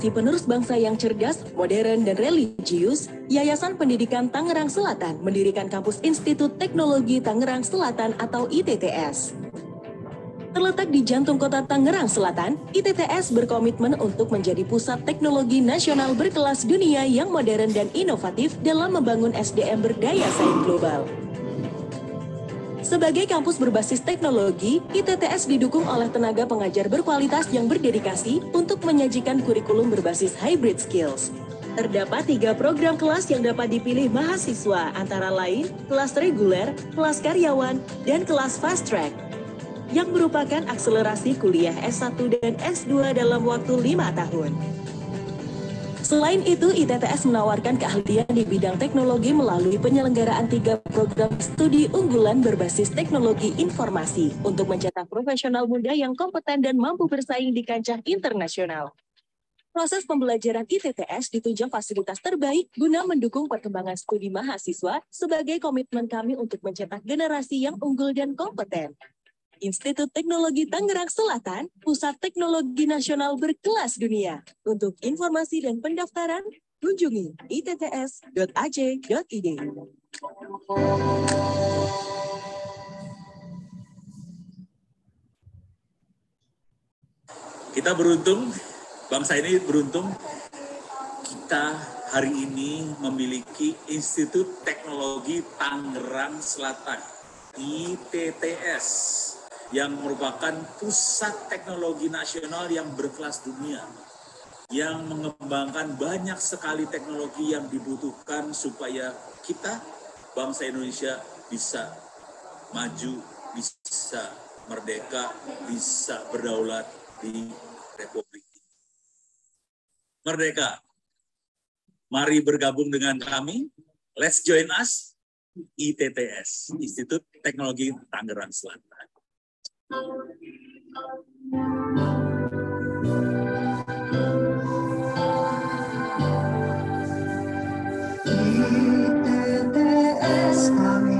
generasi penerus bangsa yang cerdas, modern, dan religius, Yayasan Pendidikan Tangerang Selatan mendirikan kampus Institut Teknologi Tangerang Selatan atau ITTS. Terletak di jantung kota Tangerang Selatan, ITTS berkomitmen untuk menjadi pusat teknologi nasional berkelas dunia yang modern dan inovatif dalam membangun SDM berdaya saing global. Sebagai kampus berbasis teknologi, ITTS didukung oleh tenaga pengajar berkualitas yang berdedikasi untuk menyajikan kurikulum berbasis hybrid skills. Terdapat tiga program kelas yang dapat dipilih mahasiswa, antara lain kelas reguler, kelas karyawan, dan kelas fast track, yang merupakan akselerasi kuliah S1 dan S2 dalam waktu lima tahun. Selain itu, ITTS menawarkan keahlian di bidang teknologi melalui penyelenggaraan tiga program studi unggulan berbasis teknologi informasi untuk mencetak profesional muda yang kompeten dan mampu bersaing di kancah internasional. Proses pembelajaran ITTS ditunjang fasilitas terbaik guna mendukung perkembangan studi mahasiswa sebagai komitmen kami untuk mencetak generasi yang unggul dan kompeten. Institut Teknologi Tangerang Selatan, Pusat Teknologi Nasional berkelas dunia. Untuk informasi dan pendaftaran, kunjungi itts.ac.id. Kita beruntung, bangsa ini beruntung, kita hari ini memiliki Institut Teknologi Tangerang Selatan, ITTS yang merupakan pusat teknologi nasional yang berkelas dunia yang mengembangkan banyak sekali teknologi yang dibutuhkan supaya kita bangsa Indonesia bisa maju, bisa merdeka, bisa berdaulat di Republik Merdeka. Mari bergabung dengan kami. Let's join us. ITTS, Institut Teknologi Tangerang Selatan. ITTS kami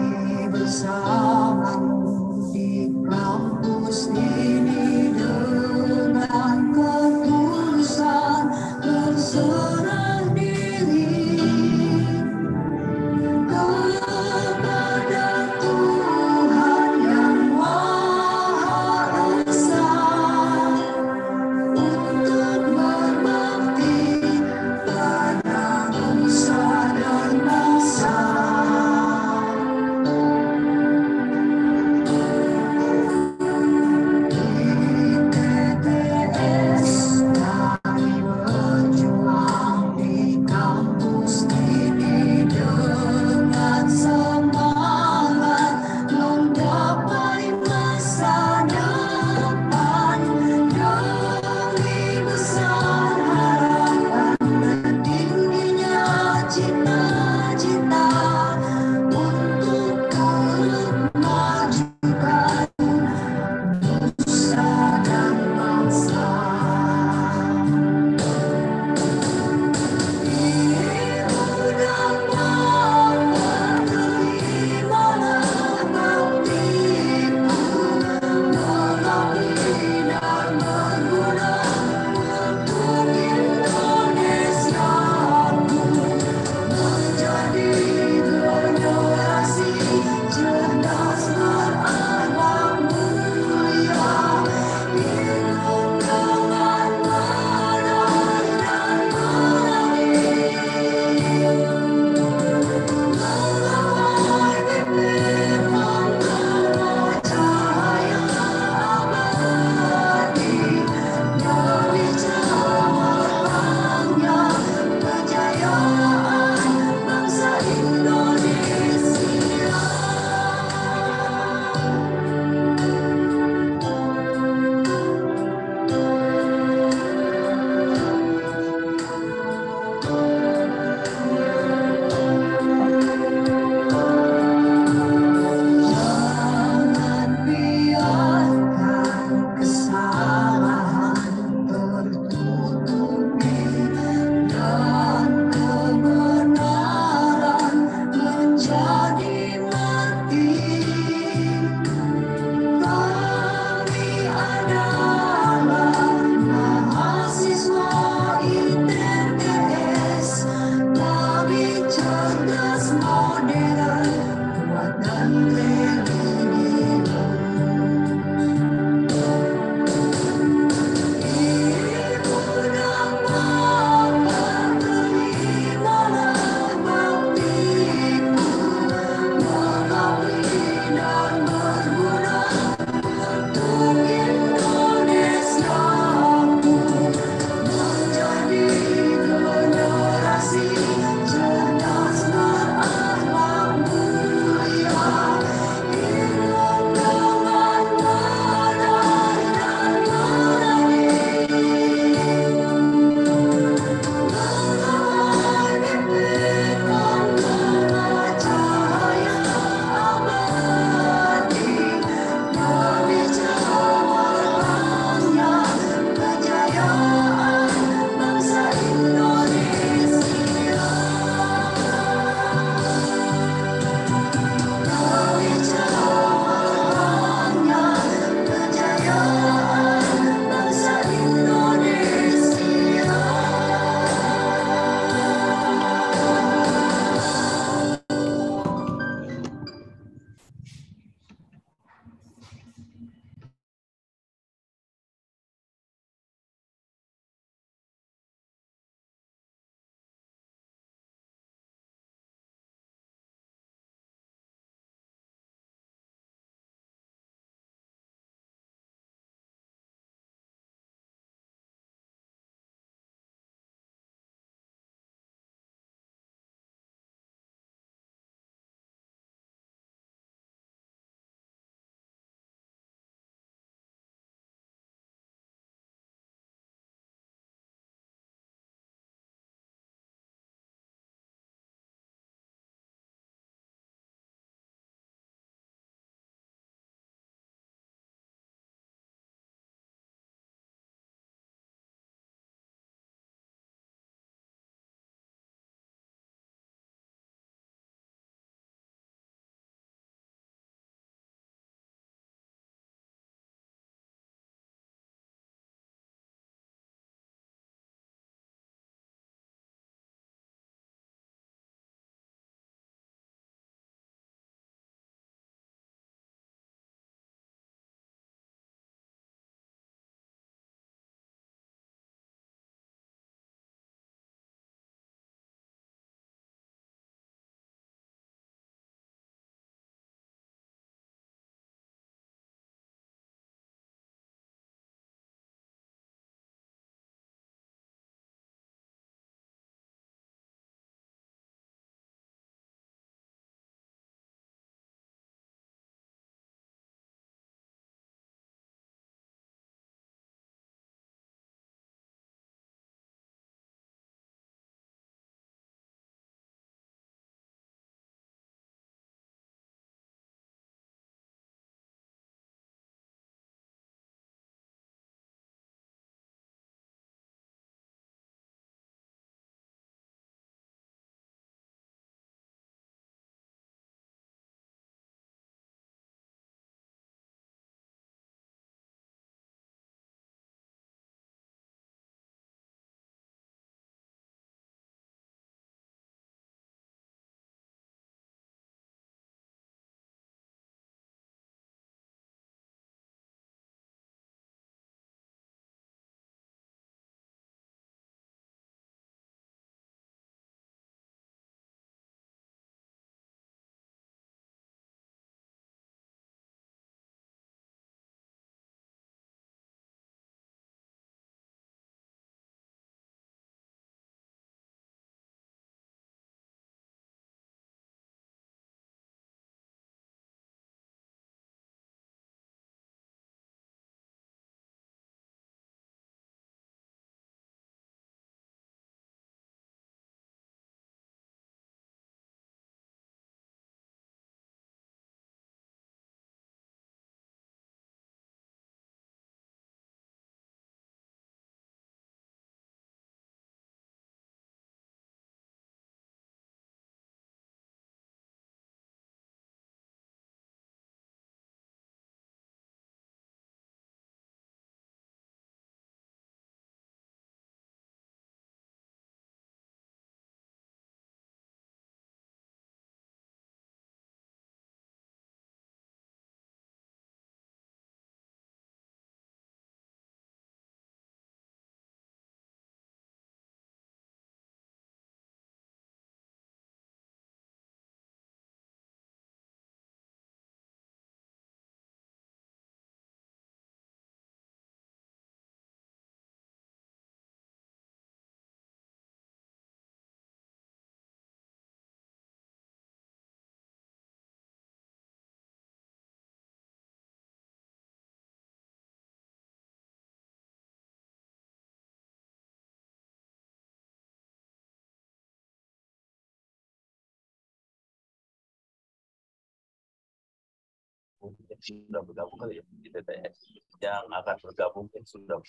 sudah bergabung kali ya. Di TTS yang akan bergabung sudah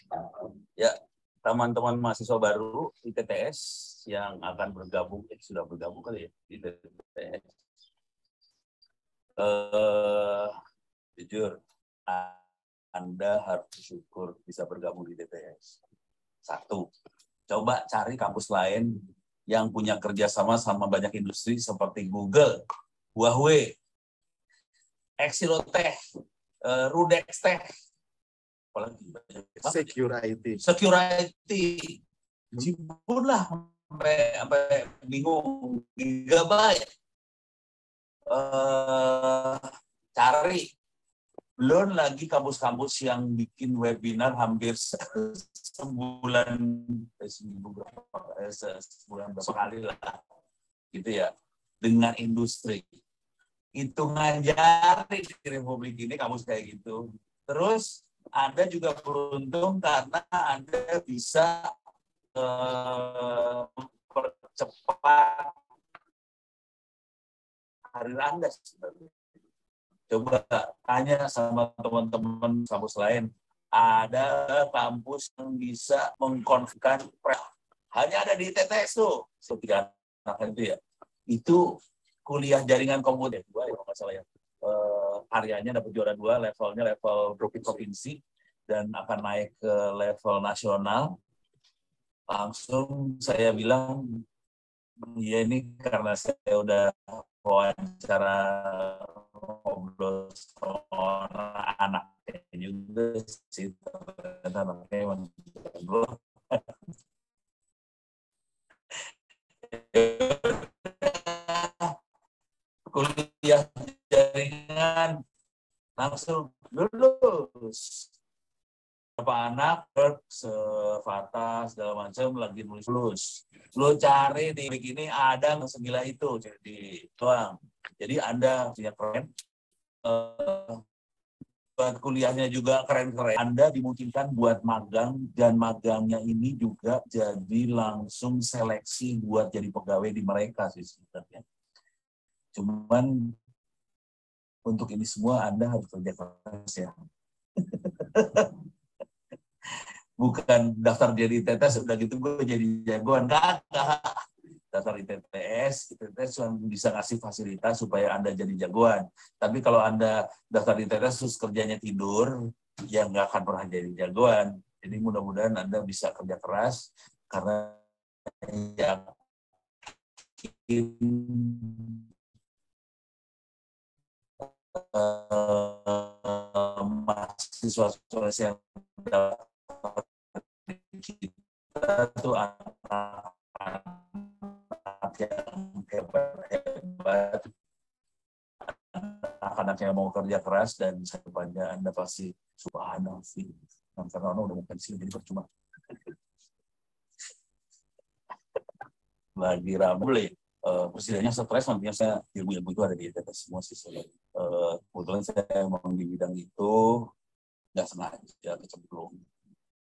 ya teman-teman mahasiswa baru di TTS yang akan bergabung yang sudah bergabung kali ya di TTS eh jujur anda harus bersyukur bisa bergabung di TTS satu coba cari kampus lain yang punya kerjasama sama banyak industri seperti Google, Huawei, Exilotech, uh, Rudex Tech, apalagi security. Security, Jibun lah sampai sampai bingung. Gigabyte. Uh, cari. Belum lagi kampus-kampus yang bikin webinar hampir sebulan eh, seminggu berapa eh, sebulan berapa kali lah. Gitu ya. Dengan industri hitungan jari di Republik ini kampus kayak gitu. Terus anda juga beruntung karena anda bisa eh, mempercepat karir anda sebenarnya. Coba tanya sama teman-teman kampus lain ada kampus yang bisa mengkonfirmkan hanya ada di TTS tuh seperti anak itu ya. Itu kuliah jaringan komputer dua ya kalau salah ya. Eh, areanya dapat juara dua levelnya level provinsi dan akan naik ke level nasional. Langsung saya bilang ya ini karena saya udah wawancara ngobrol sama anaknya juga sih ternyata kuliah jaringan langsung lulus. Berapa anak sefatas segala macam lagi nulis. Lulus. Lo cari di begini ada segila itu? Jadi doang jadi Anda punya keren, uh, buat kuliahnya juga keren-keren. Anda dimungkinkan buat magang dan magangnya ini juga jadi langsung seleksi buat jadi pegawai di mereka sih sebenarnya. Cuman untuk ini semua Anda harus kerja keras ya. Bukan daftar jadi tetes udah gitu gue jadi jagoan kakak daftar ITTS, ITTS cuma bisa kasih fasilitas supaya Anda jadi jagoan. Tapi kalau Anda daftar ITTS terus kerjanya tidur, ya nggak akan pernah jadi jagoan. Jadi mudah-mudahan Anda bisa kerja keras karena yang uh, mahasiswa yang kita itu anak yang hebat-hebat anak-anak yang mau kerja keras dan depannya Anda pasti subhanallah karena orang udah mau pensiun jadi percuma. Lagi ramai uh, presidennya stres nantinya saya ilmu-ilmu itu ada di atas semua sih uh, kebetulan saya memang di bidang itu nggak sengaja kecemplung.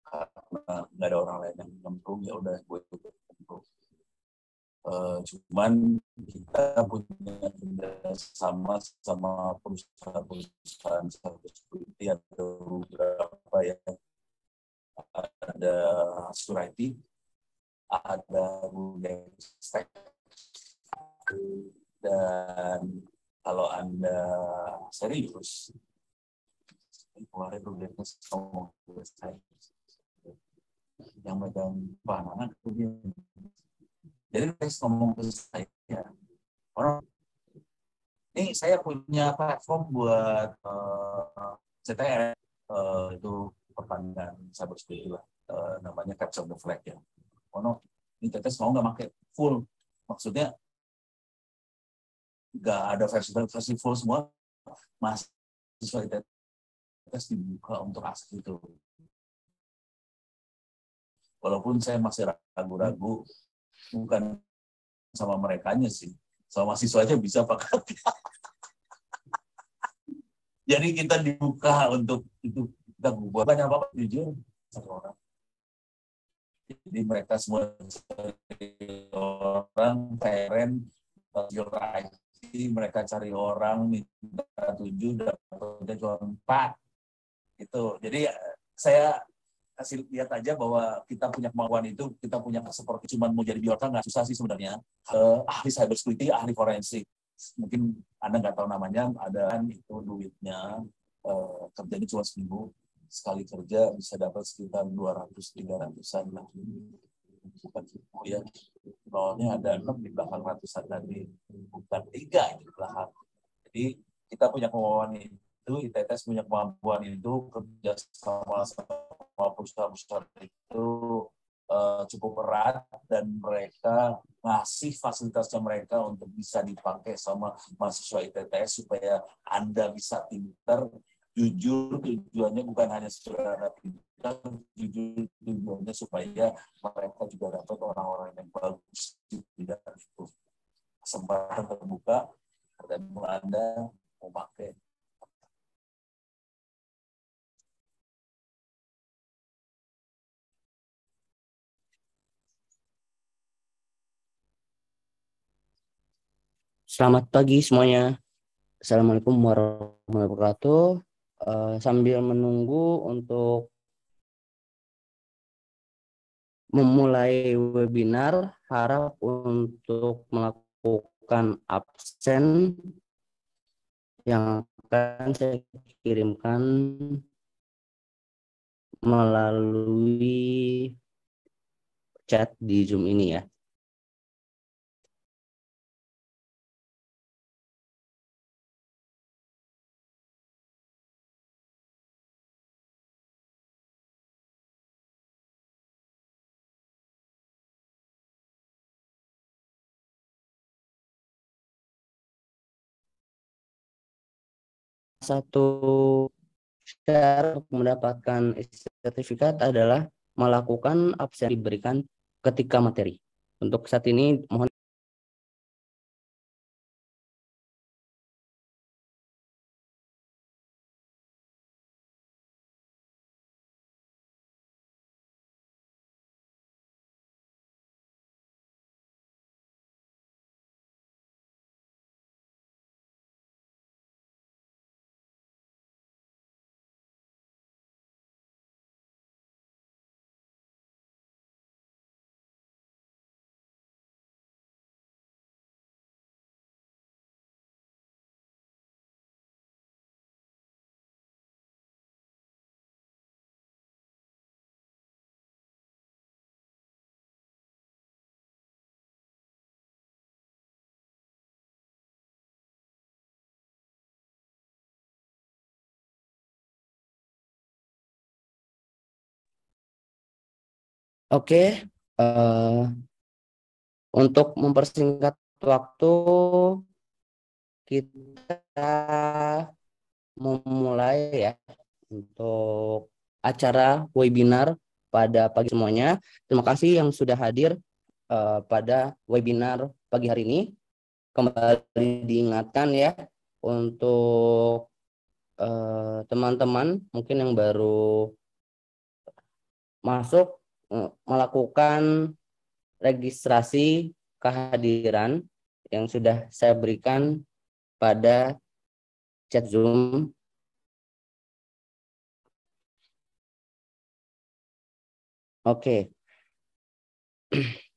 Karena nggak ada orang lain yang nyemplung ya udah gue ikut kecemplung Uh, cuman kita punya sama sama perusahaan-perusahaan security ada beberapa ya. Ada Surati, ada Stack, dan kalau anda serius kemarin Rudex ngomong yang megang pananan jadi guys ngomong ke saya, orang ini saya punya platform buat uh, eh, CTR uh, eh, itu pertandingan cyber security lah, uh, namanya capture the flag ya. Oh no, ini tetes mau nggak pakai full, maksudnya nggak ada versi full semua, mahasiswa tetes dibuka untuk akses itu. Walaupun saya masih ragu-ragu, bukan sama mereka sih. Sama aja bisa pakai jadi kita dibuka untuk itu kita buat. Banyak apa jujur satu orang. Jadi mereka semua orang parent your mereka cari orang minta tujuh dapatnya cuma empat. Itu jadi saya kasih lihat aja bahwa kita punya kemampuan itu kita punya seperti cuma mau jadi biorka nggak susah sih sebenarnya. Uh, ahli cyber security ahli forensik. Mungkin anda nggak tahu namanya ada kan itu duitnya. Uh, kerjanya cuma seminggu sekali kerja bisa dapat sekitar 200 300an lah bukan seribu ya. Nolnya ada enam di belakang ratusan tadi bukan tiga di belakang. Jadi kita punya kemampuan itu ITTS punya kemampuan itu kerja sama sama perusahaan-perusahaan itu uh, cukup erat dan mereka ngasih fasilitasnya mereka untuk bisa dipakai sama mahasiswa ITTS supaya Anda bisa pinter jujur tujuannya bukan hanya saudara pintar jujur tujuannya supaya mereka juga dapat orang-orang yang bagus di dalam itu kesempatan terbuka dan Anda mau pakai Selamat pagi semuanya. Assalamualaikum warahmatullahi wabarakatuh uh, sambil menunggu untuk memulai webinar harap untuk melakukan absen yang akan saya kirimkan melalui chat di Zoom ini ya. Satu syarat mendapatkan sertifikat adalah melakukan absen diberikan ketika materi. Untuk saat ini mohon Oke, uh, untuk mempersingkat waktu kita memulai ya untuk acara webinar pada pagi semuanya. Terima kasih yang sudah hadir uh, pada webinar pagi hari ini. Kembali diingatkan ya untuk eh, teman-teman uh, mungkin yang baru masuk Eh, melakukan registrasi kehadiran yang sudah saya berikan pada chat Zoom. Oke.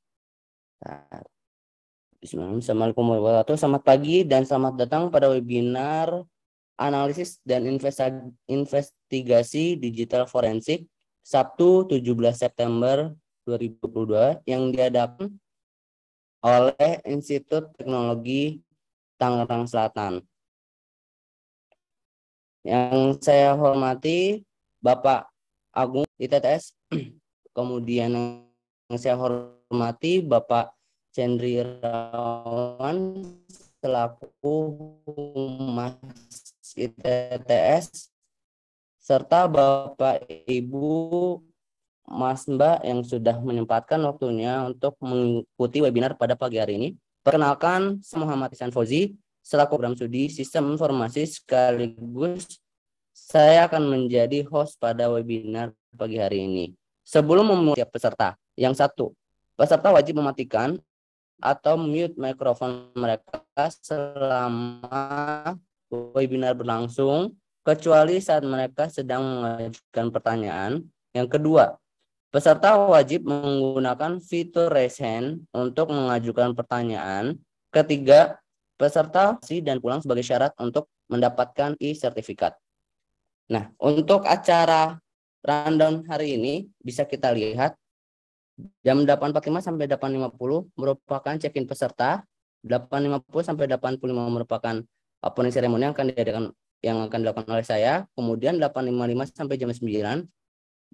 Assalamualaikum warahmatullahi wabarakatuh. Selamat pagi dan selamat datang pada webinar analisis dan investigasi digital forensik Sabtu 17 September 2022 yang diadakan oleh Institut Teknologi Tangerang Selatan. Yang saya hormati Bapak Agung ITTS, kemudian yang saya hormati Bapak Cendri Rawan selaku Humas ITTS serta Bapak Ibu Mas Mbak yang sudah menyempatkan waktunya untuk mengikuti webinar pada pagi hari ini. Perkenalkan, saya Muhammad Isan Fauzi, selaku program studi Sistem Informasi sekaligus saya akan menjadi host pada webinar pagi hari ini. Sebelum memulai peserta, yang satu, peserta wajib mematikan atau mute mikrofon mereka selama webinar berlangsung kecuali saat mereka sedang mengajukan pertanyaan. Yang kedua, peserta wajib menggunakan fitur raise hand untuk mengajukan pertanyaan. Ketiga, peserta si dan pulang sebagai syarat untuk mendapatkan e-sertifikat. Nah, untuk acara rundown hari ini bisa kita lihat jam 8.45 sampai 8.50 merupakan check-in peserta, 8.50 sampai 85 merupakan opening ceremony yang akan diadakan yang akan dilakukan oleh saya, kemudian 8.55 sampai jam 9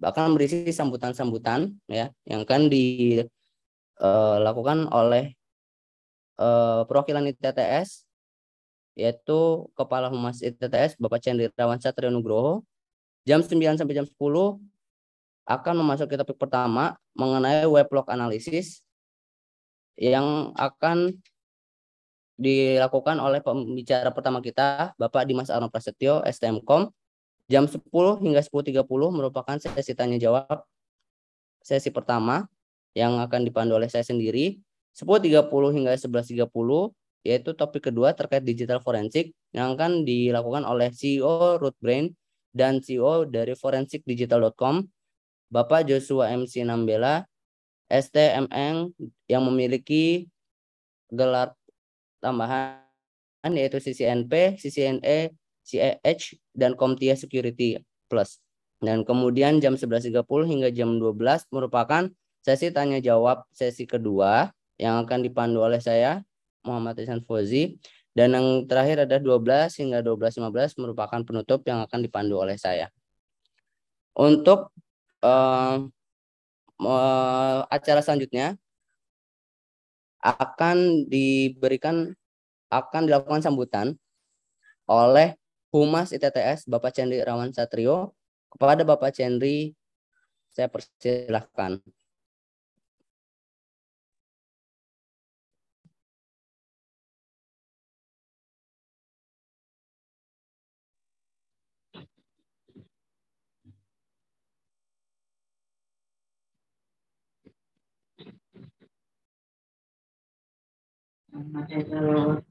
bahkan berisi sambutan-sambutan ya yang akan dilakukan oleh uh, perwakilan ITTS yaitu Kepala Humas ITTS Bapak Cendri Rawan Satrio Nugroho. Jam 9 sampai jam 10 akan memasuki topik pertama mengenai weblog analisis yang akan dilakukan oleh pembicara pertama kita Bapak Dimas Arno Prasetyo STMKOM jam 10 hingga 10.30 merupakan sesi tanya jawab sesi pertama yang akan dipandu oleh saya sendiri. 10.30 hingga 11.30 yaitu topik kedua terkait digital forensik yang akan dilakukan oleh CEO Rootbrain dan CEO dari forensikdigital.com Bapak Joshua MC Nambela, STMN yang memiliki gelar tambahan yaitu CCNP, CCNE, CEH, dan Comtia Security Plus. Dan kemudian jam 11.30 hingga jam 12 merupakan sesi tanya jawab sesi kedua yang akan dipandu oleh saya Muhammad Ihsan Fauzi dan yang terakhir ada 12 hingga 12.15 merupakan penutup yang akan dipandu oleh saya. Untuk uh, uh, acara selanjutnya akan diberikan akan dilakukan sambutan oleh Humas ITTS Bapak Cendri Rawan Satrio kepada Bapak Cendri saya persilahkan. 嗯，那个。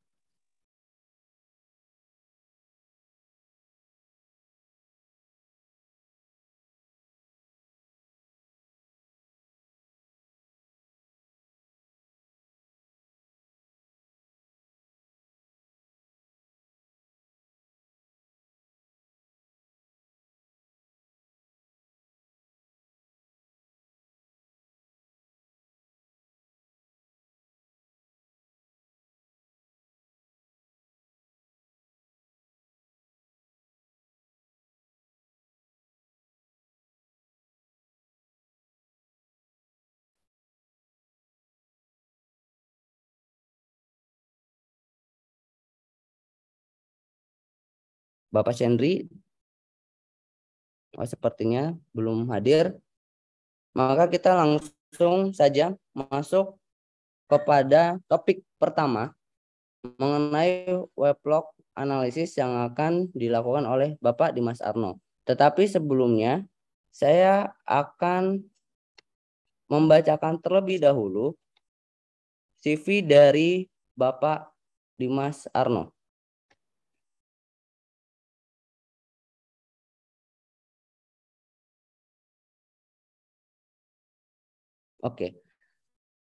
Bapak Cendri oh, sepertinya belum hadir. Maka kita langsung saja masuk kepada topik pertama mengenai weblog analisis yang akan dilakukan oleh Bapak Dimas Arno. Tetapi sebelumnya saya akan membacakan terlebih dahulu CV dari Bapak Dimas Arno. Oke.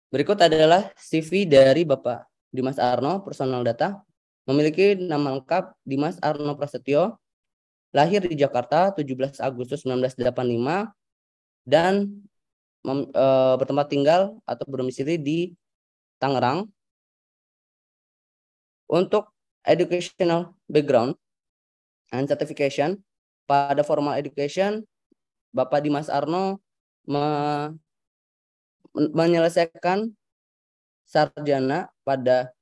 Berikut adalah CV dari Bapak Dimas Arno, personal data. Memiliki nama lengkap Dimas Arno Prasetyo, lahir di Jakarta 17 Agustus 1985 dan mem, e, bertempat tinggal atau berdomisili di Tangerang. Untuk educational background and certification pada formal education Bapak Dimas Arno me menyelesaikan sarjana pada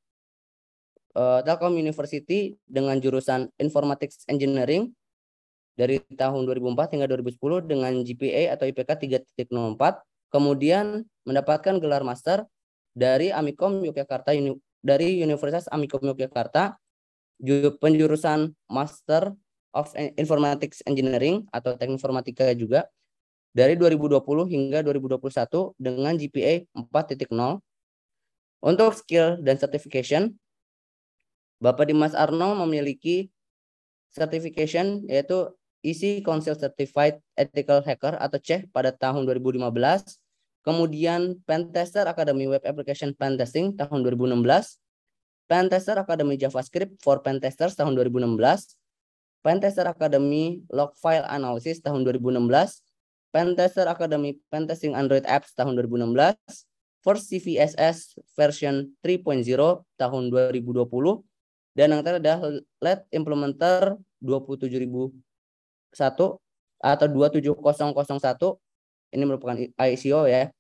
uh, Telkom University dengan jurusan Informatics Engineering dari tahun 2004 hingga 2010 dengan GPA atau IPK 3.04, kemudian mendapatkan gelar master dari Amikom Yogyakarta dari Universitas Amikom Yogyakarta penjurusan Master of Informatics Engineering atau Teknik Informatika juga dari 2020 hingga 2021 dengan GPA 4.0. Untuk skill dan certification, Bapak Dimas Arno memiliki certification yaitu EC Council Certified Ethical Hacker atau CEH pada tahun 2015. Kemudian Pentester Academy Web Application Pentesting tahun 2016. Pentester Academy JavaScript for Pentesters tahun 2016. Pentester Academy Log File Analysis tahun 2016. Pentester Academy Pentesting Android Apps tahun 2016. First CVSS version 3.0 tahun 2020 dan yang terakhir adalah LED implementer 27001 atau 27001 ini merupakan ICO ya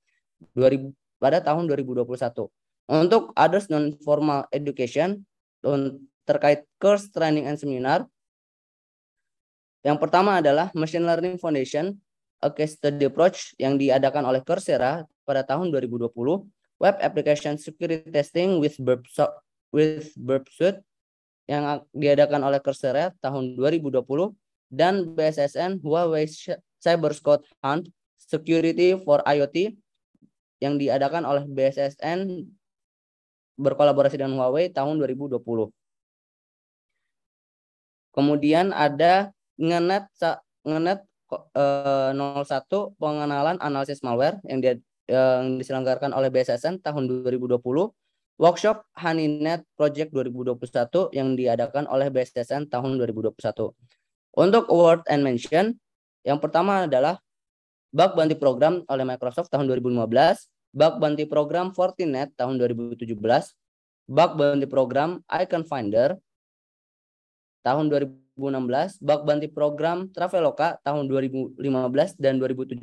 2000 pada tahun 2021. Untuk others non formal education terkait course training and seminar yang pertama adalah Machine Learning Foundation a case study approach yang diadakan oleh Coursera pada tahun 2020, Web Application Security Testing with Burp, with Burp Suite yang diadakan oleh Coursera tahun 2020 dan BSSN Huawei Cyber Scout Hunt Security for IoT yang diadakan oleh BSSN berkolaborasi dengan Huawei tahun 2020. Kemudian ada Ngenet Ngenet eh, 01 pengenalan analisis malware yang dia yang diselenggarakan oleh BSSN tahun 2020 Workshop Honeynet Project 2021 yang diadakan oleh BSSN tahun 2021. Untuk award and mention, yang pertama adalah bug bounty program oleh Microsoft tahun 2015, bug bounty program Fortinet tahun 2017, bug bounty program Icon Finder tahun 2016, bug bounty program Traveloka tahun 2015 dan 2017,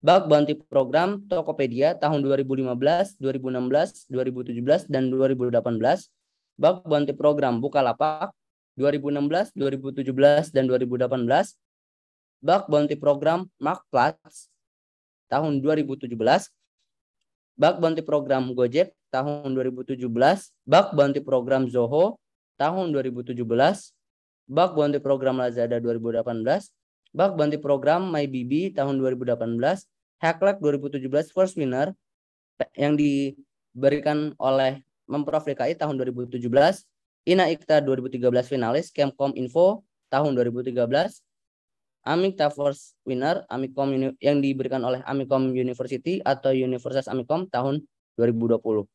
bug bounty program Tokopedia tahun 2015, 2016, 2017, dan 2018, bug bounty program Bukalapak 2016, 2017, dan 2018, bug bounty program Marketplace tahun 2017, bug bounty program Gojek tahun 2017, bug bounty program Zoho tahun 2017, bug bounty program Lazada 2018, bug bounty program MyBB tahun 2018, Hacklab 2017 First Winner yang diberikan oleh Memprov DKI tahun 2017, Ina Ikta 2013 finalis, Kemkom Info tahun 2013, Amikta First Winner, Amikom yang diberikan oleh Amikom University atau Universitas Amikom tahun 2020.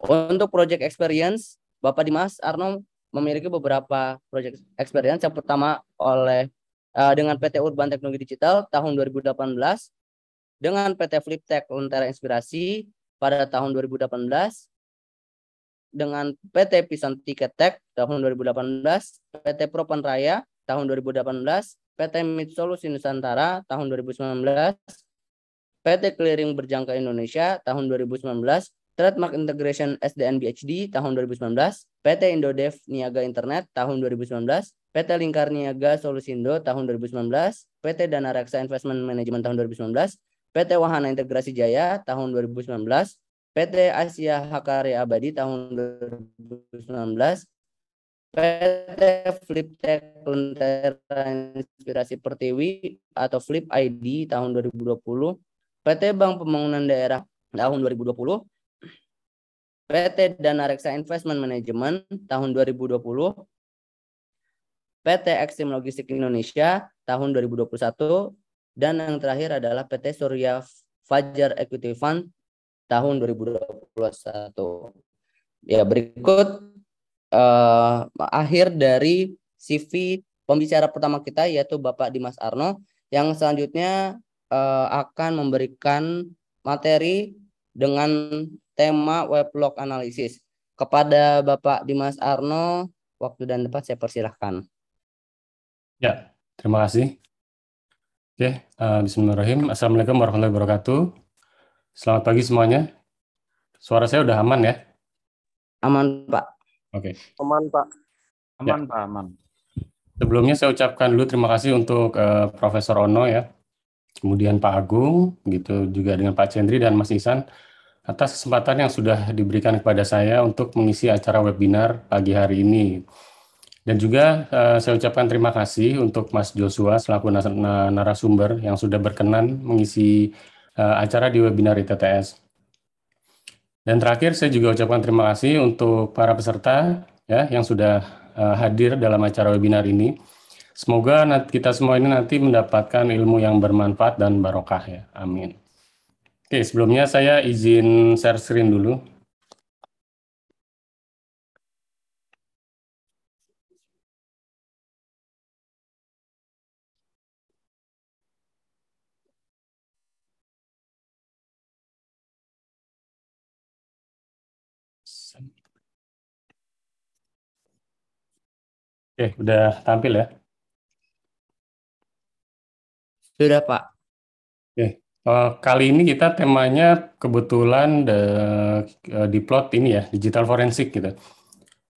Untuk project experience, Bapak Dimas Arno memiliki beberapa project experience. Yang pertama oleh uh, dengan PT Urban Teknologi Digital tahun 2018, dengan PT Fliptech Lentera Inspirasi pada tahun 2018, dengan PT Pisan Tiket Tech tahun 2018, PT Propan Raya tahun 2018, PT Mid Solusi Nusantara tahun 2019, PT Clearing Berjangka Indonesia tahun 2019, Trademark Integration SDN BHD tahun 2019, PT Indodev Niaga Internet tahun 2019, PT Lingkar Niaga Solusindo tahun 2019, PT Dana Reksa Investment Management tahun 2019, PT Wahana Integrasi Jaya tahun 2019, PT Asia Hakarya Abadi tahun 2019, PT Fliptech Lentera Inspirasi Pertiwi atau Flip ID tahun 2020, PT Bank Pembangunan Daerah tahun 2020, PT Dana Reksa Investment Management tahun 2020, PT Exim Logistik Indonesia tahun 2021, dan yang terakhir adalah PT Surya Fajar Equity Fund tahun 2021. Ya, berikut uh, akhir dari CV pembicara pertama kita yaitu Bapak Dimas Arno yang selanjutnya uh, akan memberikan materi dengan tema weblog analisis. Kepada Bapak Dimas Arno, waktu dan tempat saya persilahkan. Ya, terima kasih. Oke, uh, Bismillahirrahmanirrahim. Assalamualaikum warahmatullahi wabarakatuh. Selamat pagi semuanya. Suara saya udah aman ya? Aman, Pak. Oke. Aman, Pak. Aman, Pak, aman. Sebelumnya saya ucapkan dulu terima kasih untuk uh, Profesor Ono ya, kemudian Pak Agung, gitu juga dengan Pak Cendri dan Mas Isan atas kesempatan yang sudah diberikan kepada saya untuk mengisi acara webinar pagi hari ini. Dan juga uh, saya ucapkan terima kasih untuk Mas Joshua selaku narasumber yang sudah berkenan mengisi uh, acara di webinar ITTS. Dan terakhir saya juga ucapkan terima kasih untuk para peserta ya yang sudah uh, hadir dalam acara webinar ini. Semoga kita semua ini nanti mendapatkan ilmu yang bermanfaat dan barokah ya. Amin. Oke, sebelumnya saya izin share screen dulu. Oke, udah tampil ya? Sudah, Pak. Oke, uh, kali ini kita temanya kebetulan de, uh, di plot ini ya, digital forensik gitu.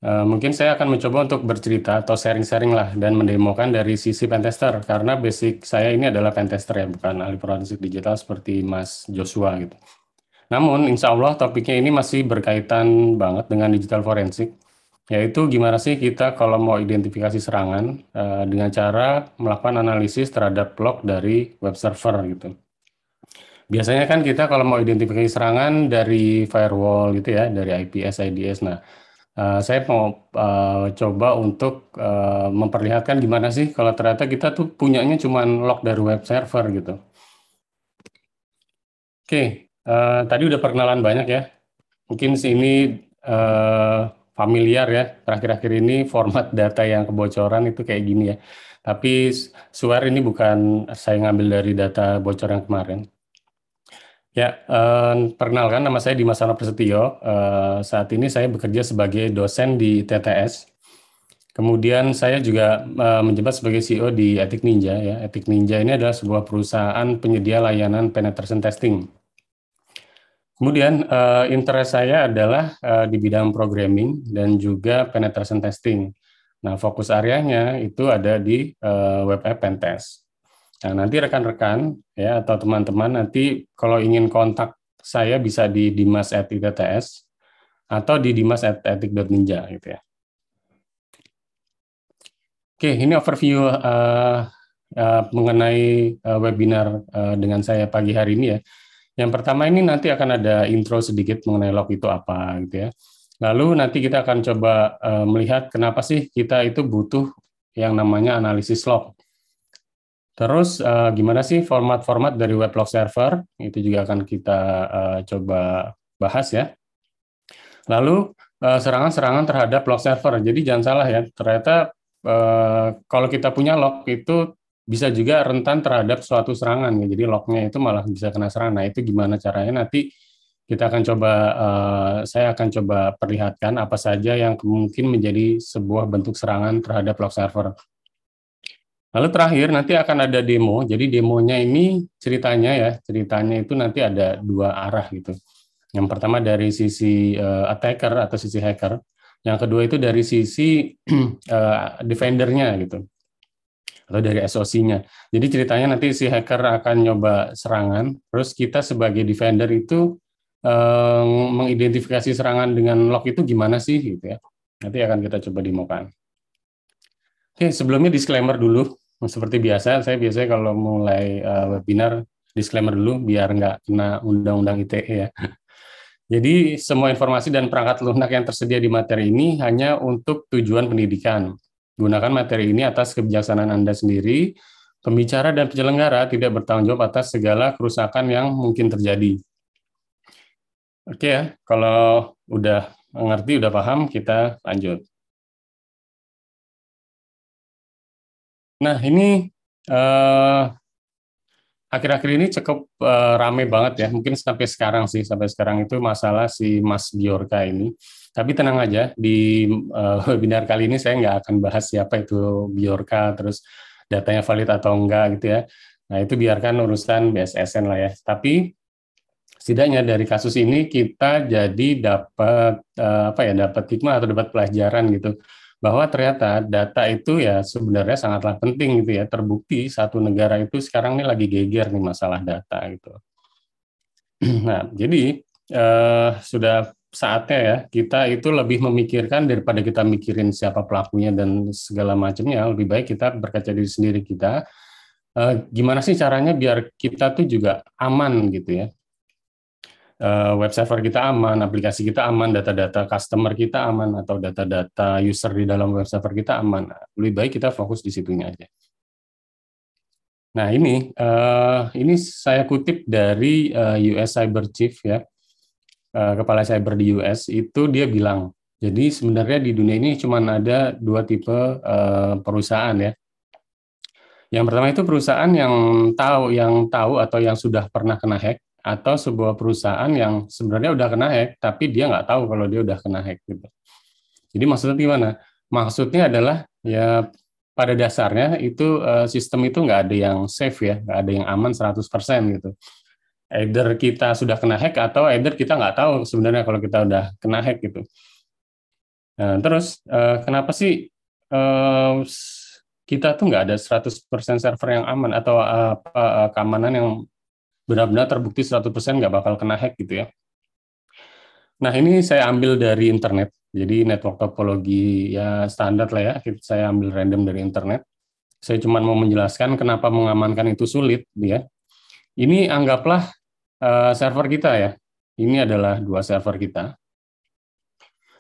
Uh, mungkin saya akan mencoba untuk bercerita atau sharing-sharing lah dan mendemokan dari sisi pentester karena basic saya ini adalah pentester ya, bukan ahli forensik digital seperti Mas Joshua gitu. Namun, insya Allah topiknya ini masih berkaitan banget dengan digital forensik yaitu gimana sih kita kalau mau identifikasi serangan uh, dengan cara melakukan analisis terhadap log dari web server gitu. Biasanya kan kita kalau mau identifikasi serangan dari firewall gitu ya, dari IPS, IDS. Nah, uh, saya mau uh, coba untuk uh, memperlihatkan gimana sih kalau ternyata kita tuh punyanya cuma log dari web server gitu. Oke, okay, uh, tadi udah perkenalan banyak ya. Mungkin sini uh, familiar ya terakhir-akhir ini format data yang kebocoran itu kayak gini ya. Tapi swear ini bukan saya ngambil dari data bocor yang kemarin. Ya, eh, perkenalkan nama saya Dimas Ano Prasetyo. Eh, saat ini saya bekerja sebagai dosen di TTS. Kemudian saya juga eh, menjabat sebagai CEO di Etik Ninja ya. Etik Ninja ini adalah sebuah perusahaan penyedia layanan penetration testing Kemudian uh, interest saya adalah uh, di bidang programming dan juga penetration testing. Nah, fokus areanya itu ada di uh, web app pentest. Nah, nanti rekan-rekan ya atau teman-teman nanti kalau ingin kontak saya bisa di dimas@itts atau di dimas@etik.ninja gitu ya. Oke, ini overview uh, uh, mengenai uh, webinar uh, dengan saya pagi hari ini ya. Yang pertama ini nanti akan ada intro sedikit mengenai log itu apa gitu ya. Lalu nanti kita akan coba uh, melihat kenapa sih kita itu butuh yang namanya analisis log. Terus uh, gimana sih format-format dari web log server? Itu juga akan kita uh, coba bahas ya. Lalu serangan-serangan terhadap log server. Jadi jangan salah ya, ternyata uh, kalau kita punya log itu bisa juga rentan terhadap suatu serangan ya. Jadi lognya itu malah bisa kena serangan. Nah, itu gimana caranya nanti kita akan coba uh, saya akan coba perlihatkan apa saja yang mungkin menjadi sebuah bentuk serangan terhadap log server. Lalu terakhir nanti akan ada demo. Jadi demonya ini ceritanya ya, ceritanya itu nanti ada dua arah gitu. Yang pertama dari sisi uh, attacker atau sisi hacker. Yang kedua itu dari sisi uh, defendernya gitu atau dari SOC-nya. Jadi ceritanya nanti si hacker akan nyoba serangan, terus kita sebagai defender itu eh, mengidentifikasi serangan dengan log itu gimana sih gitu ya. Nanti akan kita coba demokan. Oke, sebelumnya disclaimer dulu. Seperti biasa, saya biasanya kalau mulai uh, webinar disclaimer dulu biar nggak kena undang-undang ITE ya. Jadi semua informasi dan perangkat lunak yang tersedia di materi ini hanya untuk tujuan pendidikan. Gunakan materi ini atas kebijaksanaan Anda sendiri. Pembicara dan penyelenggara tidak bertanggung jawab atas segala kerusakan yang mungkin terjadi. Oke ya, kalau udah mengerti, udah paham, kita lanjut. Nah, ini eh, akhir-akhir ini cukup uh, rame banget ya. Mungkin sampai sekarang sih, sampai sekarang itu masalah si Mas Biorka ini. Tapi tenang aja, di uh, webinar kali ini saya nggak akan bahas siapa itu Biorka, terus datanya valid atau enggak gitu ya. Nah itu biarkan urusan BSSN lah ya. Tapi setidaknya dari kasus ini kita jadi dapat uh, apa ya dapat hikmah atau dapat pelajaran gitu bahwa ternyata data itu ya sebenarnya sangatlah penting gitu ya. Terbukti satu negara itu sekarang ini lagi geger nih masalah data gitu. Nah jadi eh, sudah saatnya ya kita itu lebih memikirkan daripada kita mikirin siapa pelakunya dan segala macamnya lebih baik kita berkaca diri sendiri kita. Eh, gimana sih caranya biar kita tuh juga aman gitu ya web server kita aman, aplikasi kita aman, data-data customer kita aman, atau data-data user di dalam web server kita aman. Nah, lebih baik kita fokus di situnya aja. Nah ini uh, ini saya kutip dari uh, eh, US Cyber Chief ya, uh, kepala cyber di US itu dia bilang, jadi sebenarnya di dunia ini cuma ada dua tipe uh, perusahaan ya. Yang pertama itu perusahaan yang tahu yang tahu atau yang sudah pernah kena hack atau sebuah perusahaan yang sebenarnya udah kena hack tapi dia nggak tahu kalau dia udah kena hack gitu. Jadi maksudnya gimana? Maksudnya adalah ya pada dasarnya itu uh, sistem itu nggak ada yang safe ya, nggak ada yang aman 100% gitu. Either kita sudah kena hack atau either kita nggak tahu sebenarnya kalau kita udah kena hack gitu. Nah, terus uh, kenapa sih uh, kita tuh nggak ada 100% server yang aman atau apa keamanan yang benar-benar terbukti 100% nggak bakal kena hack gitu ya. Nah, ini saya ambil dari internet jadi network topologi ya standar lah ya, saya ambil random dari internet. Saya cuma mau menjelaskan kenapa mengamankan itu sulit, ya. Ini anggaplah uh, server kita ya. Ini adalah dua server kita.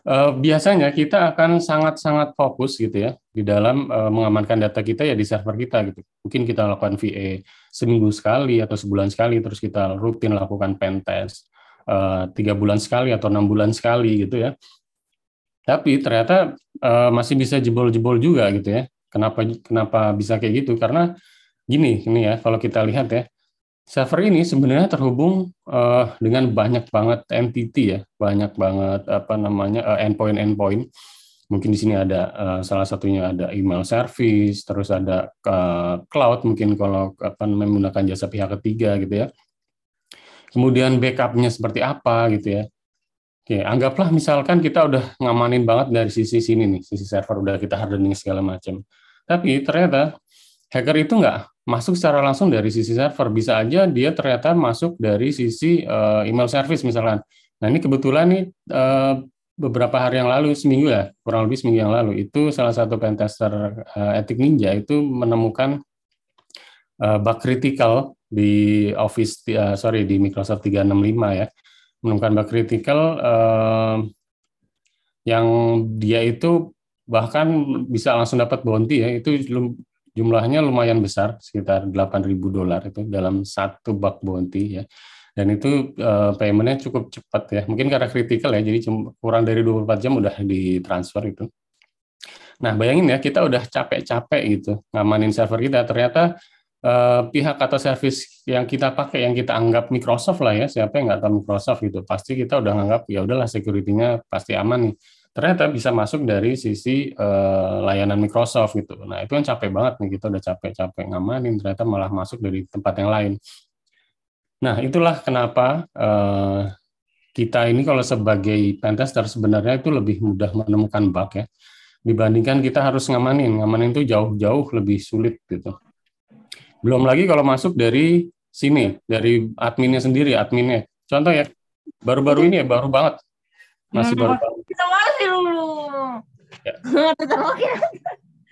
Uh, biasanya kita akan sangat-sangat fokus gitu ya di dalam uh, mengamankan data kita ya di server kita gitu. Mungkin kita lakukan VA seminggu sekali atau sebulan sekali, terus kita rutin lakukan pen test tiga bulan sekali atau enam bulan sekali gitu ya tapi ternyata uh, masih bisa jebol-jebol juga gitu ya. Kenapa kenapa bisa kayak gitu? Karena gini, ini ya kalau kita lihat ya, server ini sebenarnya terhubung uh, dengan banyak banget entity ya, banyak banget apa namanya uh, endpoint-endpoint. Mungkin di sini ada uh, salah satunya ada email service, terus ada uh, cloud mungkin kalau apa menggunakan jasa pihak ketiga gitu ya. Kemudian backupnya seperti apa gitu ya Oke, anggaplah misalkan kita udah ngamanin banget dari sisi sini nih, sisi server udah kita hardening segala macam. Tapi ternyata hacker itu nggak masuk secara langsung dari sisi server, bisa aja dia ternyata masuk dari sisi uh, email service misalkan. Nah ini kebetulan nih uh, beberapa hari yang lalu, seminggu ya, kurang lebih seminggu yang lalu, itu salah satu pentester uh, etik ninja itu menemukan uh, bug critical di Office, uh, sorry di Microsoft 365 ya. Menemukan bug critical uh, yang dia itu bahkan bisa langsung dapat bounty ya. Itu jumlahnya lumayan besar sekitar 8.000 dolar itu dalam satu bug bounty ya. Dan itu uh, paymentnya cukup cepat ya. Mungkin karena kritikal ya. Jadi kurang dari 24 jam udah ditransfer itu. Nah bayangin ya kita udah capek-capek gitu ngamanin server kita. Ternyata uh, pihak atau service yang kita pakai yang kita anggap Microsoft lah ya. Siapa yang nggak tahu Microsoft gitu pasti kita udah nganggap ya udahlah security-nya pasti aman nih ternyata bisa masuk dari sisi uh, layanan Microsoft gitu nah itu kan capek banget nih kita udah capek-capek ngamanin ternyata malah masuk dari tempat yang lain nah itulah kenapa uh, kita ini kalau sebagai pentester sebenarnya itu lebih mudah menemukan bug ya dibandingkan kita harus ngamanin ngamanin itu jauh-jauh lebih sulit gitu belum lagi kalau masuk dari sini, dari adminnya sendiri, adminnya. Contoh ya, baru-baru ini ya, baru banget. Masih baru banget. Masih dulu. Ya.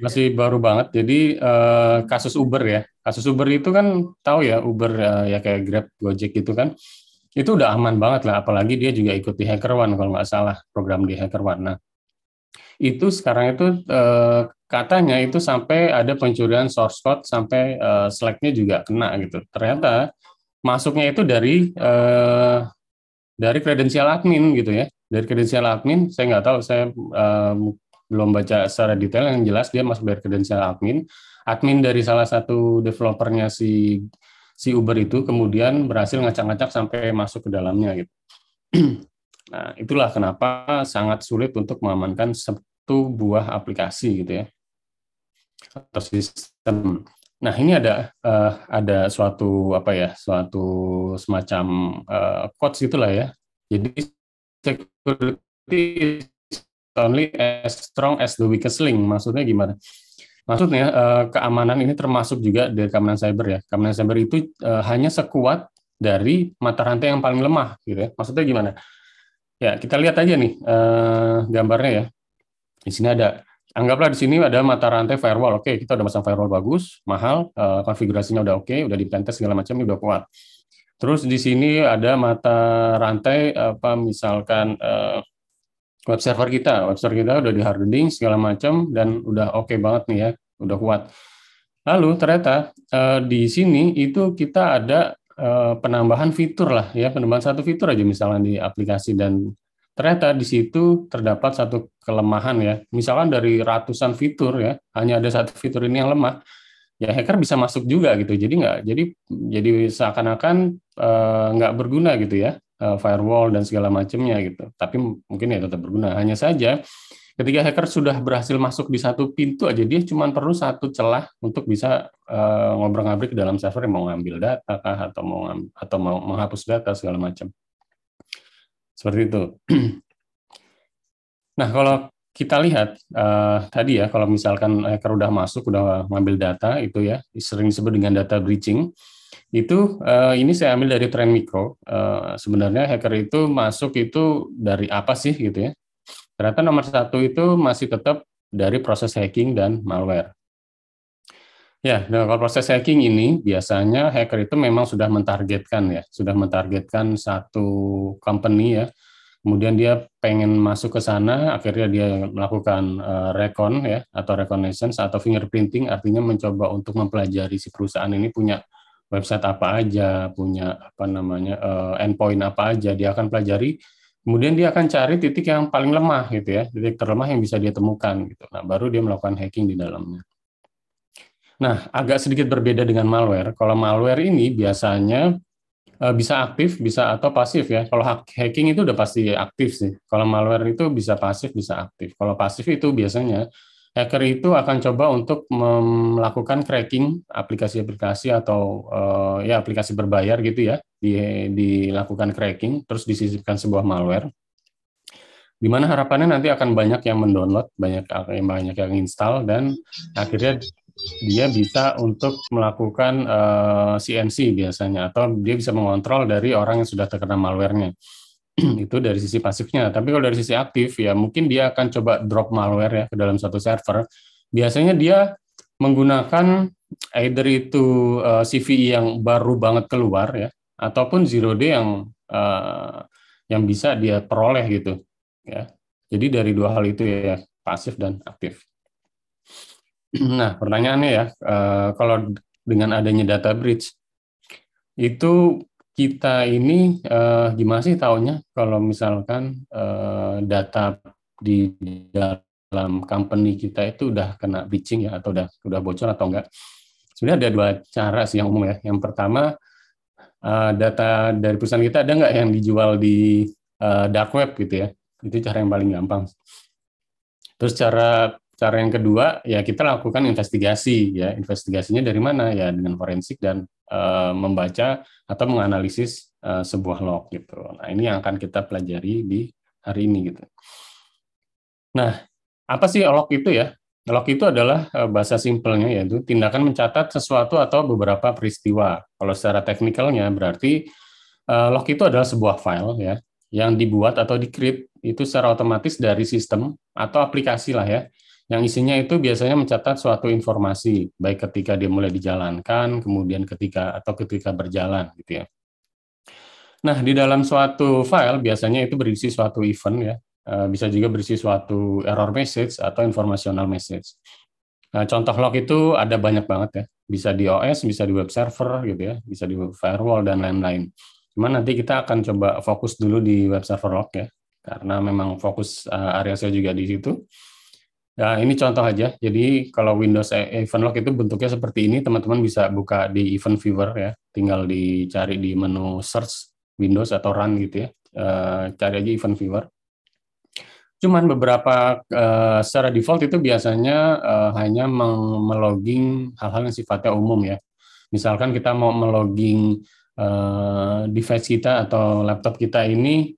Masih baru banget. Jadi eh, kasus Uber ya. Kasus Uber itu kan tahu ya, Uber eh, ya kayak Grab, Gojek gitu kan. Itu udah aman banget lah, apalagi dia juga ikut di HackerOne kalau nggak salah, program di HackerOne. Nah, itu sekarang itu eh, katanya itu sampai ada pencurian source code sampai uh, Slack-nya juga kena gitu. Ternyata masuknya itu dari uh, dari kredensial admin gitu ya. Dari kredensial admin, saya nggak tahu, saya uh, belum baca secara detail yang jelas dia masuk dari kredensial admin. Admin dari salah satu developernya si si Uber itu kemudian berhasil ngacak-ngacak sampai masuk ke dalamnya gitu. Nah, itulah kenapa sangat sulit untuk mengamankan satu buah aplikasi gitu ya atau sistem. Nah ini ada uh, ada suatu apa ya suatu semacam uh, quotes itulah ya. Jadi security is only as strong as the weakest link. Maksudnya gimana? Maksudnya uh, keamanan ini termasuk juga dari keamanan cyber ya. Keamanan cyber itu uh, hanya sekuat dari mata rantai yang paling lemah gitu ya. Maksudnya gimana? Ya kita lihat aja nih uh, gambarnya ya. Di sini ada Anggaplah di sini ada mata rantai firewall. Oke, kita udah pasang firewall bagus, mahal, uh, konfigurasinya udah oke, udah di segala macam, udah kuat. Terus di sini ada mata rantai apa misalkan uh, web server kita, web server kita udah di hardening segala macam dan udah oke okay banget nih ya, udah kuat. Lalu ternyata uh, di sini itu kita ada uh, penambahan fitur lah ya, penambahan satu fitur aja misalnya di aplikasi dan ternyata di situ terdapat satu kelemahan ya. Misalkan dari ratusan fitur ya, hanya ada satu fitur ini yang lemah. Ya hacker bisa masuk juga gitu. Jadi nggak jadi jadi seakan-akan uh, berguna gitu ya uh, firewall dan segala macamnya gitu. Tapi mungkin ya tetap berguna. Hanya saja ketika hacker sudah berhasil masuk di satu pintu aja dia cuma perlu satu celah untuk bisa uh, ngobrol-ngabrik ke dalam server yang mau ngambil data kah atau mau atau mau menghapus data segala macam. Seperti itu. Nah, kalau kita lihat uh, tadi ya, kalau misalkan hacker udah masuk, udah ngambil data itu ya, sering disebut dengan data breaching. Itu uh, ini saya ambil dari tren mikro. Uh, sebenarnya hacker itu masuk itu dari apa sih gitu ya? Ternyata nomor satu itu masih tetap dari proses hacking dan malware. Ya, nah kalau proses hacking ini biasanya hacker itu memang sudah mentargetkan ya, sudah mentargetkan satu company ya, kemudian dia pengen masuk ke sana, akhirnya dia melakukan uh, recon ya atau reconnaissance atau fingerprinting, artinya mencoba untuk mempelajari si perusahaan ini punya website apa aja, punya apa namanya uh, endpoint apa aja, dia akan pelajari. Kemudian dia akan cari titik yang paling lemah gitu ya, titik terlemah yang bisa dia temukan gitu. Nah, baru dia melakukan hacking di dalamnya. Nah, agak sedikit berbeda dengan malware. Kalau malware ini biasanya bisa aktif, bisa atau pasif ya. Kalau hacking itu udah pasti aktif sih. Kalau malware itu bisa pasif, bisa aktif. Kalau pasif itu biasanya hacker itu akan coba untuk melakukan cracking aplikasi-aplikasi atau uh, ya aplikasi berbayar gitu ya, di, dilakukan cracking, terus disisipkan sebuah malware. Di mana harapannya nanti akan banyak yang mendownload, banyak yang banyak yang install dan akhirnya dia bisa untuk melakukan uh, eh, CNC biasanya atau dia bisa mengontrol dari orang yang sudah terkena malwarenya itu dari sisi pasifnya. Tapi kalau dari sisi aktif ya mungkin dia akan coba drop malware ya ke dalam satu server. Biasanya dia menggunakan either itu uh, eh, CVE yang baru banget keluar ya ataupun zero day yang uh, yang bisa dia peroleh gitu ya. Jadi dari dua hal itu ya pasif dan aktif. Nah, pertanyaannya ya, uh, kalau dengan adanya data breach, itu kita ini uh, gimana sih tahunya kalau misalkan uh, data di dalam company kita itu udah kena breaching ya atau udah udah bocor atau enggak? Sebenarnya ada dua cara sih yang umum ya. Yang pertama data dari perusahaan kita ada nggak yang dijual di dark web gitu ya? Itu cara yang paling gampang. Terus cara Cara yang kedua ya kita lakukan investigasi ya. Investigasinya dari mana ya dengan forensik dan uh, membaca atau menganalisis uh, sebuah log gitu. Nah, ini yang akan kita pelajari di hari ini gitu. Nah, apa sih log itu ya? Log itu adalah uh, bahasa simpelnya yaitu tindakan mencatat sesuatu atau beberapa peristiwa. Kalau secara teknikalnya berarti uh, log itu adalah sebuah file ya yang dibuat atau di-create itu secara otomatis dari sistem atau aplikasi lah ya yang isinya itu biasanya mencatat suatu informasi, baik ketika dia mulai dijalankan, kemudian ketika atau ketika berjalan, gitu ya. Nah, di dalam suatu file biasanya itu berisi suatu event ya, eh, bisa juga berisi suatu error message atau informational message. Nah, contoh log itu ada banyak banget ya, bisa di OS, bisa di web server gitu ya, bisa di firewall dan lain-lain. Cuman nanti kita akan coba fokus dulu di web server log ya, karena memang fokus eh, area saya juga di situ. Nah, ini contoh aja. Jadi kalau Windows e- Event Log itu bentuknya seperti ini, teman-teman bisa buka di Event Viewer ya. Tinggal dicari di menu Search Windows atau Run gitu ya. Uh, cari aja Event Viewer. Cuman beberapa uh, secara default itu biasanya uh, hanya melogging hal-hal yang sifatnya umum ya. Misalkan kita mau melogging uh, device kita atau laptop kita ini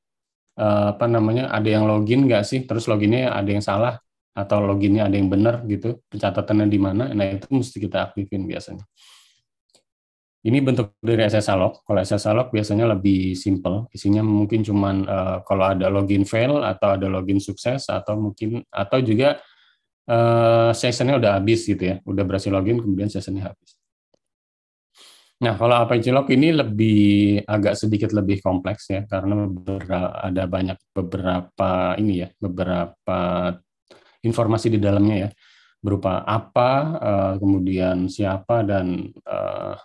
apa namanya ada yang login nggak sih? Terus loginnya ada yang salah atau loginnya ada yang benar gitu, pencatatannya di mana, nah itu mesti kita aktifin biasanya. Ini bentuk dari SSH log. Kalau SSH log biasanya lebih simple. Isinya mungkin cuman uh, kalau ada login fail atau ada login sukses atau mungkin atau juga uh, sessionnya udah habis gitu ya, udah berhasil login kemudian sessionnya habis. Nah, kalau APC log ini lebih agak sedikit lebih kompleks ya karena ada banyak beberapa ini ya, beberapa informasi di dalamnya ya berupa apa, uh, kemudian siapa dan uh,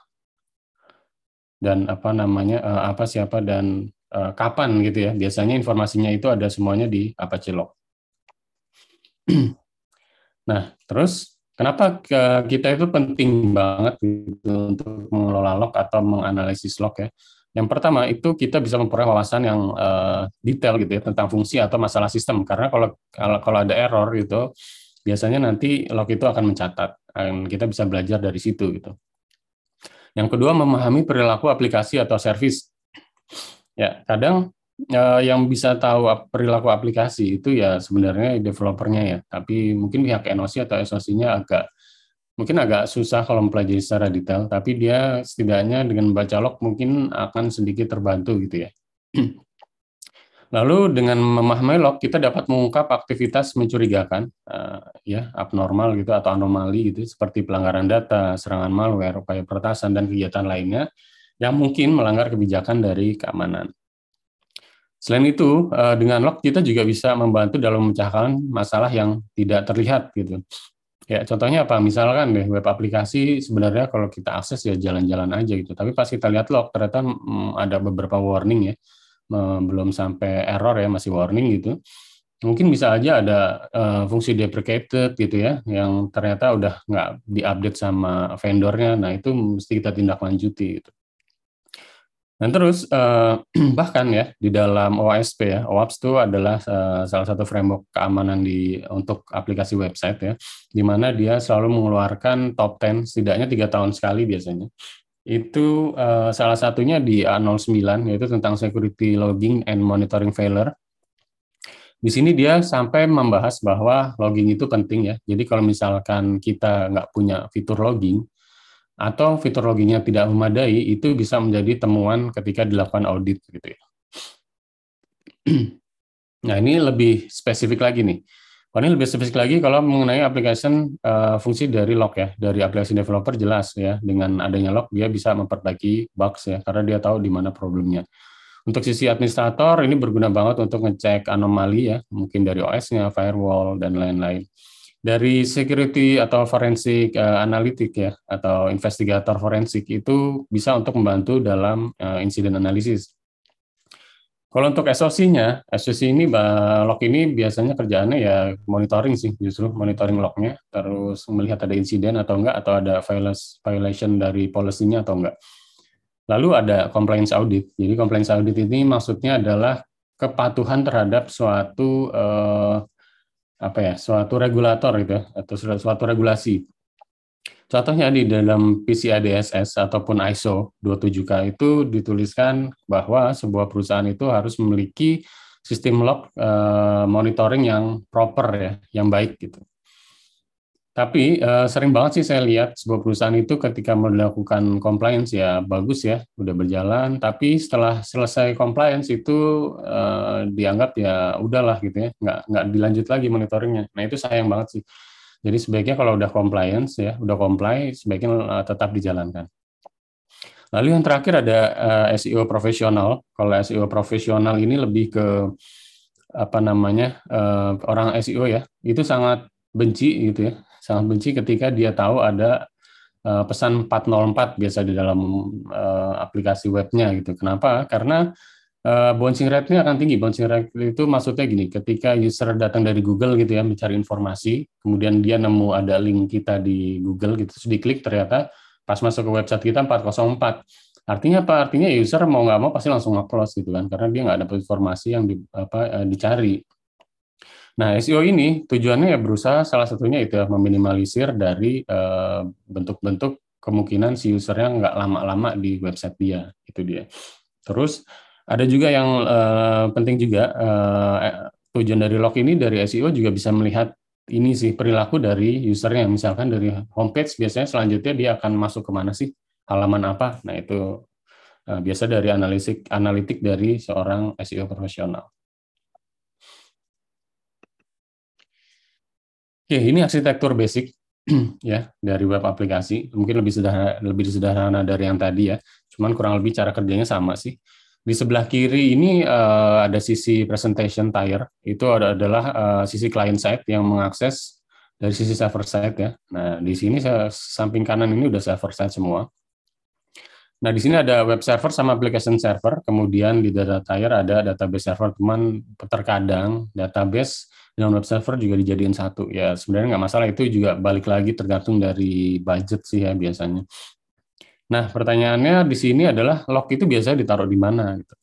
dan apa namanya uh, apa siapa dan kapan gitu ya. Biasanya informasinya itu ada semuanya di Apache Log. nah, terus kenapa kita itu penting banget gitu untuk mengelola log atau menganalisis log ya? Yang pertama itu kita bisa memperoleh wawasan yang uh, detail gitu ya tentang fungsi atau masalah sistem. Karena kalau kalau, ada error gitu, biasanya nanti log itu akan mencatat dan kita bisa belajar dari situ gitu. Yang kedua memahami perilaku aplikasi atau service. Ya, kadang eh, yang bisa tahu perilaku aplikasi itu ya sebenarnya developernya ya, tapi mungkin pihak NOC atau SOC-nya agak mungkin agak susah kalau mempelajari secara detail, tapi dia setidaknya dengan membaca log mungkin akan sedikit terbantu gitu ya. Lalu dengan memahami log kita dapat mengungkap aktivitas mencurigakan, uh, ya abnormal gitu atau anomali gitu seperti pelanggaran data, serangan malware, upaya peretasan dan kegiatan lainnya yang mungkin melanggar kebijakan dari keamanan. Selain itu, uh, dengan log kita juga bisa membantu dalam memecahkan masalah yang tidak terlihat gitu. Ya, contohnya apa? Misalkan deh web aplikasi sebenarnya kalau kita akses ya jalan-jalan aja gitu. Tapi pas kita lihat log ternyata hmm, ada beberapa warning ya belum sampai error ya masih warning gitu mungkin bisa aja ada uh, fungsi deprecated gitu ya yang ternyata udah nggak diupdate sama vendornya nah itu mesti kita tindak lanjuti gitu. Dan terus uh, bahkan ya di dalam OSP ya, OAPS itu adalah uh, salah satu framework keamanan di untuk aplikasi website ya, di mana dia selalu mengeluarkan top 10 setidaknya tiga tahun sekali biasanya itu uh, salah satunya di A09 yaitu tentang security logging and monitoring failure. Di sini dia sampai membahas bahwa logging itu penting ya. Jadi kalau misalkan kita nggak punya fitur logging atau fitur loggingnya tidak memadai, itu bisa menjadi temuan ketika dilakukan audit gitu ya. Nah ini lebih spesifik lagi nih. Oh, ini lebih spesifik lagi kalau mengenai application uh, fungsi dari log ya, dari aplikasi developer jelas ya, dengan adanya log dia bisa memperbaiki bugs ya, karena dia tahu di mana problemnya. Untuk sisi administrator ini berguna banget untuk ngecek anomali ya, mungkin dari OS-nya, firewall dan lain-lain. Dari security atau forensik uh, analitik ya, atau investigator forensik itu bisa untuk membantu dalam uh, insiden analisis kalau untuk SOC-nya, SOC ini log ini biasanya kerjaannya ya monitoring sih, justru monitoring lognya, terus melihat ada insiden atau enggak, atau ada violation dari policy-nya atau enggak. Lalu ada compliance audit. Jadi compliance audit ini maksudnya adalah kepatuhan terhadap suatu eh, apa ya, suatu regulator gitu atau suatu regulasi. Contohnya di dalam PCI DSS ataupun ISO 27K itu dituliskan bahwa sebuah perusahaan itu harus memiliki sistem log uh, monitoring yang proper ya, yang baik gitu. Tapi uh, sering banget sih saya lihat sebuah perusahaan itu ketika melakukan compliance ya bagus ya, udah berjalan. Tapi setelah selesai compliance itu uh, dianggap ya udahlah gitu ya, nggak nggak dilanjut lagi monitoringnya. Nah itu sayang banget sih. Jadi sebaiknya kalau udah compliance ya, udah comply, sebaiknya uh, tetap dijalankan. Lalu yang terakhir ada uh, SEO profesional. Kalau SEO profesional ini lebih ke apa namanya uh, orang SEO ya, itu sangat benci gitu ya, sangat benci ketika dia tahu ada uh, pesan 404 biasa di dalam uh, aplikasi webnya gitu. Kenapa? Karena Uh, bouncing rate-nya akan tinggi. Bouncing rate itu maksudnya gini, ketika user datang dari Google gitu ya, mencari informasi, kemudian dia nemu ada link kita di Google gitu, terus diklik ternyata pas masuk ke website kita 404. Artinya apa? Artinya user mau nggak mau pasti langsung nge-close gitu kan, karena dia nggak dapat informasi yang di, apa, dicari. Nah, SEO ini tujuannya ya berusaha salah satunya itu ya, meminimalisir dari uh, bentuk-bentuk kemungkinan si usernya nggak lama-lama di website dia, itu dia. Terus ada juga yang uh, penting juga uh, tujuan dari log ini dari SEO juga bisa melihat ini sih perilaku dari usernya. Misalkan dari homepage biasanya selanjutnya dia akan masuk ke mana sih halaman apa. Nah itu uh, biasa dari analitik analitik dari seorang SEO profesional. Oke, ini arsitektur basic ya dari web aplikasi. Mungkin lebih sederhana, lebih sederhana dari yang tadi ya. Cuman kurang lebih cara kerjanya sama sih. Di sebelah kiri ini uh, ada sisi presentation tier. Itu ada, adalah uh, sisi client side yang mengakses dari sisi server side ya. Nah, di sini samping kanan ini udah server side semua. Nah, di sini ada web server sama application server. Kemudian di data tier ada database server. Cuman terkadang database dan web server juga dijadiin satu. Ya, sebenarnya nggak masalah. Itu juga balik lagi tergantung dari budget sih ya biasanya. Nah, pertanyaannya di sini adalah log itu biasanya ditaruh di mana gitu.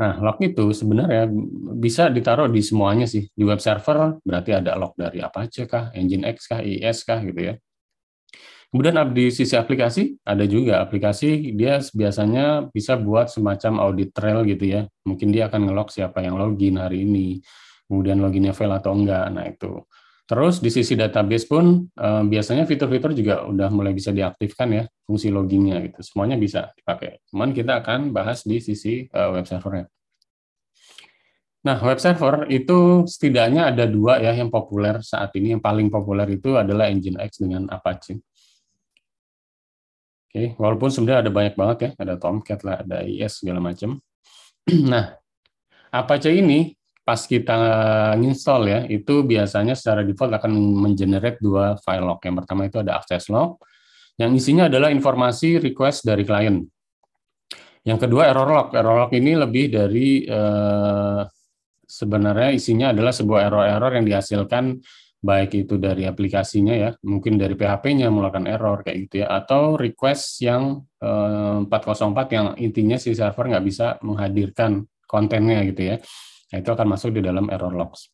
Nah, log itu sebenarnya bisa ditaruh di semuanya sih. Di web server berarti ada log dari Apache kah, Nginx kah, IIS kah gitu ya. Kemudian di sisi aplikasi ada juga aplikasi dia biasanya bisa buat semacam audit trail gitu ya. Mungkin dia akan ngelog siapa yang login hari ini, kemudian loginnya fail atau enggak. Nah, itu. Terus di sisi database pun eh, biasanya fitur-fitur juga udah mulai bisa diaktifkan ya fungsi loginnya gitu. Semuanya bisa dipakai. Cuman kita akan bahas di sisi eh, web servernya. Nah, web server itu setidaknya ada dua ya yang populer saat ini. Yang paling populer itu adalah Nginx dengan Apache. Oke, walaupun sebenarnya ada banyak banget ya, ada Tomcat lah, ada IS segala macam. Nah, Apache ini pas kita install ya, itu biasanya secara default akan mengenerate dua file log. Yang pertama itu ada access log, yang isinya adalah informasi request dari klien. Yang kedua error log. Error log ini lebih dari eh, sebenarnya isinya adalah sebuah error-error yang dihasilkan baik itu dari aplikasinya ya, mungkin dari PHP-nya melakukan error kayak gitu ya, atau request yang eh, 404 yang intinya si server nggak bisa menghadirkan kontennya gitu ya. Nah, itu akan masuk di dalam error logs.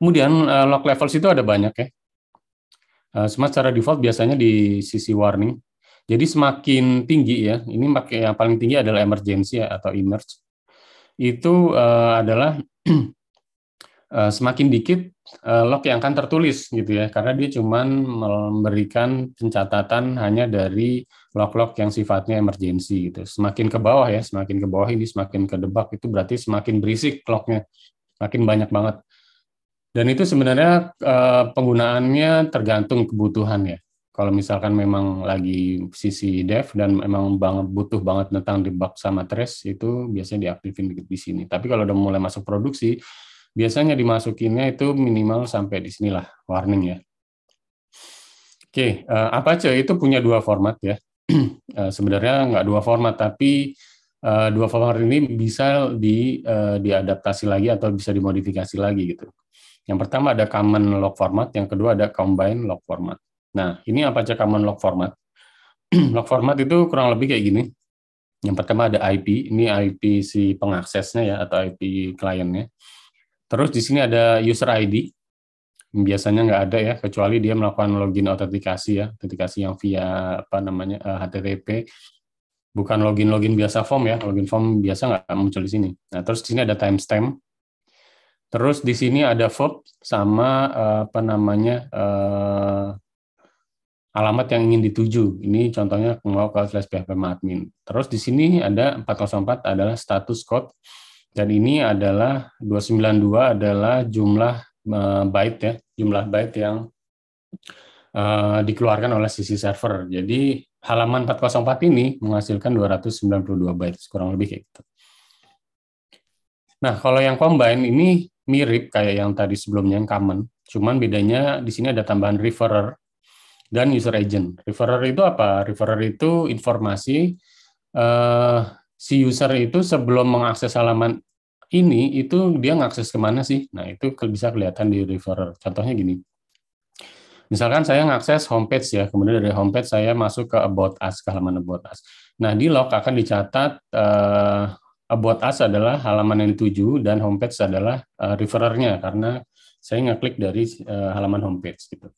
Kemudian uh, log levels itu ada banyak ya. Uh, semua secara default biasanya di sisi warning. Jadi semakin tinggi ya, ini yang paling tinggi adalah emergency atau emerge. Itu uh, adalah uh, semakin dikit uh, log yang akan tertulis gitu ya, karena dia cuma memberikan pencatatan hanya dari log-log yang sifatnya emergency gitu. Semakin ke bawah ya, semakin ke bawah ini semakin ke debak itu berarti semakin berisik lognya, makin banyak banget. Dan itu sebenarnya uh, penggunaannya tergantung kebutuhan ya. Kalau misalkan memang lagi sisi dev dan memang banget butuh banget tentang debug sama trace itu biasanya diaktifin di, di sini. Tapi kalau udah mulai masuk produksi, biasanya dimasukinnya itu minimal sampai di sinilah warning ya. Oke, uh, Apache itu punya dua format ya. uh, sebenarnya nggak dua format, tapi uh, dua format ini bisa di, diadaptasi lagi atau bisa dimodifikasi lagi gitu. Yang pertama ada common log format, yang kedua ada combine log format. Nah, ini apa aja common log format? log format itu kurang lebih kayak gini. Yang pertama ada IP, ini IP si pengaksesnya ya atau IP kliennya. Terus di sini ada user ID. Biasanya nggak ada ya, kecuali dia melakukan login autentikasi ya, autentikasi yang via apa namanya uh, eh, HTTP. Bukan login-login biasa form ya, login form biasa nggak muncul di sini. Nah, terus di sini ada timestamp. Terus di sini ada verb sama uh, apa namanya uh, alamat yang ingin dituju. Ini contohnya mau ke slash php admin. Terus di sini ada 404 adalah status code dan ini adalah 292 adalah jumlah uh, byte ya, jumlah byte yang uh, dikeluarkan oleh sisi server. Jadi halaman 404 ini menghasilkan 292 byte, kurang lebih kayak gitu. Nah, kalau yang combine ini mirip kayak yang tadi sebelumnya yang common, cuman bedanya di sini ada tambahan referrer dan user agent. Referrer itu apa? Referrer itu informasi uh, si user itu sebelum mengakses halaman ini itu dia ngakses ke mana sih? Nah itu bisa kelihatan di referrer. Contohnya gini, misalkan saya ngakses homepage ya, kemudian dari homepage saya masuk ke about us, ke halaman about us. Nah di log akan dicatat uh, about us adalah halaman yang dituju dan homepage adalah uh, referrernya karena saya ngeklik dari uh, halaman homepage gitu.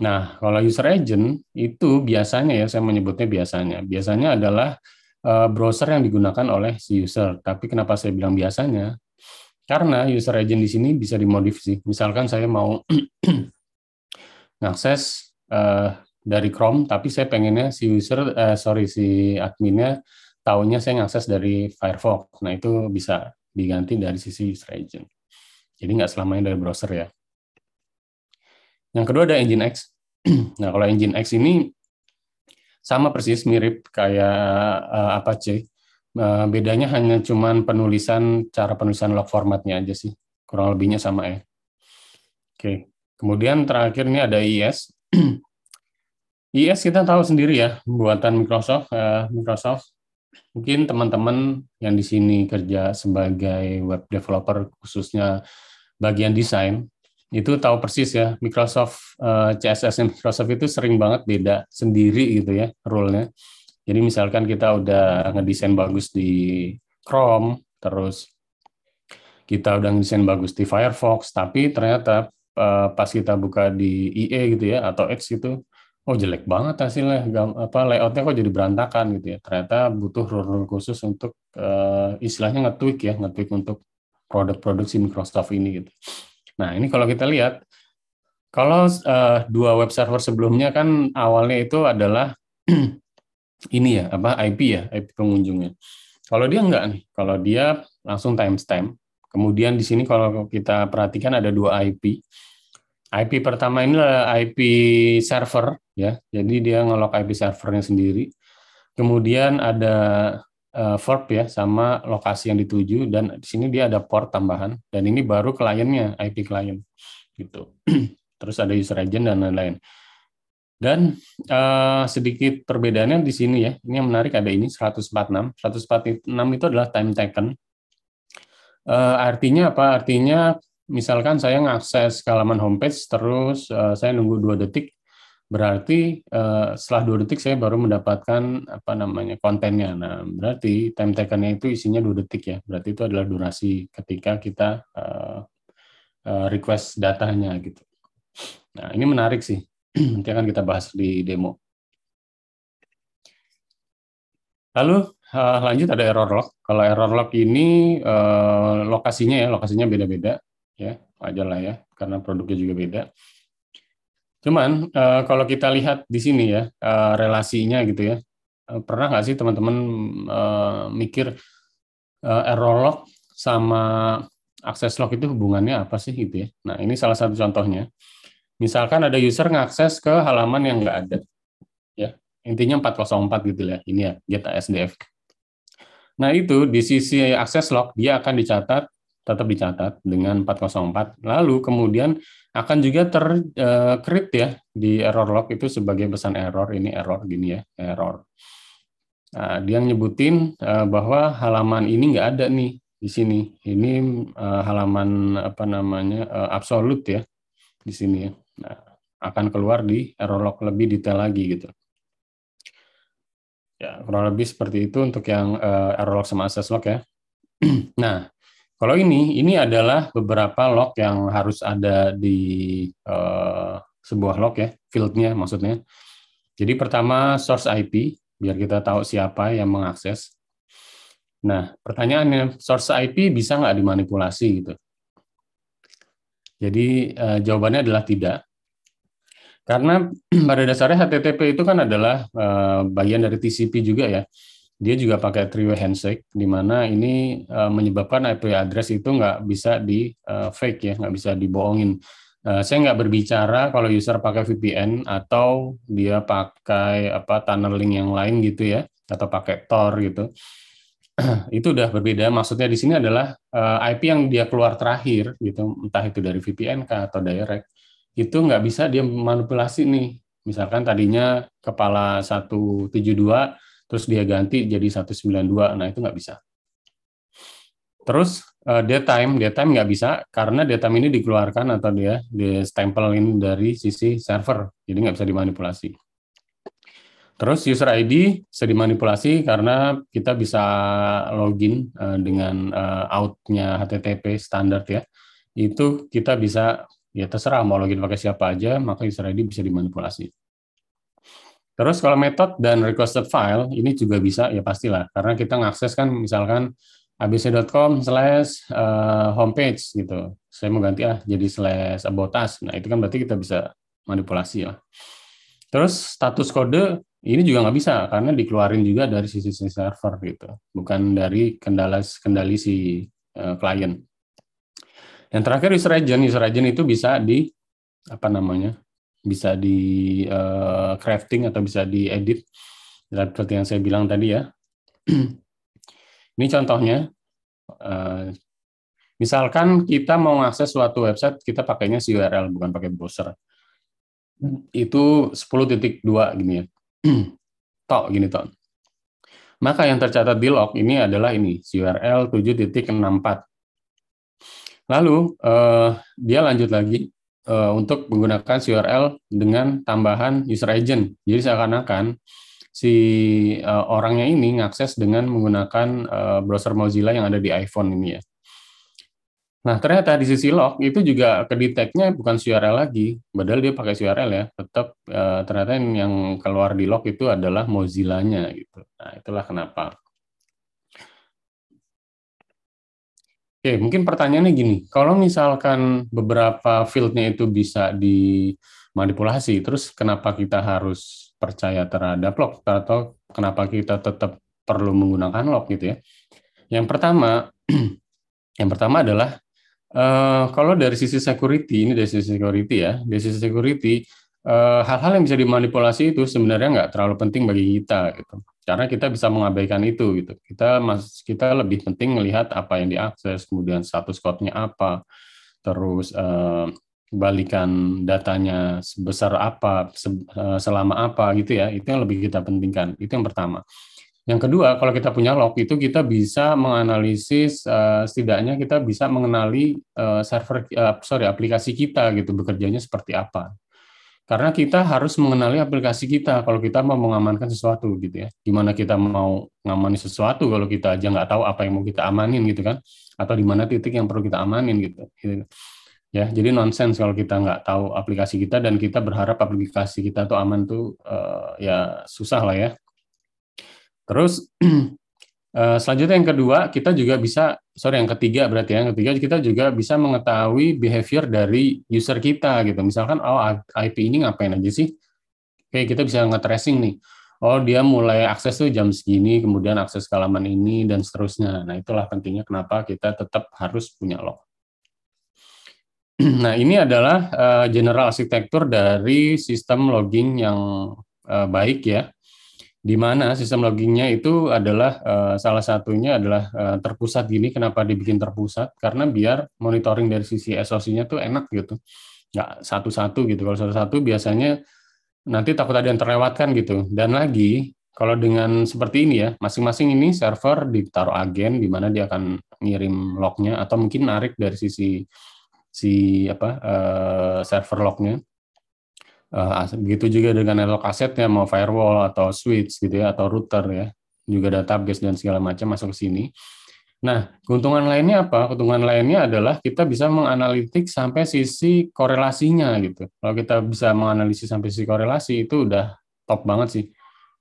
Nah, kalau user agent itu biasanya ya saya menyebutnya biasanya. Biasanya adalah uh, browser yang digunakan oleh si user. Tapi kenapa saya bilang biasanya? Karena user agent di sini bisa dimodif sih. Misalkan saya mau ngakses uh, dari Chrome, tapi saya pengennya si user, uh, sorry si adminnya tahunya saya ngakses dari Firefox. Nah itu bisa diganti dari sisi user agent. Jadi nggak selamanya dari browser ya. Yang kedua ada Nginx. nah, kalau Nginx ini sama persis mirip kayak uh, Apache. Uh, bedanya hanya cuman penulisan cara penulisan log formatnya aja sih. Kurang lebihnya sama ya. Oke. Kemudian terakhir ini ada IIS. IIS kita tahu sendiri ya, buatan Microsoft. Uh, Microsoft mungkin teman-teman yang di sini kerja sebagai web developer khususnya bagian desain itu tahu persis ya Microsoft uh, eh, CSS Microsoft itu sering banget beda sendiri gitu ya rule-nya. Jadi misalkan kita udah ngedesain bagus di Chrome, terus kita udah ngedesain bagus di Firefox, tapi ternyata uh, pas kita buka di IE gitu ya atau Edge itu, oh jelek banget hasilnya, apa layoutnya kok jadi berantakan gitu ya. Ternyata butuh rule khusus untuk uh, istilahnya nge-tweak ya, nge-tweak untuk produk-produk si Microsoft ini gitu. Nah, ini kalau kita lihat, kalau uh, dua web server sebelumnya kan awalnya itu adalah ini ya, apa IP ya, IP pengunjungnya. Kalau dia enggak nih, kalau dia langsung timestamp. Kemudian di sini kalau kita perhatikan ada dua IP. IP pertama ini adalah IP server ya, jadi dia ngelok IP servernya sendiri. Kemudian ada uh, verb ya sama lokasi yang dituju dan di sini dia ada port tambahan dan ini baru kliennya IP klien gitu. Terus ada user agent dan lain-lain. Dan uh, sedikit perbedaannya di sini ya. Ini yang menarik ada ini 146. 146 itu adalah time taken. Uh, artinya apa? Artinya misalkan saya ngakses ke halaman homepage terus uh, saya nunggu dua detik berarti uh, setelah dua detik saya baru mendapatkan apa namanya kontennya. Nah, berarti time takennya itu isinya dua detik ya. Berarti itu adalah durasi ketika kita uh, uh, request datanya gitu. Nah, ini menarik sih. Nanti akan kita bahas di demo. Lalu uh, lanjut ada error log. Kalau error log ini uh, lokasinya ya, lokasinya beda-beda ya, wajar lah ya, karena produknya juga beda. Cuman uh, kalau kita lihat di sini ya uh, relasinya gitu ya, uh, pernah nggak sih teman-teman uh, mikir uh, error log sama akses log itu hubungannya apa sih gitu ya? Nah ini salah satu contohnya. Misalkan ada user ngakses ke halaman yang nggak ada, ya intinya 404 gitu ya, ini ya get ASDF. Nah itu di sisi akses log dia akan dicatat tetap dicatat dengan 404. Lalu kemudian akan juga terkrit uh, ya di error log itu sebagai pesan error ini error gini ya error. Nah, dia nyebutin uh, bahwa halaman ini nggak ada nih di sini. Ini uh, halaman apa namanya absolut ya di sini ya. Nah, akan keluar di error log lebih detail lagi gitu. Ya, kurang lebih seperti itu untuk yang error log sama access log ya. nah, kalau ini, ini adalah beberapa log yang harus ada di uh, sebuah log ya, fieldnya maksudnya. Jadi pertama source IP, biar kita tahu siapa yang mengakses. Nah, pertanyaannya, source IP bisa nggak dimanipulasi gitu? Jadi uh, jawabannya adalah tidak. Karena pada dasarnya HTTP itu kan adalah uh, bagian dari TCP juga ya dia juga pakai three-way handshake, di mana ini uh, menyebabkan IP address itu nggak bisa di uh, fake ya, nggak bisa dibohongin. Uh, saya nggak berbicara kalau user pakai VPN atau dia pakai apa tunneling yang lain gitu ya, atau pakai Tor gitu. itu udah berbeda. Maksudnya di sini adalah uh, IP yang dia keluar terakhir gitu, entah itu dari VPN kah atau direct, itu nggak bisa dia manipulasi nih. Misalkan tadinya kepala 172 terus dia ganti jadi 192, nah itu nggak bisa. Terus uh, daytime, daytime nggak bisa karena daytime ini dikeluarkan atau dia di stempelin dari sisi server, jadi nggak bisa dimanipulasi. Terus user ID bisa dimanipulasi karena kita bisa login uh, dengan uh, out-nya HTTP standar ya. Itu kita bisa ya terserah mau login pakai siapa aja, maka user ID bisa dimanipulasi. Terus kalau metode dan requested file ini juga bisa ya pastilah karena kita ngakses kan misalkan abc.com slash eh, homepage gitu. Saya mau ganti ah jadi slash about us. Nah itu kan berarti kita bisa manipulasi ya. Terus status kode ini juga nggak bisa karena dikeluarin juga dari sisi server gitu, bukan dari kendala kendali si uh, klien. Yang terakhir user agent, user agent itu bisa di apa namanya bisa di uh, crafting atau bisa diedit seperti yang saya bilang tadi ya. Ini contohnya. Uh, misalkan kita mau mengakses suatu website, kita pakainya si URL bukan pakai browser. Itu 10.2 gini ya. tok gini tok. Maka yang tercatat di log ini adalah ini, URL 7.64. Lalu uh, dia lanjut lagi uh, untuk menggunakan URL dengan tambahan user agent. Jadi seakan-akan si uh, orangnya ini ngakses dengan menggunakan uh, browser Mozilla yang ada di iPhone ini ya. Nah, ternyata di sisi log itu juga kedeteknya bukan URL lagi, padahal dia pakai URL ya. Tetap uh, ternyata yang keluar di log itu adalah Mozilla-nya gitu. Nah, itulah kenapa. Oke, mungkin pertanyaannya gini, kalau misalkan beberapa fieldnya itu bisa dimanipulasi, terus kenapa kita harus percaya terhadap log atau kenapa kita tetap perlu menggunakan log gitu ya? Yang pertama, yang pertama adalah uh, kalau dari sisi security ini dari sisi security ya, dari sisi security hal hal-hal yang bisa dimanipulasi itu sebenarnya nggak terlalu penting bagi kita gitu karena kita bisa mengabaikan itu gitu. Kita mas kita lebih penting melihat apa yang diakses, kemudian status code-nya apa, terus eh, balikan datanya sebesar apa, se, eh, selama apa gitu ya. Itu yang lebih kita pentingkan. Itu yang pertama. Yang kedua, kalau kita punya log itu kita bisa menganalisis uh, setidaknya kita bisa mengenali uh, server uh, sorry aplikasi kita gitu bekerjanya seperti apa. Karena kita harus mengenali aplikasi kita kalau kita mau mengamankan sesuatu gitu ya. Gimana kita mau ngamani sesuatu kalau kita aja nggak tahu apa yang mau kita amanin gitu kan. Atau di mana titik yang perlu kita amanin gitu. gitu. Ya, jadi nonsens kalau kita nggak tahu aplikasi kita dan kita berharap aplikasi kita tuh aman tuh uh, ya susah lah ya. Terus Eh, selanjutnya yang kedua, kita juga bisa, sorry yang ketiga berarti ya, yang ketiga kita juga bisa mengetahui behavior dari user kita gitu. Misalkan, oh IP ini ngapain aja sih? Oke, kita bisa nge-tracing nih. Oh dia mulai akses tuh jam segini, kemudian akses ke halaman ini dan seterusnya. Nah itulah pentingnya kenapa kita tetap harus punya log. Nah ini adalah uh, general arsitektur dari sistem logging yang uh, baik ya di mana sistem loggingnya itu adalah uh, salah satunya adalah uh, terpusat gini. Kenapa dibikin terpusat? Karena biar monitoring dari sisi SOC-nya tuh enak gitu, nggak satu-satu gitu. Kalau satu-satu biasanya nanti takut ada yang terlewatkan gitu. Dan lagi kalau dengan seperti ini ya, masing-masing ini server ditaruh agen di mana dia akan ngirim lognya atau mungkin narik dari sisi si apa uh, server lognya Uh, begitu juga dengan network asetnya mau firewall atau switch gitu ya atau router ya juga database dan segala macam masuk ke sini. Nah, keuntungan lainnya apa? Keuntungan lainnya adalah kita bisa menganalitik sampai sisi korelasinya gitu. Kalau kita bisa menganalisis sampai sisi korelasi itu udah top banget sih.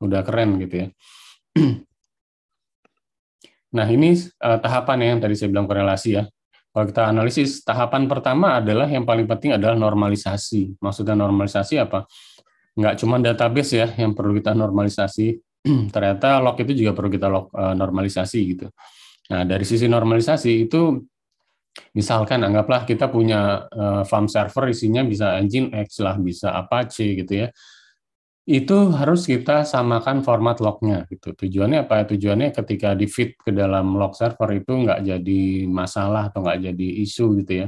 Udah keren gitu ya. Nah, ini uh, tahapan yang tadi saya bilang korelasi ya. Kalau kita analisis, tahapan pertama adalah yang paling penting adalah normalisasi. Maksudnya normalisasi apa? Nggak cuma database ya yang perlu kita normalisasi. Ternyata log itu juga perlu kita log, uh, normalisasi gitu. Nah, dari sisi normalisasi itu misalkan anggaplah kita punya uh, farm server isinya bisa engine X lah, bisa Apache gitu ya itu harus kita samakan format lognya gitu. Tujuannya apa? Tujuannya ketika di feed ke dalam log server itu nggak jadi masalah atau nggak jadi isu gitu ya.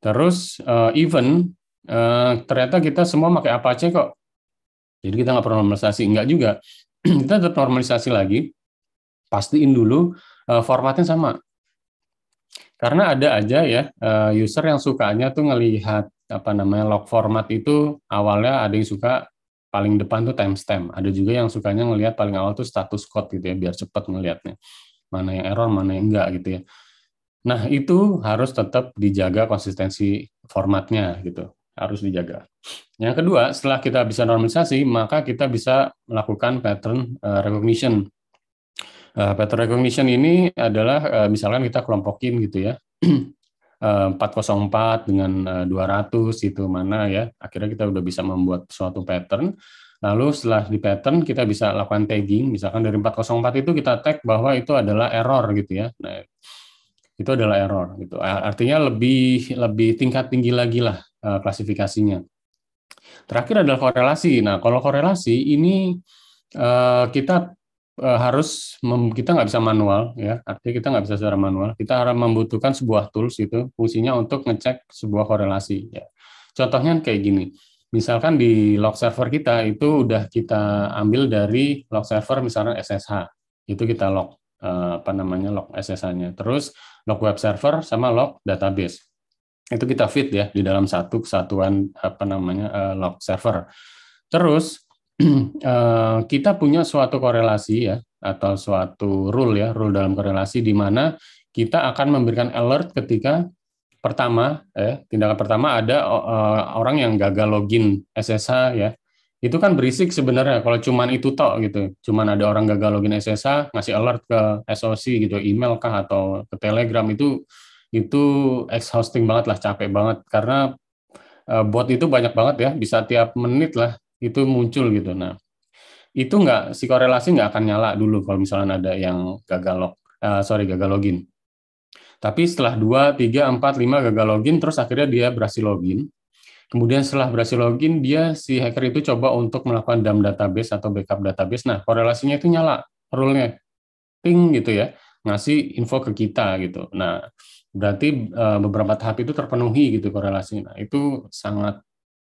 Terus uh, even uh, ternyata kita semua pakai Apache kok. Jadi kita nggak perlu normalisasi, nggak juga. kita tetap normalisasi lagi, pastiin dulu uh, formatnya sama. Karena ada aja ya uh, user yang sukanya tuh ngelihat apa namanya log format itu awalnya ada yang suka paling depan tuh timestamp. Ada juga yang sukanya ngelihat paling awal tuh status code gitu ya, biar cepat ngelihatnya. Mana yang error, mana yang enggak gitu ya. Nah, itu harus tetap dijaga konsistensi formatnya gitu. Harus dijaga. Yang kedua, setelah kita bisa normalisasi, maka kita bisa melakukan pattern uh, recognition. Uh, pattern recognition ini adalah uh, misalkan kita kelompokin gitu ya. 404 dengan 200 itu mana ya. Akhirnya kita udah bisa membuat suatu pattern. Lalu setelah di pattern kita bisa lakukan tagging. Misalkan dari 404 itu kita tag bahwa itu adalah error gitu ya. Nah, itu adalah error gitu. Artinya lebih lebih tingkat tinggi lagi lah klasifikasinya. Terakhir adalah korelasi. Nah, kalau korelasi ini kita uh, harus mem, kita nggak bisa manual ya, artinya kita nggak bisa secara manual. Kita harus membutuhkan sebuah tools itu fungsinya untuk ngecek sebuah korelasi. Ya. Contohnya kayak gini. Misalkan di log server kita itu udah kita ambil dari log server misalnya SSH. Itu kita log uh, apa namanya log SSH-nya. Terus log web server sama log database itu kita fit ya di dalam satu kesatuan apa namanya uh, log server. Terus uh, kita punya suatu korelasi ya atau suatu rule ya rule dalam korelasi di mana kita akan memberikan alert ketika pertama eh tindakan pertama ada uh, orang yang gagal login SSH ya. Itu kan berisik sebenarnya kalau cuman itu tok gitu. Cuman ada orang gagal login SSH ngasih alert ke SOC gitu email kah atau ke Telegram itu itu exhausting banget lah, capek banget. Karena uh, bot itu banyak banget ya, bisa tiap menit lah itu muncul gitu. Nah, itu nggak si korelasi nggak akan nyala dulu kalau misalnya ada yang gagal log, uh, sorry gagal login. Tapi setelah 2, 3, 4, 5 gagal login, terus akhirnya dia berhasil login. Kemudian setelah berhasil login, dia si hacker itu coba untuk melakukan dump database atau backup database. Nah, korelasinya itu nyala, rule-nya. Ping gitu ya, ngasih info ke kita gitu. Nah, berarti uh, beberapa tahap itu terpenuhi gitu korelasi. Nah, itu sangat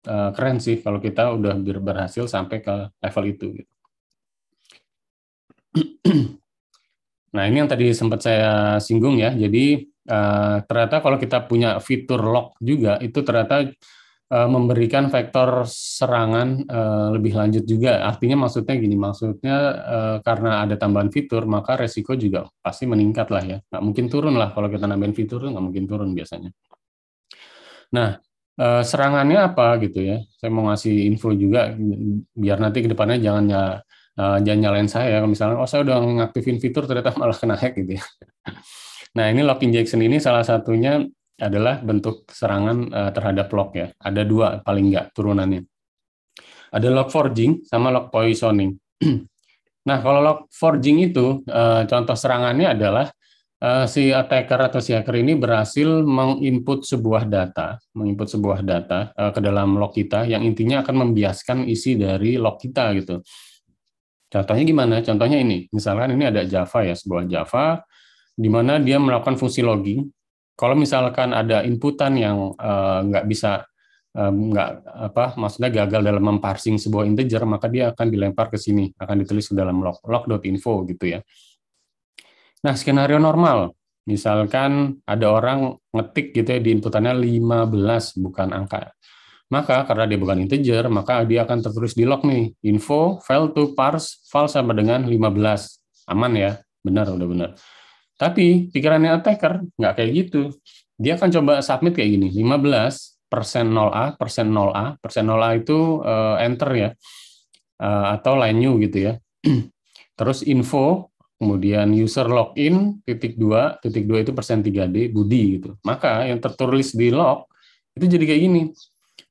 uh, keren sih kalau kita udah berhasil sampai ke level itu. Gitu. nah, ini yang tadi sempat saya singgung ya. Jadi uh, ternyata kalau kita punya fitur lock juga, itu ternyata uh, memberikan vektor serangan lebih lanjut juga. Artinya maksudnya gini, maksudnya karena ada tambahan fitur, maka resiko juga pasti meningkat lah ya. Nggak mungkin turun lah kalau kita nambahin fitur, nggak mungkin turun biasanya. Nah, uh, serangannya apa gitu ya? Saya mau ngasih info juga, biar nanti ke depannya jangan ya, uh, jangan nyalain saya. Kalau misalnya, oh saya udah ngaktifin fitur, ternyata malah kena hack gitu ya. Nah, ini lock injection ini salah satunya adalah bentuk serangan uh, terhadap lock ya. Ada dua paling enggak turunannya. Ada lock forging sama lock poisoning. nah, kalau lock forging itu contoh serangannya adalah uh, si attacker atau si hacker ini berhasil menginput sebuah data, menginput sebuah data uh, ke dalam lock kita yang intinya akan membiaskan isi dari lock kita gitu. Contohnya gimana? Contohnya ini, misalkan ini ada Java ya, sebuah Java di mana dia melakukan fungsi logging kalau misalkan ada inputan yang uh, nggak bisa nggak apa maksudnya gagal dalam memparsing sebuah integer maka dia akan dilempar ke sini akan ditulis ke dalam log log.info gitu ya nah skenario normal. Misalkan ada orang ngetik gitu ya di inputannya 15 bukan angka. Maka karena dia bukan integer maka dia akan tertulis di log nih. Info file to parse file sama dengan 15 aman ya? Benar udah benar. Tapi pikirannya attacker nggak kayak gitu. Dia akan coba submit kayak gini, 15 persen 0A, persen 0A, persen 0A itu uh, enter ya, uh, atau line new gitu ya. Terus info, kemudian user login, titik dua, titik dua itu persen 3D, Budi gitu. Maka yang tertulis di log, itu jadi kayak gini.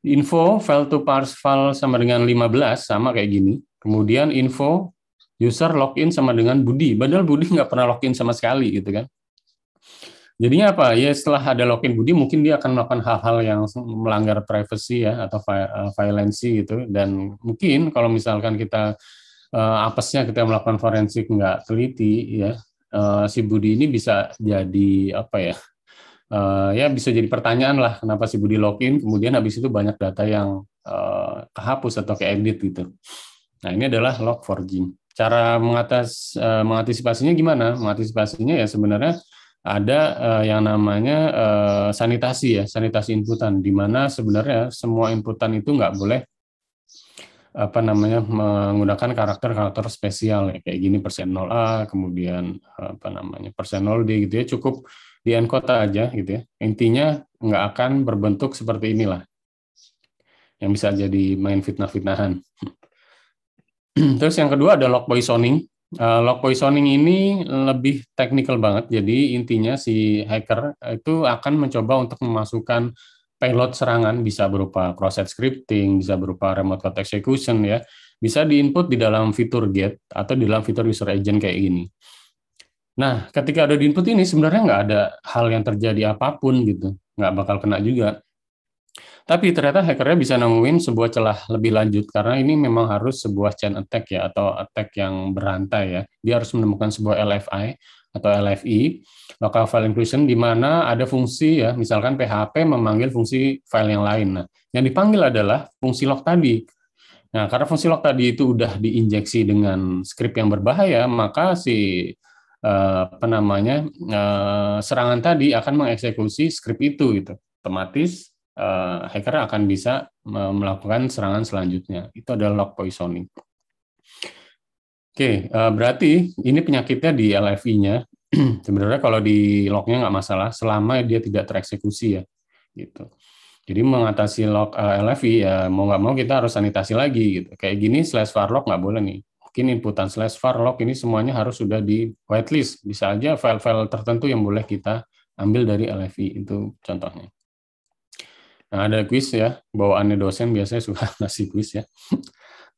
Info, file to parse file sama dengan 15, sama kayak gini. Kemudian info, user login sama dengan Budi. Padahal Budi nggak pernah login sama sekali gitu kan. Jadinya apa? Ya setelah ada login Budi mungkin dia akan melakukan hal-hal yang melanggar privacy ya atau eh, violency gitu dan mungkin kalau misalkan kita uh, apesnya kita melakukan forensik nggak teliti ya uh, si Budi ini bisa jadi apa ya? Uh, ya bisa jadi pertanyaan lah kenapa si Budi login kemudian habis itu banyak data yang uh, kehapus atau keedit gitu. Nah, ini adalah log forging cara mengatas uh, mengantisipasinya gimana? Mengantisipasinya ya sebenarnya ada uh, yang namanya uh, sanitasi ya, sanitasi inputan, di mana sebenarnya semua inputan itu nggak boleh apa namanya menggunakan karakter-karakter spesial ya kayak gini persen 0A kemudian apa namanya persen 0D gitu ya cukup di encode aja gitu ya intinya nggak akan berbentuk seperti inilah yang bisa jadi main fitnah-fitnahan Terus yang kedua ada lock poisoning. Uh, lock poisoning ini lebih teknikal banget. Jadi intinya si hacker itu akan mencoba untuk memasukkan payload serangan bisa berupa cross-site scripting, bisa berupa remote code execution ya. Bisa diinput di dalam fitur get atau di dalam fitur user agent kayak gini. Nah, ketika ada di input ini sebenarnya nggak ada hal yang terjadi apa pun gitu, nggak bakal kena juga. Tapi ternyata hackernya bisa nemuin sebuah celah lebih lanjut karena ini memang harus sebuah chain attack ya atau attack yang berantai ya. Dia harus menemukan sebuah LFI atau LFI, local file inclusion, di mana ada fungsi ya, misalkan PHP memanggil fungsi file yang lain. Nah, yang dipanggil adalah fungsi log tadi. Nah, karena fungsi log tadi itu udah diinjeksi dengan script yang berbahaya, maka si eh, apa namanya eh, serangan tadi akan mengeksekusi script itu gitu. Otomatis eh, hacker akan bisa melakukan serangan selanjutnya. Itu adalah log poisoning. Oke, uh, berarti ini penyakitnya di LFI-nya. Sebenarnya kalau di lognya nggak masalah, selama dia tidak tereksekusi ya, gitu. Jadi mengatasi log uh, eh, LFI ya mau nggak mau kita harus sanitasi lagi gitu. Kayak gini slash var log nggak boleh nih. Mungkin inputan slash var log ini semuanya harus sudah di whitelist. Bisa aja file-file tertentu yang boleh kita ambil dari LFI itu contohnya. Nah, ada quiz ya, bawaannya dosen biasanya suka ngasih quiz ya.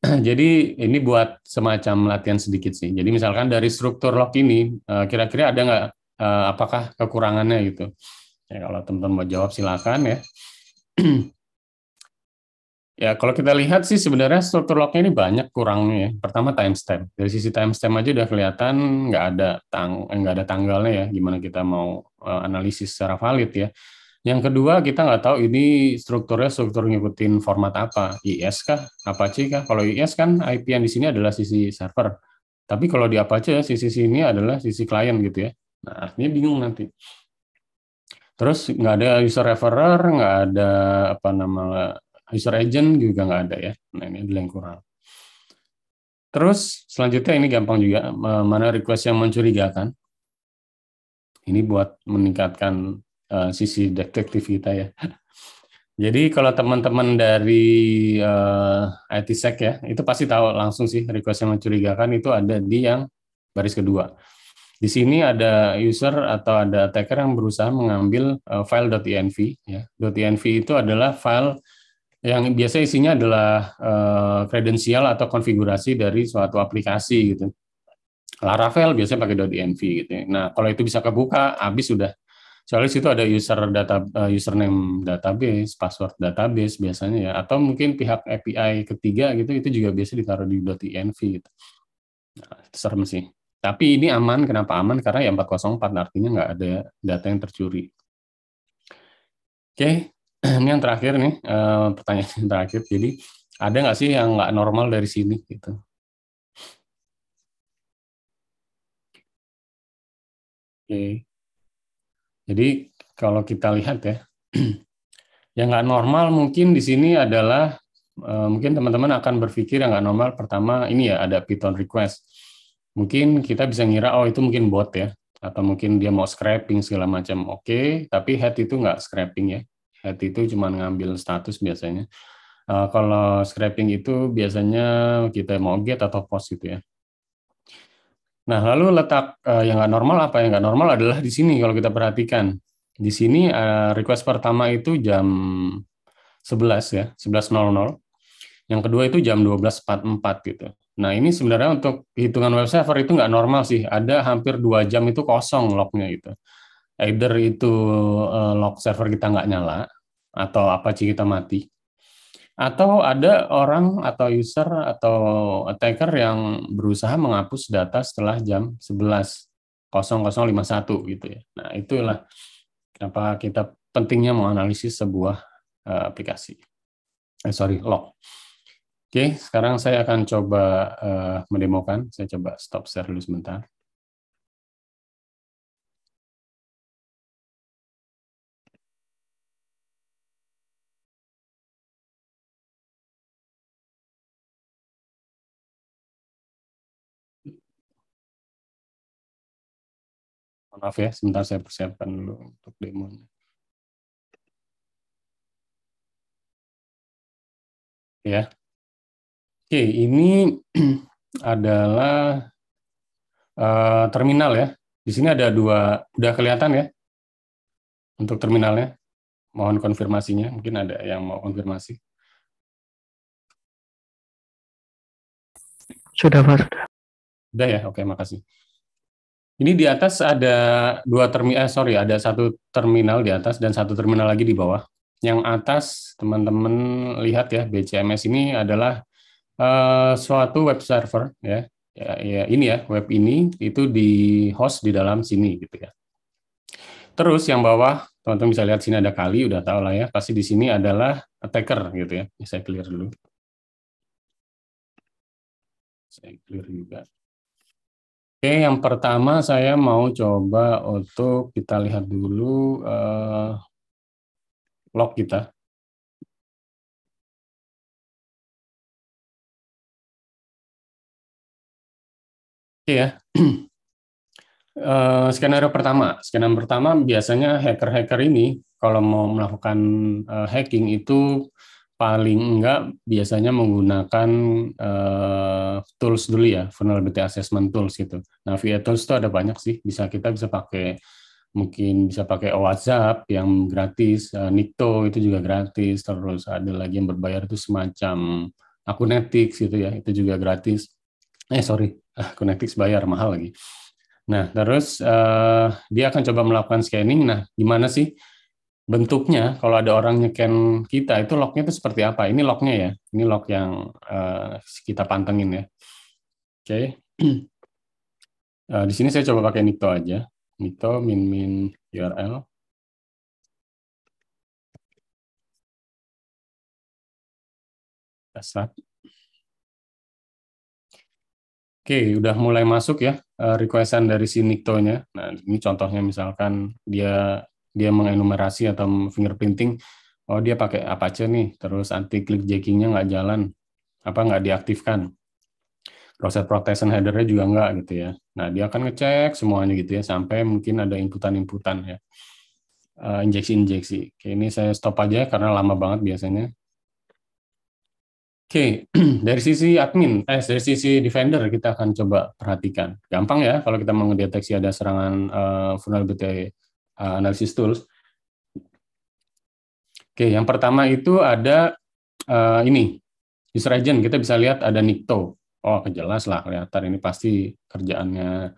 Jadi ini buat semacam latihan sedikit sih. Jadi misalkan dari struktur log ini, eh, kira-kira ada nggak eh, apakah kekurangannya gitu? Ya kalau teman-teman mau jawab silakan ya. Ya, kalau kita lihat sih sebenarnya struktur lognya ini banyak kurangnya ya. Pertama timestamp. Dari sisi timestamp aja udah kelihatan nggak ada tang nggak ada tanggalnya ya. Gimana kita mau eh, analisis secara valid ya. Yang kedua, kita nggak tahu ini strukturnya struktur ngikutin format apa, IS kah, Apache kah? Kalau IS kan IP yang di sini adalah sisi server. Tapi kalau di Apache sisi sini adalah sisi klien gitu ya. Nah, artinya bingung nanti. Terus nggak ada user referrer, nggak ada apa nama user agent juga nggak ada ya. Nah ini adalah yang kurang. Terus selanjutnya ini gampang juga, mana request yang mencurigakan. Ini buat meningkatkan uh, sisi detektif kita ya. Jadi kalau teman-teman dari uh, eh, ITSEC ya, itu pasti tahu langsung sih request yang mencurigakan itu ada di yang baris kedua. Di sini ada user atau ada attacker yang berusaha mengambil uh, file .env ya. .env itu adalah file yang biasa isinya adalah kredensial uh, atau konfigurasi dari suatu aplikasi gitu. Laravel biasanya pakai .env gitu. Ya. Nah, kalau itu bisa kebuka, habis sudah Soalnya situ ada user data uh, username database, password database biasanya ya, atau mungkin pihak API ketiga gitu itu juga biasa ditaruh di .env gitu. Nah, serem sih. Tapi ini aman, kenapa aman? Karena ya 404 artinya nggak ada data yang tercuri. Oke, ini yang terakhir nih, uh, pertanyaan yang terakhir. Jadi ada nggak sih yang nggak normal dari sini gitu? Oke. Jadi kalau kita lihat ya, yang nggak normal mungkin di sini adalah uh, mungkin teman-teman akan berpikir yang nggak normal pertama ini ya ada Python request. Mungkin kita bisa ngira oh itu mungkin bot ya, atau mungkin dia mau scraping segala macam. Oke, okay, tapi head itu nggak scraping ya. Head itu cuma ngambil status biasanya. Uh, kalau scraping itu biasanya kita mau get atau post gitu ya. Nah, lalu letak uh, yang nggak normal apa yang nggak normal adalah di sini kalau kita perhatikan. Di sini uh, request pertama itu jam 11 ya, 11.00. Yang kedua itu jam 12.44 gitu. Nah, ini sebenarnya untuk hitungan web server itu nggak normal sih. Ada hampir dua jam itu kosong lognya gitu. Either itu uh, log server kita nggak nyala, atau apa sih kita mati atau ada orang atau user atau attacker yang berusaha menghapus data setelah jam 11.0051 gitu ya. Nah, itulah kenapa kita pentingnya menganalisis sebuah uh, aplikasi. Eh, sorry, log. Oke, sekarang saya akan coba uh, mendemokan. Saya coba stop share dulu sebentar. Maaf ya, sebentar saya persiapkan dulu untuk demonya. Ya. Oke, ini adalah uh, terminal ya. Di sini ada dua, udah kelihatan ya untuk terminalnya. Mohon konfirmasinya, mungkin ada yang mau konfirmasi. Sudah, Pak. Sudah. Sudah ya, oke, makasih. Ini di atas ada dua terminal, eh, sorry, ada satu terminal di atas dan satu terminal lagi di bawah. yang atas teman-teman lihat ya BCMS ini adalah uh, suatu web server ya. ya. Ya ini ya web ini itu di host di dalam sini gitu ya. Terus yang bawah teman-teman bisa lihat sini ada kali udah tahu lah ya pasti di sini adalah attacker gitu ya. Saya clear dulu. Saya clear juga. Oke, yang pertama saya mau coba untuk kita lihat dulu uh, log kita. Oke ya. Uh, skenario pertama, skenario pertama biasanya hacker-hacker ini kalau mau melakukan uh, hacking itu paling enggak biasanya menggunakan uh, tools dulu ya, vulnerability assessment tools gitu. Nah, via tools itu ada banyak sih, bisa kita bisa pakai mungkin bisa pakai WhatsApp yang gratis, uh, Nikto itu juga gratis, terus ada lagi yang berbayar itu semacam Akunetix gitu ya, itu juga gratis. Eh sorry, Akunetix bayar mahal lagi. Nah, terus uh, dia akan coba melakukan scanning. Nah, gimana sih bentuknya kalau ada orang nyeken kita itu lognya itu seperti apa? Ini lognya ya. Ini log yang uh, kita pantengin ya. Oke. Okay. Uh, di sini saya coba pakai Nikto aja. Nikto min min URL. Dasar. Oke, udah mulai masuk ya requestan dari si Nikto-nya. Nah, ini contohnya misalkan dia dia mengenumerasi atau fingerprinting, oh dia pakai apa aja nih, terus anti click jackingnya nggak jalan, apa nggak diaktifkan. Proses protection header-nya juga nggak gitu ya. Nah, dia akan ngecek semuanya gitu ya, sampai mungkin ada inputan-inputan ya. Injeksi-injeksi. Oke, ini saya stop aja karena lama banget biasanya. Oke, dari sisi admin, eh dari sisi defender kita akan coba perhatikan. Gampang ya kalau kita mendeteksi ada serangan uh, vulnerability uh, analysis tools. Oke, yang pertama itu ada uh, ini user agent. Kita bisa lihat ada Nikto. Oh, jelas lah kelihatan ini pasti kerjaannya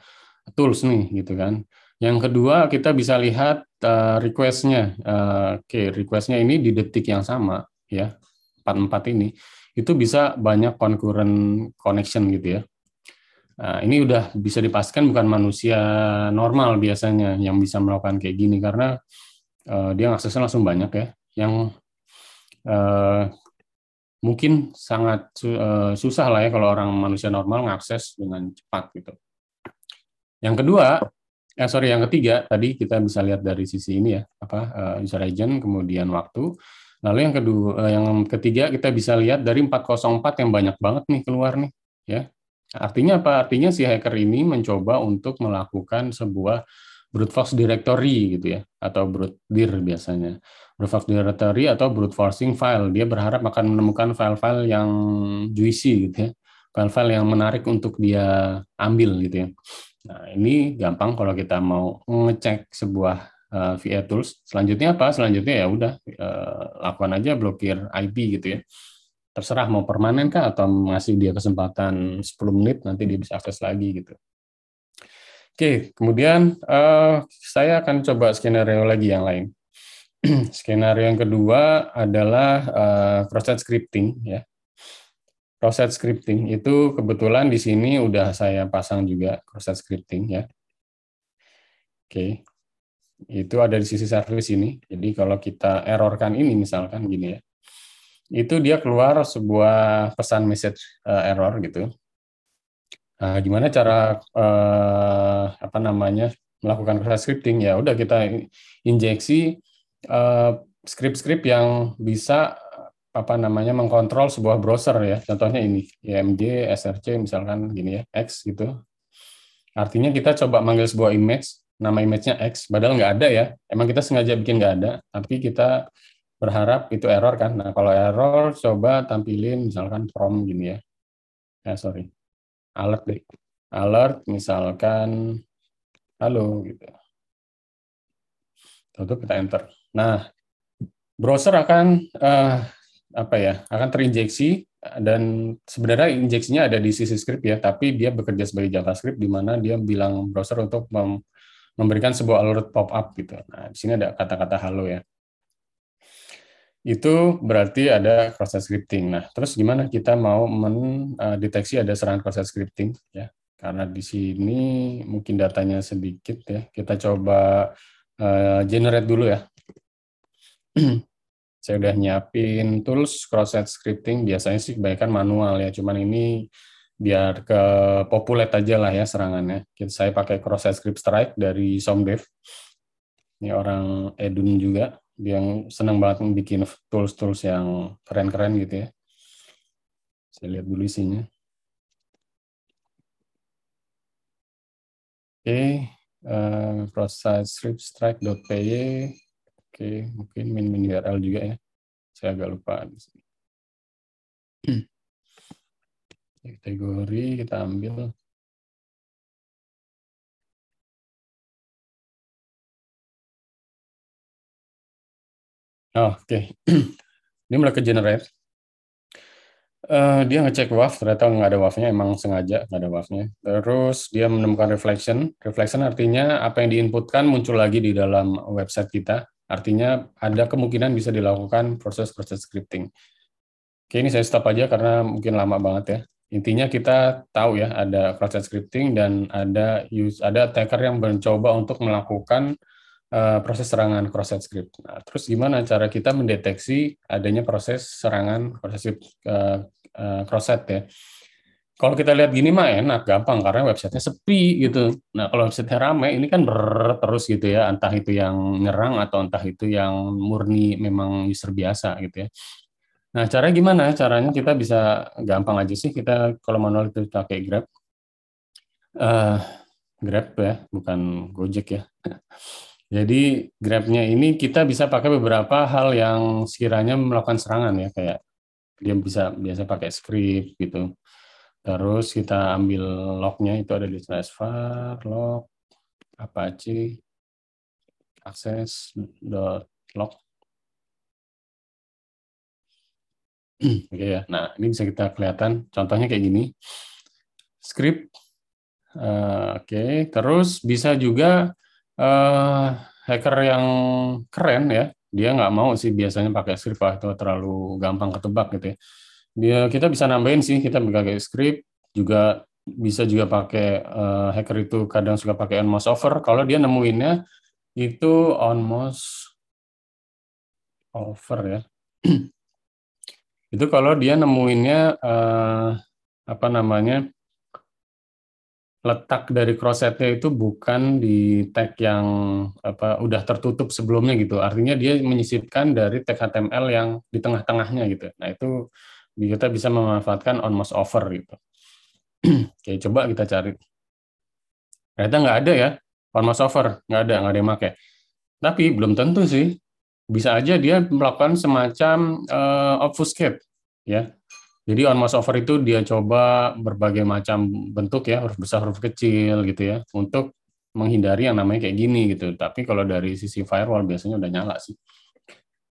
tools nih gitu kan. Yang kedua kita bisa lihat uh, requestnya. Uh, Oke, okay, requestnya ini di detik yang sama ya, empat empat ini itu bisa banyak concurrent connection gitu ya. Nah, ini udah bisa dipastikan bukan manusia normal biasanya yang bisa melakukan kayak gini karena uh, dia aksesnya langsung banyak ya. Yang uh, mungkin sangat uh, susah lah ya kalau orang manusia normal mengakses dengan cepat gitu. Yang kedua, eh sorry yang ketiga tadi kita bisa lihat dari sisi ini ya apa uh, user agent kemudian waktu Lalu yang kedua, eh, yang ketiga kita bisa lihat dari 404 yang banyak banget nih keluar nih, ya. Artinya apa? Artinya si hacker ini mencoba untuk melakukan sebuah brute force directory gitu ya, atau brute dir biasanya. Brute force directory atau brute forcing file. Dia berharap akan menemukan file-file yang juicy gitu ya, file-file yang menarik untuk dia ambil gitu ya. Nah, ini gampang kalau kita mau ngecek sebuah uh, eh, VA tools. Selanjutnya apa? Selanjutnya ya udah uh, lakukan aja blokir IP gitu ya. Terserah mau permanen kah atau masih dia kesempatan 10 menit nanti dia bisa akses lagi gitu. Oke, kemudian uh, saya akan coba skenario lagi yang lain. skenario yang kedua adalah uh, proses scripting ya. Proses scripting itu kebetulan di sini udah saya pasang juga proses scripting ya. Oke, itu ada di sisi service ini. Jadi kalau kita errorkan ini misalkan gini ya, itu dia keluar sebuah pesan message uh, error gitu. Nah, gimana cara uh, apa namanya melakukan proses scripting? Ya udah kita injeksi uh, script-script yang bisa apa namanya mengkontrol sebuah browser ya. Contohnya ini IMG, SRC misalkan gini ya, X gitu. Artinya kita coba manggil sebuah image nama image-nya X, padahal nggak ada ya. Emang kita sengaja bikin nggak ada, tapi kita berharap itu error kan. Nah, kalau error, coba tampilin misalkan from gini ya. Ya, sorry. Alert deh. Alert misalkan halo gitu. Tutup kita enter. Nah, browser akan uh, apa ya? akan terinjeksi dan sebenarnya injeksinya ada di sisi script ya, tapi dia bekerja sebagai JavaScript di mana dia bilang browser untuk mem memberikan sebuah alert pop up gitu. Nah, di sini ada kata-kata halo ya. Itu berarti ada cross scripting. Nah, terus gimana kita mau mendeteksi ada serangan cross scripting ya? Karena di sini mungkin datanya sedikit ya. Kita coba uh, generate dulu ya. Saya udah nyiapin tools cross scripting. Biasanya sih kebanyakan manual ya. Cuman ini biar ke populer aja lah ya serangannya. Saya pakai cross script strike dari Somdev. Ini orang Edun juga yang senang banget bikin tools-tools yang keren-keren gitu ya. Saya lihat dulu isinya. Oke, okay, uh, process strike.py. Oke, okay, mungkin min-min URL juga ya. Saya agak lupa di sini. Kategori kita ambil Oh, Oke, okay. ini mulai ke generate. Uh, dia ngecek WAF, ternyata nggak ada WAF-nya, emang sengaja nggak ada WAF-nya. Terus dia menemukan reflection. Reflection artinya apa yang diinputkan muncul lagi di dalam website kita. Artinya ada kemungkinan bisa dilakukan proses-proses scripting. Oke, ini saya stop aja karena mungkin lama banget ya. Intinya kita tahu ya ada proses scripting dan ada use ada attacker yang mencoba untuk melakukan uh, proses serangan cross-site script. Nah, terus gimana cara kita mendeteksi adanya proses serangan cross-site uh, uh, cross-site ya? Kalau kita lihat gini mah enak, gampang karena websitenya sepi gitu. Nah kalau website rame ini kan ber terus gitu ya, entah itu yang nyerang atau entah itu yang murni memang user biasa gitu ya. Nah caranya gimana? Caranya kita bisa gampang aja sih kita kalau manual itu pakai Grab. Uh, Grab ya, bukan Gojek ya. Jadi Grab-nya ini kita bisa pakai beberapa hal yang sekiranya melakukan serangan ya kayak dia bisa biasa pakai script gitu. Terus kita ambil lognya itu ada di transfer log apache access dot log. Oke ya. Nah, ini bisa kita kelihatan contohnya kayak gini. Script uh, oke, okay. terus bisa juga uh, hacker yang keren ya, dia nggak mau sih biasanya pakai script atau terlalu gampang ketebak gitu ya. Dia kita bisa nambahin sih, kita pakai script juga bisa juga pakai uh, hacker itu kadang suka pakai on mouse over. Kalau dia nemuinnya itu on mouse over ya. itu kalau dia nemuinnya uh, apa namanya letak dari crossetnya itu bukan di tag yang apa udah tertutup sebelumnya gitu. Artinya dia menyisipkan dari tag HTML yang di tengah-tengahnya gitu. Nah, itu kita bisa memanfaatkan on mouse over gitu. Oke, coba kita cari. Ternyata nggak ada ya on mouse over, nggak ada, nggak ada yang pakai. Tapi belum tentu sih. Bisa aja dia melakukan semacam uh, obfuscate ya jadi on mouse over itu dia coba berbagai macam bentuk ya, huruf besar, huruf kecil gitu ya, untuk menghindari yang namanya kayak gini gitu. Tapi kalau dari sisi firewall biasanya udah nyala sih.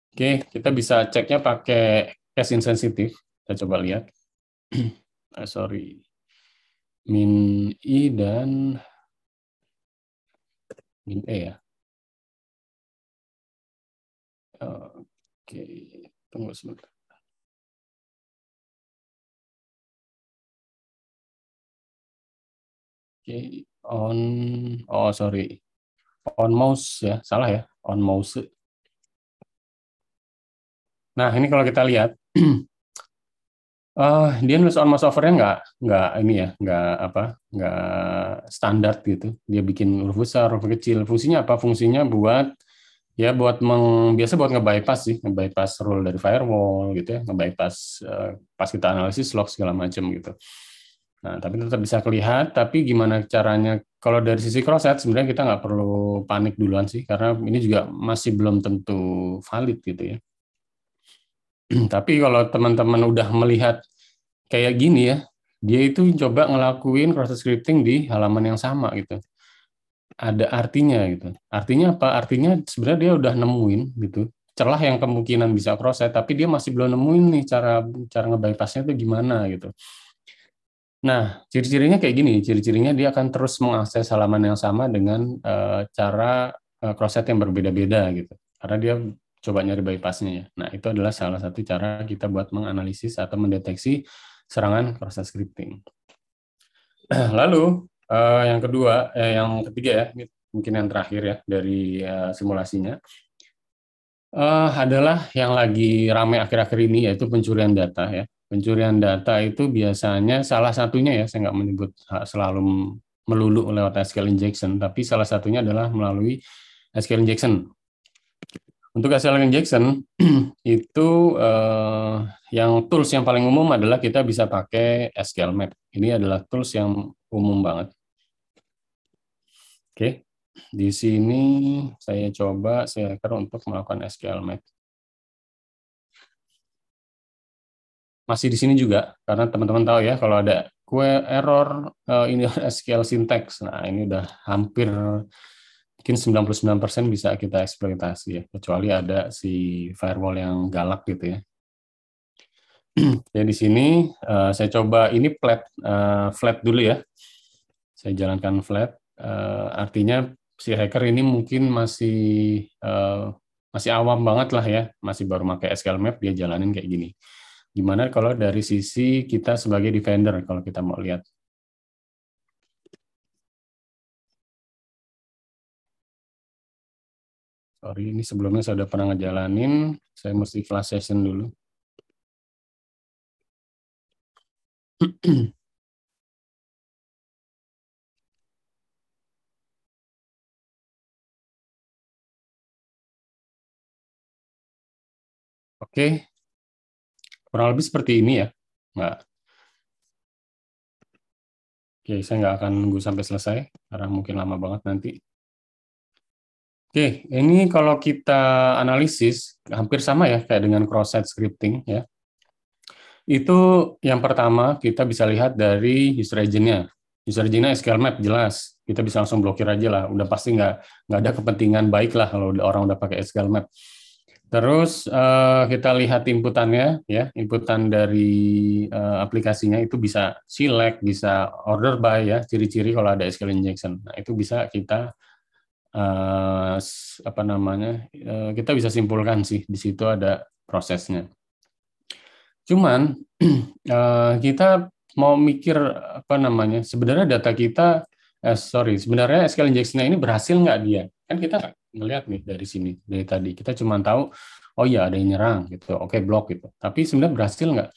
Oke, kita bisa ceknya pakai case insensitive. Kita coba lihat. ah, sorry. Min i dan min e ya. Oke, tunggu sebentar. Okay. on oh sorry. On mouse ya salah ya? On mouse. Nah ini kalau kita lihat uh, dia nulis on mouse overnya nggak? Nggak ini ya nggak apa nggak standar gitu. Dia bikin huruf besar huruf kecil. Fungsinya apa? Fungsinya buat ya buat meng, biasa buat nge-bypass sih. Nge-bypass rule dari firewall gitu ya. Nge-bypass uh, pas kita analisis log segala macam gitu Nah, tapi tetap bisa kelihatan. Tapi gimana caranya? Kalau dari sisi cross-site, sebenarnya kita nggak perlu panik duluan sih, karena ini juga masih belum tentu valid gitu ya. tapi kalau teman-teman udah melihat kayak gini ya, dia itu coba ngelakuin cross scripting di halaman yang sama gitu. Ada artinya gitu. Artinya apa? Artinya sebenarnya dia udah nemuin gitu celah yang kemungkinan bisa cross site, tapi dia masih belum nemuin nih cara cara ngebypassnya itu gimana gitu. Nah, ciri-cirinya kayak gini. Ciri-cirinya dia akan terus mengakses halaman yang sama dengan uh, cara uh, cross-site yang berbeda-beda gitu. Karena dia coba nyari bypassnya ya. Nah, itu adalah salah satu cara kita buat menganalisis atau mendeteksi serangan cross scripting. Lalu eh, yang kedua, eh, yang ketiga ya, mungkin yang terakhir ya dari uh, simulasinya uh, adalah yang lagi ramai akhir-akhir ini yaitu pencurian data ya. Pencurian data itu biasanya salah satunya ya, saya nggak menyebut selalu melulu lewat SQL injection, tapi salah satunya adalah melalui SQL injection. Untuk SQL injection itu uh, yang tools yang paling umum adalah kita bisa pakai SQL Map. Ini adalah tools yang umum banget. Oke, di sini saya coba share untuk melakukan SQL Map. Masih di sini juga, karena teman-teman tahu ya, kalau ada kue error uh, ini SQL syntax. Nah, ini udah hampir mungkin 99% bisa kita eksploitasi ya, kecuali ada si firewall yang galak gitu ya. ya di sini uh, saya coba ini flat uh, flat dulu ya. Saya jalankan flat. Uh, artinya si hacker ini mungkin masih uh, masih awam banget lah ya, masih baru pakai SQL Map dia jalanin kayak gini. Gimana kalau dari sisi kita sebagai defender kalau kita mau lihat Sorry, ini sebelumnya saya sudah pernah ngejalanin. Saya mesti flash session dulu. Oke, kurang lebih seperti ini ya. Nggak. Oke, saya nggak akan nunggu sampai selesai, karena mungkin lama banget nanti. Oke, ini kalau kita analisis hampir sama ya kayak dengan cross-site scripting ya. Itu yang pertama kita bisa lihat dari user agent-nya. User agent-nya SQL Map jelas, kita bisa langsung blokir aja lah. Udah pasti nggak nggak ada kepentingan baik lah kalau orang udah pakai SQL Map. Terus uh, kita lihat inputannya ya, inputan dari uh, aplikasinya itu bisa select, bisa order by ya, ciri-ciri kalau ada SQL injection. Nah, itu bisa kita uh, apa namanya uh, kita bisa simpulkan sih di situ ada prosesnya. Cuman uh, kita mau mikir apa namanya sebenarnya data kita eh, sorry sebenarnya SQL injection ini berhasil nggak dia kan kita ngelihat nih dari sini dari tadi kita cuma tahu oh iya ada yang nyerang gitu oke okay, blok gitu tapi sebenarnya berhasil nggak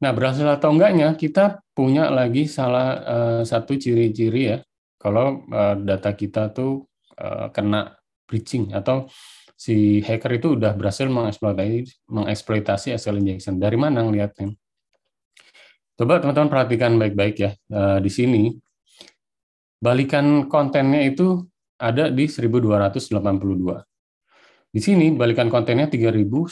nah berhasil atau enggaknya kita punya lagi salah uh, satu ciri-ciri ya kalau uh, data kita tuh Eh, kena breaching atau si hacker itu udah berhasil mengeksploitasi mengeksploitasi SQL injection. Dari mana ngeliatnya? Coba teman-teman perhatikan baik-baik ya. Uh, di sini balikan kontennya itu ada di 1282. Di sini balikan kontennya 3198.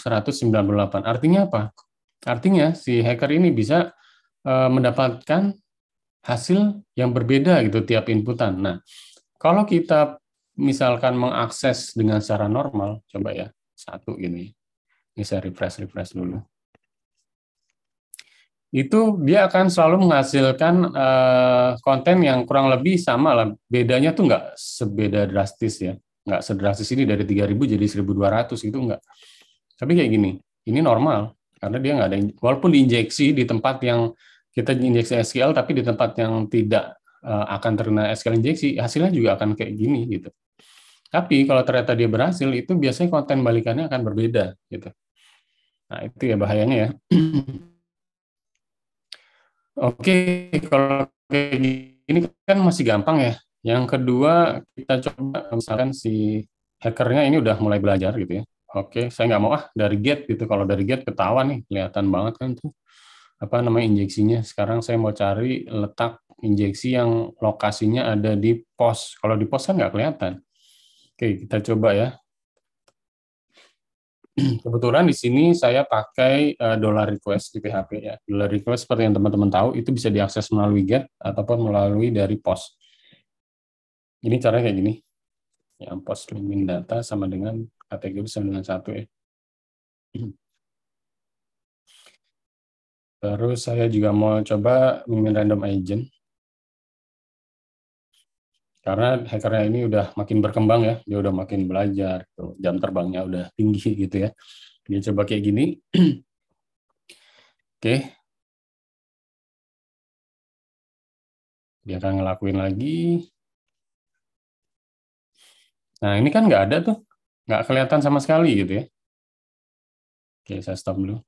Artinya apa? Artinya si hacker ini bisa uh, mendapatkan hasil yang berbeda gitu tiap inputan. Nah, kalau kita misalkan mengakses dengan secara normal, coba ya, satu ini. Ini saya refresh refresh dulu. Itu dia akan selalu menghasilkan uh, konten yang kurang lebih sama lah. Bedanya tuh nggak sebeda drastis ya. Nggak sedrastis ini dari 3000 jadi 1200 itu nggak. Tapi kayak gini, ini normal. Karena dia nggak ada, walaupun diinjeksi di tempat yang kita injeksi SQL, tapi di tempat yang tidak uh, akan terkena SQL injeksi, hasilnya juga akan kayak gini gitu. Tapi kalau ternyata dia berhasil, itu biasanya konten balikannya akan berbeda gitu. Nah, itu ya bahayanya ya. Oke, kalau kayak gini kan masih gampang ya. Yang kedua, kita coba misalkan si hackernya ini udah mulai belajar gitu ya. Oke, saya nggak mau ah dari get gitu. Kalau dari get ketahuan nih, kelihatan banget kan tuh apa namanya injeksinya. Sekarang saya mau cari letak injeksi yang lokasinya ada di pos. Kalau di pos kan nggak kelihatan. Oke, kita coba ya. Kebetulan di sini saya pakai uh, dollar request di PHP ya. Dollar request seperti yang teman-teman tahu itu bisa diakses melalui get ataupun melalui dari post. Ini caranya kayak gini. Ya, post min data sama dengan kategori sama dengan satu ya. Terus saya juga mau coba mimin random agent. Karena hackernya ini udah makin berkembang ya, dia udah makin belajar, gitu. jam terbangnya udah tinggi gitu ya. Dia coba kayak gini. Oke. Dia akan ngelakuin lagi. Nah, ini kan nggak ada tuh. Nggak kelihatan sama sekali gitu ya. Oke, saya stop dulu.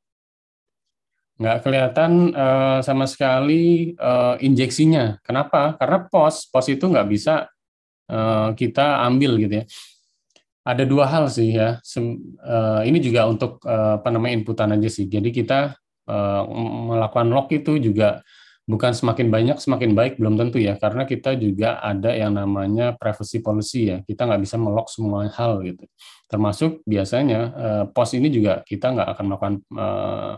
Nggak kelihatan uh, sama sekali uh, injeksinya. Kenapa? Karena pos, pos itu nggak bisa uh, kita ambil gitu ya. Ada dua hal sih ya. Sem, uh, ini juga untuk uh, apa namanya inputan aja sih. Jadi kita uh, melakukan lock itu juga bukan semakin banyak semakin baik belum tentu ya karena kita juga ada yang namanya privacy policy ya kita nggak bisa melock semua hal gitu termasuk biasanya uh, pos ini juga kita nggak akan melakukan uh,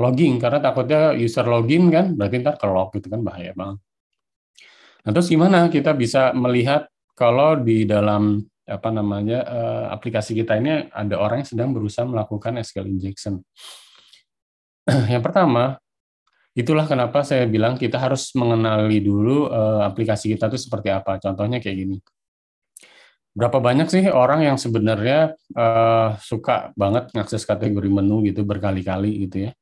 logging karena takutnya user login kan berarti ntar ke lock gitu kan bahaya banget nah terus gimana kita bisa melihat kalau di dalam apa namanya uh, aplikasi kita ini ada orang yang sedang berusaha melakukan SQL injection yang pertama itulah kenapa saya bilang kita harus mengenali dulu uh, aplikasi kita itu seperti apa. Contohnya kayak gini. Berapa banyak sih orang yang sebenarnya uh, suka banget ngakses kategori menu gitu berkali-kali gitu ya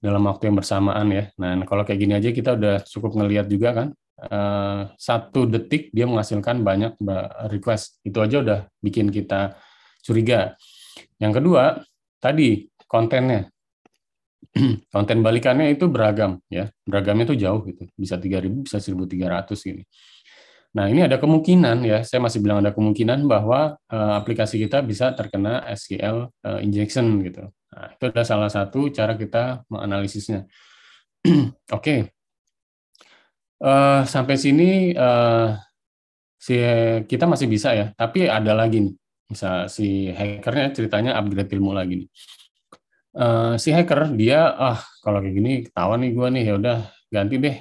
dalam waktu yang bersamaan ya. Nah kalau kayak gini aja kita udah cukup ngelihat juga kan uh, satu detik dia menghasilkan banyak request. Itu aja udah bikin kita curiga. Yang kedua tadi kontennya. Konten balikannya itu beragam ya. Beragamnya itu jauh gitu. Bisa 3000 bisa 1300 gini. Nah ini ada kemungkinan ya. Saya masih bilang ada kemungkinan bahwa uh, aplikasi kita bisa terkena SQL uh, eh, injection gitu nah, itu adalah salah satu cara kita menganalisisnya. Oke. Okay. uh, eh, sampai sini uh, si kita masih bisa ya tapi ada lagi nih. Bisa si hackernya ceritanya upgrade ilmu lagi nih. Uh, si hacker dia ah kalau kayak gini ketahuan nih gue nih ya udah ganti deh.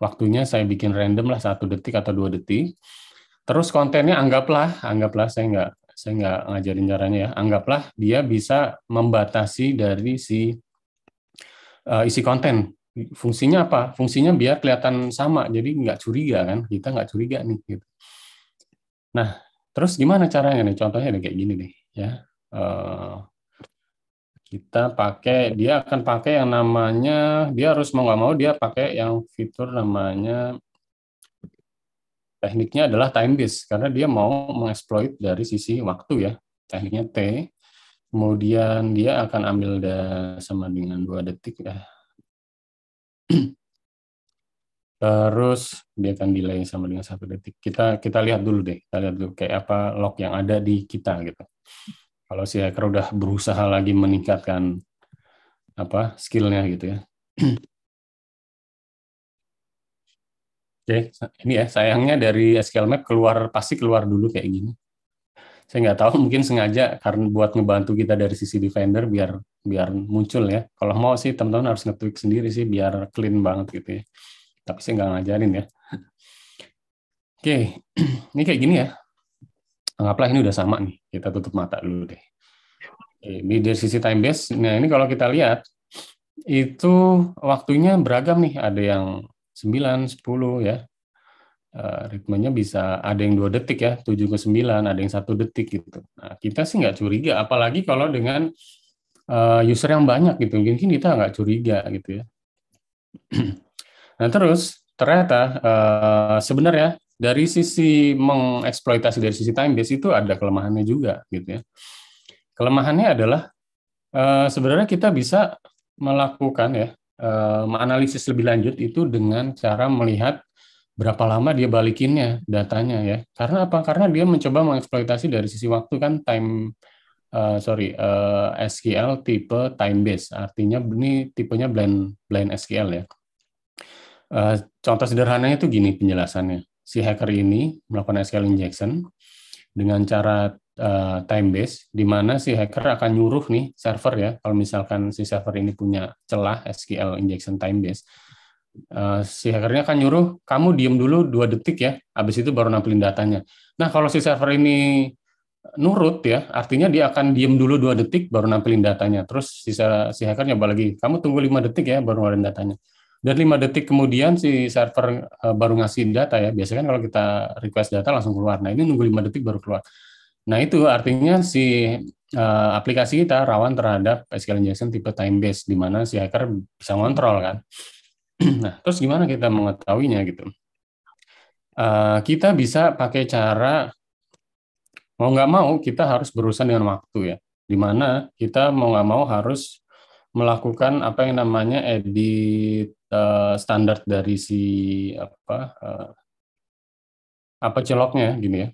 Waktunya saya bikin random lah satu detik atau dua detik. Terus kontennya anggaplah anggaplah saya nggak saya nggak ngajarin caranya ya. Anggaplah dia bisa membatasi dari si uh, isi konten. Fungsinya apa? Fungsinya biar kelihatan sama jadi nggak curiga kan? Kita nggak curiga nih gitu. Nah terus gimana caranya nih? Contohnya kayak gini nih ya. Uh, kita pakai dia akan pakai yang namanya dia harus mau nggak mau dia pakai yang fitur namanya tekniknya adalah time base karena dia mau mengeksploit dari sisi waktu ya. Tekniknya T kemudian dia akan ambil sama dengan dua detik ya. Terus dia akan delay sama dengan satu detik. Kita kita lihat dulu deh kita lihat dulu kayak apa log yang ada di kita gitu. Kalau si hacker udah berusaha lagi meningkatkan apa skillnya gitu ya. Oke, ini ya sayangnya dari SQL Map keluar pasti keluar dulu kayak gini. Saya nggak tahu mungkin sengaja karena buat ngebantu kita dari sisi Defender biar biar muncul ya. Kalau mau sih teman-teman harus nge-tweak sendiri sih biar clean banget gitu ya. Tapi saya nggak ngajarin ya. Oke, ini kayak gini ya anggaplah ini udah sama nih, kita tutup mata dulu deh. Ini dari sisi time base, nah ini kalau kita lihat, itu waktunya beragam nih, ada yang 9, 10 ya, uh, ritmenya bisa ada yang dua detik ya, 7 ke 9, ada yang satu detik gitu. Nah, kita sih nggak curiga, apalagi kalau dengan uh, user yang banyak gitu, mungkin kita nggak curiga gitu ya. nah terus ternyata uh, sebenarnya dari sisi mengeksploitasi dari sisi time base itu ada kelemahannya juga gitu ya. Kelemahannya adalah sebenarnya kita bisa melakukan ya menganalisis lebih lanjut itu dengan cara melihat berapa lama dia balikinnya datanya ya. Karena apa? Karena dia mencoba mengeksploitasi dari sisi waktu kan time uh, sorry uh, SQL tipe time base. Artinya ini tipenya blend blend SQL ya. Uh, contoh sederhananya itu gini penjelasannya si hacker ini melakukan SQL injection dengan cara uh, time base, di mana si hacker akan nyuruh nih server ya, kalau misalkan si server ini punya celah SQL injection time base, uh, si hackernya akan nyuruh kamu diem dulu dua detik ya, habis itu baru nampilin datanya. Nah kalau si server ini nurut ya, artinya dia akan diem dulu dua detik baru nampilin datanya. Terus si, si hacker nyoba lagi, kamu tunggu lima detik ya baru ngeluarin datanya. Dan lima detik kemudian si server uh, baru ngasih data ya. Biasanya kan kalau kita request data langsung keluar. Nah ini nunggu lima detik baru keluar. Nah itu artinya si uh, aplikasi kita rawan terhadap SQL injection tipe time based di mana si hacker bisa ngontrol kan. nah terus gimana kita mengetahuinya gitu? Uh, kita bisa pakai cara mau nggak mau kita harus berurusan dengan waktu ya. Di mana kita mau nggak mau harus melakukan apa yang namanya edit uh, standar dari si apa uh, apa celoknya gini ya.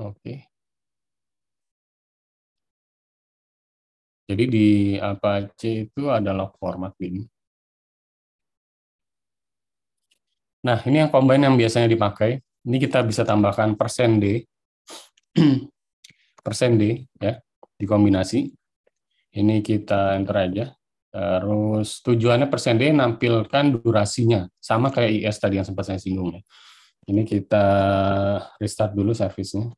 Oke. Jadi di Apache itu ada log format bin. Nah, ini yang combine yang biasanya dipakai. Ini kita bisa tambahkan persen D. persen D ya, dikombinasi. Ini kita enter aja. Terus tujuannya persen D nampilkan durasinya. Sama kayak IS tadi yang sempat saya singgung ya. Ini kita restart dulu servisnya.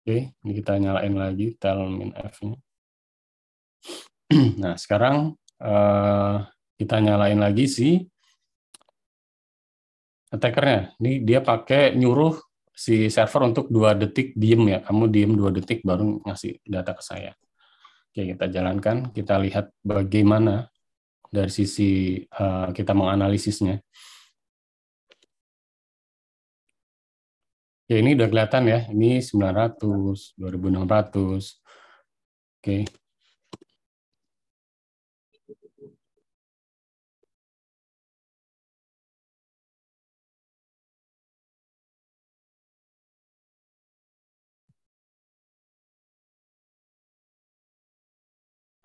Oke, ini kita nyalain lagi telmin F-nya. Nah, sekarang uh, kita nyalain lagi si attackernya. Ini dia pakai nyuruh si server untuk dua detik diem ya. Kamu diem dua detik baru ngasih data ke saya. Oke, kita jalankan. Kita lihat bagaimana dari sisi uh, kita menganalisisnya. Oke, ini udah kelihatan ya. Ini 900, 2600. Oke.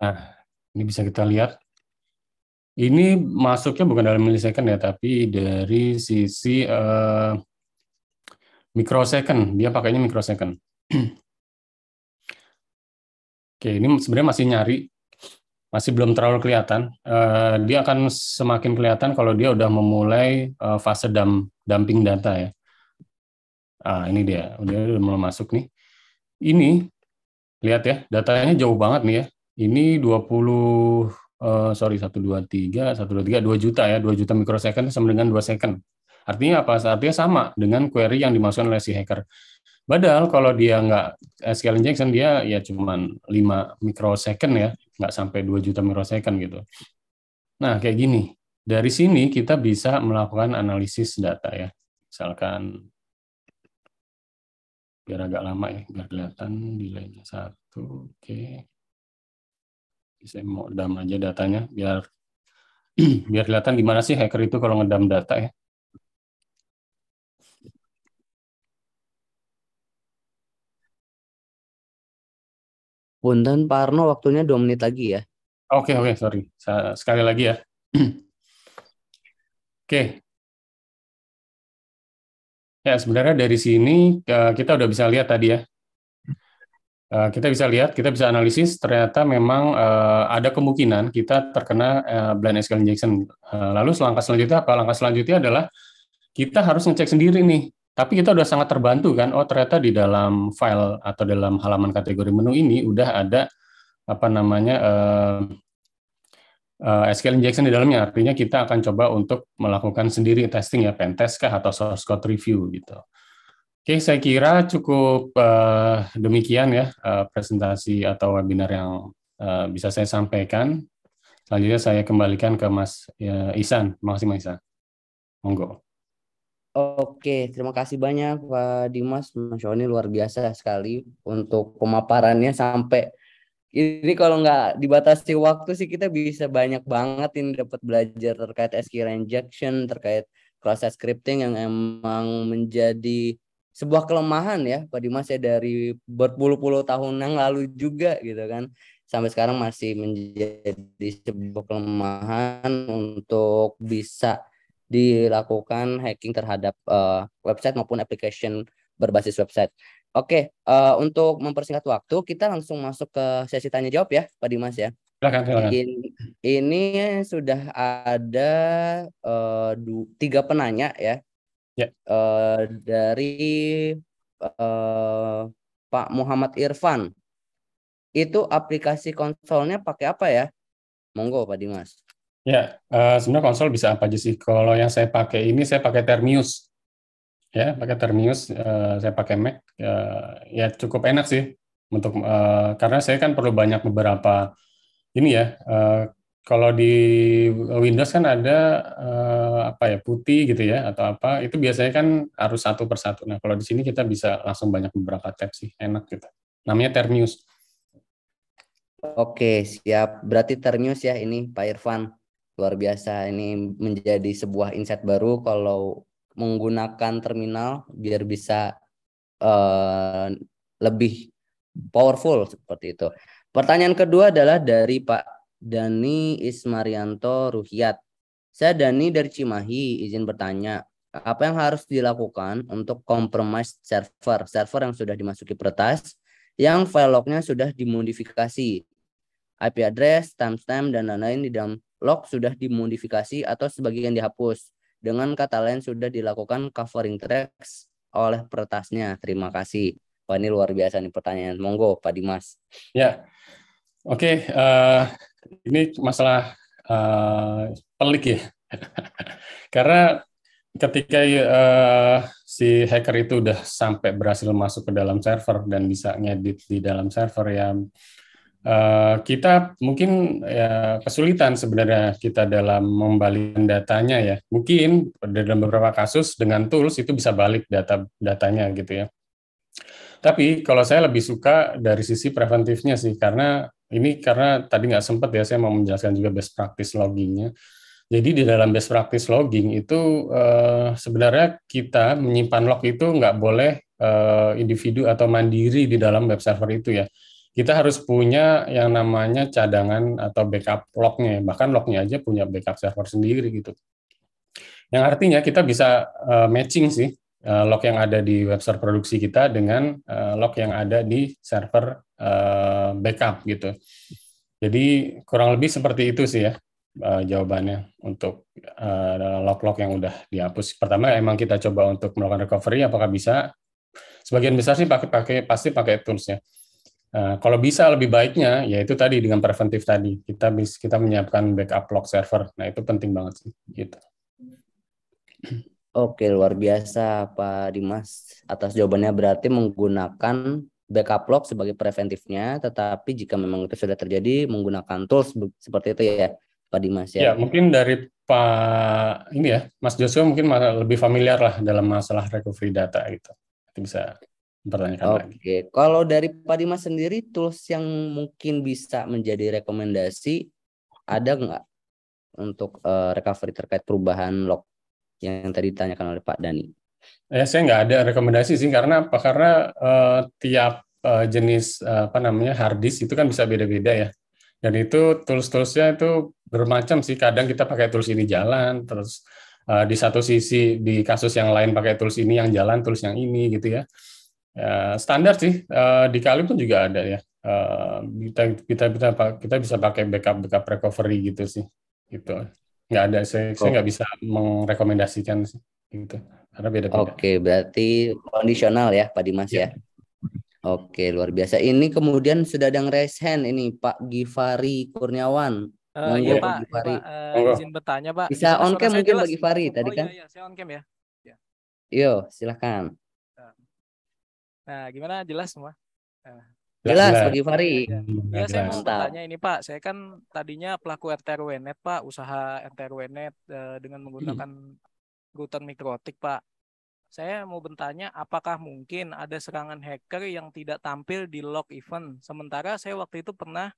Nah, ini bisa kita lihat. Ini masuknya bukan dalam milisecond ya, tapi dari sisi uh, microsecond. Dia pakainya microsecond. Oke, ini sebenarnya masih nyari, masih belum terlalu kelihatan. Uh, dia akan semakin kelihatan kalau dia udah memulai uh, fase dam, dumping data ya. Ah, ini dia, udah mulai masuk nih. Ini, lihat ya, datanya jauh banget nih ya ini 20 uh, eh, sorry 123 123 2 juta ya 2 juta mikrosecond sama dengan 2 second. Artinya apa? Artinya sama dengan query yang dimasukkan oleh si hacker. Padahal kalau dia nggak SQL injection dia ya cuma 5 mikrosecond ya, nggak sampai 2 juta mikrosecond gitu. Nah, kayak gini. Dari sini kita bisa melakukan analisis data ya. Misalkan biar agak lama ya, biar kelihatan delaynya satu. Oke. Okay saya mau dam aja datanya biar biar kelihatan gimana sih hacker itu kalau ngedam data ya. Punten Pak Arno waktunya dua menit lagi ya. Oke okay, oke okay, sorry sekali lagi ya. oke. Okay. Ya sebenarnya dari sini eh, kita udah bisa lihat tadi ya Eh, kita bisa lihat, kita bisa analisis ternyata memang uh, ada kemungkinan kita terkena blind SQL injection. Lalu langkah selanjutnya apa? Langkah selanjutnya adalah kita harus ngecek sendiri nih. Tapi kita udah sangat terbantu kan. Oh ternyata di dalam file atau dalam halaman kategori menu ini udah ada apa namanya uh, uh, SQL injection di dalamnya. Artinya kita akan coba untuk melakukan sendiri testing ya, pentest kah atau source code review gitu. Oke, saya kira cukup uh, demikian ya uh, presentasi atau webinar yang uh, bisa saya sampaikan. Selanjutnya saya kembalikan ke Mas uh, Isan. Terima kasih Mas Isan. Monggo. Oke, terima kasih banyak Pak Dimas. Mas ini luar biasa sekali untuk pemaparannya sampai ini kalau nggak dibatasi waktu sih kita bisa banyak banget ini dapat belajar terkait SQL injection, terkait proses scripting yang emang menjadi sebuah kelemahan ya Pak Dimas ya dari berpuluh-puluh tahun yang lalu juga gitu kan sampai sekarang masih menjadi sebuah kelemahan untuk bisa dilakukan hacking terhadap uh, website maupun application berbasis website. Oke, uh, untuk mempersingkat waktu kita langsung masuk ke sesi tanya jawab ya Pak Dimas ya. Silakan, silakan. Ini, ini sudah ada uh, du, tiga penanya ya Ya. Uh, dari eh, Pak Muhammad Irfan. Itu aplikasi konsolnya pakai apa ya? Monggo Pak Dimas. Ya, eh, sebenarnya konsol bisa apa aja sih? Kalau yang saya pakai ini saya pakai Termius. Ya, pakai Termius, eh, saya pakai Mac. Eh, ya cukup enak sih untuk eh, karena saya kan perlu banyak beberapa ini ya. eh, kalau di Windows kan ada eh, apa ya putih gitu ya atau apa itu biasanya kan harus satu persatu. Nah kalau di sini kita bisa langsung banyak beberapa tab sih, enak gitu. Namanya Termius. Oke, siap. Berarti Termius ya ini Pak Irfan. Luar biasa. Ini menjadi sebuah insight baru kalau menggunakan terminal biar bisa eh, lebih powerful seperti itu. Pertanyaan kedua adalah dari Pak Dani Ismarianto Ruhiat. Saya Dani dari Cimahi, izin bertanya, apa yang harus dilakukan untuk compromise server, server yang sudah dimasuki peretas, yang file lognya sudah dimodifikasi, IP address, timestamp, dan lain-lain di dalam log sudah dimodifikasi atau sebagian dihapus. Dengan kata lain sudah dilakukan covering tracks oleh peretasnya. Terima kasih. Wah ini luar biasa nih pertanyaan. Monggo Pak Dimas. Ya, oke. eh, ini masalah eh, pelik ya, karena ketika eh, si hacker itu udah sampai berhasil masuk ke dalam server dan bisa ngedit di dalam server ya, eh, kita mungkin ya kesulitan sebenarnya kita dalam membalikan datanya ya. Mungkin dalam beberapa kasus dengan tools itu bisa balik data datanya gitu ya. Tapi kalau saya lebih suka dari sisi preventifnya sih, karena ini karena tadi nggak sempat ya saya mau menjelaskan juga best practice loggingnya. Jadi di dalam best practice logging itu eh, sebenarnya kita menyimpan log itu nggak boleh eh, individu atau mandiri di dalam web server itu ya. Kita harus punya yang namanya cadangan atau backup lognya, bahkan lognya aja punya backup server sendiri gitu. Yang artinya kita bisa eh, matching sih eh, log yang ada di web server produksi kita dengan eh, log yang ada di server eh, backup gitu. Jadi kurang lebih seperti itu sih ya eh, jawabannya untuk log-log yang udah dihapus. Pertama emang kita coba untuk melakukan recovery apakah bisa? Sebagian besar sih pakai pakai pasti pakai toolsnya. Eh, kalau bisa lebih baiknya yaitu tadi dengan preventif tadi kita bisa kita menyiapkan backup log server. Nah itu penting banget sih gitu. Oke, luar biasa Pak Dimas atas jawabannya berarti menggunakan backup log sebagai preventifnya, tetapi jika memang itu sudah terjadi menggunakan tools seperti itu ya Pak Dimas Ya ya. mungkin dari Pak ini ya Mas Joshua mungkin lebih familiar lah dalam masalah recovery data gitu. Itu bisa mempertanyakan lagi. Oke, kalau dari Pak Dimas sendiri tools yang mungkin bisa menjadi rekomendasi ada nggak untuk eh, recovery terkait perubahan log yang tadi ditanyakan oleh Pak Dani? Ya, saya nggak ada rekomendasi sih karena apa? Karena eh, tiap eh, jenis eh, apa namanya hard disk itu kan bisa beda-beda ya. Dan itu tools-toolsnya itu bermacam sih. Kadang kita pakai tools ini jalan, terus eh, di satu sisi di kasus yang lain pakai tools ini yang jalan, tools yang ini gitu ya. Ya, standar sih eh, di Kali pun juga ada ya. Eh, kita kita kita kita bisa pakai backup backup recovery gitu sih. Gitu. Nggak ada saya saya nggak bisa merekomendasikan sih gitu. Karena beda-beda. Oke, berarti kondisional ya Pak Dimas Ya. ya. Oke, luar biasa. Ini kemudian sudah ada yang raise hand ini Pak Givari Kurniawan. Monggo, iya Pak Pak, Monggo. izin bertanya Pak. Bisa on cam mungkin jelas? Pak Givari tadi oh, kan? iya, iya, saya on cam ya. Yo, silakan. Nah, gimana jelas semua? Jelas Pak Givari. Iya, Hmm, Iya, saya jelas. mau bertanya ini Pak. Saya kan tadinya pelaku RTRWNet Pak, usaha RTRWNet eh, dengan menggunakan router mikrotik Pak. Saya mau bertanya, apakah mungkin ada serangan hacker yang tidak tampil di log event? Sementara saya waktu itu pernah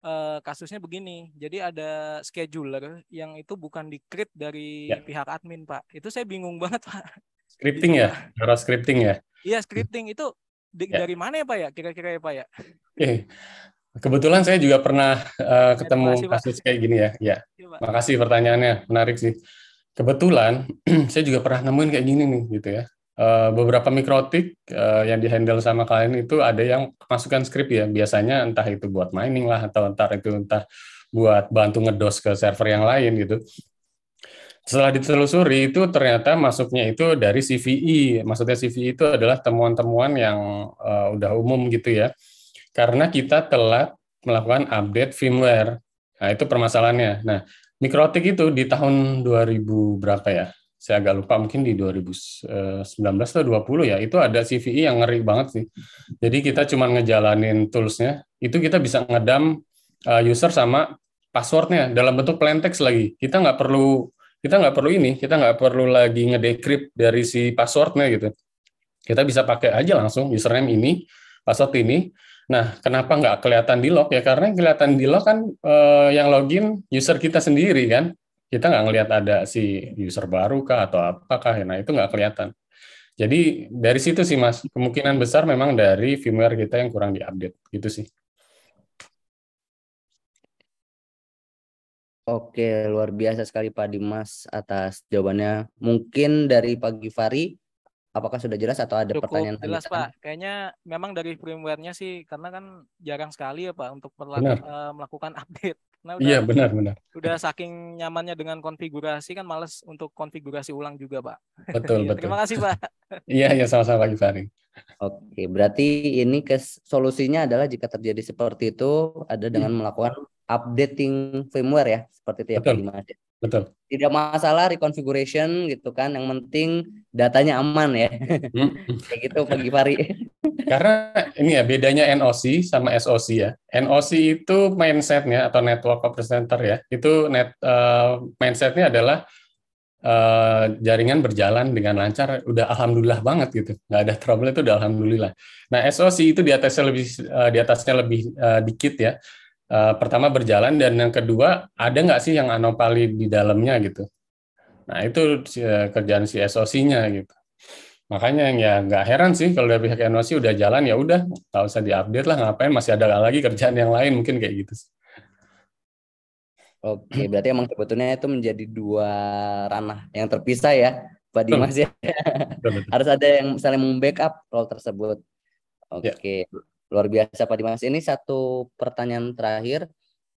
eh, kasusnya begini. Jadi ada scheduler yang itu bukan di-create dari Ya. pihak admin Pak. Itu saya bingung banget Pak. Scripting ya, cara scripting ya. Iya, scripting itu di- Ya. dari mana ya Pak ya? Kira-kira ya Pak ya? Eh, kebetulan saya juga pernah eh, ketemu kasih, Pak. kasus kayak gini ya. Ya, Iya, Pak. makasih pertanyaannya, menarik sih. Kebetulan saya juga pernah nemuin kayak gini nih, gitu ya. Eh, beberapa mikrotik eh, yang dihandle sama kalian itu ada yang masukkan script ya. Biasanya entah itu buat mining lah atau entar itu entah buat bantu ngedos ke server yang lain gitu. Setelah ditelusuri itu ternyata masuknya itu dari CVE. Maksudnya CVE itu adalah temuan-temuan yang uh, udah umum gitu ya. Karena kita telah melakukan update firmware. Nah, itu permasalahannya. Nah, mikrotik itu di tahun 2000 berapa ya? Saya agak lupa mungkin di 2019 atau 20 ya. Itu ada CVE yang ngeri banget sih. Jadi kita cuma ngejalanin toolsnya, itu kita bisa ngedam uh, user sama passwordnya dalam bentuk plain text lagi. Kita nggak perlu kita nggak perlu ini, kita nggak perlu lagi ngedecrypt dari si passwordnya gitu. Kita bisa pakai aja langsung username ini, password ini. Nah, kenapa nggak kelihatan di log ya? Karena kelihatan di log kan eh, yang login user kita sendiri kan. Kita nggak ngelihat ada si user baru kah atau apakah. Nah, itu nggak kelihatan. Jadi dari situ sih mas, kemungkinan besar memang dari firmware kita yang kurang diupdate, gitu sih. Oke, luar biasa sekali Pak Dimas atas jawabannya. Mungkin dari Pak Givari, apakah sudah jelas atau ada Cukup pertanyaan jelas lanjutan? Pak. Kayaknya memang dari firmware-nya sih karena kan jarang sekali ya Pak untuk Benar. eh, melakukan update. Nah, udah Iya benar benar, udah saking nyamannya dengan konfigurasi kan males untuk konfigurasi ulang juga Pak. betul Iya, betul. Terima kasih Pak. Iya iya sama-sama Pak Givari. Oke, berarti ini kes solusinya adalah jika terjadi seperti itu ada dengan melakukan updating firmware ya, seperti itu ya Pak Betul. Dimas. ya. Betul. Tidak masalah reconfiguration gitu kan, yang penting datanya aman ya. Hmm. Kayak gitu Pak Givari. Karena ini ya bedanya NOC sama SOC ya. NOC itu mindsetnya atau network representer ya. Itu net eh, mindsetnya adalah eh, jaringan berjalan dengan lancar. Udah alhamdulillah banget gitu. Nggak ada trouble itu udah alhamdulillah. Nah SOC itu di atasnya lebih eh, di atasnya lebih eh, dikit ya. Eh, pertama berjalan dan yang kedua ada nggak sih yang anomali di dalamnya gitu. Nah itu eh, kerjaan si SOC-nya gitu. Makanya ya nggak heran sih kalau dari pihak NOC udah jalan ya udah nggak usah diupdate lah ngapain masih ada lagi kerjaan yang lain mungkin kayak gitu. sih. Oke, berarti emang sebetulnya itu menjadi dua ranah yang terpisah ya, Pak Dimas ya. Betul, betul. Harus ada yang saling membackup role tersebut. Ya. Luar biasa Pak Dimas. Ini satu pertanyaan terakhir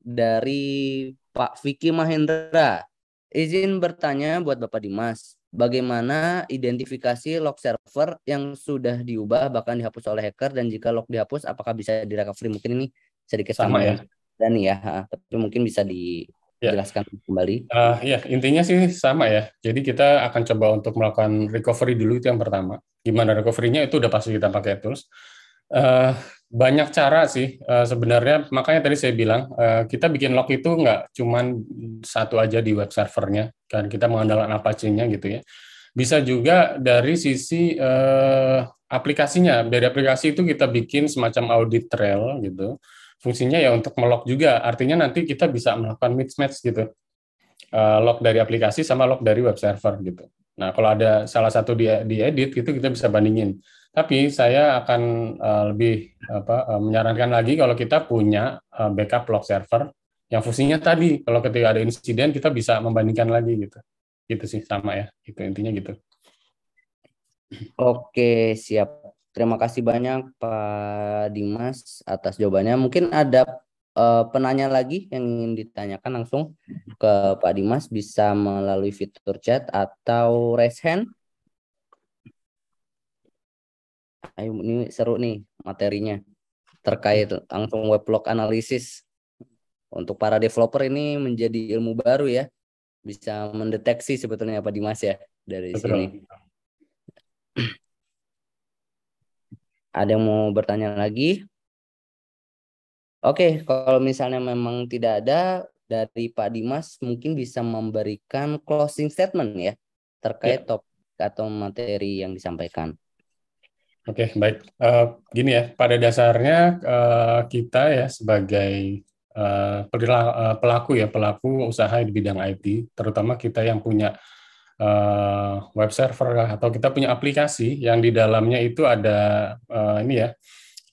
dari Pak Vicky Mahendra. Izin bertanya buat Bapak Dimas, bagaimana identifikasi log server yang sudah diubah bahkan dihapus oleh hacker dan jika log dihapus apakah bisa direcovery? Mungkin ini sedikit Sama ya. Dani ya, tapi mungkin bisa dijelaskan kembali. Eh, ya intinya sih sama ya. Jadi kita akan coba untuk melakukan recovery dulu itu yang pertama. Gimana recovery-nya itu udah pasti kita pakai tools. Eh, banyak cara sih eh, sebenarnya. Makanya tadi saya bilang eh, kita bikin log itu nggak cuman satu aja di web servernya. Kan kita mengandalkan Apache-nya gitu ya. Bisa juga dari sisi eh, aplikasinya. Dari aplikasi itu kita bikin semacam audit trail gitu. Fungsinya ya untuk melog juga. Artinya nanti kita bisa melakukan mismatch gitu. Eh, log dari aplikasi sama log dari web server gitu. Nah, kalau ada salah satu di diedit itu kita bisa bandingin. Tapi saya akan eh, lebih apa eh, menyarankan lagi kalau kita punya eh, backup log server yang fungsinya tadi kalau ketika ada insiden kita bisa membandingkan lagi gitu. Gitu sih sama ya. Itu intinya gitu. Oke, siap. Terima kasih banyak Pak Dimas atas jawabannya. Mungkin ada eh, penanya lagi yang ingin ditanyakan langsung ke Pak Dimas bisa melalui fitur chat atau raise hand. Ayo, ini seru nih materinya terkait langsung weblog analisis. Untuk para developer ini menjadi ilmu baru ya. Bisa mendeteksi sebetulnya Pak Dimas ya dari Betul. sini. Ada yang mau bertanya lagi? Oke, kalau misalnya memang tidak ada dari Pak Dimas mungkin bisa memberikan closing statement ya terkait topik atau materi yang disampaikan. Oke, baik. Eh, gini ya, pada dasarnya eh, kita ya sebagai eh, pelaku ya pelaku usaha di bidang IT, terutama kita yang punya eh, web server atau kita punya aplikasi yang di dalamnya itu ada eh, ini ya,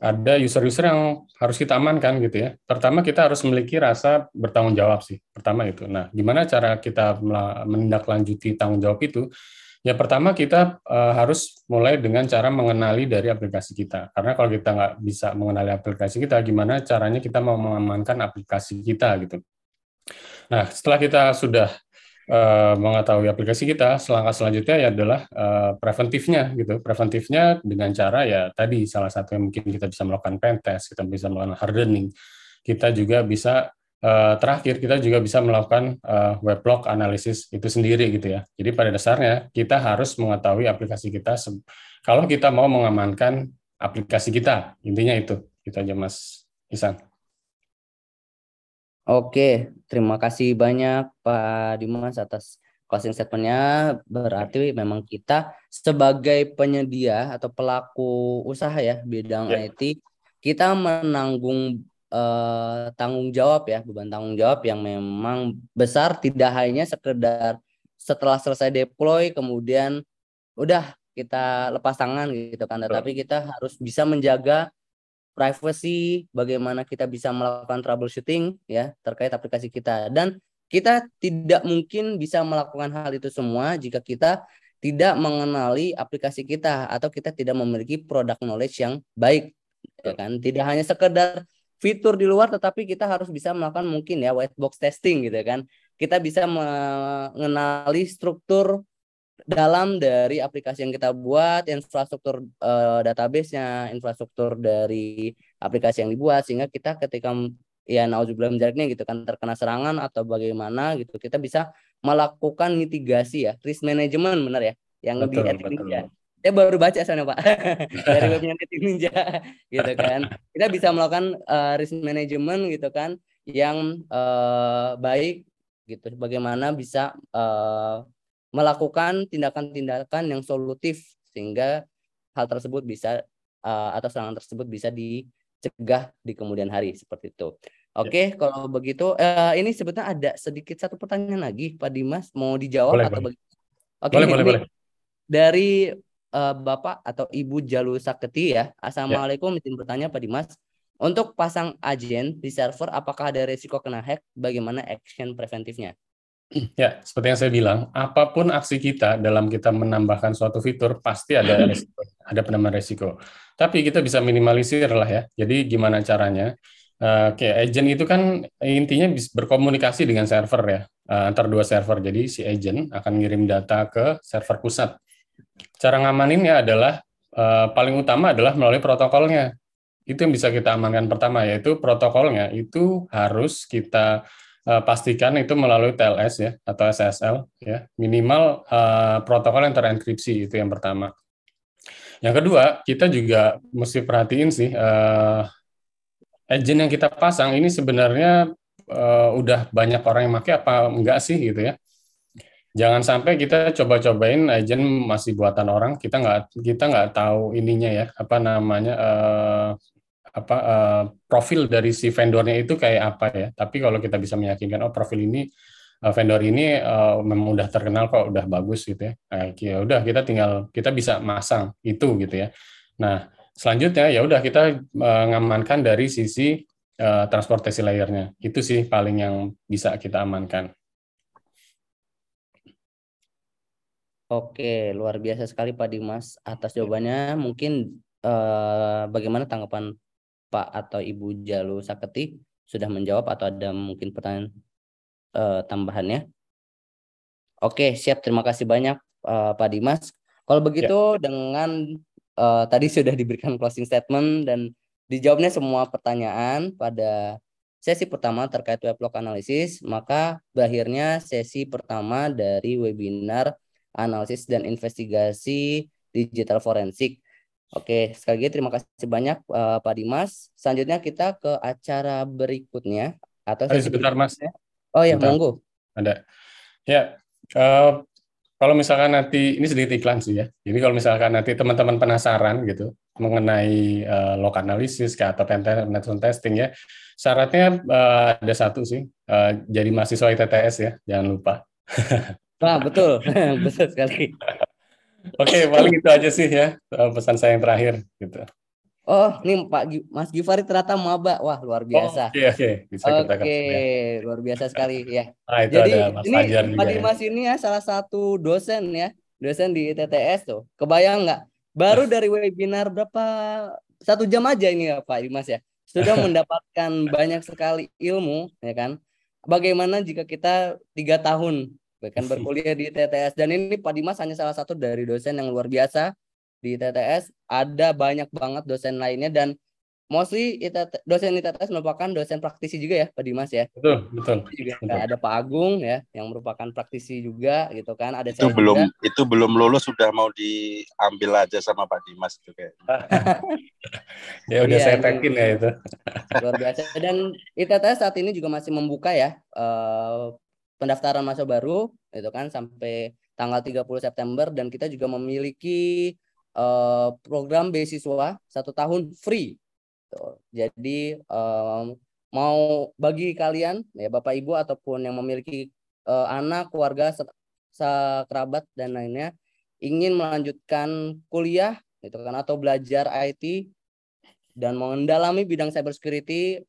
ada user-user yang harus kita amankan gitu ya. Pertama kita harus memiliki rasa bertanggung jawab sih. Pertama itu. Nah, gimana cara kita menindaklanjuti tanggung jawab itu? Ya pertama kita eh, harus mulai dengan cara mengenali dari aplikasi kita. Karena kalau kita nggak bisa mengenali aplikasi kita, gimana caranya kita mau mengamankan aplikasi kita gitu. Nah setelah kita sudah uh, mengetahui aplikasi kita, selangkah selanjutnya ya adalah uh, preventifnya gitu. Preventifnya dengan cara ya tadi salah satu yang mungkin kita bisa melakukan pen test, kita bisa melakukan hardening, kita juga bisa uh, terakhir kita juga bisa melakukan uh, weblog analisis itu sendiri gitu ya. Jadi pada dasarnya kita harus mengetahui aplikasi kita kalau kita mau mengamankan aplikasi kita. Intinya itu. Itu aja Mas Isan. Oke, terima kasih banyak Pak Dimas atas closing statementnya. Berarti memang kita sebagai penyedia atau pelaku usaha ya bidang ya. IT, kita menanggung eh, tanggung jawab ya beban tanggung jawab yang memang besar. Tidak hanya sekedar setelah selesai deploy kemudian udah kita lepas tangan gitu kan, tetapi kita harus bisa menjaga privacy, bagaimana kita bisa melakukan troubleshooting ya terkait aplikasi kita. Dan kita tidak mungkin bisa melakukan hal itu semua jika kita tidak mengenali aplikasi kita atau kita tidak memiliki product knowledge yang baik ya kan. Tidak hanya sekedar fitur di luar tetapi kita harus bisa melakukan mungkin ya white box testing gitu kan kita bisa mengenali struktur dalam dari aplikasi yang kita buat, infrastruktur uh, database-nya, infrastruktur dari aplikasi yang dibuat sehingga kita ketika ya nauzubillah menjaraknya gitu kan terkena serangan atau bagaimana gitu kita bisa melakukan mitigasi ya risk management benar ya yang betul, di Etik Ninja. Saya baru baca sana Pak dari webnya Etik Ninja gitu kan. Kita bisa melakukan uh, risk management gitu kan yang uh, baik gitu bagaimana bisa uh, melakukan tindakan-tindakan yang solutif sehingga hal tersebut bisa uh, atau serangan tersebut bisa dicegah di kemudian hari seperti itu. Oke, okay, ya. kalau begitu uh, ini sebetulnya ada sedikit satu pertanyaan lagi Pak Dimas mau dijawab boleh, atau boleh. Oke, okay, boleh, boleh, boleh. Dari uh, Bapak atau Ibu Jalu Saketi ya. Assalamualaikum, ya. izin bertanya Pak Dimas. Untuk pasang agen di server apakah ada resiko kena hack? Bagaimana action preventifnya? Ya, seperti yang saya bilang, apa pun aksi kita dalam kita menambahkan suatu fitur pasti ada resiko, ada penambahan resiko. Tapi kita bisa minimalisir lah ya. Jadi gimana caranya? Oke, okay, agent itu kan intinya berkomunikasi dengan server ya, uh, antar dua server. Jadi si agent akan ngirim data ke server pusat. Cara ngamaninnya adalah uh, paling utama adalah melalui protokolnya. Itu yang bisa kita amankan pertama yaitu protokolnya itu harus kita uh, pastikan itu melalui TLS ya atau SSL ya minimal uh, protokol yang terenkripsi itu yang pertama. Yang kedua kita juga mesti perhatiin sih uh, agent yang kita pasang ini sebenarnya uh, udah banyak orang yang pakai apa enggak sih gitu ya. Jangan sampai kita coba-cobain agent masih buatan orang, kita nggak kita nggak tahu ininya ya apa namanya uh, apa uh, profil dari si vendornya itu kayak apa ya. Tapi kalau kita bisa meyakinkan oh profil ini uh, vendor ini uh, memang udah terkenal kok udah bagus gitu ya. Nah, ya udah kita tinggal kita bisa masang itu gitu ya. Nah, selanjutnya ya udah kita uh, dari sisi uh, transportasi layernya. Itu sih paling yang bisa kita amankan. Oke, luar biasa sekali Pak Dimas atas jawabannya. Mungkin uh, bagaimana tanggapan Pak atau Ibu Jalu Saketi sudah menjawab atau ada mungkin pertanyaan uh, tambahannya? Oke, siap. Terima kasih banyak uh, Pak Dimas. Kalau begitu ya. dengan uh, tadi sudah diberikan closing statement dan dijawabnya semua pertanyaan pada sesi pertama terkait weblog analisis, maka berakhirnya sesi pertama dari webinar analisis dan investigasi digital forensik Oke, sekali lagi terima kasih banyak uh, Pak Dimas. Selanjutnya kita ke acara berikutnya atau Ayo, sebentar Mas. Oh ya, monggo. Ada. Ya, uh, kalau misalkan nanti ini sedikit iklan sih ya. Jadi kalau misalkan nanti teman-teman penasaran gitu mengenai uh, log analisis atau penetration testing ya, syaratnya uh, ada satu sih, uh, jadi mahasiswa ITTS ya, jangan lupa. Wah, betul. betul sekali. Oke, paling itu aja sih ya eh, pesan saya yang terakhir gitu. Oh, ini Pak Mas Givari ternyata maba. Wah, luar biasa. Oke, oh, oke. Bisa kita Oke, ya. luar biasa sekali ya. Ah, itu Jadi ada Mas ini Fajar Pak Dimas ya. ini ya salah satu dosen ya, dosen di TTS tuh. Kebayang nggak? Baru dari webinar berapa satu jam aja ini ya Pak Dimas ya. Sudah mendapatkan banyak sekali ilmu ya kan. Bagaimana jika kita tiga tahun bahkan berkuliah di TTS dan ini Pak Dimas hanya salah satu dari dosen yang luar biasa di TTS ada banyak banget dosen lainnya dan mostly ITT, dosen ITTS merupakan dosen praktisi juga ya Pak Dimas ya Betul, betul. juga betul. ada Pak Agung ya yang merupakan praktisi juga gitu kan ada itu saya belum juga. itu belum lulus sudah mau diambil aja sama Pak Dimas itu kayak Ya udah Iya, saya tekin ya itu. luar biasa dan ITTS saat ini juga masih membuka ya eh, pendaftaran masa baru itu kan sampai tanggal 30 September dan kita juga memiliki eh, program beasiswa satu tahun free Tuh. jadi em, mau bagi kalian ya Bapak Ibu ataupun yang memiliki eh, anak keluarga sekerabat dan lainnya ingin melanjutkan kuliah gitu kan atau belajar IT dan mendalami bidang cybersecurity,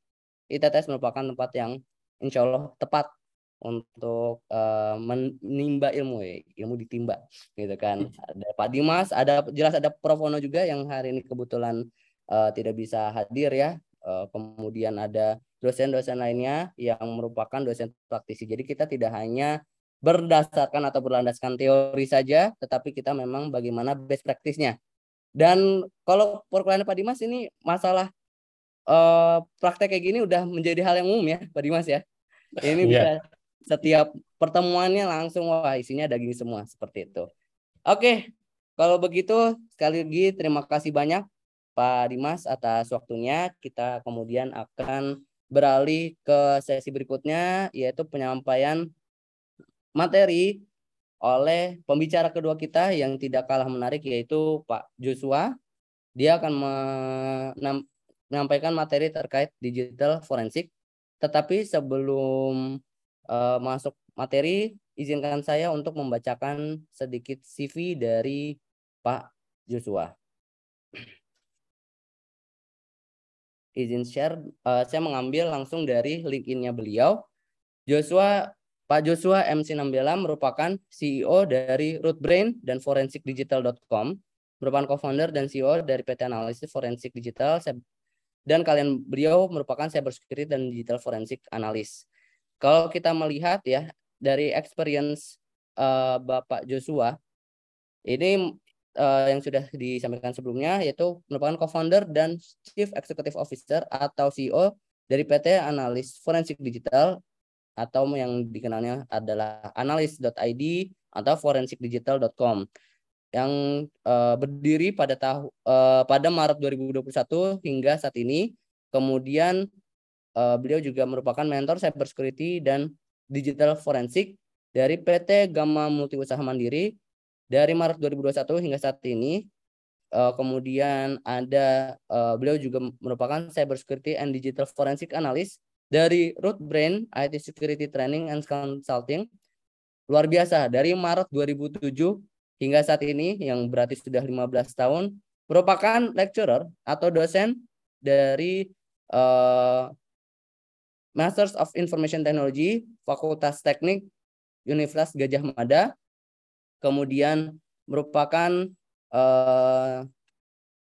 ITTS merupakan tempat yang insya Allah tepat untuk eh, menimba ilmu ya, ilmu ditimba gitu kan. Ada Pak Dimas, ada jelas ada Prof Wono juga yang hari ini kebetulan eh, tidak bisa hadir ya. Eh, kemudian ada dosen-dosen lainnya yang merupakan dosen praktisi. Jadi kita tidak hanya berdasarkan atau berlandaskan teori saja, tetapi kita memang bagaimana best practice-nya. Dan kalau perkuliahan Pak Dimas ini masalah eh, praktek kayak gini udah menjadi hal yang umum ya Pak Dimas ya. Ini Iya. bisa setiap pertemuannya langsung wah isinya daging semua seperti itu. Oke, kalau begitu sekali lagi terima kasih banyak Pak Dimas atas waktunya. Kita kemudian akan beralih ke sesi berikutnya yaitu penyampaian materi oleh pembicara kedua kita yang tidak kalah menarik yaitu Pak Joshua. Dia akan menyampaikan materi terkait digital forensik. Tetapi sebelum eh, masuk materi, izinkan saya untuk membacakan sedikit CV dari Pak Joshua. Izin share, eh, saya mengambil langsung dari LinkedIn-nya beliau. Joshua Pak Joshua MC Nambela merupakan CEO dari Rootbrain dan ForensicDigital.com, merupakan co-founder dan CEO dari PT Analisis Forensik Digital, dan kalian beliau merupakan cybersecurity dan digital forensik analis. Kalau kita melihat ya dari experience eh, Bapak Joshua, ini eh, yang sudah disampaikan sebelumnya yaitu merupakan co-founder dan chief executive officer atau CEO dari PT Analis Forensik Digital atau yang dikenalnya adalah analis.id atau forensikdigital.com yang eh, berdiri pada tahu eh, pada Maret 2021 hingga saat ini. Kemudian eh, beliau juga merupakan mentor cybersecurity dan digital forensik dari PT Gamma Multi Usaha Mandiri dari Maret 2021 hingga saat ini. Eh, kemudian ada eh, beliau juga merupakan cybersecurity and digital forensic analyst dari Rootbrain IT Security Training and Consulting. Luar biasa, dari Maret 2007 hingga saat ini yang berarti sudah 15 tahun merupakan lecturer atau dosen dari eh, Masters of Information Technology Fakultas Teknik Universitas Gajah Mada. Kemudian merupakan eh,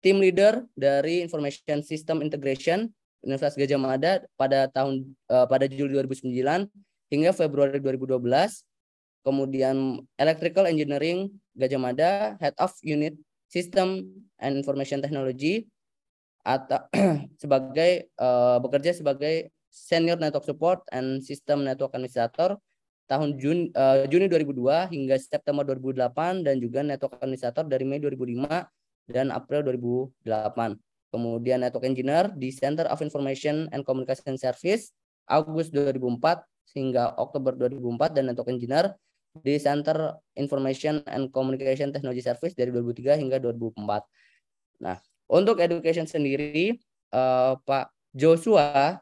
tim leader dari Information System Integration Universitas Gajah Mada pada tahun eh, pada Juli 2009 hingga Februari 2012. Kemudian Electrical Engineering Gajah Mada, Head of Unit System and Information Technology atau sebagai eh, bekerja sebagai Senior Network Support and System Network Administrator tahun Juni, eh, Juni 2002 hingga September 2008 dan juga Network Administrator dari Mei 2005 dan April 2008. Kemudian Network Engineer di Center of Information and Communication Service Agustus 2004 hingga Oktober 2004 dan Network Engineer di Center Information and Communication Technology Service dari 2003 hingga 2004. Nah, untuk education sendiri eh, Pak Joshua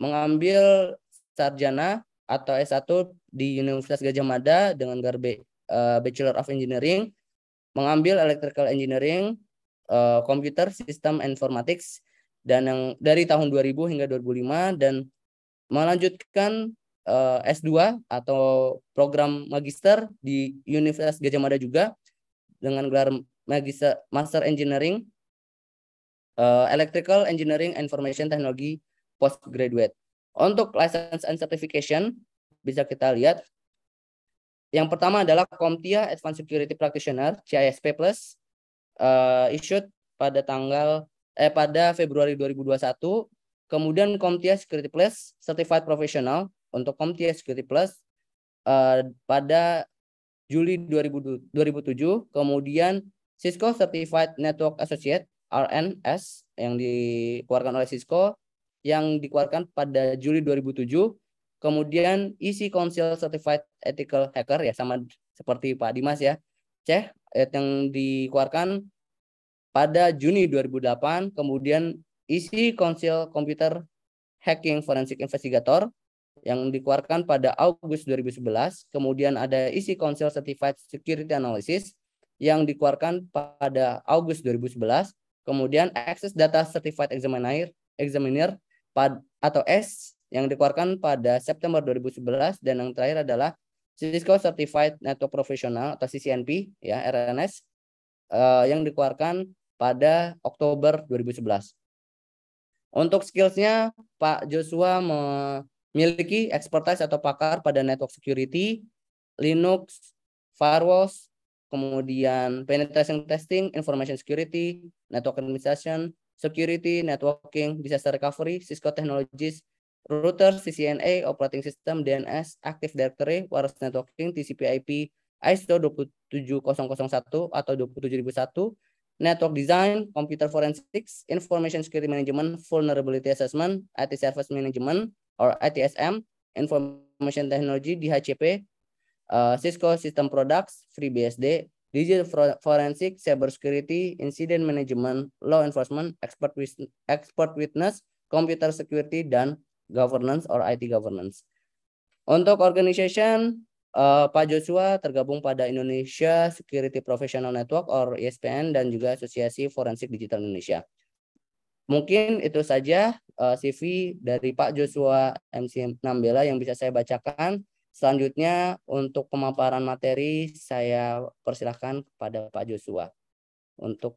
mengambil sarjana atau S1 di Universitas Gajah Mada dengan gelar B- eh, Bachelor of Engineering, mengambil Electrical Engineering, eh, Computer System Informatics dan yang dari tahun 2000 hingga 2005 dan melanjutkan eh, S2 atau program magister di Universitas Gajah Mada juga dengan gelar magister Master Engineering eh, Electrical Engineering Information Technology Postgraduate. Untuk license and certification bisa kita lihat Yang pertama adalah CompTIA Advanced Security Practitioner CISP Plus uh, issued pada tanggal eh pada Februari 2021. Kemudian CompTIA Security Plus Certified Professional untuk CompTIA Security Plus uh, pada Juli 2007. Kemudian Cisco Certified Network Associate RNS yang dikeluarkan oleh Cisco yang dikeluarkan pada Juli 2007. Kemudian EC Council Certified Ethical Hacker ya sama seperti Pak Dimas ya. C yang dikeluarkan pada Juni 2008. Kemudian EC Council Computer Hacking Forensic Investigator yang dikeluarkan pada Agustus 2011. Kemudian ada EC Council Certified Security Analysis yang dikeluarkan pada Agustus 2011. Kemudian Access Data Certified Examiner, Examiner pad, atau S yang dikeluarkan pada September 2011 dan yang terakhir adalah Cisco Certified Network Professional atau CCNP ya RNS uh, yang dikeluarkan pada Oktober 2011. Untuk skillsnya Pak Joshua memiliki expertise atau pakar pada network security, Linux, firewalls, kemudian penetration testing, information security, network administration, security, networking, disaster recovery, Cisco Technologies, router, CCNA, operating system, DNS, Active Directory, wireless networking, TCP/IP, ISO 27001 atau 27001, network design, computer forensics, information security management, vulnerability assessment, IT service management or ITSM, information technology, DHCP, uh, Cisco System Products, FreeBSD, Digital Forensic, Cyber Security, Incident Management, Law Enforcement, Expert, expert Witness, Computer Security, dan Governance or IT Governance. Untuk organization, uh, Pak Joshua tergabung pada Indonesia Security Professional Network or ISPN dan juga Asosiasi Forensik Digital Indonesia. Mungkin itu saja uh, CV dari Pak Joshua MC Nambela yang bisa saya bacakan. Selanjutnya untuk pemaparan materi saya persilahkan kepada Pak Joshua. Untuk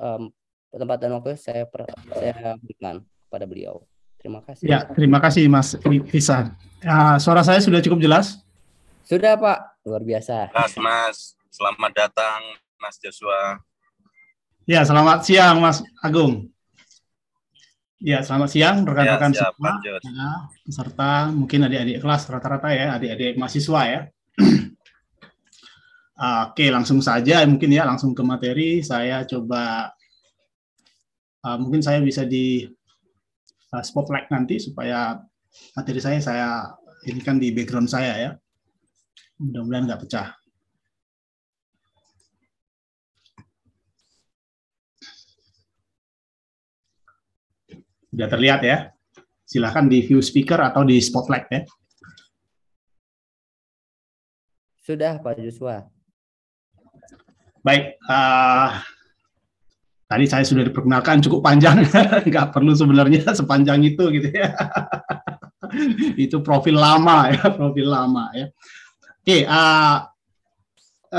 um, tempat dan waktu saya per, saya berikan kepada beliau. Terima kasih. Ya, terima kasih Mas Isan. Ya, suara saya sudah cukup jelas? Sudah Pak, luar biasa. Mas, Mas, selamat datang Mas Joshua. Ya, selamat siang Mas Agung. Ya, selamat siang rekan-rekan ya, semua, ya, peserta mungkin adik-adik kelas rata-rata ya, adik-adik mahasiswa ya. Oke, langsung saja mungkin ya, langsung ke materi. Saya coba, uh, mungkin saya bisa di uh, spotlight nanti supaya materi saya saya ini kan di background saya ya. Mudah-mudahan nggak pecah. Sudah terlihat ya. Silahkan di view speaker atau di spotlight ya. Sudah Pak Joshua. Baik, uh, tadi saya sudah diperkenalkan cukup panjang, nggak perlu sebenarnya sepanjang itu gitu ya. itu profil lama ya, profil lama ya. Oke, uh,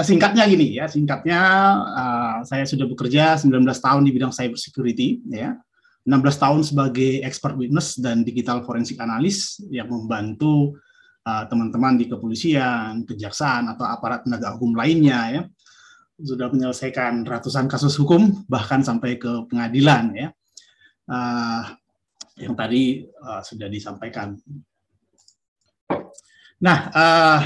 singkatnya gini ya, singkatnya uh, saya sudah bekerja 19 tahun di bidang cyber security ya 16 tahun sebagai expert witness dan digital forensik analis yang membantu uh, teman-teman uh, di kepolisian, kejaksaan atau aparat penegak hukum lainnya ya. Sudah menyelesaikan ratusan kasus hukum bahkan sampai ke pengadilan ya. Uh, yang tadi uh, sudah disampaikan. Nah uh,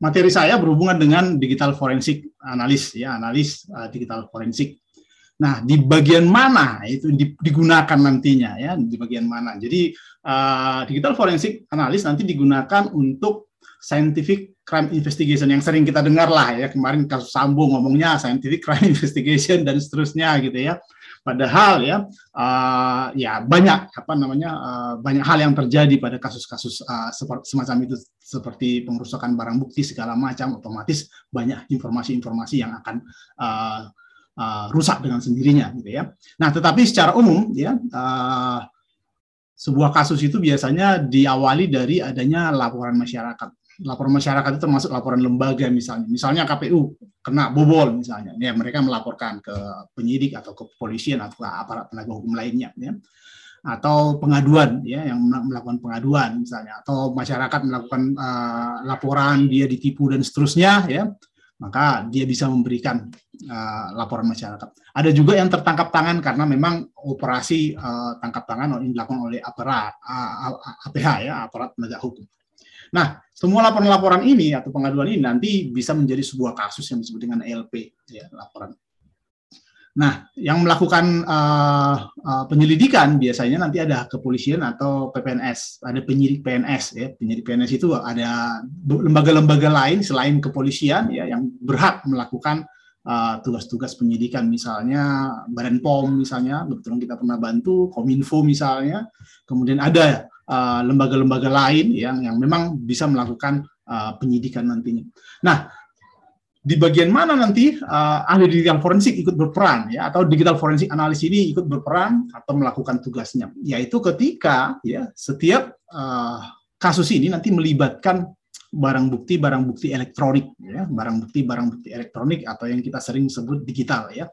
materi saya berhubungan dengan digital forensik analis ya analis uh, digital forensik Nah, di bagian mana itu digunakan nantinya ya, di bagian mana. Jadi uh, digital forensik analis nanti digunakan untuk scientific crime investigation yang sering kita dengar lah ya kemarin kasus Sambo ngomongnya scientific crime investigation dan seterusnya gitu ya. Padahal ya uh, ya banyak apa namanya uh, banyak hal yang terjadi pada kasus-kasus uh, semacam itu seperti pengerusakan barang bukti segala macam otomatis banyak informasi-informasi yang akan uh, uh, rusak dengan sendirinya gitu ya. Nah, tetapi secara umum ya uh, sebuah kasus itu biasanya diawali dari adanya laporan masyarakat. Laporan masyarakat itu termasuk laporan lembaga misalnya. Misalnya KPU kena bobol misalnya. Ya, mereka melaporkan ke penyidik atau ke kepolisian atau ke aparat penegak hukum lainnya ya. atau pengaduan ya yang melakukan pengaduan misalnya atau masyarakat melakukan uh, laporan dia ditipu dan seterusnya ya maka dia bisa memberikan uh, laporan masyarakat. Ada juga yang tertangkap tangan karena memang operasi uh, tangkap tangan yang dilakukan oleh aparat uh, APH ya aparat penegak hukum. Nah, semua laporan-laporan ini atau pengaduan ini nanti bisa menjadi sebuah kasus yang disebut dengan LP ya laporan Nah, yang melakukan uh, uh, penyelidikan biasanya nanti ada kepolisian atau PPNS, ada penyidik PNS ya. Penyidik PNS itu ada lembaga-lembaga lain selain kepolisian ya yang berhak melakukan uh, tugas-tugas penyidikan misalnya Badan POM misalnya, kebetulan kita pernah bantu Kominfo misalnya. Kemudian ada lembaga-lembaga uh, lain yang yang memang bisa melakukan uh, penyidikan nantinya. Nah, di bagian mana nanti uh, ahli digital forensik ikut berperan ya atau digital forensik analis ini ikut berperan atau melakukan tugasnya yaitu ketika ya setiap uh, kasus ini nanti melibatkan barang bukti barang bukti elektronik ya barang bukti barang bukti elektronik atau yang kita sering sebut digital ya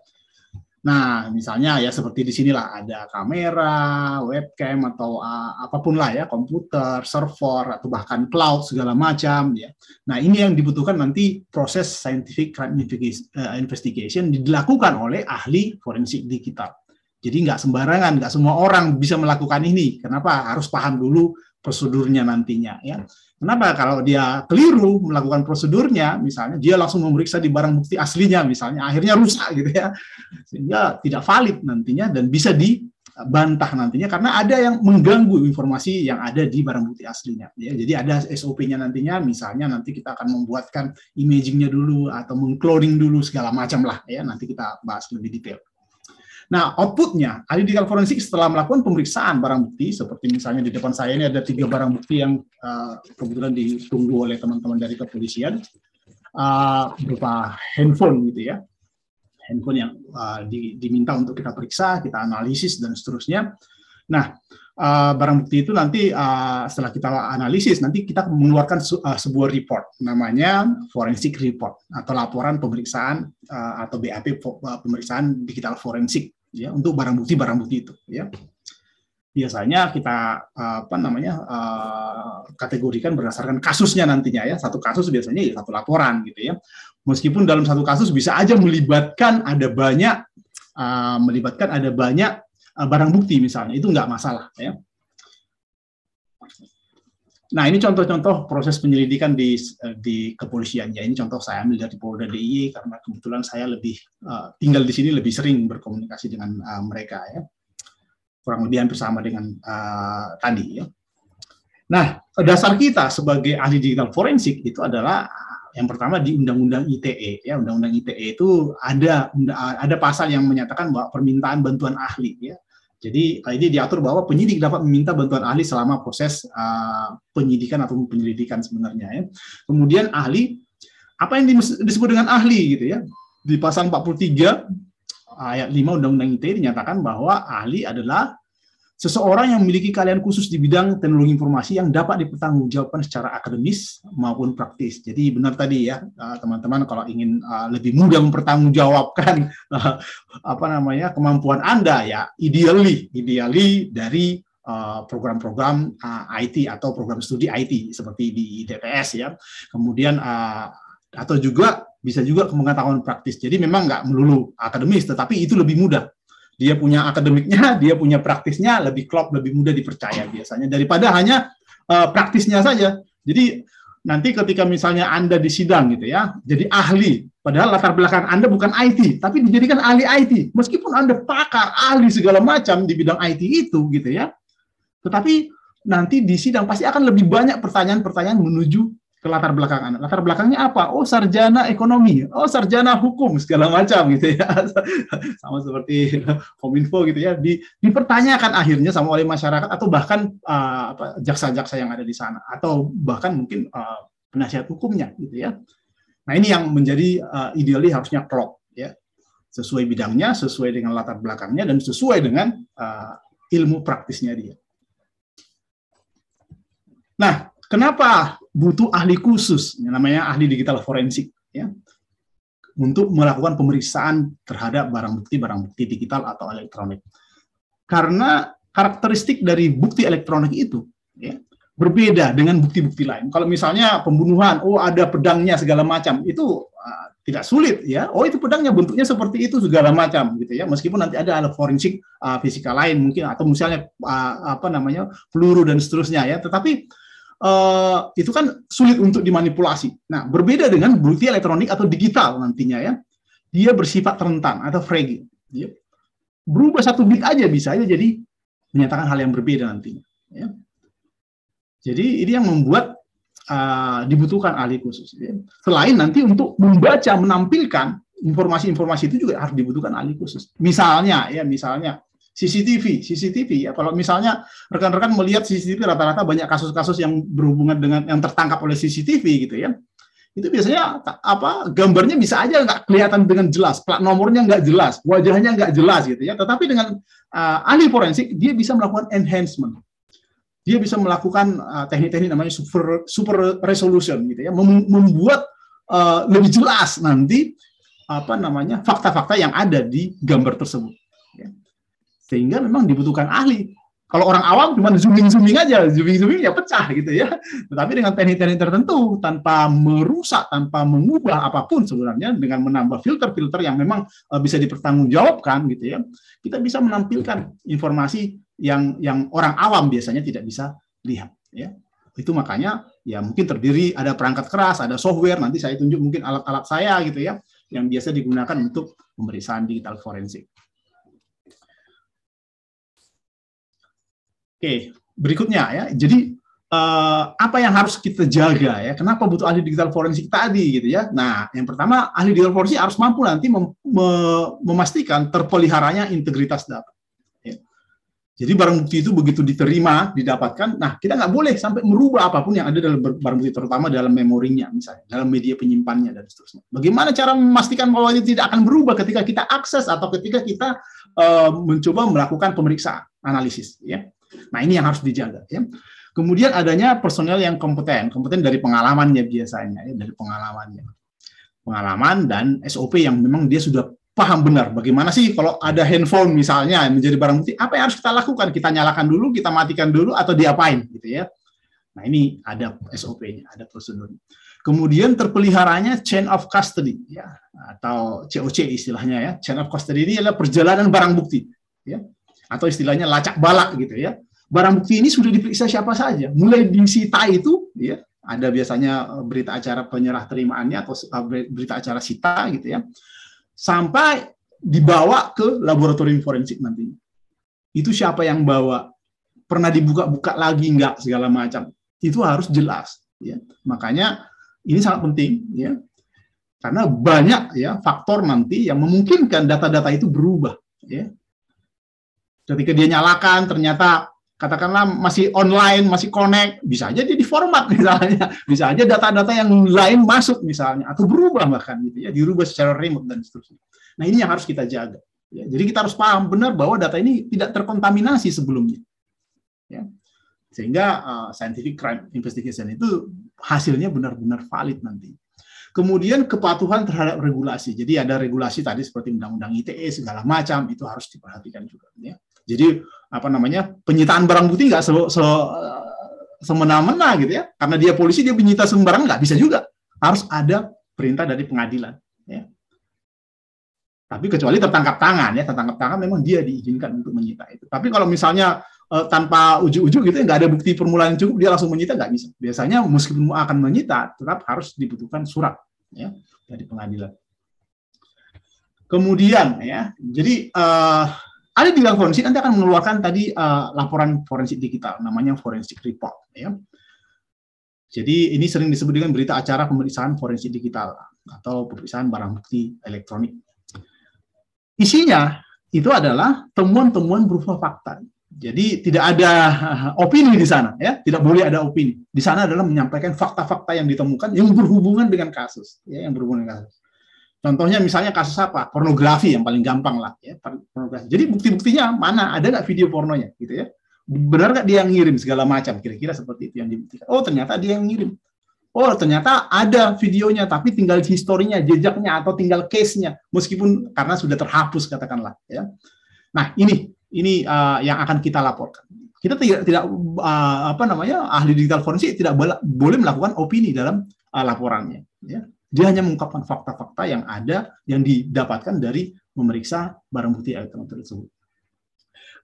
Nah, misalnya ya seperti di sinilah ada kamera, webcam atau uh, apa pun lah ya, komputer, server atau bahkan cloud segala macam ya. Nah, ini yang dibutuhkan nanti proses scientific crime eh, investigation dilakukan oleh ahli forensik digital. Jadi nggak sembarangan, nggak semua orang bisa melakukan ini. Kenapa? Harus paham dulu prosedurnya nantinya ya. Kenapa kalau dia keliru melakukan prosedurnya, misalnya dia langsung memeriksa di barang bukti aslinya, misalnya akhirnya rusak gitu ya, sehingga tidak valid nantinya dan bisa dibantah nantinya karena ada yang mengganggu informasi yang ada di barang bukti aslinya. Ya, jadi ada SOP-nya nantinya, misalnya nanti kita akan membuatkan imagingnya dulu atau mengcloning dulu segala macam lah ya. Nanti kita bahas lebih detail. Nah, outputnya, ahli digital forensik setelah melakukan pemeriksaan barang bukti, seperti misalnya di depan saya ini ada tiga barang bukti yang uh, kebetulan ditunggu oleh teman-teman dari kepolisian, uh, berupa handphone gitu ya, handphone yang uh, di, diminta untuk kita periksa, kita analisis dan seterusnya. Nah, uh, barang bukti itu nanti uh, setelah kita analisis, nanti kita mengeluarkan uh, sebuah report, namanya forensic report atau laporan pemeriksaan uh, atau BAP pemeriksaan digital forensik ya untuk barang bukti barang bukti itu ya. Biasanya kita apa namanya uh, kategorikan berdasarkan kasusnya nantinya ya. Satu kasus biasanya ya satu laporan gitu ya. Meskipun dalam satu kasus bisa aja melibatkan ada banyak uh, melibatkan ada banyak uh, barang bukti misalnya itu nggak masalah ya Nah, ini contoh-contoh proses penyelidikan di di kepolisian. Ya, ini contoh saya ambil dari Polda DIY karena kebetulan saya lebih uh, tinggal di sini lebih sering berkomunikasi dengan mereka ya. Kurang lebih hampir sama dengan uh, tadi ya. Nah, dasar kita sebagai ahli digital forensik itu adalah yang pertama di Undang-Undang ITE ya Undang-Undang ITE itu ada ada pasal yang menyatakan bahwa permintaan bantuan ahli ya jadi ini diatur bahwa penyidik dapat meminta bantuan ahli selama proses uh, penyidikan atau penyelidikan sebenarnya ya. Kemudian ahli apa yang disebut dengan ahli gitu ya. Di pasal 43 ayat 5 Undang-Undang ITE dinyatakan bahwa ahli adalah seseorang yang memiliki keahlian khusus di bidang teknologi informasi yang dapat dipertanggungjawabkan secara akademis maupun praktis. Jadi benar tadi ya eh, teman-teman kalau ingin eh, lebih mudah mempertanggungjawabkan eh, apa namanya kemampuan Anda ya ideally ideally dari program-program IT atau program studi IT seperti di TTS ya. Kemudian atau juga bisa juga pengetahuan praktis. Jadi memang nggak melulu akademis, tetapi itu lebih mudah dia punya akademiknya, dia punya praktisnya, lebih klop, lebih mudah dipercaya biasanya daripada hanya uh, praktisnya saja. Jadi nanti ketika misalnya Anda di sidang gitu ya, jadi ahli, padahal latar belakang Anda bukan IT, tapi dijadikan ahli IT. Meskipun Anda pakar, ahli segala macam di bidang IT itu gitu ya. Tetapi nanti di sidang pasti akan lebih banyak pertanyaan-pertanyaan menuju ke latar belakang anak. Latar belakangnya apa? Oh, sarjana ekonomi. Oh, sarjana hukum segala macam gitu ya. sama seperti Kominfo gitu ya. Di, dipertanyakan akhirnya sama oleh masyarakat atau bahkan uh, jaksa-jaksa yang ada di sana atau bahkan mungkin uh, penasihat hukumnya gitu ya. Nah, ini yang menjadi uh, idealnya harusnya klop ya. Sesuai bidangnya, sesuai dengan latar belakangnya dan sesuai dengan uh, ilmu praktisnya dia. Nah, kenapa butuh ahli khusus, namanya ahli digital forensik, ya, untuk melakukan pemeriksaan terhadap barang bukti barang bukti digital atau elektronik. Karena karakteristik dari bukti elektronik itu ya, berbeda dengan bukti-bukti lain. Kalau misalnya pembunuhan, oh ada pedangnya segala macam, itu uh, tidak sulit ya. Oh itu pedangnya bentuknya seperti itu segala macam gitu ya. Meskipun nanti ada alat forensik uh, fisika lain mungkin atau misalnya uh, apa namanya peluru dan seterusnya ya. Tetapi uh, itu kan sulit untuk dimanipulasi. Nah berbeda dengan bukti elektronik atau digital nantinya ya. Dia bersifat rentan atau fragile. Ya. Berubah satu bit aja bisa aja jadi menyatakan hal yang berbeda nantinya. Ya. Jadi ini yang membuat uh, dibutuhkan ahli khusus. Ya. Selain nanti untuk membaca, menampilkan informasi-informasi itu juga harus dibutuhkan ahli khusus. Misalnya, ya misalnya CCTV, CCTV ya. Kalau misalnya rekan-rekan melihat CCTV rata-rata banyak kasus-kasus yang berhubungan dengan yang tertangkap oleh CCTV gitu ya. Itu biasanya apa gambarnya bisa aja nggak kelihatan dengan jelas, plat nomornya nggak jelas, wajahnya nggak jelas gitu ya. Tetapi dengan uh, ahli forensik dia bisa melakukan enhancement dia bisa melakukan uh, teknik-teknik namanya super super resolution gitu ya mem membuat uh, lebih jelas nanti apa namanya fakta-fakta yang ada di gambar tersebut. Sehingga memang dibutuhkan ahli. Kalau orang awam cuma zooming zooming aja zooming zooming ya pecah gitu ya. Tetapi dengan teknik-teknik tertentu tanpa merusak tanpa mengubah apa pun sebenarnya dengan menambah filter-filter yang memang uh, bisa dipertanggungjawabkan gitu ya kita bisa menampilkan informasi yang yang orang awam biasanya tidak bisa lihat ya. Itu makanya ya mungkin terdiri ada perangkat keras ada software nanti saya tunjuk mungkin alat-alat saya gitu ya yang biasa digunakan untuk pemeriksaan digital forensik oke berikutnya ya. Jadi eh, apa yang harus kita jaga ya? Kenapa butuh ahli digital forensik tadi gitu ya? Nah yang pertama ahli digital forensik harus mampu nanti mem memastikan terpeliharanya integritas data. Jadi barang bukti itu begitu diterima, didapatkan, nah kita nggak boleh sampai merubah apa pun yang ada dalam barang bukti, terutama dalam memorinya misalnya, dalam media penyimpannya dan seterusnya. Bagaimana cara memastikan bahwa itu tidak akan berubah ketika kita akses atau ketika kita uh, mencoba melakukan pemeriksaan, analisis, ya. Nah ini yang harus dijaga, ya. Kemudian adanya personel yang kompeten, kompeten dari pengalamannya biasanya, ya, dari pengalamannya, pengalaman dan SOP yang memang dia sudah paham benar. Bagaimana sih kalau ada handphone misalnya menjadi barang bukti apa yang harus kita lakukan? Kita nyalakan dulu kita matikan dulu atau diapain gitu ya. Nah ini ada SOP-nya ada prosedur kemudian terpeliharanya chain of custody ya atau COC istilahnya ya. Chain of custody ini adalah perjalanan barang bukti ya. Atau istilahnya lacak balak gitu ya barang bukti ini sudah diperiksa siapa saja mulai disita itu ya ada biasanya berita acara penyerah terimaannya atau berita acara sita gitu ya sampai dibawa ke laboratorium forensik nantinya. Itu siapa yang bawa? Pernah dibuka-buka lagi enggak segala macam. Itu harus jelas ya. Makanya ini sangat penting ya. Karena banyak ya faktor nanti yang memungkinkan data-data itu berubah ya. Ketika dia nyalakan ternyata katakanlah masih online, masih connect, bisa aja dia format misalnya, bisa aja data-data yang lain masuk misalnya, atau berubah bahkan gitu ya, dirubah secara remote dan seterusnya. Nah ini yang harus kita jaga. Ya, jadi kita harus paham benar bahwa data ini tidak terkontaminasi sebelumnya. Ya. Sehingga uh, scientific crime investigation itu hasilnya benar-benar valid nanti. Kemudian kepatuhan terhadap regulasi. Jadi ada regulasi tadi seperti undang-undang ITE segala macam itu harus diperhatikan juga. Ya. Jadi apa namanya penyitaan barang bukti nggak se, se semena-mena gitu ya, karena dia polisi dia menyita sembarang nggak bisa juga, harus ada perintah dari pengadilan. Ya. Tapi kecuali tertangkap tangan ya, tertangkap tangan memang dia diizinkan untuk menyita itu. Tapi kalau misalnya eh, tanpa ujuk-ujuk gitu nggak ada bukti permulaan yang cukup dia langsung menyita nggak bisa. Biasanya meskipun akan menyita tetap harus dibutuhkan surat ya dari pengadilan. Kemudian ya, jadi eh, ada di dalam forensik nanti akan mengeluarkan tadi uh, laporan forensik digital namanya forensik report ya. Jadi ini sering disebut dengan berita acara pemeriksaan forensik digital atau pemeriksaan barang bukti elektronik. Isinya itu adalah temuan-temuan berupa fakta. Jadi tidak ada eh, opini di sana ya, tidak boleh ada opini. Di sana adalah menyampaikan fakta-fakta yang ditemukan yang berhubungan dengan kasus, ya, yang berhubungan dengan kasus. Contohnya misalnya kasus apa? Pornografi yang paling gampang lah. Ya, pornografi. Jadi bukti-buktinya mana? Ada nggak video pornonya? Gitu ya. Benar nggak dia yang ngirim segala macam? Kira-kira seperti itu yang dibuktikan. Oh ternyata dia yang ngirim. Oh ternyata ada videonya, tapi tinggal historinya, jejaknya atau tinggal case-nya, meskipun karena sudah terhapus katakanlah. Ya. Nah ini ini uh, yang akan kita laporkan. Kita tidak tidak uh, apa namanya ahli digital forensik tidak boleh, melakukan opini dalam uh, laporannya. Ya. Dia hanya mengungkapkan fakta-fakta yang ada yang didapatkan dari memeriksa barang bukti elektronik tersebut.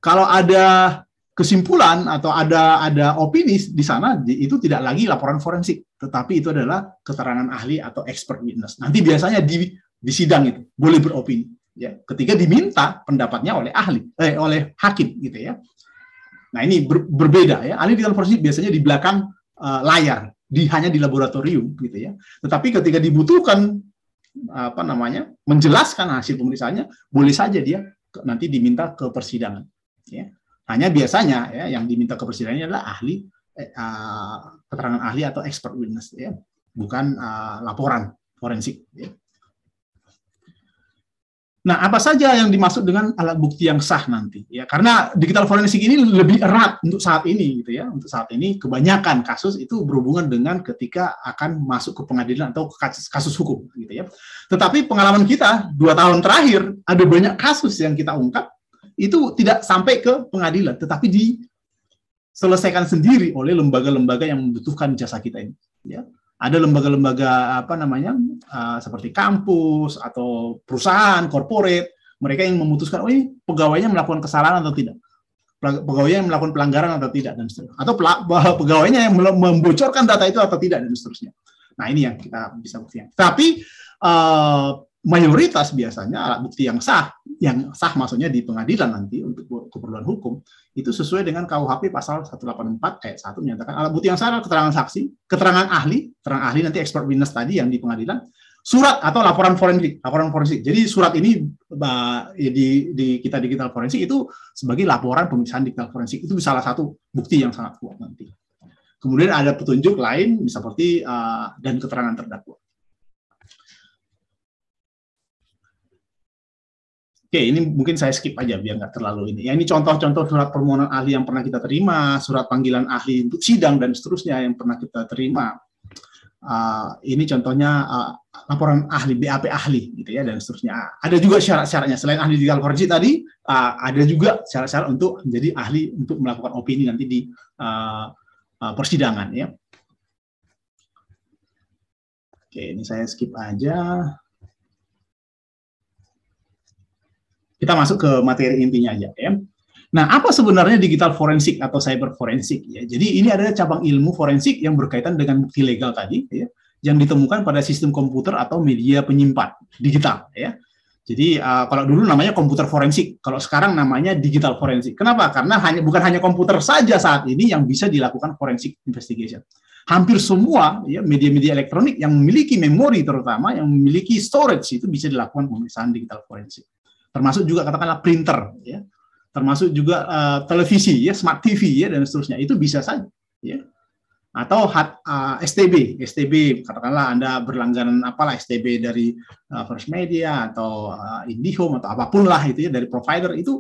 Kalau ada kesimpulan atau ada ada opini di sana itu tidak lagi laporan forensik, tetapi itu adalah keterangan ahli atau expert witness. Nanti biasanya di di sidang itu boleh beropini ya. Ketika diminta pendapatnya oleh ahli eh, oleh hakim gitu ya. Nah ini ber, berbeda ya. Ahli digital forensik biasanya di belakang uh, layar di hanya di laboratorium gitu ya. Tetapi ketika dibutuhkan apa namanya menjelaskan hasil pemeriksaannya boleh saja dia nanti diminta ke persidangan ya. Hanya biasanya ya yang diminta ke persidangan adalah ahli eh, keterangan ahli atau expert witness ya. Bukan uh, laporan forensik ya. Nah, apa saja yang dimaksud dengan alat bukti yang sah nanti? Ya, karena digital forensik ini lebih erat untuk saat ini, gitu ya. Untuk saat ini, kebanyakan kasus itu berhubungan dengan ketika akan masuk ke pengadilan atau ke kasus, kasus hukum, gitu ya. Tetapi pengalaman kita dua tahun terakhir ada banyak kasus yang kita ungkap itu tidak sampai ke pengadilan, tetapi diselesaikan sendiri oleh lembaga-lembaga yang membutuhkan jasa kita ini. Ya ada lembaga-lembaga apa namanya uh, seperti kampus atau perusahaan corporate mereka yang memutuskan oh ini pegawainya melakukan kesalahan atau tidak? Pegawainya yang melakukan pelanggaran atau tidak? Dan seterusnya. Atau pegawainya yang membocorkan data itu atau tidak dan seterusnya. Nah ini yang kita bisa buktikan. Tapi uh, mayoritas biasanya alat bukti yang sah, yang sah maksudnya di pengadilan nanti untuk keperluan hukum, itu sesuai dengan KUHP pasal 184 ayat 1 menyatakan alat bukti yang sah adalah keterangan saksi, keterangan ahli, keterangan ahli nanti expert witness tadi yang di pengadilan, surat atau laporan forensik, laporan forensik. Jadi surat ini di, di kita digital forensik itu sebagai laporan pemeriksaan digital forensik itu salah satu bukti yang sangat kuat nanti. Kemudian ada petunjuk lain seperti uh, dan keterangan terdakwa. Oke, ini mungkin saya skip aja biar nggak terlalu ini. Ya ini contoh-contoh surat permohonan ahli yang pernah kita terima, surat panggilan ahli untuk sidang dan seterusnya yang pernah kita terima. Uh, ini contohnya uh, laporan ahli BAP ahli gitu ya dan seterusnya. Ada juga syarat-syaratnya selain ahli di forensik tadi, uh, ada juga syarat-syarat untuk menjadi ahli untuk melakukan opini nanti di uh, uh, persidangan ya. Oke, ini saya skip aja. Kita masuk ke materi intinya aja ya. Nah, apa sebenarnya digital forensik atau cyber forensik ya? Jadi ini adalah cabang ilmu forensik yang berkaitan dengan bukti legal tadi ya, yang ditemukan pada sistem komputer atau media penyimpan digital ya. Jadi uh, kalau dulu namanya komputer forensik, kalau sekarang namanya digital forensik. Kenapa? Karena hanya bukan hanya komputer saja saat ini yang bisa dilakukan forensik investigation. Hampir semua ya media-media elektronik yang memiliki memori terutama yang memiliki storage itu bisa dilakukan pemeriksaan digital forensik termasuk juga katakanlah printer ya. Termasuk juga uh, televisi ya smart TV ya dan seterusnya. Itu bisa saja ya. Atau hat, uh, STB STB katakanlah anda berlangganan apalah STB dari uh, First Media atau uh, IndiHome atau apa pun lah itu ya dari provider itu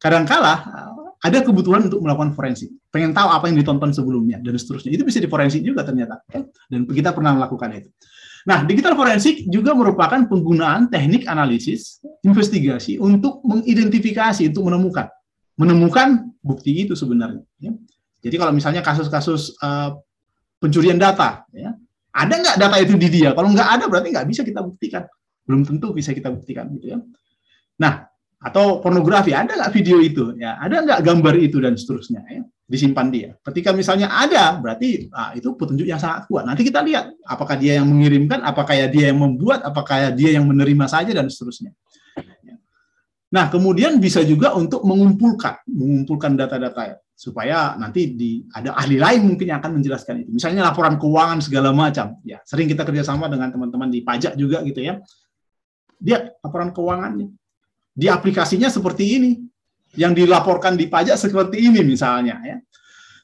kadangkala uh, ada kebutuhan untuk melakukan forensik. Pengen tahu apa yang ditonton sebelumnya dan seterusnya. Itu bisa diforensik juga ternyata ya? dan kita pernah melakukan itu Nah, digital forensik juga merupakan penggunaan teknik analisis, investigasi untuk mengidentifikasi, untuk menemukan, menemukan bukti itu sebenarnya. Ya. Jadi kalau misalnya kasus-kasus uh, pencurian data, ya, ada nggak data itu di dia? Kalau nggak ada, berarti nggak bisa kita buktikan. Belum tentu bisa kita buktikan, gitu ya. Nah, atau pornografi, ada nggak video itu? Ya, ada nggak gambar itu dan seterusnya? Ya disimpan dia. Ketika misalnya ada, berarti nah, itu petunjuk yang sangat kuat. Nanti kita lihat apakah dia yang mengirimkan, apakah dia yang membuat, apakah dia yang menerima saja dan seterusnya. Nah, kemudian bisa juga untuk mengumpulkan, mengumpulkan data-data supaya nanti di ada ahli lain mungkin yang akan menjelaskan itu. Misalnya laporan keuangan segala macam. Ya, sering kita kerjasama dengan teman-teman di pajak juga gitu ya. Dia laporan keuangannya. Di aplikasinya seperti ini yang dilaporkan di pajak seperti ini misalnya ya.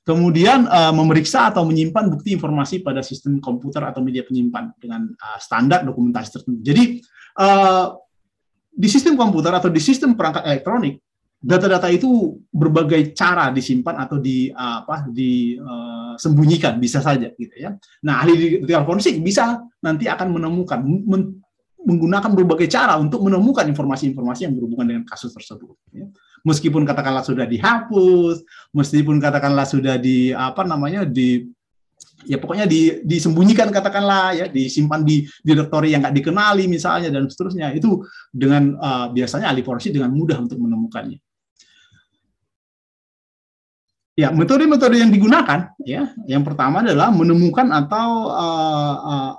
Kemudian uh, memeriksa atau menyimpan bukti informasi pada sistem komputer atau media penyimpan dengan uh, standar dokumentasi tertentu. Jadi uh, di sistem komputer atau di sistem perangkat elektronik data-data itu berbagai cara disimpan atau di apa disembunyikan bisa saja gitu ya. Nah, ahli digital forensik bisa nanti akan menemukan men menggunakan berbagai cara untuk menemukan informasi-informasi yang berhubungan dengan kasus tersebut. Ya Meskipun katakanlah sudah dihapus, meskipun katakanlah sudah di apa namanya di ya pokoknya di, disembunyikan katakanlah ya disimpan di direktori yang nggak dikenali misalnya dan seterusnya itu dengan uh, biasanya ahli forensik dengan mudah untuk menemukannya. Ya metode-metode yang digunakan ya yang pertama adalah menemukan atau uh, uh,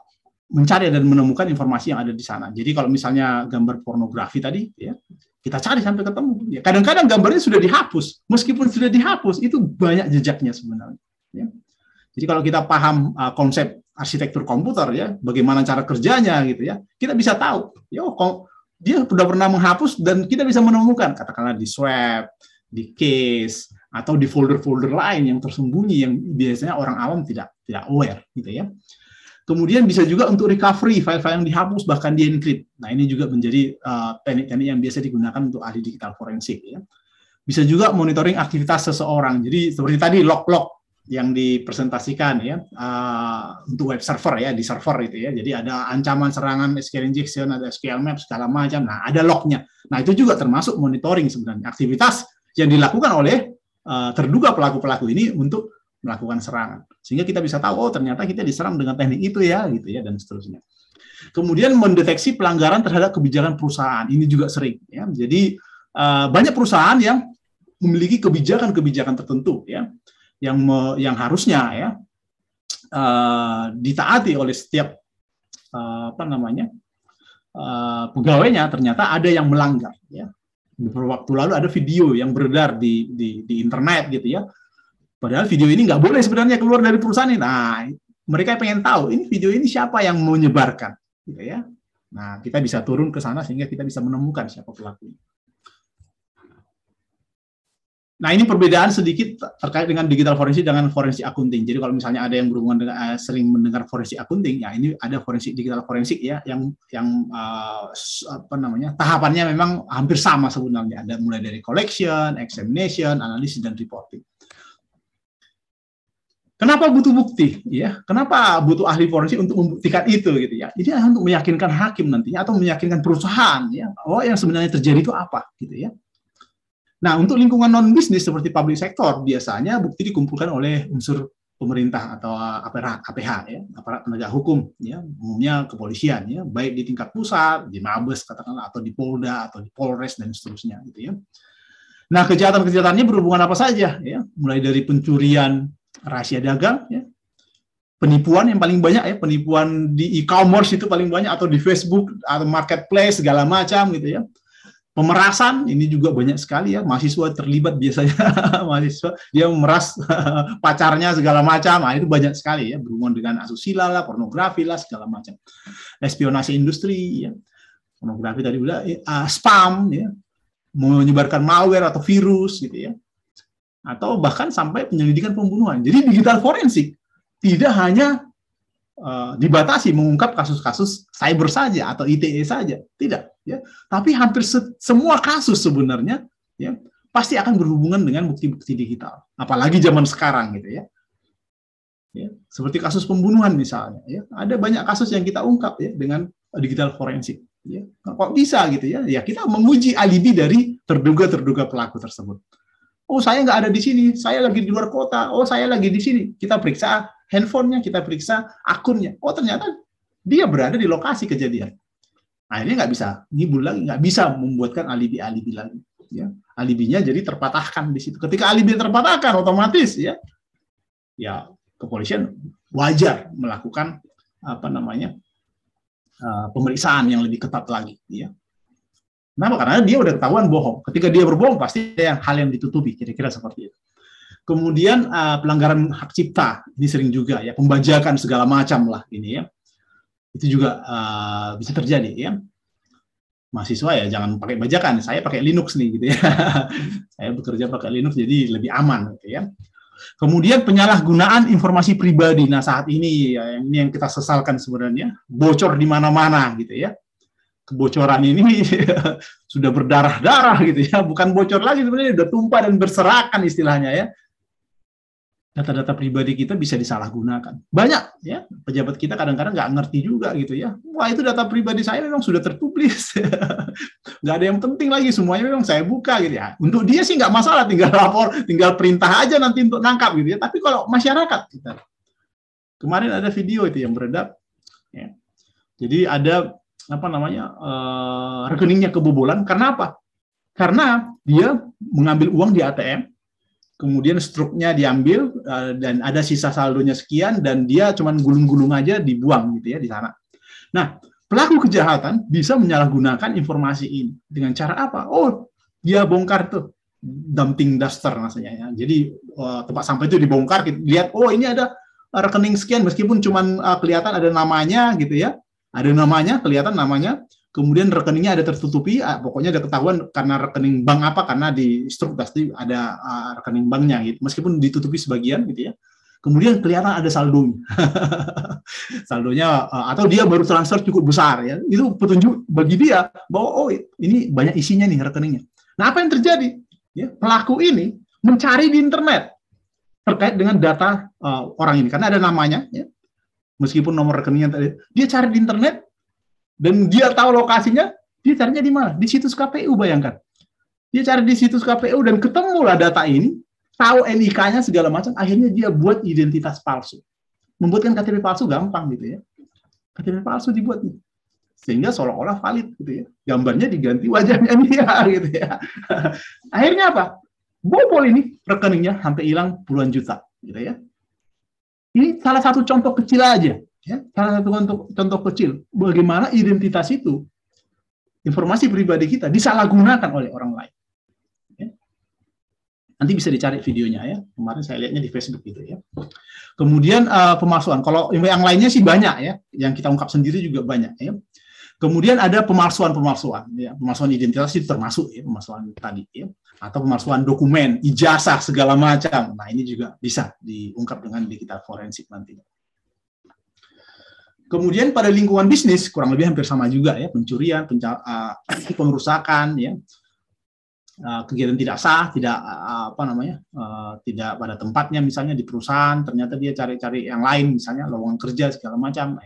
mencari dan menemukan informasi yang ada di sana. Jadi kalau misalnya gambar pornografi tadi ya kita cari sampai ketemu. Ya, kadang-kadang gambarnya sudah dihapus, meskipun sudah dihapus itu banyak jejaknya sebenarnya. Ya. Jadi kalau kita paham uh, konsep arsitektur komputer ya, bagaimana cara kerjanya gitu ya, kita bisa tahu. Ya, kok dia sudah pernah menghapus dan kita bisa menemukan katakanlah di swab, di case atau di folder-folder lain yang tersembunyi yang biasanya orang awam tidak tidak aware gitu ya. Kemudian bisa juga untuk recovery file-file yang dihapus bahkan di encrypt. Nah ini juga menjadi uh, teknik-teknik uh, yang biasa digunakan untuk ahli digital forensik ya. Bisa juga monitoring aktivitas seseorang. Jadi seperti tadi log-log yang dipresentasikan ya uh, untuk web server ya di server itu ya. Jadi ada ancaman serangan SQL injection, ada SQL map segala macam. Nah, ada lognya. Nah, itu juga termasuk monitoring sebenarnya aktivitas yang dilakukan oleh uh, terduga pelaku-pelaku ini untuk melakukan serangan. Sehingga kita bisa tahu oh ternyata kita diserang dengan teknik itu ya gitu ya dan seterusnya. Kemudian mendeteksi pelanggaran terhadap kebijakan perusahaan. Ini juga sering ya. Jadi uh, banyak perusahaan yang memiliki kebijakan-kebijakan tertentu ya yang me, yang harusnya ya uh, ditaati oleh setiap uh, apa namanya pegawainya ternyata ada yang melanggar ya beberapa waktu lalu ada video yang beredar di di, di internet gitu ya padahal video ini nggak boleh sebenarnya keluar dari perusahaan ini nah mereka pengen tahu ini video ini siapa yang menyebarkan gitu ya nah kita bisa turun ke sana sehingga kita bisa menemukan siapa pelakunya Nah, ini perbedaan sedikit terkait dengan digital forensik dengan forensik akunting. Jadi kalau misalnya ada yang berhubungan dengan uh, sering mendengar forensik akunting, ya ini ada forensik digital forensik ya yang yang uh, apa namanya? tahapannya memang hampir sama sebenarnya. Ada mulai dari collection, examination, analisis dan reporting. Kenapa butuh bukti? Ya, kenapa butuh ahli forensik untuk membuktikan itu gitu ya? Ini untuk meyakinkan hakim nantinya atau meyakinkan perusahaan ya, oh yang sebenarnya terjadi itu apa gitu ya. Nah, untuk lingkungan non bisnis seperti public sector biasanya bukti dikumpulkan oleh unsur pemerintah atau aparat APH ya, aparat penegak hukum ya, umumnya kepolisian ya, baik di tingkat pusat, di Mabes katakanlah atau di Polda atau di Polres dan seterusnya gitu ya. Nah, kejahatan-kejahatannya berhubungan apa saja ya, mulai dari pencurian rahasia dagang ya, penipuan yang paling banyak ya, penipuan di e-commerce itu paling banyak atau di Facebook atau marketplace segala macam gitu ya. Pemerasan ini juga banyak sekali ya. Mahasiswa terlibat biasanya mahasiswa. Dia memeras pacarnya segala macam. Nah, itu banyak sekali ya. Berhubungan dengan asusila lah pornografi lah segala macam. Espionasi industri ya. Pornografi tadi udah uh, spam ya. Menyebarkan malware atau virus gitu ya atau bahkan sampai penyelidikan pembunuhan. Jadi digital forensik tidak hanya uh, dibatasi mengungkap kasus-kasus cyber saja atau ITE saja. Tidak ya. Tapi hampir se semua kasus sebenarnya ya pasti akan berhubungan dengan bukti-bukti digital. Apalagi zaman sekarang gitu ya. Ya seperti kasus pembunuhan misalnya ya. Ada banyak kasus yang kita ungkap ya dengan digital forensik ya. Kok bisa gitu ya. Ya kita menguji alibi dari terduga terduga pelaku tersebut oh saya nggak ada di sini saya lagi di luar kota oh saya lagi di sini kita periksa handphonenya kita periksa akunnya oh ternyata dia berada di lokasi kejadian akhirnya nggak bisa ngibul lagi, nggak bisa membuatkan alibi-alibi lagi. Ya, alibinya jadi terpatahkan di situ. Ketika alibi terpatahkan, otomatis ya, ya kepolisian wajar melakukan apa namanya uh, pemeriksaan yang lebih ketat lagi. Ya. Kenapa? Karena dia udah ketahuan bohong. Ketika dia berbohong, pasti ada yang hal yang ditutupi, kira-kira seperti itu. Kemudian uh, pelanggaran hak cipta, ini sering juga ya, pembajakan segala macam lah ini ya. Itu juga uh, bisa terjadi ya. Mahasiswa ya jangan pakai bajakan. Saya pakai Linux nih gitu ya. Saya bekerja pakai Linux jadi lebih aman gitu ya. Kemudian penyalahgunaan informasi pribadi. Nah saat ini ya, ini yang kita sesalkan sebenarnya bocor di mana-mana gitu ya kebocoran ini sudah berdarah-darah gitu ya bukan bocor lagi sebenarnya sudah tumpah dan berserakan istilahnya ya data-data pribadi kita bisa disalahgunakan. Banyak ya pejabat kita kadang-kadang nggak ngerti juga gitu ya. Wah itu data pribadi saya memang sudah terpublis, nggak ada yang penting lagi semuanya memang saya buka gitu ya. Untuk dia sih nggak masalah, tinggal lapor, tinggal perintah aja nanti untuk nangkap gitu ya. Tapi kalau masyarakat kita kemarin ada video itu yang beredar, ya. jadi ada apa namanya eh, rekeningnya kebobolan karena apa? Karena dia mengambil uang di ATM, kemudian struknya diambil uh, dan ada sisa saldonya sekian dan dia cuman gulung-gulung aja dibuang gitu ya di sana. Nah, pelaku kejahatan bisa menyalahgunakan informasi ini dengan cara apa? Oh, dia bongkar tuh dumping duster maksudnya ya. Jadi uh, tempat sampah itu dibongkar, lihat oh ini ada rekening sekian meskipun cuman uh, kelihatan ada namanya gitu ya. Ada namanya, kelihatan namanya, kemudian rekeningnya ada tertutupi, ah, pokoknya ada ketahuan karena rekening bank apa, karena di struk pasti ada uh, rekening banknya gitu, meskipun ditutupi sebagian gitu ya. Kemudian kelihatan ada saldonya, saldonya uh, atau dia baru transfer cukup besar ya, itu petunjuk bagi dia bahwa oh ini banyak isinya nih rekeningnya. Nah apa yang terjadi? Ya, pelaku ini mencari di internet terkait dengan data uh, orang ini karena ada namanya, ya. Meskipun nomor rekeningnya tadi, dia cari di internet dan dia tahu lokasinya, dia carinya di mana? Di situs KPU bayangkan. Dia cari di situs KPU dan ketemulah data ini, tahu NIK-nya segala macam, akhirnya dia buat identitas palsu. Membuatkan KTP palsu gampang gitu ya. KTP palsu dibuat nih. Sehingga seolah-olah valid gitu ya. Gambarnya diganti wajahnya dia gitu ya. akhirnya apa? Bobol ini rekeningnya sampai hilang puluhan juta gitu ya. Ini salah satu contoh kecil aja Ya, salah satu contoh, contoh kecil bagaimana identitas itu informasi pribadi kita disalahgunakan oleh orang lain. Ya. Nanti bisa dicari videonya ya. Kemarin saya lihatnya di Facebook gitu ya. Kemudian uh, pemalsuan. Kalau yang lainnya sih banyak ya. Yang kita ungkap sendiri juga banyak ya. Kemudian ada pemalsuan-pemalsuan, ya, pemalsuan identitas itu termasuk ya, pemalsuan tadi ya, atau pemalsuan dokumen, ijazah segala macam. Nah ini juga bisa diungkap dengan digital forensik nantinya. Kemudian pada lingkungan bisnis kurang lebih hampir sama juga ya pencurian, uh, pengerusakan, ya uh, kegiatan tidak sah, tidak uh, apa namanya, uh, tidak pada tempatnya misalnya di perusahaan, ternyata dia cari-cari yang lain misalnya lowongan kerja segala macam.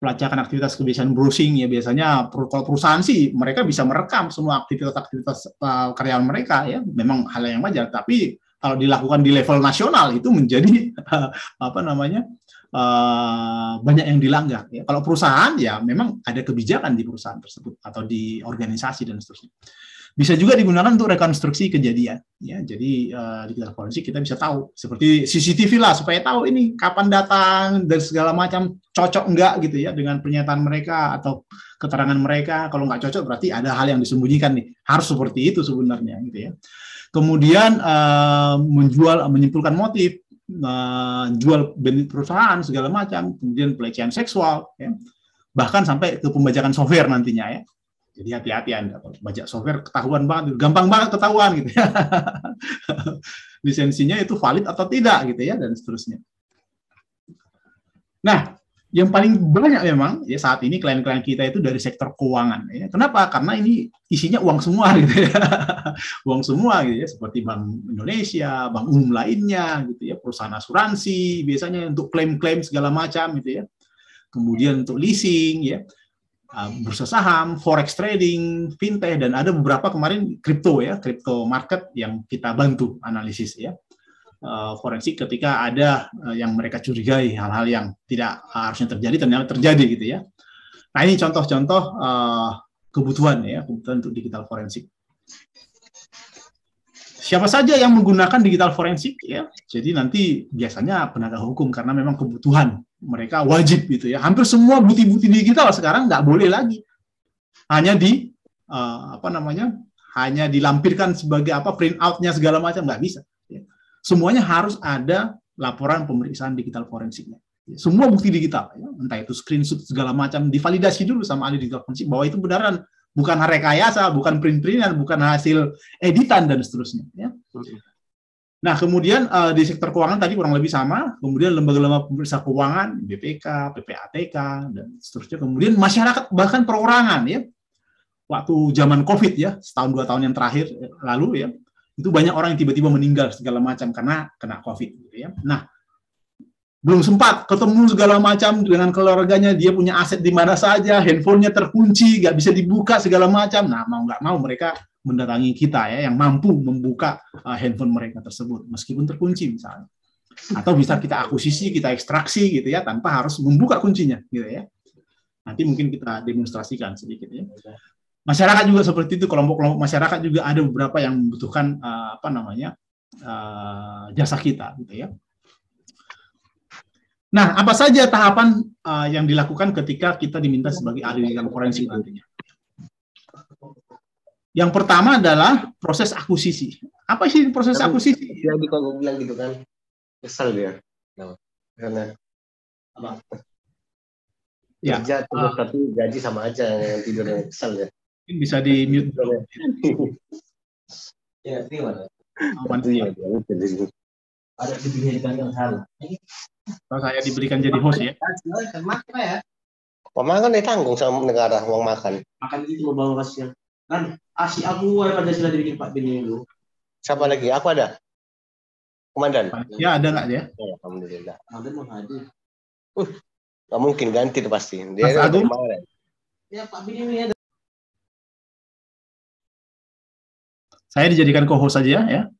Pelacakan aktivitas kebiasaan browsing ya biasanya kalau perusahaan sih mereka bisa merekam semua aktivitas-aktivitas uh, karyawan mereka ya memang hal yang wajar tapi kalau dilakukan di level nasional itu menjadi apa namanya uh, banyak yang dilanggar. Ya. Kalau perusahaan ya memang ada kebijakan di perusahaan tersebut atau di organisasi dan seterusnya. Bisa juga digunakan untuk rekonstruksi kejadian. Ya, jadi uh, di digital forensik kita bisa tahu seperti CCTV lah supaya tahu ini kapan datang dan segala macam cocok enggak gitu ya dengan pernyataan mereka atau keterangan mereka. Kalau nggak cocok berarti ada hal yang disembunyikan nih. Harus seperti itu sebenarnya gitu ya. Kemudian uh, menjual menyimpulkan motif menjual benefit perusahaan segala macam, kemudian pelecehan seksual, ya. bahkan sampai ke pembajakan software nantinya ya. Jadi hati-hati Anda kalau baca software ketahuan banget, gampang banget ketahuan gitu ya. Lisensinya itu valid atau tidak gitu ya dan seterusnya. Nah, yang paling banyak memang ya saat ini klien-klien kita itu dari sektor keuangan ya. Kenapa? Karena ini isinya uang semua gitu ya. uang semua gitu ya seperti Bank Indonesia, bank umum lainnya gitu ya, perusahaan asuransi biasanya untuk klaim-klaim segala macam gitu ya. Kemudian untuk leasing ya. Ah, bursa saham, forex trading, fintech dan ada beberapa kemarin kripto ya, kripto market yang kita bantu analisis ya uh, forensik ketika ada uh, yang mereka curigai hal-hal yang tidak harusnya terjadi ternyata terjadi gitu ya. Nah ini contoh-contoh uh, kebutuhan ya kebutuhan untuk digital forensik. Siapa saja yang menggunakan digital forensik ya, jadi nanti biasanya penegak hukum karena memang kebutuhan mereka wajib gitu ya. Hampir semua bukti-bukti digital sekarang nggak boleh lagi hanya di uh, apa namanya hanya dilampirkan sebagai apa print outnya segala macam nggak bisa semuanya harus ada laporan pemeriksaan digital forensiknya. Semua bukti digital, ya, entah itu screenshot segala macam, divalidasi dulu sama ahli digital forensik bahwa itu benaran, bukan rekayasa, bukan print-printan, bukan hasil editan dan seterusnya. Ya. Nah, kemudian uh, di sektor keuangan tadi kurang lebih sama, kemudian lembaga-lembaga pemeriksa keuangan, BPK, PPATK, dan seterusnya. Kemudian masyarakat bahkan perorangan ya, waktu zaman COVID ya, setahun dua tahun yang terakhir lalu ya, itu banyak orang yang tiba-tiba meninggal segala macam karena kena COVID. Gitu ya. Nah, belum sempat ketemu segala macam dengan keluarganya, dia punya aset di mana saja, handphonenya terkunci, nggak bisa dibuka segala macam. Nah, mau nggak mau mereka mendatangi kita ya yang mampu membuka uh, handphone mereka tersebut meskipun terkunci misalnya. Atau bisa kita akuisisi, kita ekstraksi gitu ya tanpa harus membuka kuncinya gitu ya. Nanti mungkin kita demonstrasikan sedikit ya. Masyarakat juga seperti itu, kelompok-kelompok masyarakat juga ada beberapa yang membutuhkan uh, apa namanya uh, jasa kita gitu ya. Nah, apa saja tahapan uh, yang dilakukan ketika kita diminta sebagai ahli legal forensik nantinya? Yang pertama adalah proses akuisisi. Apa sih proses Tapi- akuisisi? Dia di kok bilang gitu kan. Kesel dia. Nah, Karena apa? Ya, kerja terus tapi gaji sama aja yang tidur yang kesel ya. Mungkin bisa di mute dulu. Ya, gimana? Aman. Iya, iya. ada diberikan yang salah. Kalau saya diberikan jadi host ya. Pemakan ditanggung sama negara uang makan. Makan itu mau bawa kasihan. Kan asi Abu Wai Pancasila dibikin Pak Bini dulu. Siapa lagi? Aku ada. Komandan. Ya ada nggak ya? Ya, Alhamdulillah. Ada mau hadir. Nggak mungkin ganti tuh pasti. Dia Mas udah Agung? kemarin. Ya Pak Bini ini ada. Saya dijadikan co-host saja ya.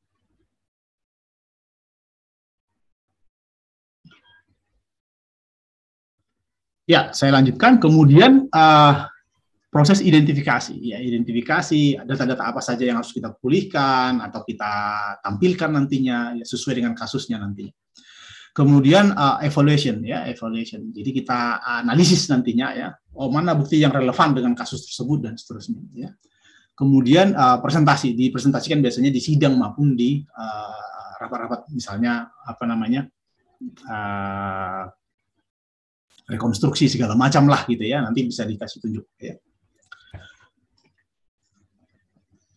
Ya, saya lanjutkan. Kemudian eh, proses identifikasi. Ya, identifikasi data-data apa saja yang harus kita pulihkan atau kita tampilkan nantinya ya, sesuai dengan kasusnya nantinya. Kemudian eh, evaluation ya, evaluation. Jadi kita analisis nantinya ya, oh mana bukti yang relevan dengan kasus tersebut dan seterusnya ya. Kemudian eh, presentasi, dipresentasikan biasanya di sidang maupun di eh, rapat-rapat misalnya apa namanya eh, rekonstruksi segala macam lah gitu ya nanti bisa dikasih tunjuk ya.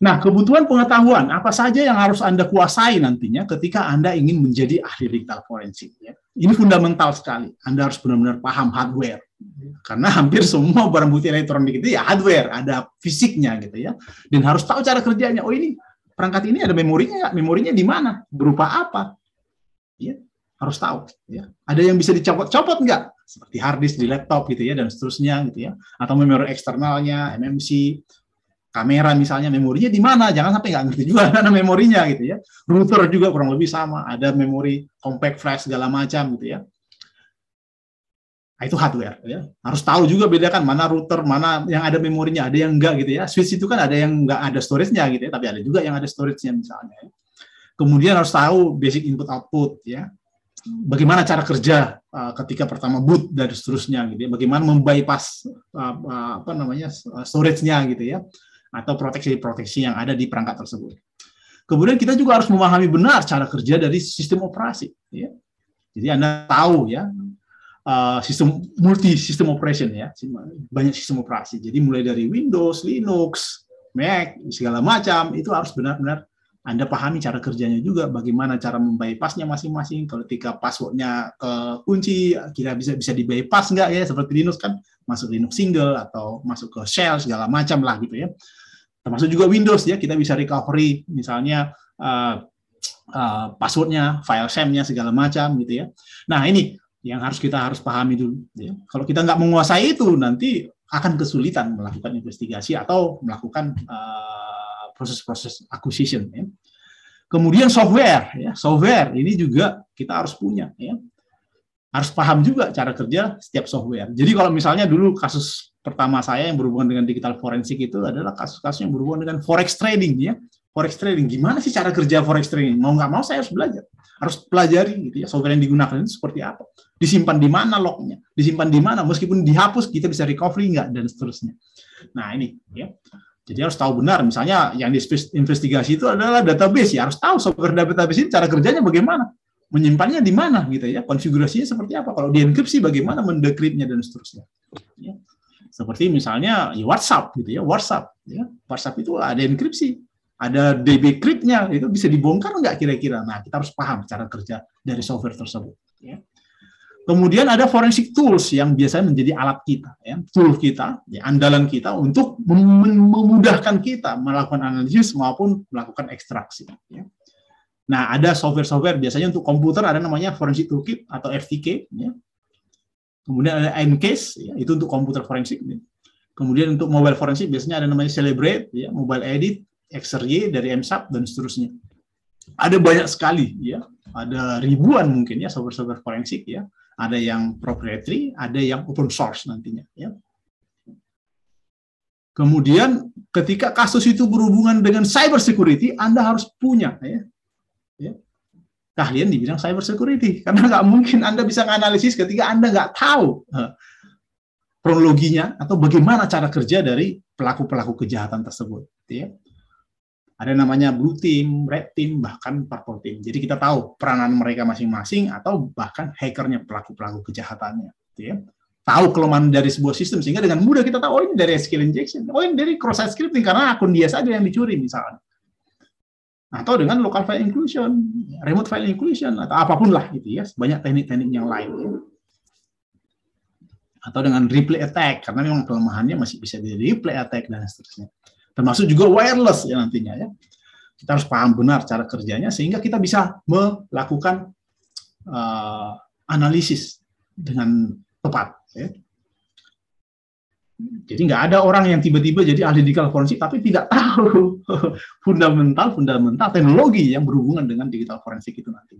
Nah kebutuhan pengetahuan apa saja yang harus anda kuasai nantinya ketika anda ingin menjadi ahli digital forensik ya. Ini fundamental sekali. Anda harus benar-benar paham hardware karena hampir semua barang bukti elektronik itu ya hardware, ada fisiknya gitu ya. Dan harus tahu cara kerjanya. Oh ini perangkat ini ada memorinya nggak? Memorinya di mana? Berupa apa? Ya, harus tahu. Ya. Ada yang bisa dicopot-copot nggak? Seperti hard disk di laptop gitu ya dan seterusnya gitu ya. Atau memori eksternalnya, MMC, kamera misalnya memorinya di mana? Jangan sampai nggak ngerti juga mana memorinya gitu ya. Router juga kurang lebih sama. Ada memori compact flash segala macam gitu ya. Nah, itu hardware ya. Harus tahu juga bedakan mana router, mana yang ada memorinya, ada yang enggak gitu ya. Switch itu kan ada yang enggak ada storage-nya gitu ya, tapi ada juga yang ada storage-nya misalnya. ya. Kemudian harus tahu basic input output ya. Bagaimana cara kerja uh, ketika pertama boot dan seterusnya gitu ya. Bagaimana membypass uh, uh, apa namanya storage-nya gitu ya atau proteksi-proteksi yang ada di perangkat tersebut. Kemudian kita juga harus memahami benar cara kerja dari sistem operasi ya. Jadi Anda tahu ya uh, sistem multi sistem operation ya, banyak sistem operasi. Jadi mulai dari Windows, Linux, Mac, segala macam itu harus benar-benar Anda pahami cara kerjanya juga, bagaimana cara membypassnya masing-masing. Kalau ketika passwordnya ke kunci, kira bisa bisa di bypass nggak ya? Seperti Linux kan masuk Linux single atau masuk ke shell segala macam lah gitu ya. Termasuk juga Windows ya, kita bisa recovery misalnya uh, uh, passwordnya, file share-nya segala macam gitu ya. Nah ini yang harus kita harus pahami dulu. Ya. Kalau kita nggak menguasai itu, nanti akan kesulitan melakukan investigasi atau melakukan uh, proses-proses acquisition. Ya. Kemudian software, ya. software ini juga kita harus punya. Ya. Harus paham juga cara kerja setiap software. Jadi kalau misalnya dulu kasus pertama saya yang berhubungan dengan digital forensik itu adalah kasus-kasus yang berhubungan dengan forex trading, ya. Forex trading, gimana sih cara kerja forex trading? Mau nggak mau saya harus belajar. Harus pelajari gitu ya software yang digunakan itu seperti apa. Disimpan di mana lognya? Disimpan di mana? Meskipun dihapus kita bisa recovery nggak? Dan seterusnya. Nah ini ya. Jadi harus tahu benar. Misalnya yang diinvestigasi itu adalah database ya. Harus tahu software database ini cara kerjanya bagaimana? Menyimpannya di mana gitu ya? Konfigurasinya seperti apa? Kalau dienkripsi bagaimana? Mendekripnya dan seterusnya. Ya. Seperti misalnya ya WhatsApp gitu ya WhatsApp ya WhatsApp itu ada enkripsi ada DB crypt-nya itu bisa dibongkar nggak kira-kira? Nah, kita harus paham cara kerja dari software tersebut. Ya. Kemudian ada forensic tools yang biasanya menjadi alat kita, ya, tool kita, ya, andalan kita untuk mem- memudahkan kita melakukan analisis maupun melakukan ekstraksi. Ya. Nah, ada software-software biasanya untuk komputer ada namanya forensic toolkit atau FTK. Ya. Kemudian ada Ncase, ya, itu untuk komputer forensik. Ya. Kemudian untuk mobile forensik biasanya ada namanya Celebrate, ya, Mobile Edit, XRY dari MSAP dan seterusnya. Ada banyak sekali, ya, ada ribuan mungkin ya software-software forensik ya ada yang proprietary, ada yang open source nantinya. Ya. Kemudian ketika kasus itu berhubungan dengan cyber security, Anda harus punya ya, ya, keahlian di bidang cyber security. Karena nggak mungkin Anda bisa menganalisis ketika Anda nggak tahu uh, kronologinya atau bagaimana cara kerja dari pelaku-pelaku kejahatan tersebut. Ya ada namanya blue team, red team, bahkan purple team. Jadi kita tahu peranan mereka masing-masing atau bahkan hackernya pelaku-pelaku kejahatannya. Gitu ya. Tahu kelemahan dari sebuah sistem sehingga dengan mudah kita tahu oh ini dari SQL injection, oh ini dari cross site scripting karena akun dia saja yang dicuri misalnya. Atau dengan local file inclusion, remote file inclusion atau apa pun lah gitu ya, banyak teknik-teknik yang lain. Atau dengan replay attack karena memang kelemahannya masih bisa di replay attack dan seterusnya termasuk juga wireless ya nantinya ya. Kita harus paham benar cara kerjanya sehingga kita bisa melakukan uh, analisis dengan tepat. Ya. Jadi nggak ada orang yang tiba-tiba jadi ahli digital forensik tapi tidak tahu fundamental fundamental teknologi yang berhubungan dengan digital forensik itu nanti.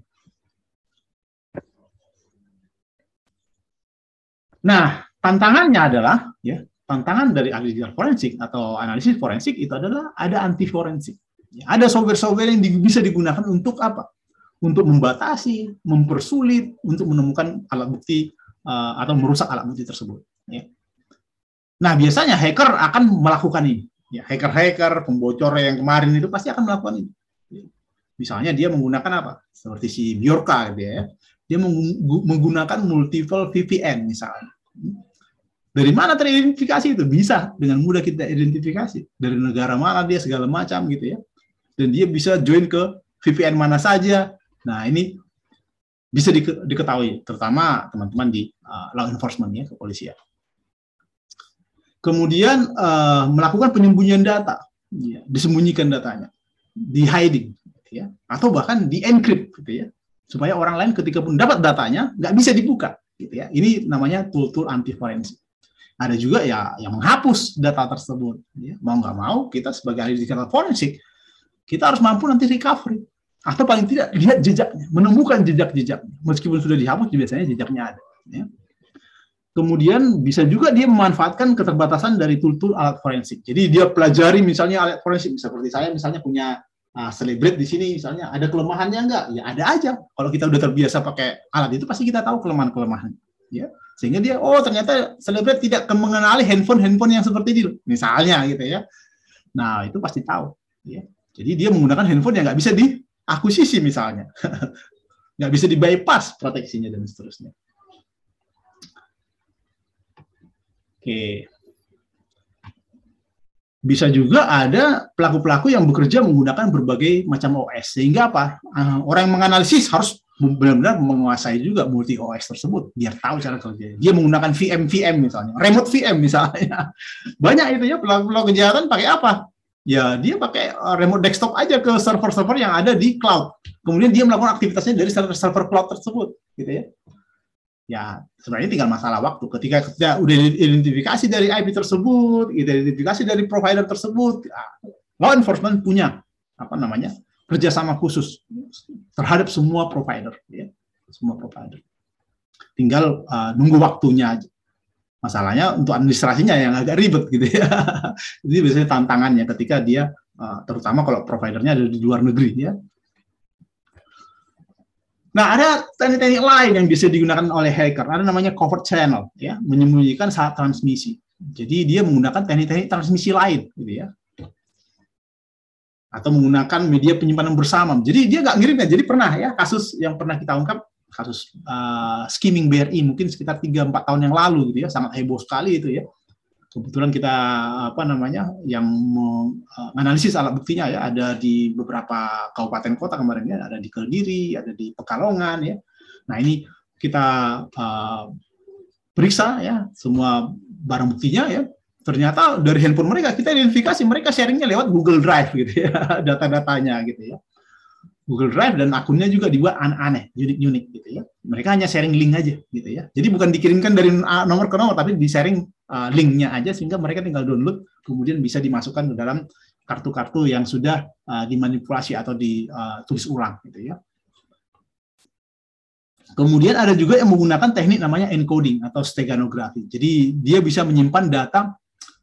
Nah, tantangannya adalah ya tantangan dari ahli digital forensik atau analisis forensik itu adalah ada anti forensik. Ada software-software yang bisa digunakan untuk apa? Untuk membatasi, mempersulit, untuk menemukan alat bukti uh, atau merusak alat bukti tersebut. Ya. Nah, biasanya hacker akan melakukan ini. Ya, hacker-hacker, pembocor yang kemarin itu pasti akan melakukan ini. Misalnya dia menggunakan apa? Seperti si Bjorka, gitu ya. Dia menggunakan multiple VPN misalnya dari mana teridentifikasi itu? Bisa dengan mudah kita identifikasi. Dari negara mana dia segala macam gitu ya. Dan dia bisa join ke VPN mana saja. Nah, ini bisa diketahui terutama teman-teman di uh, law enforcement ya, kepolisian. Kemudian uh, melakukan penyembunyian data, ya, disembunyikan datanya, di hiding, gitu ya, atau bahkan di encrypt, gitu ya, supaya orang lain ketika pun dapat datanya nggak bisa dibuka, gitu ya. Ini namanya tool-tool anti forensik ada juga ya yang menghapus data tersebut. Ya, mau nggak mau kita sebagai ahli digital forensik kita harus mampu nanti recovery atau paling tidak lihat jejaknya, menemukan jejak-jejaknya. Meskipun sudah dihapus, biasanya jejaknya ada. Ya. Kemudian bisa juga dia memanfaatkan keterbatasan dari tool-tool alat forensik. Jadi dia pelajari misalnya alat forensik, seperti saya misalnya punya uh, di sini misalnya ada kelemahannya enggak? Ya ada aja. Kalau kita udah terbiasa pakai alat itu pasti kita tahu kelemahan-kelemahan. Ya sehingga dia oh ternyata selebriti tidak mengenali handphone-handphone yang seperti itu misalnya gitu ya nah itu pasti tahu ya jadi dia menggunakan handphone yang nggak bisa diakuisisi misalnya nggak bisa di bypass proteksinya dan seterusnya oke bisa juga ada pelaku-pelaku yang bekerja menggunakan berbagai macam OS sehingga apa orang yang menganalisis harus benar-benar menguasai juga multi OS tersebut biar tahu cara kerja. Dia menggunakan VM VM misalnya, remote VM misalnya. Banyak itu ya pelaku-pelaku kejahatan pakai apa? Ya dia pakai uh, remote desktop aja ke server-server yang ada di cloud. Kemudian dia melakukan aktivitasnya dari server-server cloud tersebut, gitu ya. Ya sebenarnya tinggal masalah waktu. Ketika kita udah identifikasi dari IP tersebut, identifikasi dari provider tersebut, ya, law enforcement punya apa namanya kerjasama khusus terhadap semua provider, ya, semua provider. Tinggal uh, nunggu waktunya aja. Masalahnya untuk administrasinya yang agak ribet gitu ya. Jadi biasanya tantangannya ketika dia, uh, terutama kalau providernya ada di luar negeri ya. Nah, ada teknik-teknik lain yang bisa digunakan oleh hacker. Ada namanya covert channel, ya, menyembunyikan saat transmisi. Jadi dia menggunakan teknik-teknik transmisi lain, gitu ya atau menggunakan media penyimpanan bersama. Jadi dia nggak ngirimnya. Jadi pernah ya kasus yang pernah kita ungkap kasus uh, skimming BRI mungkin sekitar 3 4 tahun yang lalu gitu ya, sangat heboh sekali itu ya. Kebetulan kita apa namanya yang menganalisis alat buktinya ya ada di beberapa kabupaten kota kemarin ya, ada di Kediri, ada di Pekalongan ya. Nah, ini kita uh, periksa ya semua barang buktinya ya. Ternyata dari handphone mereka kita identifikasi mereka sharingnya lewat Google Drive gitu ya data-datanya gitu ya. Google Drive dan akunnya juga dibuat aneh-aneh unik-unik gitu ya. Mereka hanya sharing link aja gitu ya. Jadi bukan dikirimkan dari nomor ke nomor tapi di sharing uh, linknya aja sehingga mereka tinggal download kemudian bisa dimasukkan ke dalam kartu-kartu yang sudah uh, dimanipulasi atau ditulis ulang gitu ya Kemudian ada juga yang menggunakan teknik namanya encoding atau steganografi. Jadi dia bisa menyimpan data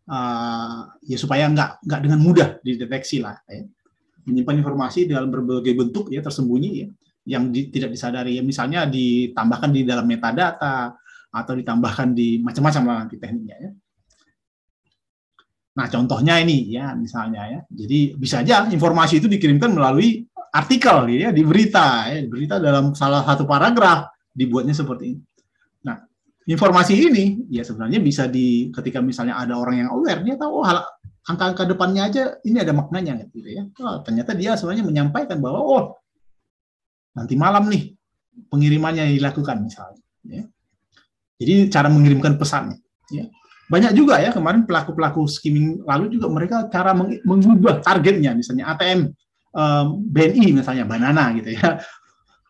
uh, ya supaya nggak nggak dengan mudah dideteksi lah. Ya. Menyimpan informasi dalam berbagai bentuk ya tersembunyi ya yang di, tidak disadari. Ya, misalnya ditambahkan di dalam metadata atau ditambahkan di macam-macam lah nanti tekniknya ya. Nah contohnya ini ya misalnya ya. Jadi bisa aja informasi itu dikirimkan melalui artikel ya di berita ya berita dalam salah satu paragraf dibuatnya seperti ini. Nah, informasi ini ya sebenarnya bisa di ketika misalnya ada orang yang aware dia tahu oh angka-angka depannya aja ini ada maknanya gitu ya. Oh, ternyata dia sebenarnya menyampaikan bahwa oh nanti malam nih pengirimannya dilakukan misalnya ya. Jadi cara mengirimkan pesannya ya. Banyak juga ya kemarin pelaku-pelaku skimming lalu juga mereka cara mengubah targetnya. Misalnya ATM um, BNI misalnya Banana gitu ya.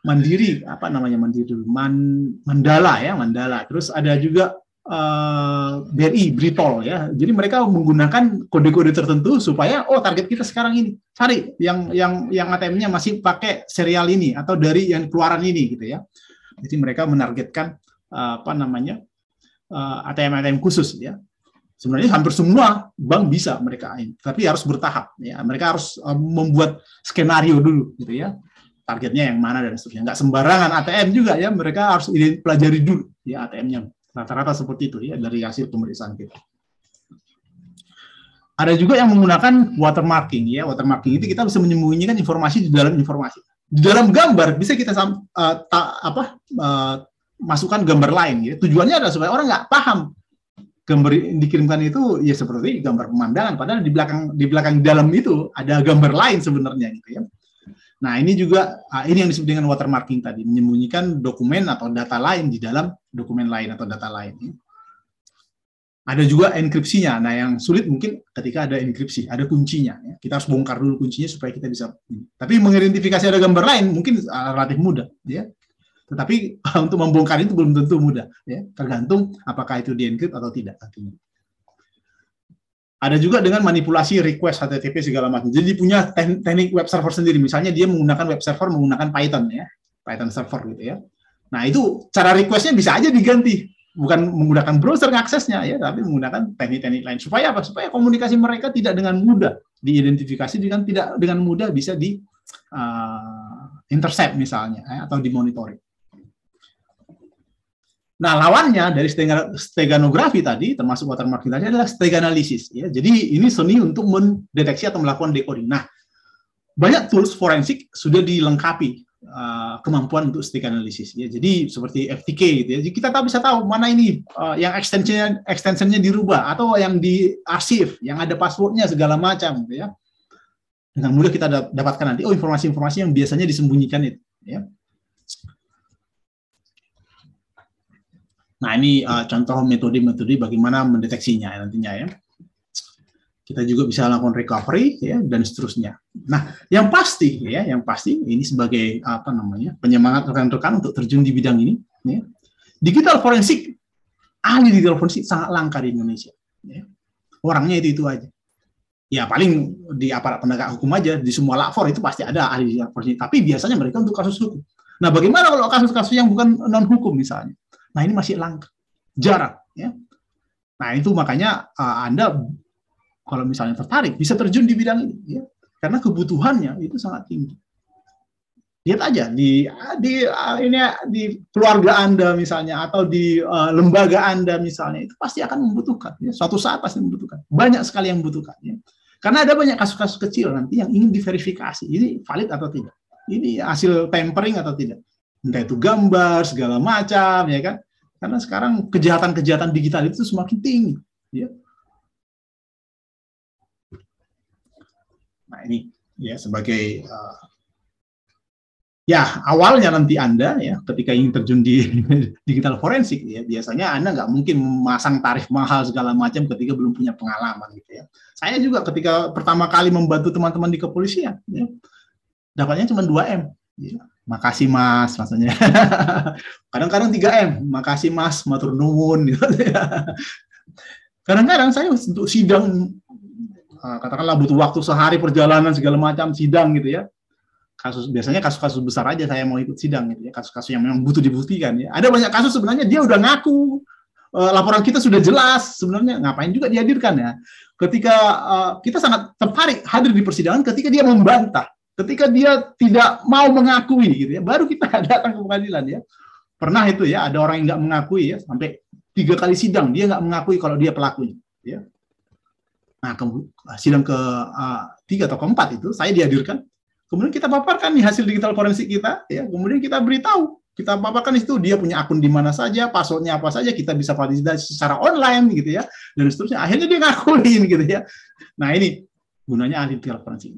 Mandiri apa namanya Mandiri Man, Mandala ya Mandala. Terus ada juga uh, BRI Britol ya. Jadi mereka menggunakan kode-kode tertentu supaya oh target kita sekarang ini. Cari yang yang yang ATM-nya masih pakai serial ini atau dari yang keluaran ini gitu ya. Jadi mereka menargetkan apa namanya uh, ATM ATM khusus ya sebenarnya hampir semua bank bisa mereka tapi harus bertahap ya. Mereka harus um, membuat skenario dulu gitu ya. Targetnya yang mana dan seterusnya. Nggak sembarangan ATM juga ya, mereka harus pelajari dulu ya ATM-nya. Rata-rata seperti itu ya dari hasil pemeriksaan kita. Ada juga yang menggunakan watermarking ya. Watermarking itu kita bisa menyembunyikan informasi di dalam informasi. Di dalam gambar bisa kita uh, ta, apa uh, masukkan gambar lain ya. Tujuannya adalah supaya orang nggak paham gambar yang dikirimkan itu ya seperti gambar pemandangan padahal di belakang di belakang dalam itu ada gambar lain sebenarnya gitu ya. Nah, ini juga ah, ini yang disebut dengan watermarking tadi, menyembunyikan dokumen atau data lain di dalam dokumen lain atau data lain. Ya. Ada juga enkripsinya. Nah, yang sulit mungkin ketika ada enkripsi, ada kuncinya. Ya. Kita harus bongkar dulu kuncinya supaya kita bisa. Tapi mengidentifikasi ada gambar lain mungkin ah, relatif mudah. Ya. Tetapi untuk membongkar itu belum tentu mudah, ya. Tergantung apakah itu di encrypt atau tidak artinya. Ada juga dengan manipulasi request HTTP segala macam. Jadi punya teknik web server sendiri. Misalnya dia menggunakan web server menggunakan Python ya, Python server gitu ya. Nah itu cara requestnya bisa aja diganti, bukan menggunakan browser aksesnya ya, tapi menggunakan teknik-teknik lain. Supaya apa? Supaya komunikasi mereka tidak dengan mudah diidentifikasi dengan tidak dengan mudah bisa di uh, intercept misalnya ya, atau dimonitoring. Nah, lawannya dari steganografi tadi, termasuk watermarking tadi adalah steganalisis. Ya. Jadi ini seni untuk mendeteksi atau melakukan decoding. Nah, banyak tools forensik sudah dilengkapi uh, kemampuan untuk steganalisis. Ya. Jadi seperti FTK, gitu ya. Jadi kita tahu bisa tahu mana ini uh, yang extensionnya extensionnya dirubah atau yang di arsip, yang ada passwordnya segala macam, gitu ya. Dengan mudah kita dapatkan nanti oh informasi-informasi yang biasanya disembunyikan itu. Ya. Nah, ini uh, contoh metode-metode bagaimana mendeteksinya nantinya ya. Kita juga bisa lakukan recovery ya dan seterusnya. Nah, yang pasti ya, yang pasti ini sebagai apa namanya? penyemangat rekan-rekan untuk terjun di bidang ini ya. Digital forensik ahli digital forensik sangat langka di Indonesia ya. Orangnya itu itu aja. Ya paling di aparat penegak hukum aja di semua lapor itu pasti ada ahli digital forensik, tapi biasanya mereka untuk kasus hukum. Nah, bagaimana kalau kasus-kasus yang bukan non hukum misalnya? Nah ini masih langka, jarang. Ya. Nah itu makanya uh, Anda kalau misalnya tertarik bisa terjun di bidang ini, ya. karena kebutuhannya itu sangat tinggi. Lihat aja di di uh, ini di keluarga Anda misalnya atau di uh, lembaga Anda misalnya itu pasti akan membutuhkan. Ya. Suatu saat pasti membutuhkan. Banyak sekali yang membutuhkan. Ya. Karena ada banyak kasus-kasus kecil nanti yang ingin diverifikasi. Ini valid atau tidak? Ini hasil tampering atau tidak? Entah itu gambar segala macam ya kan karena sekarang kejahatan-kejahatan digital itu semakin tinggi ya nah ini ya sebagai uh, ya awalnya nanti Anda ya ketika ingin terjun di digital forensik ya biasanya Anda nggak mungkin memasang tarif mahal segala macam ketika belum punya pengalaman gitu ya. Saya juga ketika pertama kali membantu teman-teman di kepolisian ya, dapatnya cuma 2 M. Ya. Makasih Mas maksudnya. Kadang-kadang 3 M, makasih Mas, matur nuwun gitu ya. Kadang-kadang saya untuk sidang uh, katakanlah butuh waktu sehari perjalanan segala macam sidang gitu ya. Kasus biasanya kasus-kasus besar aja saya mau ikut sidang gitu ya. Kasus-kasus yang memang butuh dibuktikan ya. Ada banyak kasus sebenarnya dia udah ngaku uh, laporan kita sudah jelas sebenarnya. Ngapain juga dihadirkan ya. Ketika uh, kita sangat tertarik hadir di persidangan ketika dia membantah ketika dia tidak mau mengakui gitu ya baru kita datang ke pengadilan ya pernah itu ya ada orang yang nggak mengakui ya sampai tiga kali sidang dia nggak mengakui kalau dia pelakunya ya nah ke, sidang ke uh, tiga atau keempat itu saya dihadirkan Kemudian kita paparkan nih hasil digital forensik kita, ya. Kemudian kita beritahu, kita paparkan itu dia punya akun di mana saja, passwordnya apa saja, kita bisa validasi secara online gitu ya, dan seterusnya. Akhirnya dia ngakuin gitu ya. Nah ini gunanya ahli digital forensik.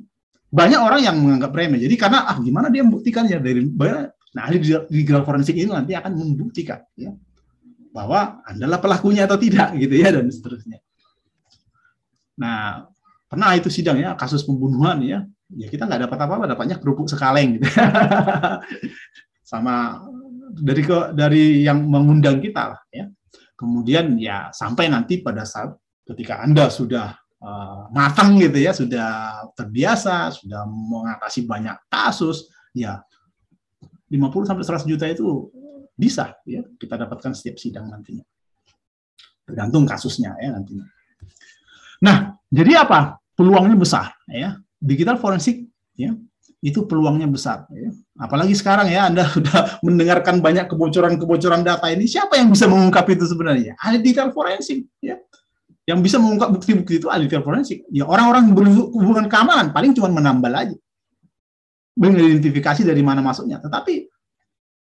Banyak orang yang menganggap remeh. Jadi karena ah gimana dia membuktikannya dari nah ahli digital forensik ini nanti akan membuktikan ya bahwa adalah pelakunya atau tidak gitu ya dan seterusnya. Nah, pernah itu sidang ya kasus pembunuhan ya. Ya kita nggak dapat apa-apa dapatnya kerupuk sekaleng gitu. Sama dari ke dari yang mengundang kita lah ya. Kemudian ya sampai nanti pada saat ketika anda sudah uh, matang gitu ya sudah terbiasa sudah mengatasi banyak kasus ya 50 sampai 100 juta itu bisa ya kita dapatkan setiap sidang nantinya. Tergantung kasusnya ya nantinya. Nah jadi apa? Peluangnya besar ya. Digital forensik ya itu peluangnya besar ya. apalagi sekarang ya Anda sudah mendengarkan banyak kebocoran-kebocoran data ini siapa yang bisa mengungkap itu sebenarnya? Ahli digital forensik ya yang bisa mengungkap bukti-bukti itu ahli forensik ya orang-orang berhubungan keamanan paling cuma menambal aja mengidentifikasi dari mana masuknya tetapi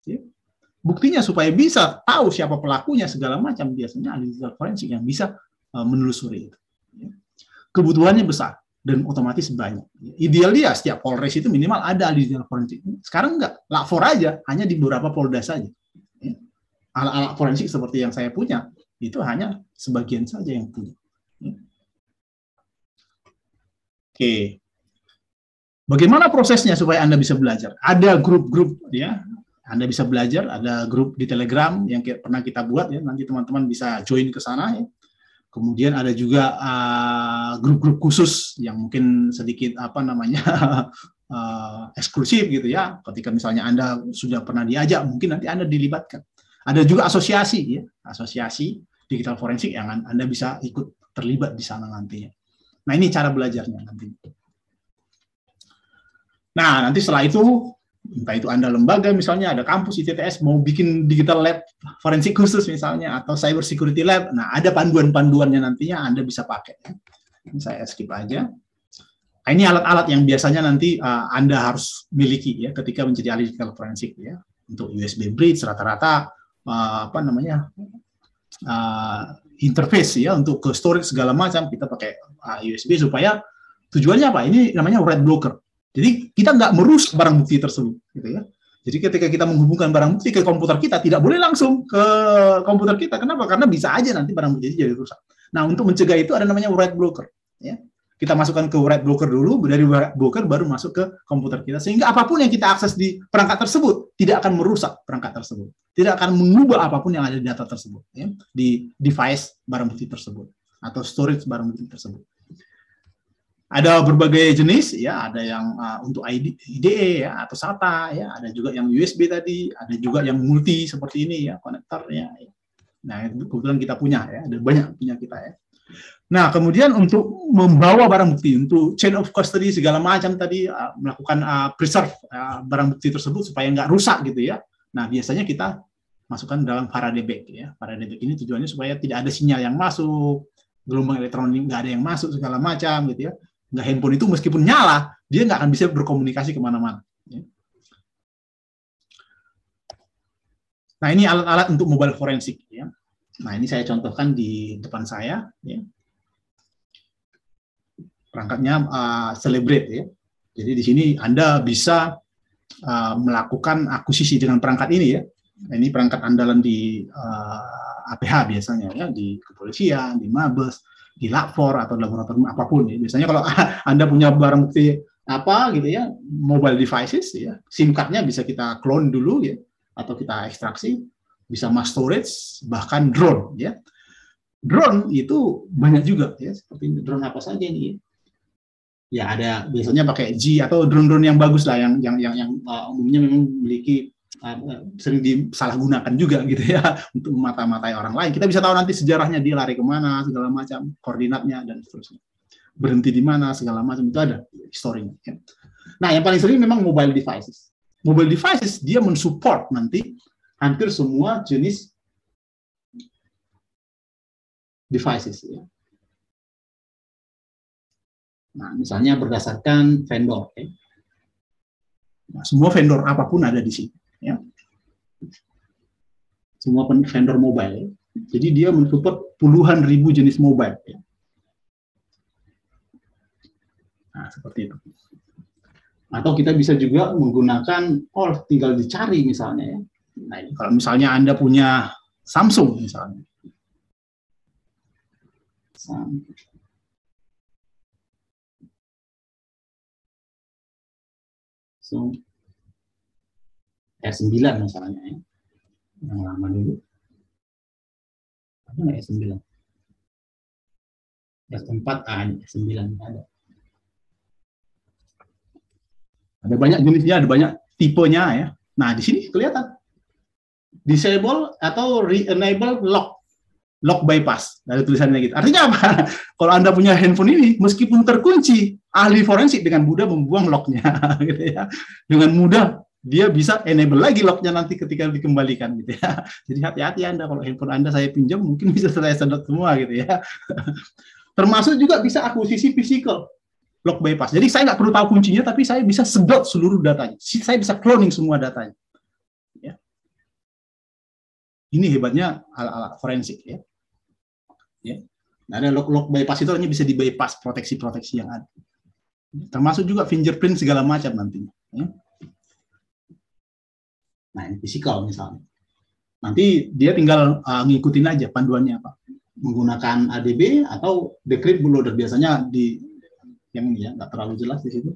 ya, buktinya supaya bisa tahu siapa pelakunya segala macam biasanya ahli forensik yang bisa uh, menelusuri itu ya. kebutuhannya besar dan otomatis banyak. Ideal dia setiap Polres itu minimal ada ahli forensik. Sekarang enggak, lapor aja, hanya di beberapa Polda saja. Ya. Alat-alat forensik seperti yang saya punya itu hanya sebagian saja yang punya. Ya. Oke. Bagaimana prosesnya supaya Anda bisa belajar? Ada grup-grup ya. Anda bisa belajar, ada grup di Telegram yang pernah kita buat ya. Nanti teman-teman bisa join ke sana ya Kemudian ada juga uh, grup-grup uh, khusus yang mungkin sedikit apa namanya uh, eksklusif gitu ya. Ketika misalnya Anda sudah pernah diajak, mungkin nanti Anda dilibatkan. Ada juga asosiasi ya, asosiasi digital forensik yang Anda bisa ikut terlibat di sana nantinya. Nah, ini cara belajarnya nanti. Nah, nanti setelah itu entah itu Anda lembaga misalnya ada kampus ITTS mau bikin digital lab forensik khusus misalnya atau cyber security lab. Nah, ada panduan-panduannya nantinya Anda bisa pakai. Ini saya skip aja. Nah, ini alat-alat yang biasanya nanti uh, Anda harus miliki ya ketika menjadi ahli digital forensik ya. Untuk USB bridge rata-rata uh, apa namanya? Uh, interface ya untuk ke storage segala macam kita pakai uh, USB supaya tujuannya apa? Ini namanya red blocker jadi kita nggak merusak barang bukti tersebut, gitu ya. Jadi ketika kita menghubungkan barang bukti ke komputer kita, tidak boleh langsung ke komputer kita. Kenapa? Karena bisa aja nanti barang bukti jadi rusak. Nah, untuk mencegah itu ada namanya write blocker. Ya. Kita masukkan ke write blocker dulu, dari write blocker baru masuk ke komputer kita. Sehingga apa pun yang kita akses di perangkat tersebut tidak akan merusak perangkat tersebut. Tidak akan mengubah apa pun yang ada di data tersebut. Ya, di device barang bukti tersebut. Atau storage barang bukti tersebut ada berbagai jenis ya ada yang uh, untuk ID, IDE ya atau SATA ya ada juga yang USB tadi ada juga yang multi seperti ini ya konektornya ya. nah kebetulan kita punya ya ada banyak punya kita ya nah kemudian untuk membawa barang bukti untuk chain of custody segala macam tadi uh, melakukan uh, preserve uh, barang bukti tersebut supaya nggak rusak gitu ya nah biasanya kita masukkan dalam Faraday bag ya Faraday bag ini tujuannya supaya tidak ada sinyal yang masuk gelombang elektronik nggak ada yang masuk segala macam gitu ya nggak handphone itu meskipun nyala, dia nggak akan bisa berkomunikasi ke mana-mana. Ya. Nah ini alat-alat untuk mobile forensik. Ya. Nah ini saya contohkan di depan saya. Ya. Perangkatnya uh, Celebrate. Ya. Jadi di sini Anda bisa uh, melakukan akuisisi dengan perangkat ini ya. Ini perangkat andalan di uh, APH biasanya ya, di kepolisian, di Mabes, di lapor atau laboratorium apa pun ya. Biasanya kalau Anda punya barang bukti apa gitu ya, mobile devices ya, SIM card-nya bisa kita clone dulu ya atau kita ekstraksi, bisa mass storage, bahkan drone ya. Drone itu banyak juga ya, seperti drone apa saja ini ya. Ada biasanya pakai G atau drone-drone yang bagus lah yang yang yang, yang uh, umumnya memang memiliki uh, sering disalahgunakan juga gitu ya untuk memata-matai orang lain. Kita bisa tahu nanti sejarahnya dia lari ke mana segala macam, koordinatnya dan seterusnya. Berhenti di mana segala macam itu ada historinya. Ya. Nah yang paling sering memang mobile devices. Mobile devices dia mensupport nanti hampir semua jenis devices. Ya. Nah, misalnya berdasarkan vendor. Ya. Nah, semua vendor apa pun ada di sini. Ya. Semua vendor mobile. Ya. Jadi dia mensupport puluhan ribu jenis mobile. Ya. Nah, seperti itu. Atau kita bisa juga menggunakan, oh tinggal dicari misalnya ya. Nah, kalau misalnya Anda punya Samsung misalnya. Samsung. So, R9 misalnya ya. Yang lama dulu. Ada nggak R9? R4, ah, R9 ada. Ada banyak jenisnya, ada banyak tipenya ya. Nah, di sini kelihatan. Disable atau re-enable lock. Lock bypass. Ada tulisannya gitu. Artinya apa? Kalau Anda punya handphone ini, meskipun terkunci, ahli forensik dengan mudah membuang locknya. gitu ya. Dengan mudah dia bisa enable lagi locknya nanti ketika dikembalikan gitu ya. Jadi hati-hati Anda kalau handphone Anda saya pinjam mungkin bisa saya sedot semua gitu ya. Termasuk juga bisa akuisisi physical lock bypass. Jadi saya nggak perlu tahu kuncinya, tapi saya bisa sedot seluruh datanya. Saya bisa cloning semua datanya. Ya. Ini hebatnya alat-alat forensik ya. ya. Nah, ada lock, lock bypass itu hanya bisa di bypass proteksi-proteksi yang ada. Termasuk juga fingerprint segala macam nantinya. Ya. Nah, ini physical misalnya. Nanti dia tinggal uh, ngikutin aja panduannya apa. Menggunakan ADB atau decrypt bootloader. Biasanya di yang ya nggak terlalu jelas di situ.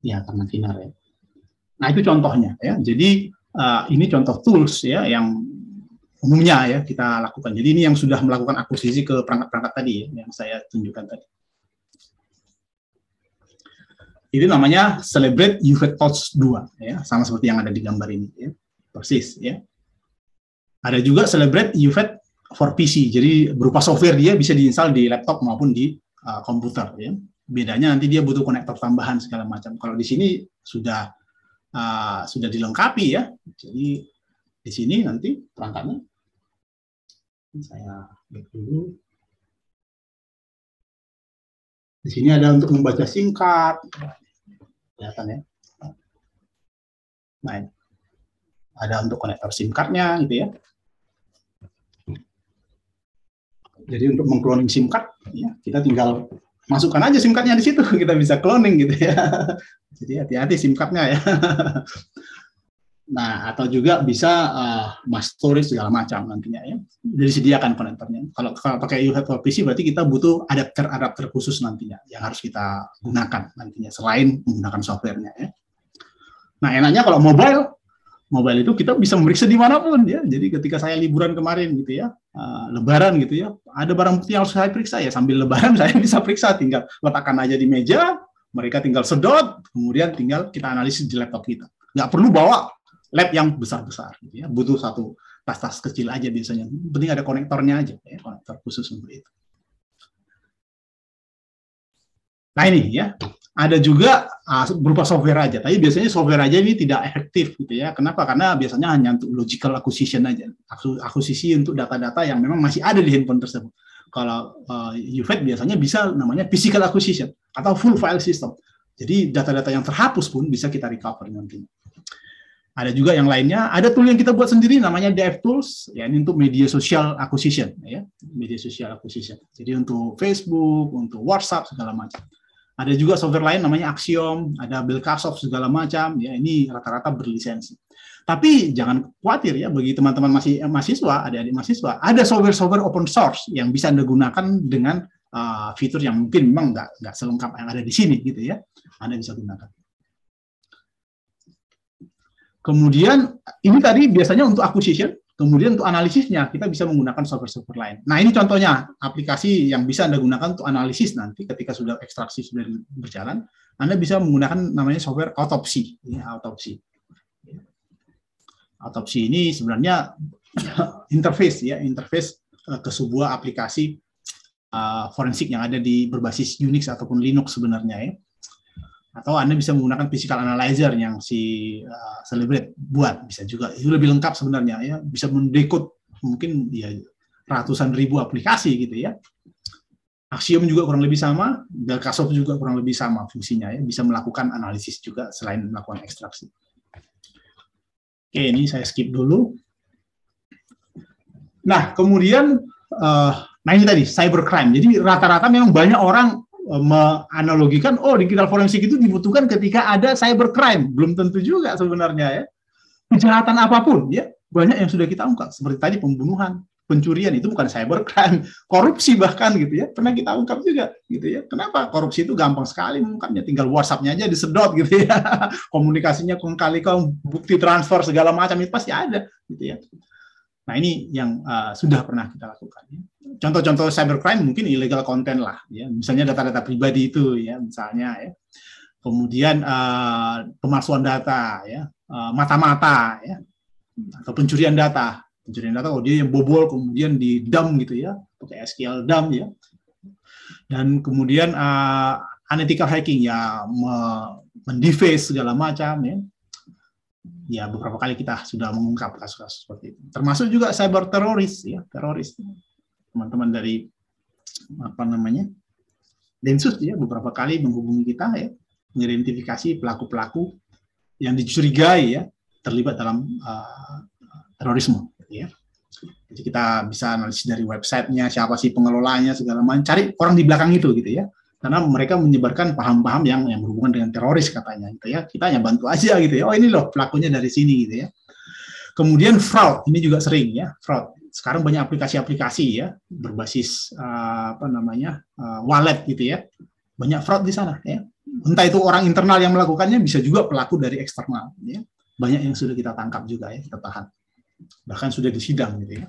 Ya karena sinar ya. Nah itu contohnya ya. Jadi uh, ini contoh tools ya yang umumnya ya kita lakukan. Jadi ini yang sudah melakukan akuisisi ke perangkat-perangkat tadi ya yang saya tunjukkan tadi. Itu namanya Celebrate UFET Touch 2 ya, sama seperti yang ada di gambar ini ya. Persis ya. Ada juga Celebrate UFET for PC. Jadi berupa software dia bisa diinstal di laptop maupun di uh, komputer ya. Bedanya nanti dia butuh konektor tambahan segala macam. Kalau di sini sudah uh, sudah dilengkapi ya. Jadi di sini nanti perangkatnya saya back dulu. Di sini ada untuk membaca card. Kelihatan ya. Nah, ada untuk konektor SIM card-nya gitu ya. Jadi untuk mengcloning SIM card, ya, kita tinggal masukkan aja SIM card-nya di situ, kita bisa cloning gitu ya. Jadi hati-hati SIM card-nya ya. Nah, atau juga bisa uh, mass storage segala macam nantinya ya. Disediakan konektornya. Kalau, kalau pakai UHF PC berarti kita butuh adapter-adapter khusus nantinya yang harus kita gunakan nantinya selain menggunakan softwarenya ya. Nah, enaknya kalau mobile mobile itu kita bisa meriksa di mana pun ya. Jadi ketika saya liburan kemarin gitu ya, uh, lebaran gitu ya, ada barang bukti yang harus saya periksa ya. Sambil lebaran saya bisa periksa, tinggal letakkan aja di meja, mereka tinggal sedot, kemudian tinggal kita analisis di laptop kita. Nggak perlu bawa lab yang besar-besar gitu ya. Butuh satu tas-tas kecil aja biasanya. Penting ada konektornya aja ya, konektor khusus untuk itu. Nah ini ya, ada juga uh, berupa software aja. Tapi biasanya software aja ini tidak efektif gitu ya. Kenapa? Karena biasanya hanya untuk logical acquisition aja, akuisisi untuk data-data yang memang masih ada di handphone tersebut. Kalau uh, UFED biasanya bisa namanya physical acquisition atau full file system. Jadi data-data yang terhapus pun bisa kita recover nantinya. Ada juga yang lainnya, ada tool yang kita buat sendiri namanya DevTools, ya ini untuk media social acquisition, ya media social acquisition. Jadi untuk Facebook, untuk WhatsApp segala macam. Ada juga software lain namanya Axiom, ada Belkasoft segala macam, ya ini rata-rata berlisensi. Tapi jangan khawatir ya bagi teman-teman masih eh, mahasiswa, adik-adik mahasiswa, ada software-software open source yang bisa Anda gunakan dengan uh, fitur yang mungkin memang nggak nggak selengkap yang ada di sini gitu ya. Anda bisa gunakan. Kemudian ini tadi biasanya untuk acquisition, kemudian untuk analisisnya kita bisa menggunakan software-software lain. Nah ini contohnya aplikasi yang bisa anda gunakan untuk analisis nanti ketika sudah ekstraksi sudah berjalan, anda bisa menggunakan namanya software autopsi, ya, autopsi. Autopsi ini sebenarnya interface ya, interface eh, ke sebuah aplikasi uh, forensik yang ada di berbasis Unix ataupun Linux sebenarnya ya atau Anda bisa menggunakan physical analyzer yang si uh, buat. Bisa juga. Itu lebih lengkap sebenarnya ya. Bisa mendekode mungkin ya ratusan ribu aplikasi gitu ya. Axiom juga kurang lebih sama. Belkasoft juga kurang lebih sama fungsinya ya. Bisa melakukan analisis juga selain melakukan ekstraksi. Oke ini saya skip dulu. Nah kemudian uh, nah ini tadi cybercrime. Jadi rata-rata memang banyak orang menganalogikan oh digital forensik itu dibutuhkan ketika ada cybercrime belum tentu juga sebenarnya ya. Kejahatan apa pun ya banyak yang sudah kita ungkap. Seperti tadi pembunuhan pencurian itu bukan cybercrime korupsi bahkan gitu ya. Pernah kita ungkap juga gitu ya. Kenapa? Korupsi itu gampang sekali mengungkapnya. Tinggal WhatsAppnya aja disedot gitu ya. Komunikasinya kali kali bukti transfer segala macam itu pasti ada gitu ya Nah ini yang uh, sudah pernah kita lakukan. Ya. Contoh-contoh cybercrime mungkin illegal content lah, ya. Misalnya data-data pribadi itu, ya, misalnya ya. Kemudian uh, pemalsuan data, ya, uh, mata-mata, ya, atau pencurian data. Pencurian data, oh dia yang bobol kemudian di dump gitu ya, pakai SQL dump ya. Dan kemudian uh, unethical hacking ya, mendeface segala macam ya ya beberapa kali kita sudah mengungkap kasus-kasus seperti itu. Termasuk juga cyber teroris ya, teroris. Teman-teman dari apa namanya? Densus ya beberapa kali menghubungi kita ya, mengidentifikasi pelaku-pelaku yang dicurigai ya terlibat dalam uh, terorisme ya. Jadi kita bisa analisis dari websitenya, siapa sih pengelolanya segala macam, cari orang di belakang itu gitu ya karena mereka menyebarkan paham-paham yang yang berhubungan dengan teroris katanya gitu ya. Kita hanya bantu aja gitu ya. Oh ini loh pelakunya dari sini gitu ya. Kemudian fraud ini juga sering ya fraud. Sekarang banyak aplikasi-aplikasi ya berbasis uh, apa namanya uh, wallet gitu ya. Banyak fraud di sana ya. Entah itu orang internal yang melakukannya bisa juga pelaku dari eksternal ya. Banyak yang sudah kita tangkap juga ya kita tahan. Bahkan sudah disidang gitu ya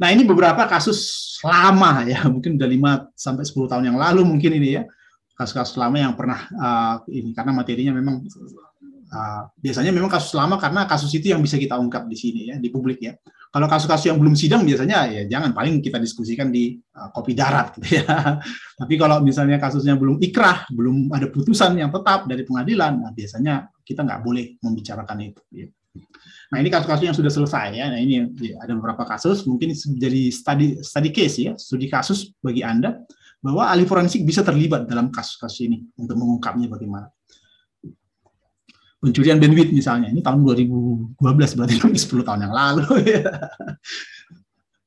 Nah, ini beberapa kasus lama ya, mungkin udah 5 sampai 10 tahun yang lalu mungkin ini ya. Kasus-kasus lama yang pernah uh, ini karena materinya memang uh, biasanya memang kasus lama karena kasus itu yang bisa kita ungkap di sini ya, di publik ya. Kalau kasus-kasus yang belum sidang biasanya ya jangan paling kita diskusikan di uh, kopi darat gitu ya. Tapi kalau misalnya kasusnya belum ikrah, belum ada putusan yang tetap dari pengadilan, nah biasanya kita nggak boleh membicarakan itu. Ya. Nah ini kasus-kasus yang sudah selesai ya. Nah ini ada beberapa kasus mungkin jadi study study case ya, studi kasus bagi anda bahwa ahli forensik bisa terlibat dalam kasus-kasus ini untuk mengungkapnya bagaimana. Pencurian bandwidth misalnya, ini tahun 2012 berarti 10 tahun yang lalu ya.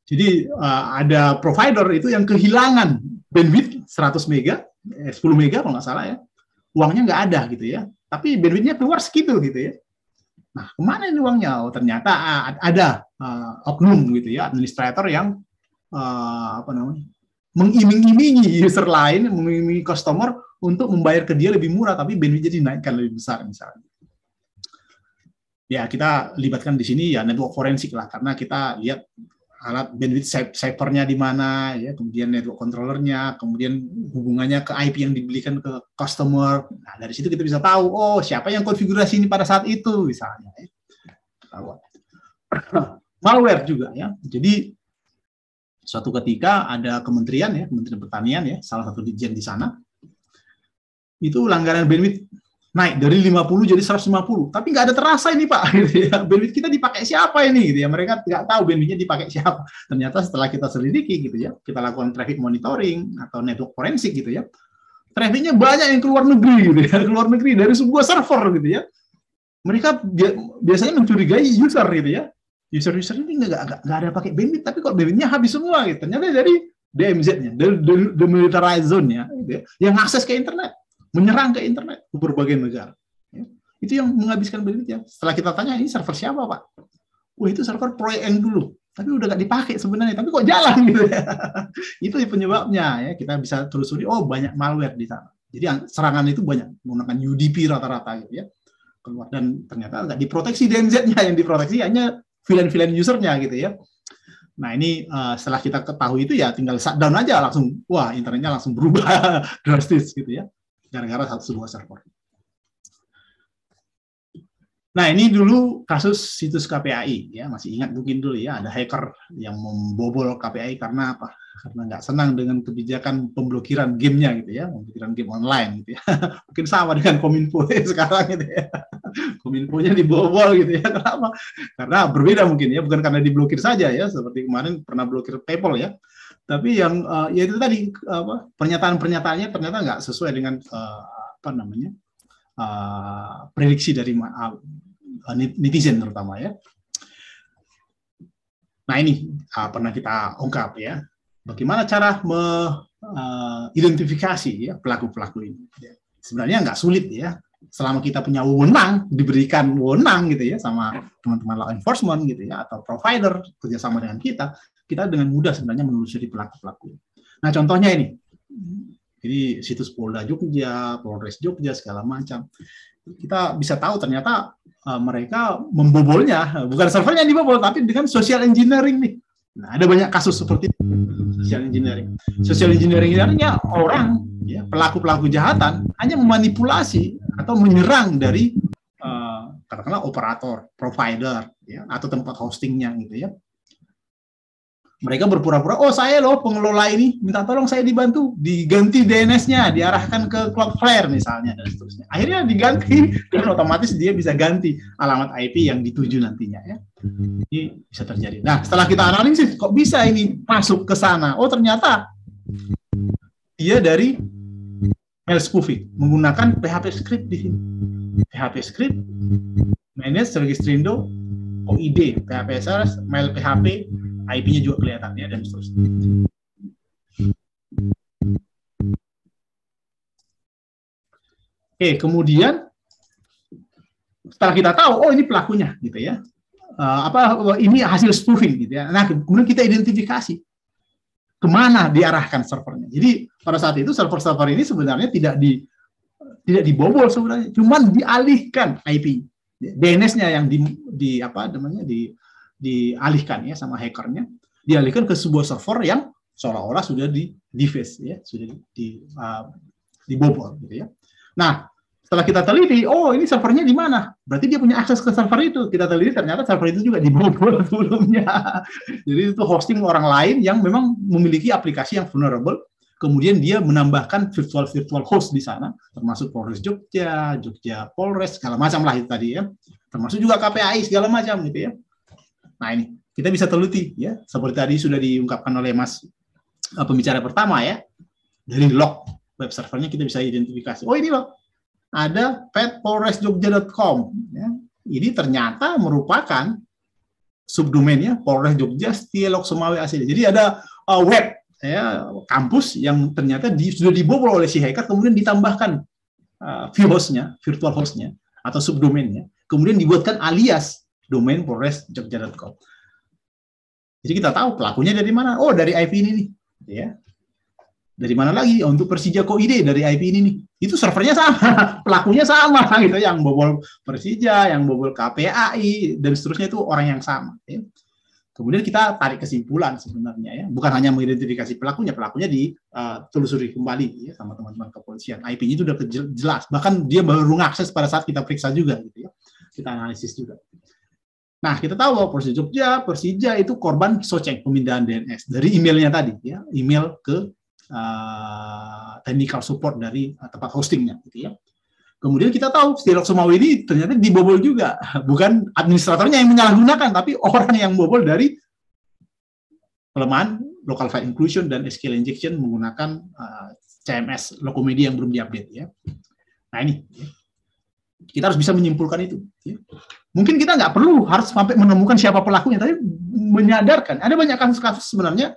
Jadi uh, ada provider itu yang kehilangan bandwidth 100 mega, eh, 10 mega kalau nggak salah ya, uangnya nggak ada gitu ya, tapi bandwidthnya keluar segitu gitu ya Nah, ke mana ini uangnya? Oh, ternyata ah, ada uh, oknum gitu ya, administrator yang uh, apa namanya mengiming-imingi user lain, mengiming-imingi customer untuk membayar ke dia lebih murah, tapi bandwidth jadi naikkan lebih besar misalnya. Ya, kita libatkan di sini ya network forensik lah, karena kita lihat alat bandwidth ciphernya di mana, ya, kemudian network controllernya, kemudian hubungannya ke IP yang dibelikan ke customer. Nah, dari situ kita bisa tahu, oh siapa yang konfigurasi ini pada saat itu, misalnya. Ya. Malware juga ya. Jadi suatu ketika ada kementerian ya, Kementerian Pertanian ya, salah satu dirjen di sana, itu langganan bandwidth naik dari 50 jadi 150 tapi nggak ada terasa ini pak. Gitu ya. Bandwidth kita dipakai siapa ini? Gitu ya. Mereka nggak tahu bandwidthnya dipakai siapa. Ternyata setelah kita selidiki gitu ya kita lakukan traffic monitoring atau network forensik gitu ya trafficnya banyak yang keluar negeri gitu ya. Keluar negeri dari sebuah server gitu ya. Mereka bi- biasanya mencurigai user gitu ya. User-user ini nggak nggak ada pakai bandwidth, tapi kok bandwidthnya habis semua gitu. Ternyata dari DMZ-nya, dari the, demilitarized zone-nya, gitu ya, yang akses ke internet, menyerang ke internet ke berbagai negara. Ya. Itu yang menghabiskan bandwidth-nya. Setelah kita tanya, ini server siapa, Pak? Wah, itu server proyek yang dulu. Tapi udah nggak dipakai sebenarnya, tapi kok jalan gitu ya. itu penyebabnya ya. Kita bisa telusuri, oh banyak malware di sana. Jadi serangan itu banyak menggunakan UDP rata-rata gitu ya. Keluar dan ternyata nggak diproteksi DMZ-nya yang diproteksi hanya VLAN-VLAN usernya gitu ya. Nah ini eh, setelah kita ketahui itu ya tinggal shutdown aja langsung, wah internetnya langsung berubah drastis gitu ya, gara-gara satu sebuah server. Nah ini dulu kasus situs KPAI ya masih ingat mungkin dulu ya ada hacker yang membobol KPAI karena apa? Karena nggak senang dengan kebijakan pemblokiran gamenya gitu ya, pemblokiran game online gitu ya. mungkin sama dengan Kominfo sekarang gitu ya. Kominfo-nya dibobol gitu ya. Kenapa? Karena berbeda mungkin ya, bukan karena diblokir saja ya, seperti kemarin pernah blokir PayPal ya. Tapi yang eh, ya itu tadi apa pernyataan-pernyataannya ternyata nggak sesuai dengan eh, apa namanya eh, prediksi dari ah, netizen terutama ya. Nah ini ah, pernah kita ungkap ya, bagaimana cara mengidentifikasi ya pelaku-pelaku ini. Ya. Sebenarnya nggak sulit ya, selama kita punya wewenang, diberikan wewenang gitu ya sama teman-teman law enforcement gitu ya, atau provider kerjasama dengan kita, kita dengan mudah sebenarnya menelusuri pelaku-pelaku. Nah contohnya ini, jadi situs Polda Jogja, Polres Jogja segala macam, kita bisa tahu ternyata uh, mereka membobolnya, bukan servernya yang dibobol, tapi dengan social engineering nih. Nah, ada banyak kasus seperti itu, social engineering. Social engineering artinya orang, ya, pelaku-pelaku kejahatan hanya memanipulasi atau menyerang dari uh, katakanlah operator, provider, ya, atau tempat hostingnya gitu ya. Mereka berpura-pura, oh saya loh pengelola ini, minta tolong saya dibantu, diganti DNS-nya, diarahkan ke Cloudflare misalnya dan seterusnya. Akhirnya diganti dan otomatis dia bisa ganti alamat IP yang dituju nantinya ya. Ini bisa terjadi. Nah, setelah kita analisis, kok bisa ini masuk ke sana? Oh, ternyata dia dari mail spoofing menggunakan PHP script di sini. PHP script, manage registrindo, OID, PHP SRS, mail PHP, IP-nya juga kelihatan ya dan seterusnya. Oke, kemudian setelah kita tahu, oh ini pelakunya, gitu ya. Eh, apa ini hasil spoofing, gitu ya. Nah, kemudian kita identifikasi ke mana diarahkan servernya. Jadi pada saat itu server-server ini sebenarnya tidak di tidak dibobol sebenarnya, cuman dialihkan IP DNS-nya yang di, di apa namanya di dialihkan ya sama hackernya, dialihkan ke sebuah server yang seolah-olah sudah di deface ya, sudah di, di uh, dibobol gitu ya. Nah, setelah kita teliti, oh ini servernya di mana? Berarti dia punya akses ke server itu. Kita teliti ternyata server itu juga dibobol sebelumnya. Jadi itu hosting orang lain yang memang memiliki aplikasi yang vulnerable. Kemudian dia menambahkan virtual virtual host di sana, termasuk Polres Jogja, Jogja Polres segala macam lah itu tadi ya. Termasuk juga KPAI segala macam gitu ya. Nah ini kita bisa teliti ya, seperti tadi sudah diungkapkan oleh Mas uh, pembicara pertama ya. Dari log web servernya kita bisa identifikasi. Oh ini loh, ada petpolresjogja.com. Ya. Ini ternyata merupakan subdomainnya Polres Jogja Setialog Semawe ACD. Jadi ada uh, web ya kampus yang ternyata di, sudah dibobol oleh si hacker kemudian ditambahkan uh, vhostnya, virtual hostnya atau subdomainnya, kemudian dibuatkan alias domain polresjogja.com. Jadi kita tahu pelakunya dari mana? Oh dari IP ini nih, ya. Dari mana lagi? Oh, untuk Persija Koide dari IP ini nih. Itu servernya sama, pelakunya sama gitu. Yang bobol Persija, yang bobol KPAI dan seterusnya itu orang yang sama. Ya. Kemudian kita tarik kesimpulan sebenarnya ya, bukan hanya mengidentifikasi pelakunya, pelakunya ditelusuri kembali ya sama teman-teman kepolisian. IP-nya itu sudah jelas, bahkan dia baru ngakses pada saat kita periksa juga gitu ya, kita analisis juga. Nah, kita tahu bahwa Persija Jogja, Persija itu korban soceng pemindahan DNS dari emailnya tadi ya, email ke uh, technical support dari uh, tempat hostingnya gitu ya. Kemudian kita tahu Stilok Semawi ini ternyata dibobol juga, bukan administratornya yang menyalahgunakan, tapi orang yang bobol dari kelemahan local file inclusion dan SQL injection menggunakan uh, CMS Lokomedia yang belum diupdate ya. Nah ini. Ya. Kita harus bisa menyimpulkan itu. ya. Mungkin kita nggak perlu harus sampai menemukan siapa pelakunya, tapi menyadarkan. Ada banyak kasus-kasus sebenarnya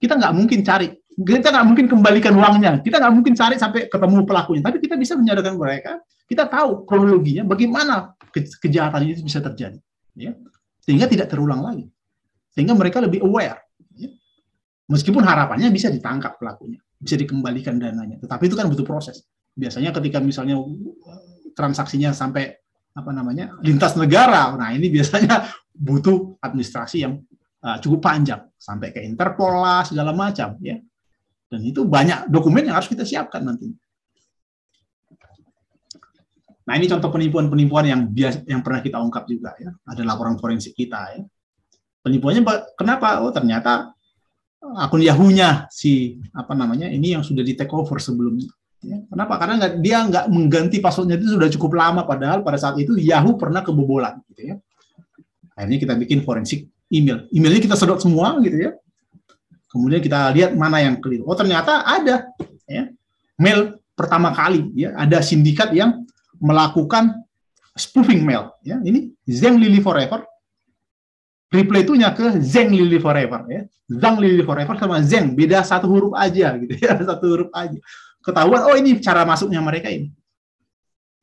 kita nggak mungkin cari, kita nggak mungkin kembalikan uangnya, kita nggak mungkin cari sampai ketemu pelakunya, tapi kita bisa menyadarkan mereka, kita tahu kronologinya, bagaimana ke- kejahatan itu bisa terjadi, ya, sehingga tidak terulang lagi, sehingga mereka lebih aware. ya. Meskipun harapannya bisa ditangkap pelakunya, bisa dikembalikan dananya, tetapi itu kan butuh proses. Biasanya ketika misalnya transaksinya sampai apa namanya lintas negara, nah ini biasanya butuh administrasi yang uh, cukup panjang sampai ke Interpol lah segala macam ya. Dan itu banyak dokumen yang harus kita siapkan nanti. Nah ini contoh penipuan-penipuan yang biasa yang pernah kita ungkap juga ya. Ada laporan forensik kita ya. Penipuannya kenapa? Oh ternyata akun Yahoo-nya si apa namanya ini yang sudah di take over sebelumnya. Ya, kenapa? Karena nggak, dia nggak mengganti passwordnya itu sudah cukup lama, padahal pada saat itu Yahoo pernah kebobolan, gitu ya. Akhirnya kita bikin forensik email. Emailnya kita sedot semua, gitu ya. Kemudian kita lihat mana yang keliru. Oh ternyata ada, ya. Mail pertama kali, ya, ada sindikat yang melakukan spoofing mail, ya. Ini Zeng Lily Forever. Reply itunya ke Zeng Lily Forever, ya. Zhang Lily Forever sama Zeng beda satu huruf aja, gitu ya, satu huruf aja ketahuan oh ini cara masuknya mereka ini.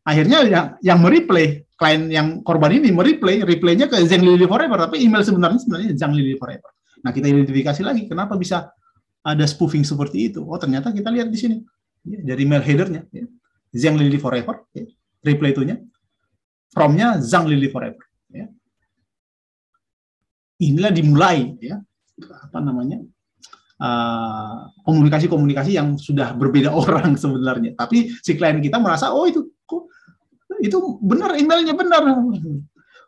Akhirnya yang yang mereplay klien yang korban ini mereplay replaynya ke Zeng Lily Forever tapi email sebenarnya sebenarnya Zhang Lily Forever. Nah kita identifikasi lagi kenapa bisa ada spoofing seperti itu? Oh ternyata kita lihat di sini. Ya, dari mail headernya ya. Zhang Lily Forever ya. reply itunya fromnya Zhang Lily Forever ya. inilah dimulai ya. Apa namanya uh, komunikasi-komunikasi yang sudah berbeda orang sebenarnya. Tapi si klien kita merasa oh itu kok itu benar emailnya benar.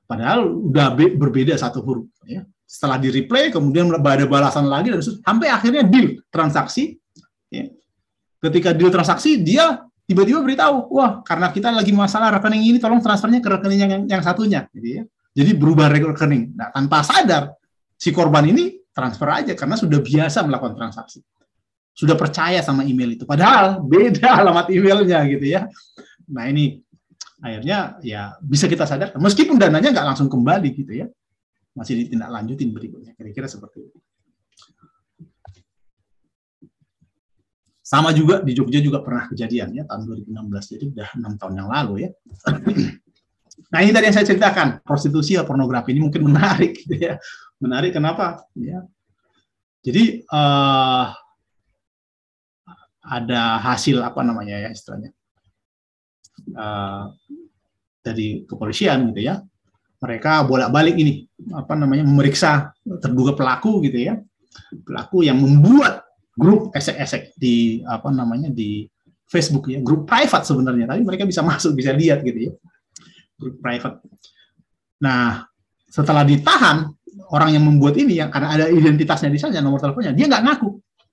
Padahal udah be- berbeda satu huruf. Ya. Setelah di replay kemudian ada balasan lagi dan sampai akhirnya deal transaksi. Ya. Ketika deal transaksi dia tiba-tiba beritahu, wah karena kita lagi masalah rekening ini tolong transfernya ke rekening yang yang satunya. Jadi ya. Jadi berubah rekening. Nah, tanpa sadar si korban ini transfer aja karena sudah biasa melakukan transaksi. Sudah percaya sama email itu. Padahal beda alamat emailnya gitu ya. Nah ini akhirnya ya bisa kita sadar meskipun dananya nggak langsung kembali gitu ya. Masih ditindaklanjutin berikutnya. Kira-kira seperti itu. Sama juga di Jogja juga pernah kejadian ya tahun 2016 jadi udah enam tahun yang lalu ya. Nah ini tadi yang saya ceritakan prostitusi atau pornografi ini mungkin menarik gitu ya. Menarik kenapa? Ya. Jadi eh, ada hasil apa namanya ya istilahnya eh, dari kepolisian gitu ya. Mereka bolak-balik ini apa namanya memeriksa terduga pelaku gitu ya. Pelaku yang membuat grup esek-esek di apa namanya di Facebook ya, grup private sebenarnya, tapi mereka bisa masuk, bisa lihat gitu ya. Grup private. Nah, setelah ditahan, orang yang membuat ini yang karena ada identitasnya di sana, nomor teleponnya, dia nggak ngaku.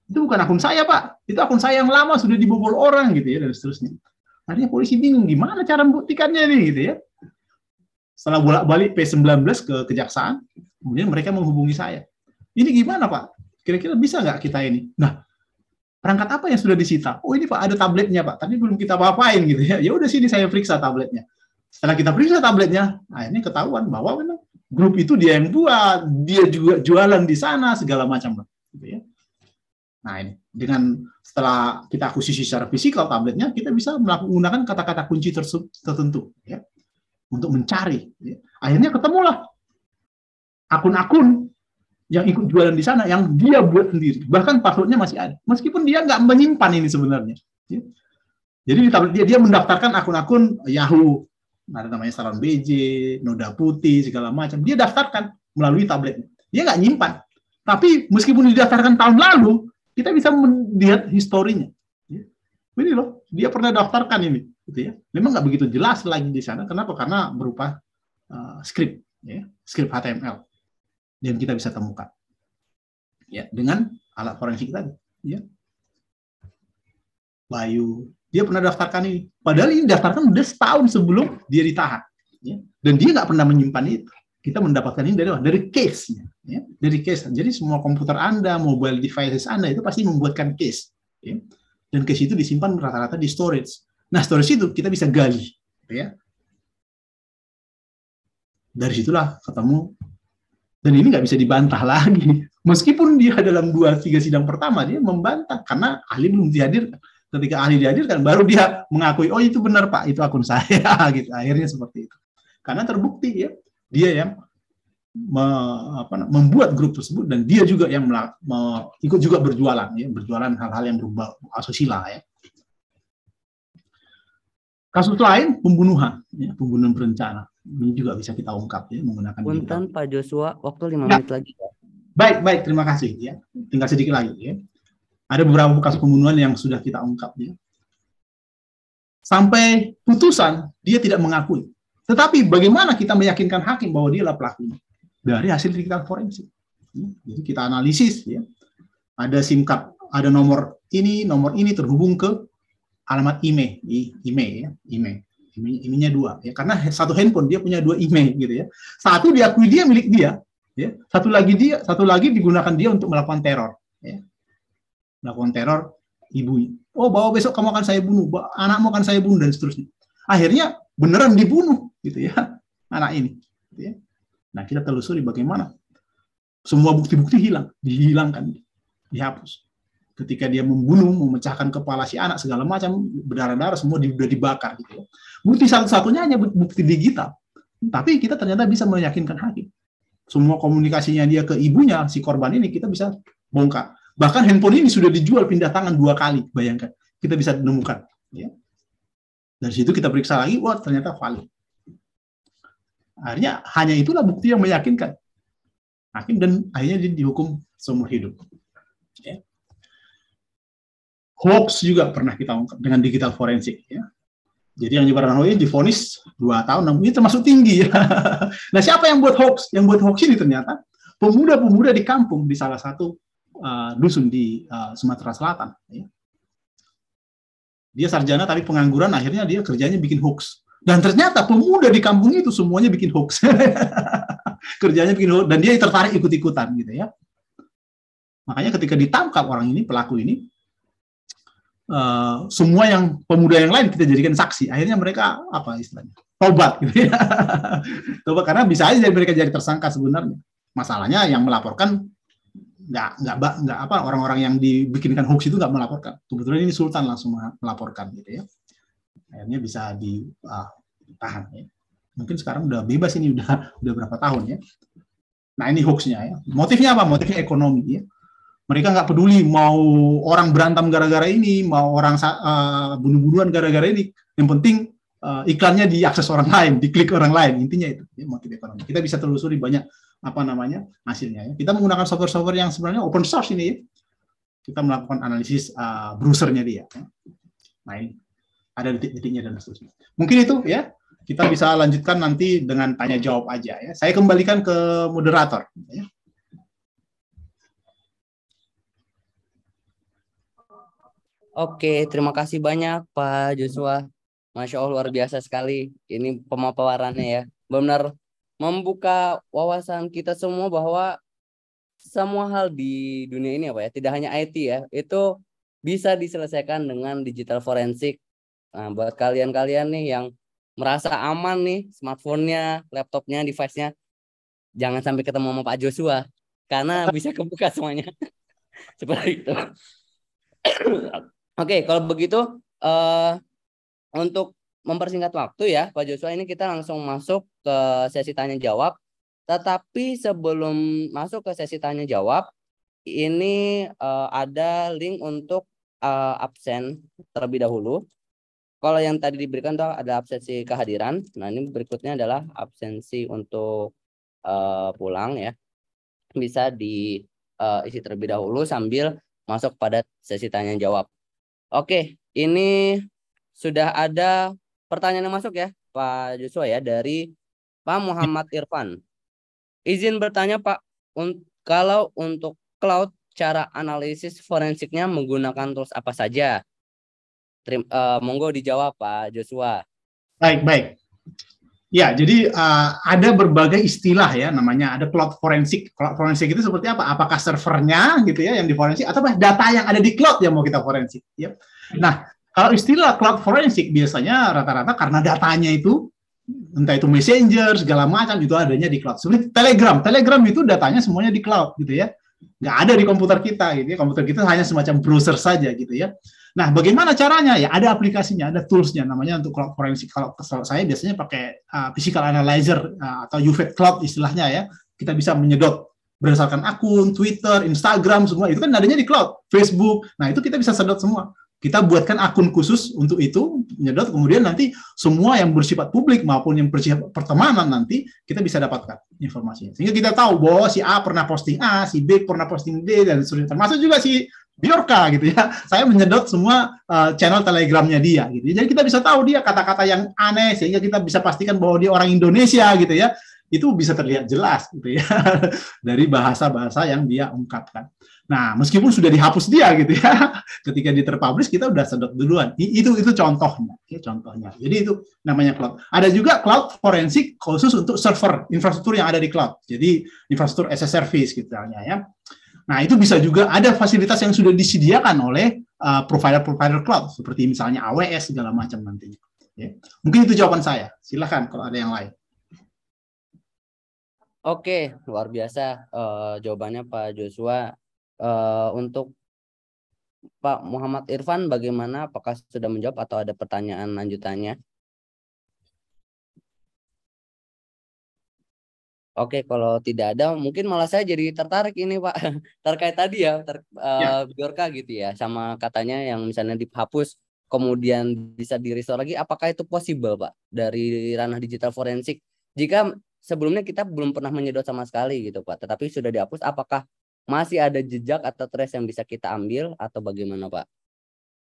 Itu bukan akun saya, Pak. Itu akun saya yang lama sudah dibobol orang gitu ya dan seterusnya. Akhirnya polisi bingung gimana cara membuktikannya nih gitu ya. Setelah bolak-balik P19 ke kejaksaan, kemudian mereka menghubungi saya. Ini gimana, Pak? Kira-kira bisa nggak kita ini? Nah, perangkat apa yang sudah disita? Oh, ini Pak ada tabletnya, Pak. Tapi belum kita apa-apain gitu ya. Ya udah sini saya periksa tabletnya. Setelah kita periksa tabletnya, akhirnya ketahuan bahwa memang grup itu dia yang buat, dia juga jualan di sana segala macam, Pak. Gitu ya. Nah, ini dengan setelah kita akuisisi secara fisikal tabletnya, kita bisa menggunakan kata-kata kunci tertentu ya untuk mencari. ya. Akhirnya ketemulah akun-akun yang ikut jualan di sana yang dia buat sendiri. Bahkan passwordnya masih ada. Meskipun dia nggak menyimpan ini sebenarnya. ya. Jadi di tablet dia dia mendaftarkan akun-akun Yahoo, ada namanya Salon BJ, Noda Putih segala macam. Dia daftarkan melalui tabletnya. Dia nggak nyimpan. Tapi meskipun didaftarkan tahun lalu, kita bisa melihat historinya. Ya. Ini loh, dia pernah daftarkan ini, gitu ya. Memang nggak begitu jelas lagi di sana. Kenapa? Karena berupa uh, script, ya, script HTML dan kita bisa temukan, ya, dengan alat forensik tadi, ya. Bayu, dia pernah daftarkan ini. Padahal ini daftarkan udah setahun sebelum dia ditahan, ya. Dan dia nggak pernah menyimpan itu. Kita mendapatkan ini dari? Dari case-nya, ya. Dari case. Jadi semua komputer Anda, mobile devices Anda itu pasti membuatkan case, ya. Dan case itu disimpan rata-rata di storage. Nah, storage itu kita bisa gali, ya. dari situlah ketemu dan ini nggak bisa dibantah lagi. Meskipun dia dalam dua tiga sidang pertama dia membantah karena ahli belum dihadirkan. Ketika ahli dihadirkan, baru dia mengakui, oh itu benar pak, itu akun saya, gitu. Akhirnya seperti itu. Karena terbukti ya, dia yang me, apa, membuat grup tersebut dan dia juga yang melak, me, ikut juga berjualan, ya, berjualan hal-hal yang berupa asusila ya. Kasus lain pembunuhan, ya, pembunuhan berencana. Ini juga bisa kita ungkap ya menggunakan Punten Pak Joshua, waktu lima Ya. menit lagi. Baik, baik, terima kasih ya. Tinggal sedikit lagi ya. Ada beberapa kasus pembunuhan yang sudah kita ungkap ya. Sampai putusan dia tidak mengakui. Tetapi bagaimana kita meyakinkan hakim bahwa dia adalah pelakunya? Dari hasil digital forensik. Jadi kita analisis ya. Ada SIM card, ada nomor ini, nomor ini terhubung ke alamat email, i- email ya. Email- Emailnya dua ya, karena satu handphone dia punya dua email gitu ya. Satu diakui dia milik dia, ya. Satu lagi dia, satu lagi digunakan dia untuk melakukan teror, ya. Melakukan teror ibunya. Oh, bahwa besok kamu akan saya bunuh, anakmu akan saya bunuh dan seterusnya. Akhirnya beneran dibunuh gitu ya anak ini. gitu ya. Nah, kita telusuri bagaimana semua bukti-bukti hilang, dihilangkan, dihapus. Ketika dia membunuh, memecahkan kepala si anak segala macam berdarah-darah semua sudah dibakar gitu ya. Bukti satu-satunya hanya bu- bukti digital. Tapi kita ternyata bisa meyakinkan hakim. Semua komunikasinya dia ke ibunya si korban ini kita bisa bongkar. Bahkan handphone ini sudah dijual pindah tangan dua kali, bayangkan. Kita bisa menemukan. Ya. Dari situ kita periksa lagi, wah ternyata valid. Akhirnya hanya itulah bukti yang meyakinkan hakim dan akhirnya dia dihukum seumur hidup. Ya. Hoax juga pernah kita ungkap dengan digital forensik. Ya. Jadi yang nyebaran hoax difonis dua tahun, namun ini termasuk tinggi. Ya. nah siapa yang buat hoax? Yang buat hoax ini ternyata pemuda-pemuda di kampung di salah satu uh, dusun di uh, Sumatera Selatan. Ya. Dia sarjana tapi pengangguran, akhirnya dia kerjanya bikin hoax. Dan ternyata pemuda di kampung itu semuanya bikin hoax. kerjanya bikin hoax dan dia tertarik ikut-ikutan gitu ya. Makanya ketika ditangkap orang ini pelaku ini eh, semua yang pemuda yang lain kita jadikan saksi. Akhirnya mereka apa istilahnya? Tobat gitu ya. Tobat karena bisa aja mereka jadi tersangka sebenarnya. Masalahnya yang melaporkan nggak nggak nggak apa orang-orang yang dibikinkan hoax itu nggak melaporkan. Kebetulan ini Sultan langsung melaporkan gitu ya. Akhirnya bisa ditahan ya mungkin sekarang udah bebas ini udah udah berapa tahun ya. Nah ini hoaxnya ya. Motifnya apa? Motifnya ekonomi ya. Mereka nggak peduli mau orang berantem gara-gara ini, mau orang eh, bunuh-bunuhan gara-gara ini. Yang penting eh, iklannya diakses orang lain, diklik orang lain. Intinya itu ya, motif ekonomi. Kita bisa telusuri banyak apa namanya hasilnya ya. Kita menggunakan software-software yang sebenarnya open source ini ya. Kita melakukan analisis eh, browsernya dia. ya. Nah ada detik-detiknya dan seterusnya. Mungkin itu ya kita bisa lanjutkan nanti dengan tanya jawab aja ya. Saya kembalikan ke moderator. Ya. Oke, terima kasih banyak Pak Joshua. Masya Allah luar biasa sekali. Ini pemaparannya ya. Benar membuka wawasan kita semua bahwa semua hal di dunia ini apa ya, tidak hanya IT ya, itu bisa diselesaikan dengan digital forensik. Nah, buat kalian-kalian nih yang merasa aman nih smartphone-nya, laptopnya, device-nya, jangan sampai ketemu sama Pak Joshua karena bisa kebuka semuanya. Seperti itu. Oke, kalau begitu eh untuk mempersingkat waktu ya, Pak Joshua ini kita langsung masuk ke sesi tanya jawab. Tetapi sebelum masuk ke sesi tanya jawab, ini eh, ada link untuk eh, absen terlebih dahulu. Kalau yang tadi diberikan tuh ada absensi kehadiran. Nah, ini berikutnya adalah absensi untuk eh, pulang ya. Bisa diisi terlebih dahulu sambil masuk pada sesi tanya jawab. Oke, ini sudah ada pertanyaan yang masuk ya, Pak Joshua ya dari Pak Muhammad Irfan. Izin bertanya Pak, un- kalau untuk cloud cara analisis forensiknya menggunakan tools apa saja? Terim- eh, monggo dijawab Pak Joshua. Baik, baik. Ya, jadi uh, ada berbagai istilah ya namanya ada cloud forensik. Cloud forensik itu seperti apa? Apakah servernya gitu ya yang diforensik atau apa data yang ada di cloud yang mau kita forensik? Ya. Nah, kalau istilah cloud forensik biasanya rata-rata karena datanya itu entah itu messenger segala macam itu adanya di cloud. Seperti Telegram, Telegram itu datanya semuanya di cloud gitu ya, nggak ada di komputer kita gitu ya. Komputer kita hanya semacam browser saja gitu ya. Nah, bagaimana caranya? Ya ada aplikasinya, ada toolsnya, namanya untuk cloud forensik. Kalau saya biasanya pakai uh, physical analyzer uh, atau UVET cloud istilahnya ya. Kita bisa menyedot berdasarkan akun, Twitter, Instagram, semua itu kan adanya di cloud, Facebook. Nah, itu kita bisa sedot semua. Kita buatkan akun khusus untuk itu, menyedot, kemudian nanti semua yang bersifat publik maupun yang bersifat pertemanan nanti kita bisa dapatkan informasinya. Sehingga kita tahu bahwa si A pernah posting A, si B pernah posting B, dan seterusnya. Termasuk juga si Biorka gitu ya. Saya menyedot semua uh, channel telegramnya dia gitu. Jadi kita bisa tahu dia kata-kata yang aneh sehingga kita bisa pastikan bahwa dia orang Indonesia gitu ya. Itu bisa terlihat jelas gitu ya dari bahasa-bahasa yang dia ungkapkan. Nah, meskipun sudah dihapus dia gitu ya, ketika di terpublish kita udah sedot duluan. Itu itu contohnya, ya, contohnya. Jadi itu namanya cloud. Ada juga cloud forensik khusus untuk server infrastruktur yang ada di cloud. Jadi infrastruktur as a service gitu ya. Nah, itu bisa juga ada fasilitas yang sudah disediakan oleh uh, provider-provider cloud seperti misalnya AWS segala macam nantinya. Ya. Mungkin itu jawaban saya. Silahkan kalau ada yang lain. Oke, luar biasa uh, jawabannya Pak Joshua. Uh, untuk Pak Muhammad Irfan, bagaimana? Apakah sudah menjawab atau ada pertanyaan lanjutannya? Oke, kalau tidak ada, mungkin malah saya jadi tertarik ini Pak terkait tadi ya, ter, uh, Biorka gitu ya, sama katanya yang misalnya dihapus, kemudian bisa di restore lagi. Apakah itu possible Pak dari ranah digital forensik? Jika sebelumnya kita belum pernah menyedot sama sekali gitu Pak, tetapi sudah dihapus, apakah masih ada jejak atau trace yang bisa kita ambil atau bagaimana Pak?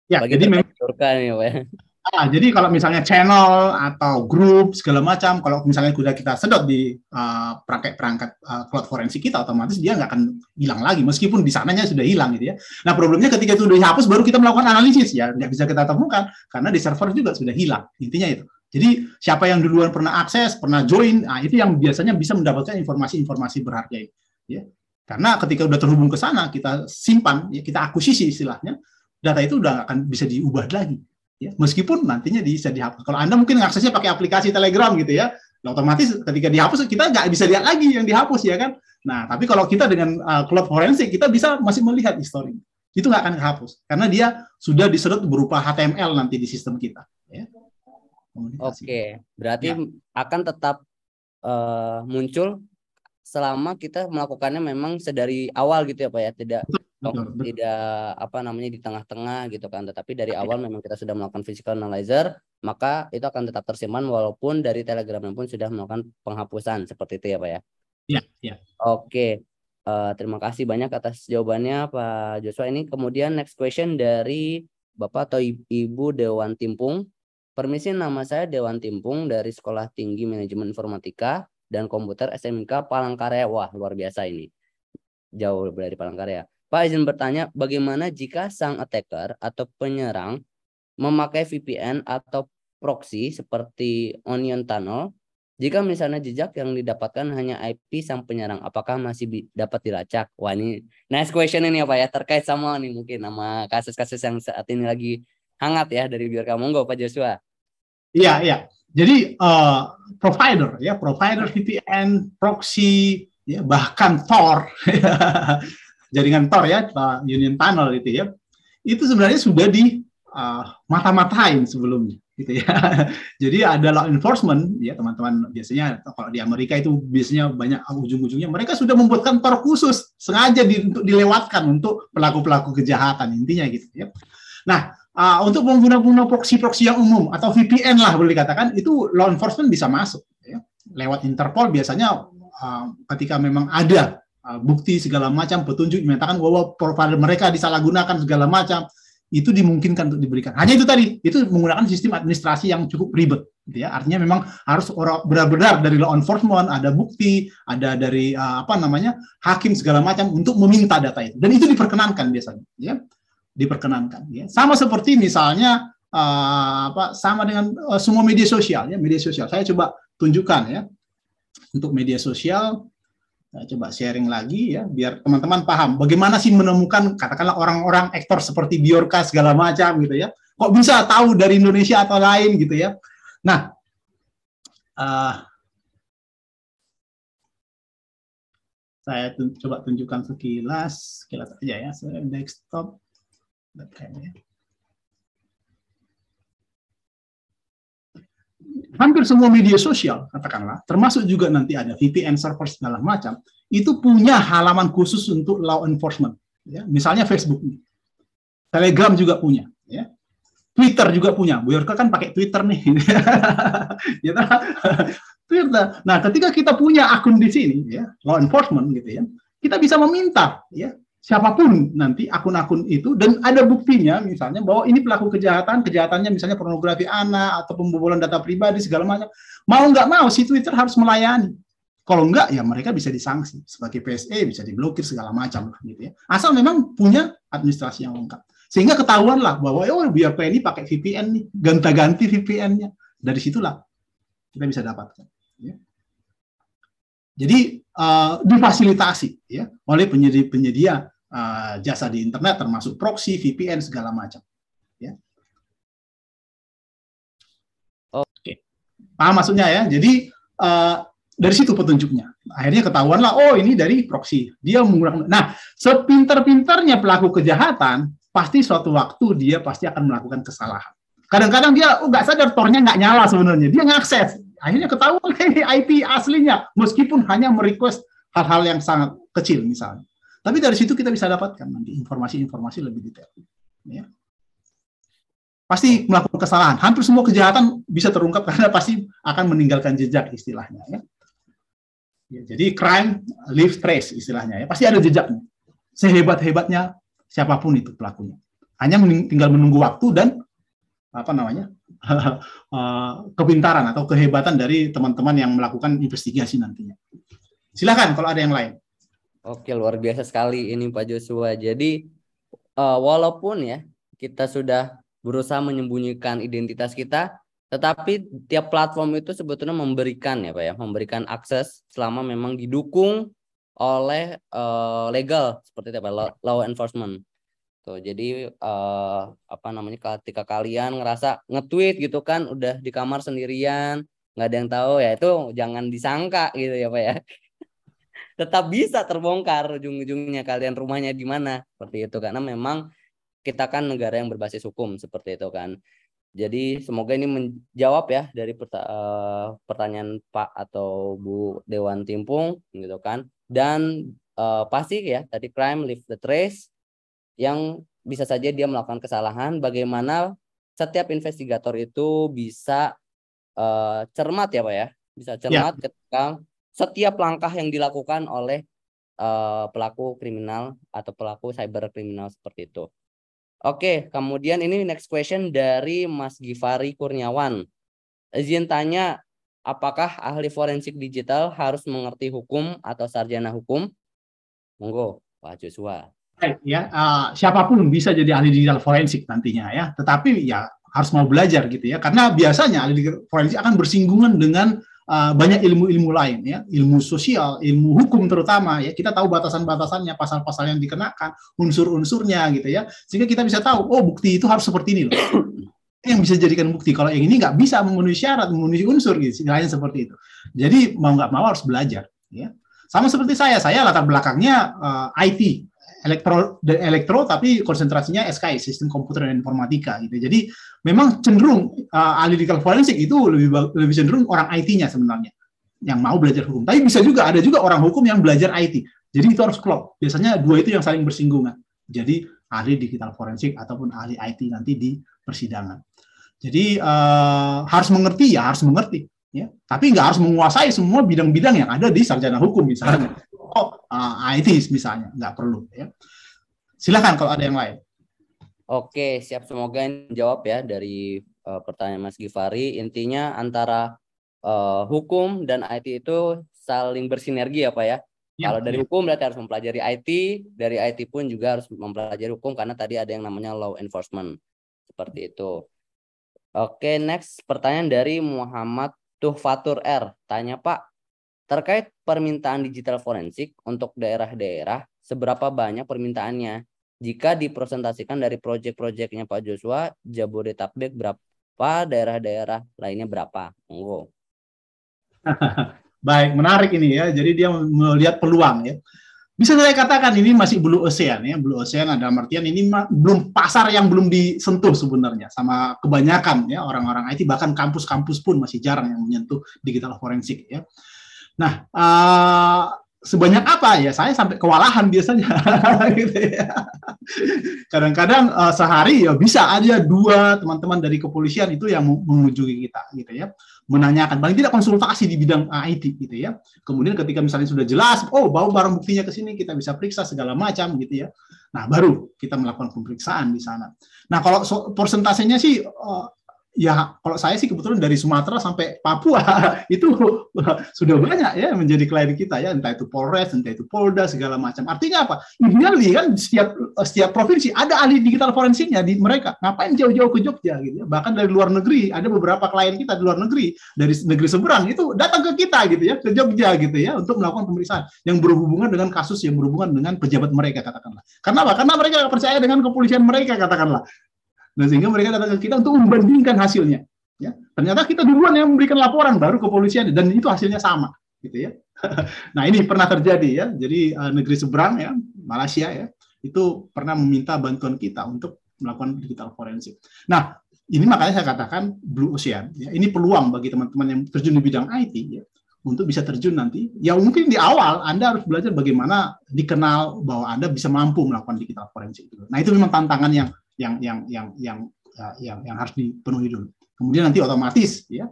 Ya, Bagi jadi memang Pak. Ah, jadi kalau misalnya channel atau grup segala macam, kalau misalnya sudah kita sedot di uh, perangkat uh, cloud forensik kita, otomatis dia nggak akan hilang lagi, meskipun di sananya sudah hilang gitu ya. Nah problemnya ketika itu sudah dihapus, baru kita melakukan analisis ya, nggak bisa kita temukan karena di server juga sudah hilang. Intinya itu. Jadi siapa yang duluan pernah akses, pernah join, nah itu yang biasanya bisa mendapatkan informasi-informasi berharga. Ya. Karena ketika sudah terhubung ke sana, kita simpan, ya, kita akuisisi istilahnya, data itu udah akan bisa diubah lagi ya, meskipun nantinya bisa dihapus. Kalau Anda mungkin aksesnya pakai aplikasi Telegram gitu ya, nah, otomatis ketika dihapus kita nggak bisa lihat lagi yang dihapus ya kan. Nah, tapi kalau kita dengan uh, cloud forensik kita bisa masih melihat histori. Itu nggak akan kehapus karena dia sudah disedot berupa HTML nanti di sistem kita. Ya. Oke, berarti ya. akan tetap uh, muncul selama kita melakukannya memang sedari awal gitu ya Pak ya, tidak betul, betul. tidak apa namanya di tengah-tengah gitu kan. Tetapi dari awal memang kita sudah melakukan physical analyzer maka itu akan tetap tersimpan walaupun dari telegram pun sudah melakukan penghapusan seperti itu ya pak ya. Iya iya oke. Uh, terima kasih banyak atas jawabannya pak Joshua. Ini kemudian next question dari bapak atau ibu Dewan Timpung. Permisi nama saya Dewan Timpung dari Sekolah Tinggi Manajemen Informatika dan Komputer SMK Palangkaraya wah luar biasa ini jauh dari Palangkaraya Pak izin bertanya, bagaimana jika sang attacker atau penyerang memakai VPN atau proxy seperti Onion Tunnel? Jika misalnya jejak yang didapatkan hanya IP sang penyerang, apakah masih dapat dilacak? Wah ini nice question ini ya Pak ya, terkait sama nih mungkin sama kasus-kasus yang saat ini lagi hangat ya dari biar kamu nggak Pak Joshua. Iya, iya. Jadi uh, provider ya, provider VPN, proxy, ya bahkan Tor jaringan Tor ya, Union Tunnel itu ya, itu sebenarnya sudah di uh, mata-matain sebelumnya gitu ya. Jadi ada law enforcement ya teman-teman biasanya kalau di Amerika itu biasanya banyak ujung-ujungnya mereka sudah membuatkan tor khusus sengaja di, untuk dilewatkan untuk pelaku-pelaku kejahatan intinya gitu ya. Nah, uh, untuk pengguna-pengguna proxy-proxy yang umum atau VPN lah boleh dikatakan itu law enforcement bisa masuk ya. Lewat Interpol biasanya uh, ketika memang ada Uh, bukti segala macam petunjuk menyatakan bahwa provider mereka disalahgunakan segala macam itu dimungkinkan untuk diberikan. Hanya itu tadi, itu menggunakan sistem administrasi yang cukup ribet, gitu ya. Artinya memang harus orang benar-benar dari law enforcement ada bukti, ada dari uh, apa namanya hakim segala macam untuk meminta data itu. Dan itu diperkenankan biasanya, ya, diperkenankan. Ya. Sama seperti misalnya uh, apa, sama dengan uh, semua media sosial, ya, media sosial. Saya coba tunjukkan ya, untuk media sosial coba sharing lagi ya biar teman-teman paham bagaimana sih menemukan katakanlah orang-orang aktor seperti Biorka segala macam gitu ya. Kok bisa tahu dari Indonesia atau lain gitu ya. Nah, eh, saya coba tunjukkan sekilas, sekilas aja ya, saya desktop. Hampir semua media sosial, katakanlah, termasuk juga nanti ada VPN server segala macam, itu punya halaman khusus untuk law enforcement. Ya. Misalnya Facebook, Telegram juga punya. Ya. Twitter juga punya. Bu Yorka kan pakai Twitter nih. Gitu. Twitter. Nah, ketika kita punya akun di sini, ya, law enforcement gitu ya, kita bisa meminta, ya, siapa pun nanti akun-akun itu dan ada buktinya misalnya bahwa ini pelaku kejahatan kejahatannya misalnya pornografi anak atau pembobolan data pribadi segala macam. Mau nggak mau si Twitter harus melayani. Kalau enggak ya mereka bisa disanksi sebagai PSE bisa diblokir segala macam lah gitu ya. Asal memang punya administrasi yang lengkap. Sehingga ketahuan lah bahwa oh biar ini pakai VPN nih ganti-ganti VPN-nya dari situlah kita bisa dapatkan ya. jadi eh, difasilitasi ya oleh penyedia-penyedia eh, jasa di internet termasuk proxy, VPN segala macam. Ya. Oke, paham maksudnya ya? Jadi eh, dari situ petunjuknya. Akhirnya ketahuan lah, oh ini dari proxy. Dia menggunakan. Nah, sepinter-pinternya pelaku kejahatan, pasti suatu waktu dia pasti akan melakukan kesalahan. Kadang-kadang dia oh, nggak sadar tornya nggak nyala sebenarnya, dia ngakses. Akhirnya ketahuan ini IP aslinya, meskipun hanya merequest hal-hal yang sangat kecil misalnya. Tapi dari situ kita bisa dapatkan nanti informasi-informasi lebih detail. Ya. Pasti melakukan kesalahan. Hampir semua kejahatan bisa terungkap karena pasti akan meninggalkan jejak istilahnya. Ya. Ya, jadi crime leave trace istilahnya ya. Pasti ada jejaknya. Sehebat-hebatnya siapa pun itu pelakunya. Hanya mening- tinggal menunggu waktu dan apa namanya eh, kepintaran atau kehebatan dari teman-teman yang melakukan investigasi nantinya. Silakan kalau ada yang lain. Oke, luar biasa sekali ini Pak Joshua. Jadi eh, walaupun ya kita sudah berusaha menyembunyikan identitas kita, tetapi tiap platform itu sebetulnya memberikan ya Pak ya, memberikan akses selama memang didukung oleh eh, legal seperti itu Pak, law- enforcement. Tuh, jadi eh, apa namanya ketika kalian ngerasa nge-tweet gitu kan udah di kamar sendirian, nggak ada yang tahu ya itu jangan disangka gitu ya Pak ya tetap bisa terbongkar ujung-ujungnya kalian rumahnya di mana. Seperti itu karena memang kita kan negara yang berbasis hukum seperti itu kan. Jadi semoga ini menjawab ya dari eh, pertanyaan Pak atau Bu Dewan Timpung gitu kan. Dan eh, pasti ya tadi crime leave the trace yang bisa saja dia melakukan kesalahan bagaimana setiap investigator itu bisa eh, cermat ya Pak ya. Bisa cermat ketika setiap langkah yang dilakukan oleh eh, pelaku kriminal atau pelaku cyber kriminal seperti itu. Oke, kemudian ini next question dari Mas Givari Kurniawan. Izin tanya, apakah ahli forensik digital harus mengerti hukum atau sarjana hukum? Monggo, Pak Joshua. Baik, ya eh, siapa pun bisa jadi ahli digital forensik nantinya ya tetapi ya harus mau belajar gitu ya karena biasanya ahli digital forensik akan bersinggungan dengan eh, banyak ilmu-ilmu lain ya. Ilmu sosial ilmu hukum terutama ya. Kita tahu batasan-batasannya pasal-pasal yang dikenakan unsur-unsurnya gitu ya. Sehingga kita bisa tahu oh bukti itu harus seperti ini loh. Yang bisa jadikan bukti. Kalau yang ini nggak bisa memenuhi syarat memenuhi unsur gitu istilahnya seperti itu. Jadi mau nggak mau harus belajar ya. Sama seperti saya saya latar belakangnya eh, IT elektro elektro tapi konsentrasinya SKI sistem komputer dan informatika gitu. Jadi memang cenderung uh, ahli digital forensik itu lebih lebih cenderung orang IT-nya sebenarnya yang mau belajar hukum. Tapi bisa juga ada juga orang hukum yang belajar IT. Jadi itu harus klop. Biasanya dua itu yang saling bersinggungan. Jadi ahli digital forensik ataupun ahli IT nanti di persidangan. Jadi uh, harus mengerti ya harus mengerti ya. Tapi nggak harus menguasai semua bidang-bidang yang ada di sarjana hukum misalnya. Oh, uh, IT misalnya nggak perlu ya. Silakan kalau ada yang lain. Oke, siap semoga ini jawab ya dari eh, pertanyaan Mas Givari. Intinya antara eh, hukum dan IT itu saling bersinergi ya Pak ya. Ya, Kalau dari ya. hukum berarti harus mempelajari IT, dari IT pun juga harus mempelajari hukum karena tadi ada yang namanya law enforcement. Seperti itu. Oke, next pertanyaan dari Muhammad Tuhfatur R. Tanya Pak, terkait permintaan digital forensik untuk daerah-daerah, seberapa banyak permintaannya? Jika dipresentasikan dari proyek-proyeknya Pak Joshua, Jabodetabek berapa, daerah-daerah lainnya berapa? Monggo. Baik, menarik ini ya. Jadi dia melihat peluang ya. Bisa saya katakan ini masih blue ocean ya. Blue ocean ada artian ini belum pasar yang belum disentuh sebenarnya sama kebanyakan ya orang-orang IT bahkan kampus-kampus pun masih jarang yang menyentuh digital forensik ya. Nah, eh, sebanyak apa ya? Saya sampai kewalahan biasanya gitu ya. Kadang-kadang eh, sehari ya bisa aja dua teman-teman dari kepolisian itu yang mengunjungi kita gitu ya menanyakan paling tidak konsultasi di bidang IT gitu ya. Kemudian ketika misalnya sudah jelas, oh bawa barang buktinya ke sini kita bisa periksa segala macam gitu ya. Nah, baru kita melakukan pemeriksaan di sana. Nah, kalau so, persentasenya sih eh, ya kalau saya sih kebetulan dari Sumatera sampai Papua itu sudah banyak ya menjadi klien kita ya. Entah itu Polres entah itu Polda segala macam. Artinya apa? Ideally kan setiap setiap provinsi ada ahli digital forensiknya di mereka. Ngapain jauh-jauh ke Jogja gitu ya? Bahkan dari luar negeri ada beberapa klien kita di luar negeri dari negeri seberang itu datang ke kita gitu ya ke Jogja gitu ya untuk melakukan pemeriksaan yang berhubungan dengan kasus yang berhubungan dengan pejabat mereka katakanlah. Karena apa? Karena mereka percaya dengan kepolisian mereka katakanlah Nah, sehingga mereka datang ke kita untuk membandingkan hasilnya. Ya, ternyata kita duluan yang memberikan laporan baru kepolisian dan itu hasilnya sama, gitu ya. nah ini pernah terjadi ya. Jadi uh, negeri seberang ya, Malaysia ya, itu pernah meminta bantuan kita untuk melakukan digital forensik. Nah ini makanya saya katakan blue ocean. Ya, ini peluang bagi teman-teman yang terjun di bidang IT ya, untuk bisa terjun nanti. Ya mungkin di awal Anda harus belajar bagaimana dikenal bahwa Anda bisa mampu melakukan digital forensik. Nah itu memang tantangan yang yang yang yang yang uh, yang, yang harus dipenuhi dulu. Kemudian nanti otomatis ya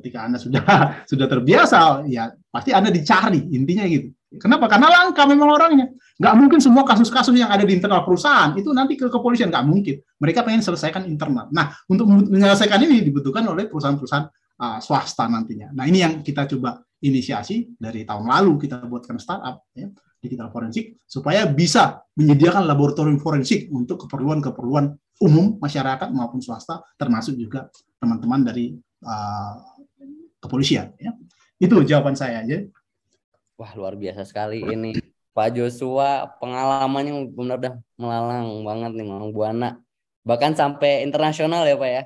ketika anda sudah sudah terbiasa ya pasti anda dicari intinya gitu. Kenapa? Karena langka memang orangnya. Nggak mungkin semua kasus-kasus yang ada di internal perusahaan itu nanti ke kepolisian nggak mungkin. Mereka pengen selesaikan internal. Nah untuk menyelesaikan ini dibutuhkan oleh perusahaan-perusahaan uh, swasta nantinya. Nah ini yang kita coba inisiasi dari tahun lalu kita buatkan startup ya digital forensik supaya bisa menyediakan laboratorium forensik untuk keperluan-keperluan umum masyarakat maupun swasta termasuk juga teman-teman dari uh, kepolisian ya. Itu jawaban saya aja. Wah, luar biasa sekali ini. Pak Joshua pengalamannya benar-benar melalang banget nih Mang Buana. Bahkan sampai internasional ya, Pak ya.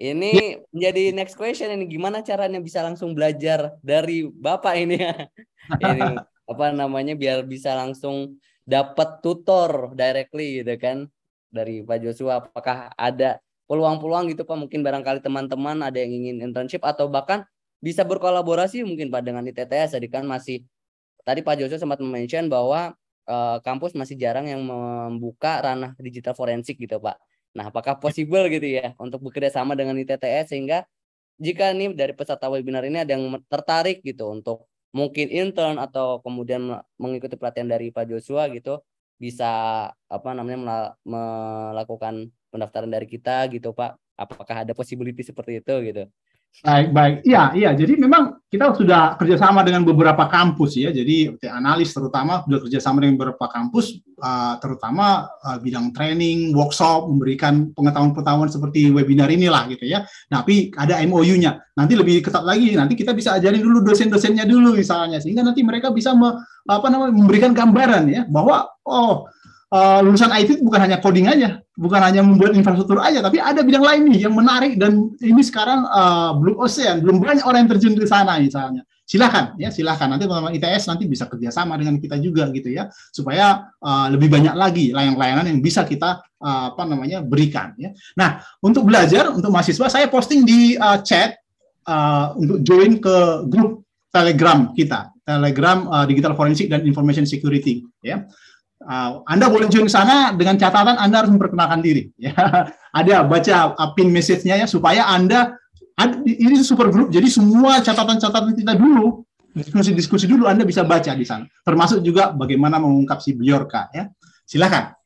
Ini ya. menjadi next question ini gimana caranya bisa langsung belajar dari Bapak ini ya. ini apa namanya biar bisa langsung dapat tutor directly gitu kan dari Pak Joshua apakah ada peluang-peluang gitu Pak mungkin barangkali teman-teman ada yang ingin internship atau bahkan bisa berkolaborasi mungkin Pak dengan ITTS tadi kan masih tadi Pak Joshua sempat mention bahwa uh, kampus masih jarang yang membuka ranah digital forensik gitu Pak. Nah, apakah possible gitu ya untuk bekerja sama dengan ITTS sehingga jika nih dari peserta webinar ini ada yang tertarik gitu untuk mungkin intern atau kemudian mengikuti pelatihan dari Pak Joshua gitu bisa apa namanya melakukan pendaftaran dari kita gitu Pak. Apakah ada possibility seperti itu gitu Baik, baik. Iya, iya. Jadi memang kita sudah kerjasama dengan beberapa kampus ya. Jadi analis terutama sudah kerjasama dengan beberapa kampus, uh, terutama uh, bidang training, workshop, memberikan pengetahuan-pengetahuan seperti webinar inilah gitu ya. Tapi ada MOU-nya. Nanti lebih ketat lagi. Nanti kita bisa ajarin dulu dosen-dosennya dulu misalnya, sehingga nanti mereka bisa me, apa namanya memberikan gambaran ya bahwa oh uh, lulusan IT bukan hanya coding aja, bukan hanya membuat infrastruktur aja, tapi ada bidang lain nih yang menarik dan ini sekarang uh, belum ocean, belum banyak orang yang terjun di sana misalnya. Silakan ya, silakan nanti teman-teman ITS nanti bisa kerjasama dengan kita juga gitu ya, supaya uh, lebih banyak lagi layanan-layanan yang bisa kita uh, apa namanya berikan ya. Nah untuk belajar untuk mahasiswa saya posting di uh, chat uh, untuk join ke grup Telegram kita, Telegram uh, Digital Forensik dan Information Security ya. Uh, anda boleh join ke sana dengan catatan Anda harus memperkenalkan diri. Ya. Ada baca uh, pin message-nya ya supaya Anda ini super grup. Jadi semua catatan-catatan kita dulu diskusi-diskusi dulu Anda bisa baca di sana. Termasuk juga bagaimana mengungkap si Bjorka ya. Silakan.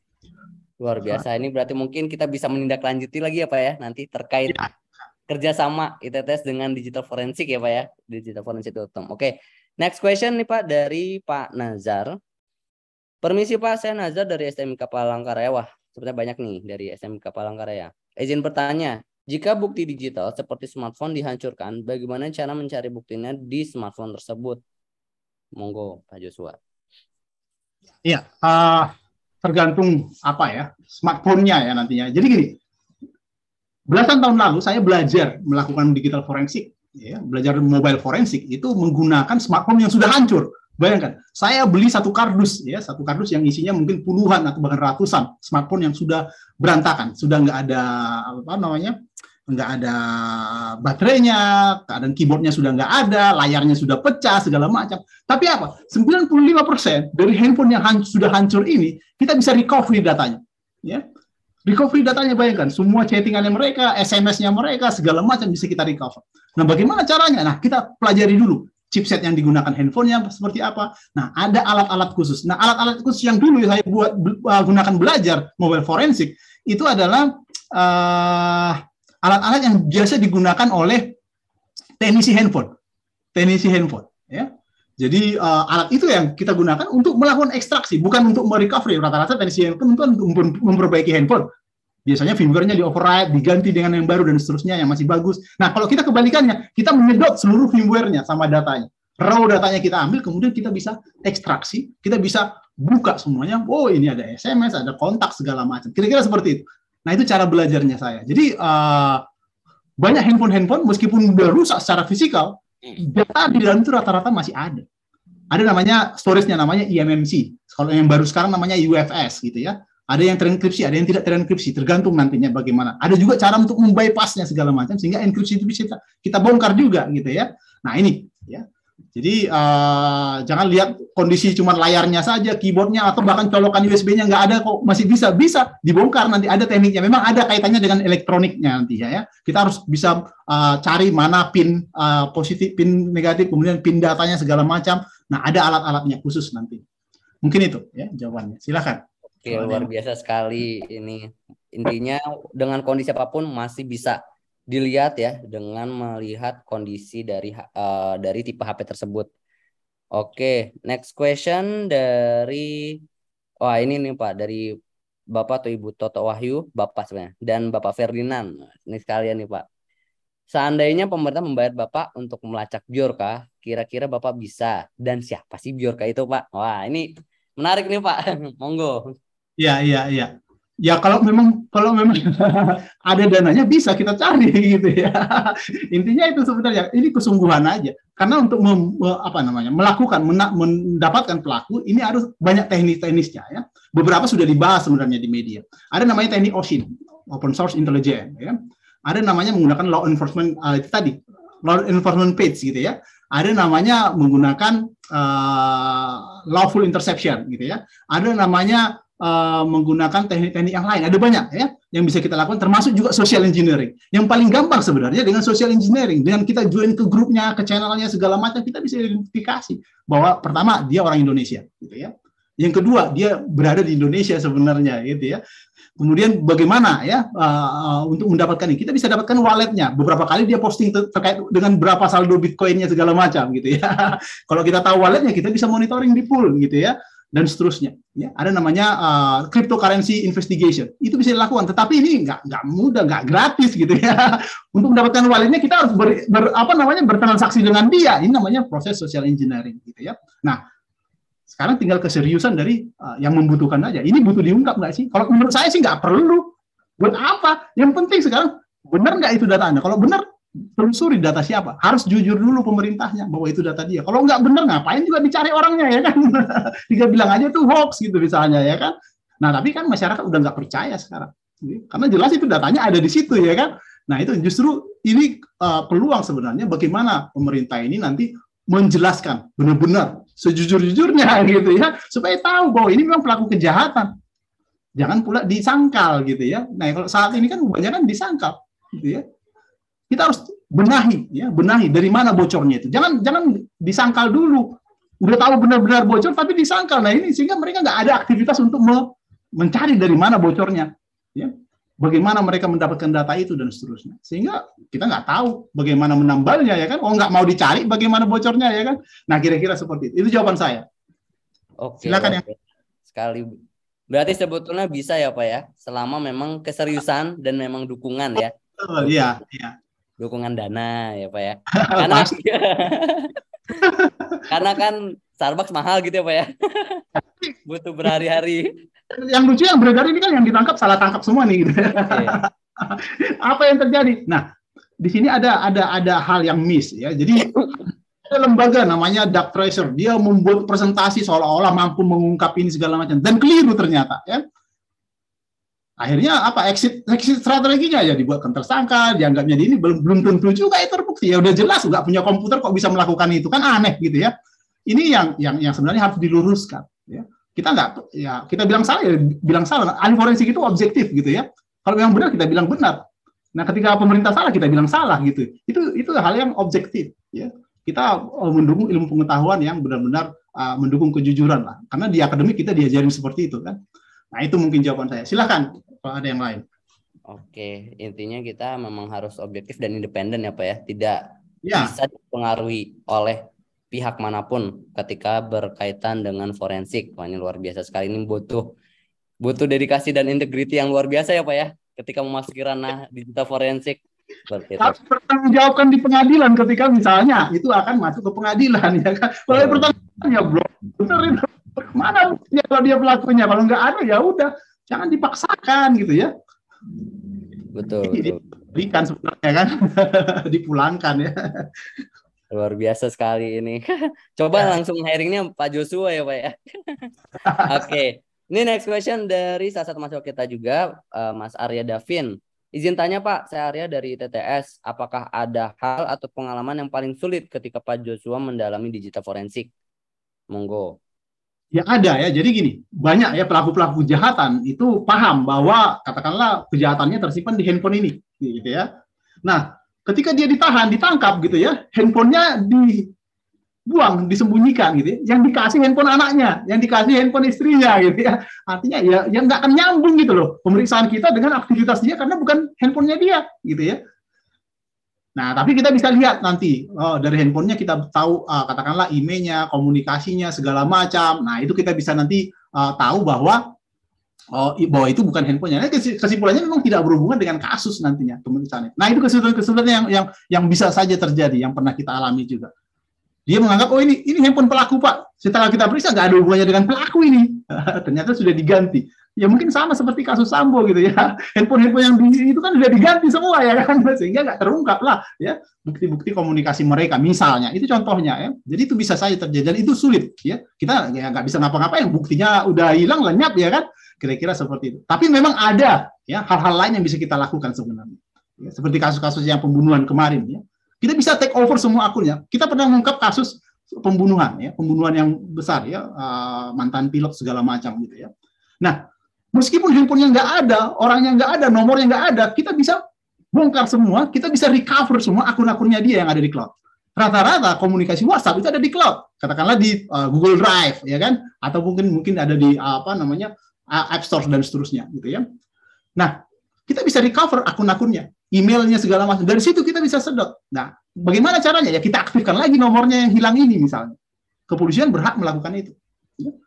Luar biasa. Ini berarti mungkin kita bisa menindaklanjuti lagi ya Pak ya nanti terkait ya. kerjasama ITTS dengan digital forensik ya Pak ya. Digital forensik Oke. Okay. Next question nih Pak dari Pak Nazar. Permisi Pak, saya Nazar dari SMK Palangkaraya. Wah, sebenarnya banyak nih dari SMK Palangkaraya. Izin bertanya, jika bukti digital seperti smartphone dihancurkan, bagaimana cara mencari buktinya di smartphone tersebut? Monggo, Pak Joshua. Iya, uh, tergantung apa ya, smartphone-nya ya nantinya. Jadi gini, belasan tahun lalu saya belajar melakukan digital forensik ya, belajar mobile forensik itu menggunakan smartphone yang sudah hancur. Bayangkan, saya beli satu kardus ya, satu kardus yang isinya mungkin puluhan atau bahkan ratusan smartphone yang sudah berantakan, sudah nggak ada apa namanya, nggak ada baterainya, keadaan keyboardnya sudah nggak ada, layarnya sudah pecah segala macam. Tapi apa? 95% dari handphone yang hancur, sudah hancur ini kita bisa recovery datanya, ya. Recovery datanya bayangkan, semua chattingannya mereka, SMS-nya mereka, segala macam bisa kita recover. Nah, bagaimana caranya? Nah, kita pelajari dulu chipset yang digunakan handphonenya seperti apa. Nah, ada alat-alat khusus. Nah, alat-alat khusus yang dulu saya buat uh, gunakan belajar mobile forensik itu adalah uh, alat-alat yang biasa digunakan oleh teknisi handphone. Teknisi handphone, ya. Jadi uh, alat itu yang kita gunakan untuk melakukan ekstraksi, bukan untuk merecovery. Rata-rata teknisi handphone untuk memperbaiki handphone. Biasanya firmware-nya di override, diganti dengan yang baru dan seterusnya yang masih bagus. Nah, kalau kita kebalikannya, kita menyedot seluruh firmware-nya sama datanya. Raw datanya kita ambil, kemudian kita bisa ekstraksi, kita bisa buka semuanya. Oh, ini ada SMS, ada kontak segala macam. Kira-kira seperti itu. Nah, itu cara belajarnya saya. Jadi uh, banyak handphone-handphone meskipun udah rusak secara fisikal, data di dalam itu rata-rata masih ada. Ada namanya storage-nya namanya eMMC. Kalau yang baru sekarang namanya UFS gitu ya. Ada yang terenkripsi, ada yang tidak terenkripsi, tergantung nantinya bagaimana. Ada juga cara untuk membypassnya segala macam sehingga enkripsi itu bisa kita, bongkar juga gitu ya. Nah ini ya. Jadi uh, jangan lihat kondisi cuma layarnya saja, keyboardnya atau bahkan colokan USB-nya nggak ada kok masih bisa bisa dibongkar nanti ada tekniknya. Memang ada kaitannya dengan elektroniknya nanti ya. ya. Kita harus bisa uh, cari mana pin uh, positif, pin negatif, kemudian pin datanya segala macam. Nah ada alat-alatnya khusus nanti. Mungkin itu ya jawabannya. Silakan. Oke, luar biasa sekali ini. Intinya dengan kondisi apa pun masih bisa dilihat ya dengan melihat kondisi dari uh, dari tipe HP tersebut. Oke, next question dari wah ini nih Pak dari Bapak atau Ibu Toto Wahyu, Bapak sebenarnya dan Bapak Ferdinand. Ini sekalian nih Pak. Seandainya pemerintah membayar Bapak untuk melacak Biorka, kira-kira Bapak bisa dan siapa sih Biorka itu Pak? Wah, ini menarik nih Pak. Monggo. Iya, iya, iya. Ya kalau memang kalau memang ada dananya bisa kita cari gitu ya. Intinya itu sebenarnya ini kesungguhan aja. Karena untuk mem, apa namanya melakukan mendapatkan pelaku ini harus banyak teknis-teknisnya ya. Beberapa sudah dibahas sebenarnya di media. Ada namanya teknik OSINT, Open Source Intelligence ya. Ada namanya menggunakan law enforcement uh, itu tadi law enforcement page gitu ya. Ada namanya menggunakan uh, lawful interception gitu ya. Ada namanya uh, menggunakan teknik-teknik yang lain. Ada banyak ya yang bisa kita lakukan termasuk juga social engineering. Yang paling gampang sebenarnya dengan social engineering, dengan kita join ke grupnya, ke channelnya segala macam kita bisa identifikasi bahwa pertama dia orang Indonesia gitu ya. Yang kedua, dia berada di Indonesia sebenarnya gitu ya. Kemudian bagaimana ya uh, untuk mendapatkan ini? Kita bisa dapatkan walletnya. Beberapa kali dia posting ter terkait dengan berapa saldo bitcoinnya segala macam gitu ya. Kalau kita tahu walletnya, kita bisa monitoring di pool gitu ya dan seterusnya. Ya, ada namanya uh, cryptocurrency investigation. Itu bisa dilakukan, tetapi ini nggak nggak mudah, nggak gratis gitu ya. Untuk mendapatkan walletnya kita harus ber, ber, apa namanya bertransaksi dengan dia. Ini namanya proses social engineering gitu ya. Nah, sekarang tinggal keseriusan dari uh, yang membutuhkan aja. Ini butuh diungkap nggak sih? Kalau menurut saya sih nggak perlu. Buat apa? Yang penting sekarang benar nggak itu data Anda? Kalau benar telusuri data siapa. Harus jujur dulu pemerintahnya bahwa itu data dia. Kalau nggak benar ngapain juga dicari orangnya ya kan? Tiga bilang aja tuh hoax gitu misalnya ya kan. Nah tapi kan masyarakat udah nggak percaya sekarang. Karena jelas itu datanya ada di situ ya kan. Nah itu justru ini uh, peluang sebenarnya bagaimana pemerintah ini nanti menjelaskan benar-benar sejujur-jujurnya gitu ya supaya tahu bahwa ini memang pelaku kejahatan. Jangan pula disangkal gitu ya. Nah kalau saat ini kan kebanyakan disangkal gitu ya kita harus benahi ya benahi dari mana bocornya itu. Jangan jangan disangkal dulu. Udah tahu benar-benar bocor tapi disangkal. Nah ini sehingga mereka nggak ada aktivitas untuk me mencari dari mana bocornya ya. Bagaimana mereka mendapatkan data itu dan seterusnya. Sehingga kita nggak tahu bagaimana menambalnya ya kan? Oh nggak mau dicari bagaimana bocornya ya kan? Nah kira-kira seperti itu. Itu jawaban saya. Oke silakan ya. sekali. Berarti sebetulnya bisa ya pak ya? Selama memang keseriusan dan memang dukungan ya? Oh, iya iya dukungan dana ya pak ya karena karena kan Starbucks mahal gitu ya pak ya butuh berhari-hari yang lucu yang beredar ini kan yang ditangkap salah tangkap semua nih gitu. Okay. apa yang terjadi nah di sini ada ada ada hal yang miss ya. Jadi ada lembaga namanya Duck Treasure. Dia membuat presentasi seolah-olah mampu mengungkap ini segala macam dan keliru ternyata ya. Akhirnya apa exit exit strateginya ya dibuatkan tersangka, dianggapnya ini belum belum tentu juga itu terbukti. Ya udah jelas nggak punya komputer kok bisa melakukan itu kan aneh gitu ya. Ini yang yang yang sebenarnya harus diluruskan ya. Kita nggak ya kita bilang salah ya bilang salah. Ahli forensik itu objektif gitu ya. Kalau yang benar kita bilang benar. Nah, ketika pemerintah salah kita bilang salah gitu. Itu itu hal yang objektif ya. Kita uh, mendukung ilmu pengetahuan yang benar-benar uh, mendukung kejujuran lah. Karena di akademik kita diajarin seperti itu kan. Nah, itu mungkin jawaban saya. Silahkan kalau ada yang lain. Oke, intinya kita memang harus objektif dan independen ya Pak ya. Tidak Ya. bisa dipengaruhi oleh pihak mana pun ketika berkaitan dengan forensik. Wah, ini luar biasa sekali. Ini butuh butuh dedikasi dan integriti yang luar biasa ya Pak ya. Ketika memasuki ranah digital forensik. Harus bertanggungjawabkan di pengadilan ketika misalnya itu akan masuk ke pengadilan ya kan. Kalau ada pertanyaan ya belum benar itu. Mana kalau dia pelakunya? Kalau nggak ada ya udah jangan dipaksakan gitu ya. Betul, betul. Berikan sebenarnya kan dipulangkan ya. Luar biasa sekali ini. Coba Ya. langsung hiringnya Pak Joshua ya Pak ya. Oke. Ini next question dari salah satu mahasiswa kita juga, eh, Mas Arya Davin. Izin tanya Pak, saya Arya dari TTS. Apakah ada hal atau pengalaman yang paling sulit ketika Pak Joshua mendalami digital forensik? Monggo. Ya ada ya. Jadi gini, banyak ya pelaku-pelaku kejahatan itu paham bahwa katakanlah kejahatannya tersimpan di handphone ini, gitu ya. Nah, ketika dia ditahan, ditangkap gitu ya, handphonenya dibuang, disembunyikan gitu ya. Yang dikasih handphone anaknya, yang dikasih handphone istrinya gitu ya. Artinya ya yang nggak akan nyambung gitu loh pemeriksaan kita dengan aktivitas dia karena bukan handphonenya dia gitu ya. Nah, tapi kita bisa lihat nanti oh, dari handphonenya kita tahu uh, katakanlah emailnya, komunikasinya segala macam. Nah, itu kita bisa nanti uh, tahu bahwa oh, bahwa itu bukan handphonenya. Nah, kesi- kesimpulannya memang tidak berhubungan dengan kasus nantinya pemeriksaannya. Nah, itu kesimpulan-kesimpulan yang yang yang bisa saja terjadi yang pernah kita alami juga. Dia menganggap oh ini ini handphone pelaku pak. Setelah kita periksa nggak ada hubungannya dengan pelaku ini. Ternyata sudah diganti. Ya mungkin sama seperti kasus Sambo gitu ya. Handphone-handphone yang di, itu kan sudah diganti semua ya kan, sehingga nggak terungkap lah ya bukti-bukti komunikasi mereka misalnya. Itu contohnya ya. Jadi itu bisa saja terjadi dan itu sulit ya. Kita ya nggak bisa ngapa-ngapain. Buktinya udah hilang lenyap ya kan. Kira-kira seperti itu. Tapi memang ada ya hal-hal lain yang bisa kita lakukan sebenarnya. Ya, seperti kasus-kasus yang pembunuhan kemarin ya. Kita bisa take over semua akunnya. Kita pernah mengungkap kasus pembunuhan ya, pembunuhan yang besar ya, eh, mantan pilot segala macam gitu ya. Nah, meskipun handphonenya nggak ada, orangnya nggak ada, nomornya nggak ada, kita bisa bongkar semua, kita bisa recover semua akun-akunnya dia yang ada di cloud. Rata-rata komunikasi WhatsApp itu ada di cloud, katakanlah di uh, Google Drive, ya kan? Atau mungkin mungkin ada di uh, apa namanya uh, App Store dan seterusnya, gitu ya. Nah, kita bisa recover akun-akunnya, emailnya segala macam. Dari situ kita bisa sedot. Nah, bagaimana caranya? Ya kita aktifkan lagi nomornya yang hilang ini misalnya. Kepolisian berhak melakukan itu.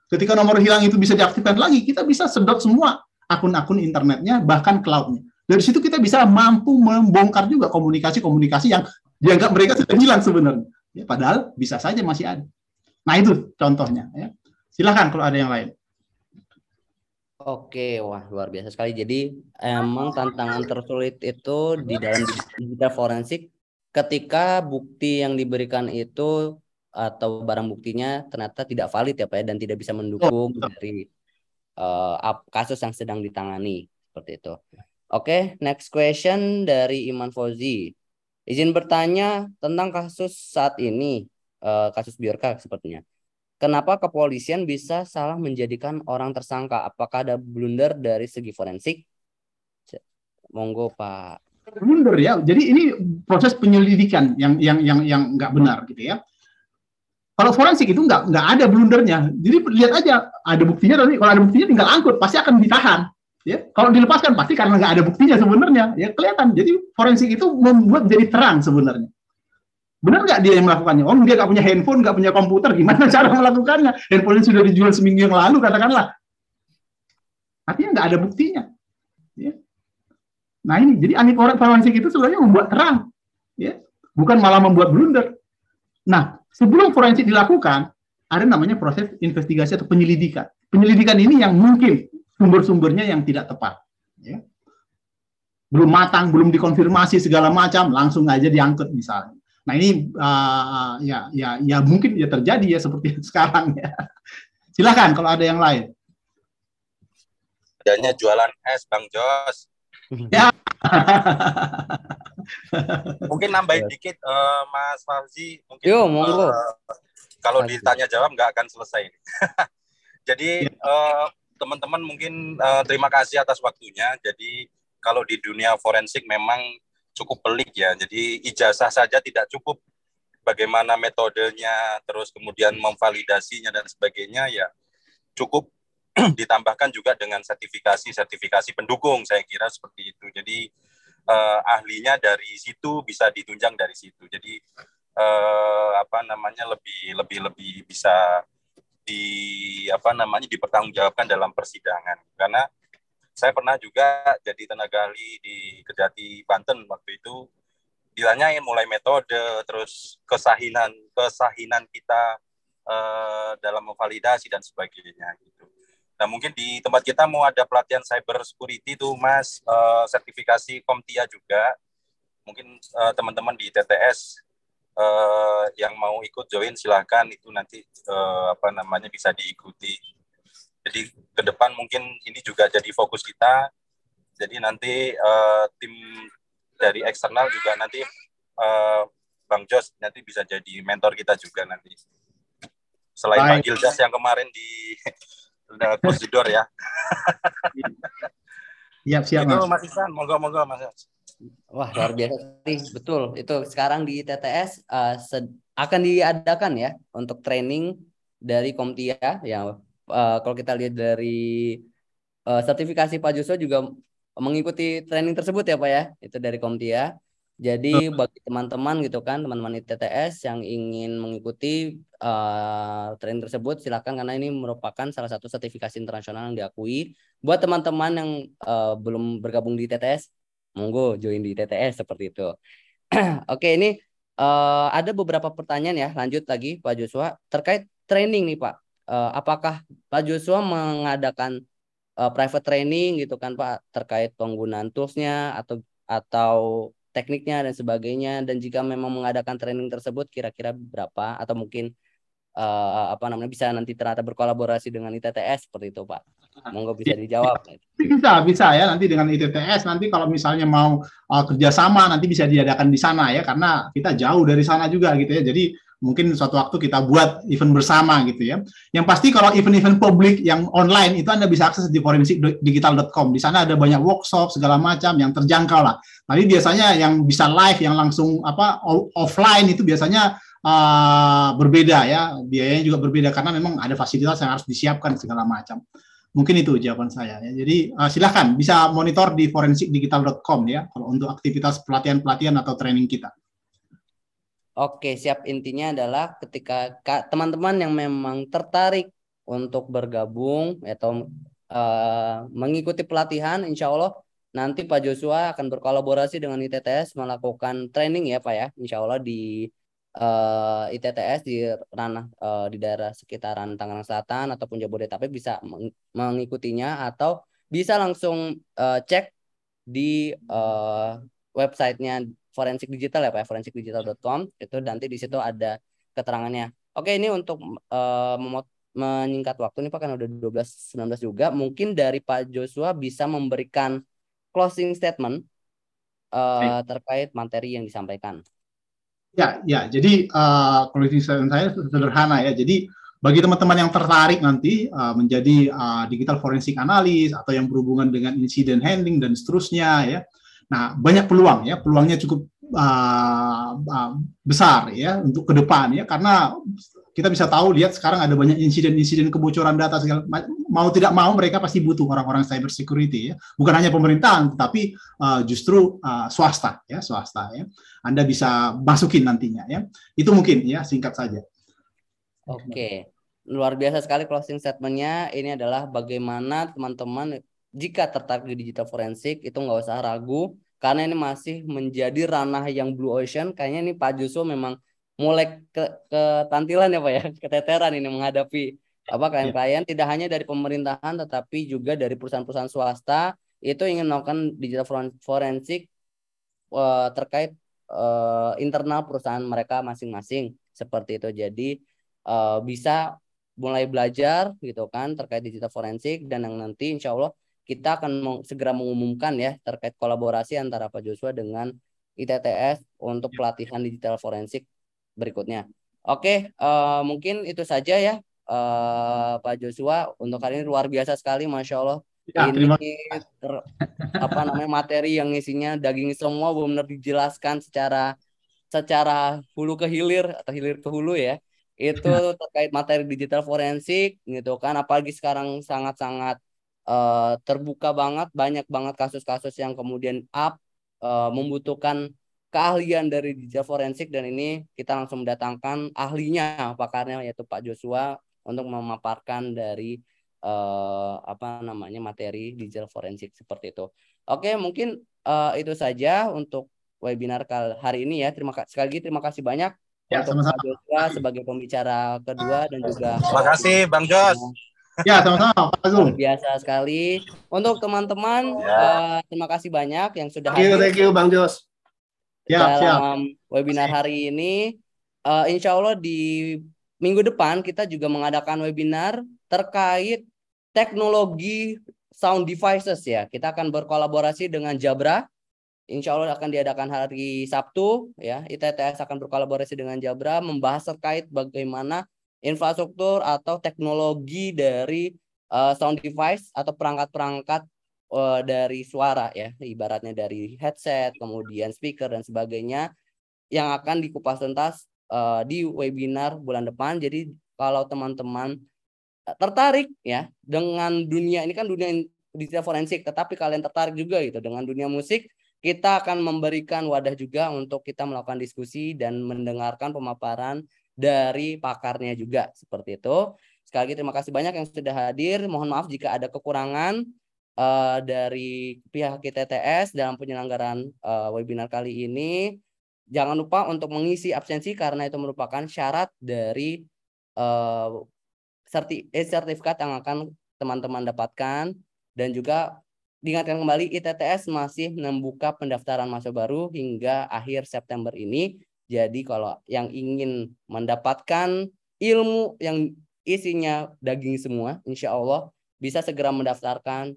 Ketika nomor hilang itu bisa diaktifkan lagi, kita bisa sedot semua akun-akun internetnya, bahkan cloud-nya. Dari situ kita bisa mampu membongkar juga komunikasi-komunikasi yang dianggap mereka sudah hilang sebenarnya. Ya, padahal bisa saja masih ada. Nah itu contohnya. Ya. Silahkan kalau ada yang lain. Oke, wah luar biasa sekali. Jadi emang tantangan tersulit itu di dalam digital forensik ketika bukti yang diberikan itu atau barang buktinya ternyata tidak valid ya Pak ya dan tidak bisa mendukung dari eh, ap- kasus yang sedang ditangani seperti itu. Oke, next question dari Iman Fauzi. Izin bertanya tentang kasus saat ini, eh, kasus Biorka sepertinya. Kenapa kepolisian bisa salah menjadikan orang tersangka? Apakah ada blunder dari segi forensik? Monggo Pak. blunder ya. Jadi ini proses penyelidikan yang yang yang yang nggak benar gitu ya. Kalau forensik itu nggak nggak ada blundernya. Jadi lihat aja ada buktinya nanti kalau ada buktinya tinggal angkut pasti akan ditahan. Ya, kalau dilepaskan pasti karena nggak ada buktinya sebenarnya. Ya kelihatan. Jadi forensik itu membuat jadi terang sebenarnya. Benar nggak dia yang melakukannya? Oh dia nggak punya handphone, nggak punya komputer, gimana cara melakukannya? Handphone sudah dijual seminggu yang lalu katakanlah. Artinya nggak ada buktinya. Ya. Nah ini, jadi ahli forensik itu sebenarnya membuat terang, ya, bukan malah membuat blunder. Nah, sebelum forensik dilakukan, ada namanya proses investigasi atau penyelidikan. Penyelidikan ini yang mungkin sumber-sumbernya yang tidak tepat. Ya. belum matang, belum dikonfirmasi segala macam, langsung aja diangkut misalnya. Nah ini uh, ya ya ya mungkin ya terjadi ya seperti sekarang ya. Silakan kalau ada yang lain. Adanya jualan es, Bang Jos. Ya. mungkin nambahin dikit, uh, Mas Fauzi. Mungkin Yo, monggo. uh, kalau ditanya jawab nggak akan selesai. Jadi uh, teman-teman mungkin uh, terima kasih atas waktunya. Jadi kalau di dunia forensik memang cukup pelik ya. Jadi ijazah saja tidak cukup. Bagaimana metodenya, terus kemudian memvalidasinya dan sebagainya ya cukup ditambahkan juga dengan sertifikasi-sertifikasi pendukung. Saya kira seperti itu. Jadi eh, ahlinya dari situ bisa ditunjang dari situ. Jadi eh, apa namanya lebih lebih lebih bisa di apa namanya dipertanggungjawabkan dalam persidangan karena saya pernah juga jadi tenaga ahli di Kejati Banten waktu itu ditanyain mulai metode terus kesahinan kesahinan kita eh, dalam memvalidasi dan sebagainya gitu. Nah mungkin di tempat kita mau ada pelatihan cyber security tuh mas eh, sertifikasi Komtia juga mungkin eh, teman-teman di TTS eh, yang mau ikut join silahkan itu nanti eh, apa namanya bisa diikuti. Jadi ke depan mungkin ini juga jadi fokus kita. Jadi nanti eh, tim dari eksternal juga nanti eh, Bang Jos nanti bisa jadi mentor kita juga nanti. Selain Bang. Gildas yang kemarin di udah close the door ya. Siap, siap, Itu Mas. Mas Isan, monggo-monggo Mas. Wah luar biasa sekali, betul. Itu sekarang di TTS eh, sed- akan diadakan ya untuk training dari Komtia yang eh, kalau kita lihat dari eh, sertifikasi Pak Joshua juga mengikuti training tersebut ya Pak ya, itu dari Komtia. Jadi bagi teman-teman gitu kan, teman-teman di TTS yang ingin mengikuti eh, training tersebut silakan karena ini merupakan salah satu sertifikasi internasional yang diakui. Buat teman-teman yang eh, belum bergabung di TTS monggo join di TTS seperti itu. Oke, ini eh, ada beberapa pertanyaan ya. Lanjut lagi Pak Joshua terkait training nih Pak. Eh, apakah Pak Joshua mengadakan eh, private training gitu kan Pak terkait penggunaan toolsnya atau atau tekniknya dan sebagainya dan jika memang mengadakan training tersebut kira-kira berapa atau mungkin eh, apa namanya bisa nanti ternyata berkolaborasi dengan ITTS seperti itu Pak. Monggo bisa dijawab. Bisa, bisa ya nanti dengan ITTS nanti kalau misalnya mau uh, kerjasama nanti bisa diadakan di sana ya karena kita jauh dari sana juga gitu ya. Jadi mungkin suatu waktu kita buat event bersama gitu ya. Yang pasti kalau event-event publik yang online itu Anda bisa akses di forensikdigital.com. Di sana ada banyak workshop segala macam yang terjangkau lah. Tapi biasanya yang bisa live yang langsung apa offline itu biasanya uh, berbeda ya. Biayanya juga berbeda karena memang ada fasilitas yang harus disiapkan segala macam. Mungkin itu jawaban saya ya. Jadi uh, silahkan bisa monitor di forensikdigital.com ya kalau untuk aktivitas pelatihan-pelatihan atau training kita. Oke, siap. Intinya adalah ketika ka- teman-teman yang memang tertarik untuk bergabung atau eh, mengikuti pelatihan, insya Allah nanti Pak Joshua akan berkolaborasi dengan ITTS melakukan training ya Pak ya, insya Allah di eh, ITTS di ranah eh, di daerah sekitaran Tangerang Selatan ataupun Jabodetabek bisa meng- mengikutinya atau bisa langsung eh, cek di eh, websitenya forensik digital ya Pak, ya, forensikdigital.com itu nanti di situ ada keterangannya. Oke, ini untuk eh, memot- menyingkat waktu nih Pak kan udah 12 19 juga. Mungkin dari Pak Joshua bisa memberikan closing statement eh, terkait materi yang disampaikan. Ya, ya. Jadi uh, closing statement saya sederhana ya. Jadi bagi teman-teman yang tertarik nanti uh, menjadi uh, digital forensik analis atau yang berhubungan dengan incident handling dan seterusnya ya. Nah, banyak peluang ya. Peluangnya cukup uh, uh, besar ya untuk ke depan ya. Karena kita bisa tahu lihat sekarang ada banyak insiden-insiden kebocoran data segala ma- mau tidak mau mereka pasti butuh orang-orang cyber security ya. Bukan hanya pemerintahan tetapi uh, justru uh, swasta ya swasta ya. Anda bisa masukin nantinya ya. Itu mungkin ya singkat saja. Oke, luar biasa sekali closing statementnya. Ini adalah bagaimana teman-teman jika tertarik di digital forensik itu nggak usah ragu. Karena ini masih menjadi ranah yang blue ocean. Kayaknya ini Pak Joshua memang mulai ke ketantilan ya Pak ya, keteteran ini menghadapi apa klien-klien. Tidak hanya dari pemerintahan tetapi juga dari perusahaan-perusahaan swasta. Itu ingin melakukan digital foren- forensik eh, terkait eh, internal perusahaan mereka masing-masing. Seperti itu. Jadi eh, bisa mulai belajar gitu kan terkait digital forensik. Dan yang nanti insya Allah kita akan segera mengumumkan ya terkait kolaborasi antara Pak Joshua dengan ITTS untuk pelatihan digital forensik berikutnya. Oke, eh, mungkin itu saja ya eh, Pak Joshua untuk hari ini luar biasa sekali, masya Allah. Ya, ini ter- apa namanya materi yang isinya daging semua benar-benar dijelaskan secara secara hulu ke hilir atau hilir ke hulu ya itu terkait materi digital forensik gitu kan apalagi sekarang sangat-sangat eh, terbuka banget banyak banget kasus-kasus yang kemudian up eh, membutuhkan keahlian dari digital forensik dan ini kita langsung mendatangkan ahlinya pakarnya yaitu Pak Joshua untuk memaparkan dari eh, apa namanya materi digital forensik seperti itu. Oke, mungkin eh, itu saja untuk webinar kali hari ini ya. Terima kasih sekali lagi terima kasih banyak Ya, untuk sama-sama. Pak Joshua sebagai pembicara kedua dan juga Terima kasih Bang Jos. Ya, sama-sama Pak Agung. biasa sekali. Untuk teman-teman eh, terima kasih banyak yang sudah Thank you, hadir thank you Bang Jos. Siap, siap. dalam webinar hari ini. Eh, insya Allah di minggu depan kita juga mengadakan webinar terkait teknologi sound devices ya. Kita akan berkolaborasi dengan Jabra. Insya Allah akan diadakan hari Sabtu ya. ITTS akan berkolaborasi dengan Jabra membahas terkait bagaimana infrastruktur atau teknologi dari eh, sound device atau perangkat-perangkat eh, dari suara ya, ibaratnya dari headset, kemudian speaker dan sebagainya yang akan dikupas tuntas eh, di webinar bulan depan. Jadi kalau teman-teman tertarik ya dengan dunia ini kan dunia digital forensik, tetapi kalian tertarik juga gitu dengan dunia musik, kita akan memberikan wadah juga untuk kita melakukan diskusi dan mendengarkan pemaparan dari pakarnya juga seperti itu. Sekali lagi terima kasih banyak yang sudah hadir. Mohon maaf jika ada kekurangan eh, dari pihak ITTS dalam penyelenggaraan eh, webinar kali ini. Jangan lupa untuk mengisi absensi karena itu merupakan syarat dari eh, sertifikat yang akan teman-teman dapatkan dan juga diingatkan kembali ITTS masih membuka pendaftaran mahasiswa baru hingga akhir September ini. Jadi kalau yang ingin mendapatkan ilmu yang isinya daging semua, insya Allah bisa segera mendaftarkan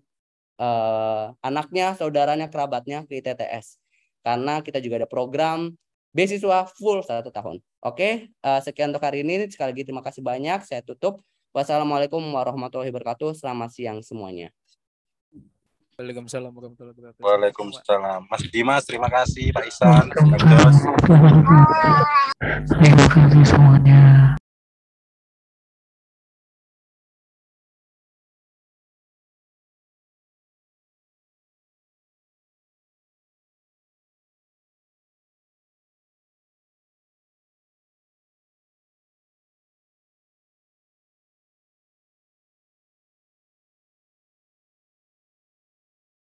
eh, anaknya, saudaranya, kerabatnya ke ITTS. Karena kita juga ada program beasiswa full satu tahun. Oke, eh, sekian untuk hari ini. Sekali lagi terima kasih banyak. Saya tutup. Wassalamualaikum warahmatullahi wabarakatuh. Selamat siang semuanya. Waalaikumsalam warahmatullahi wabarakatuh. Waalaikumsalam. Mas Dimas, terima kasih. Pak Isan. Terima kasih semuanya.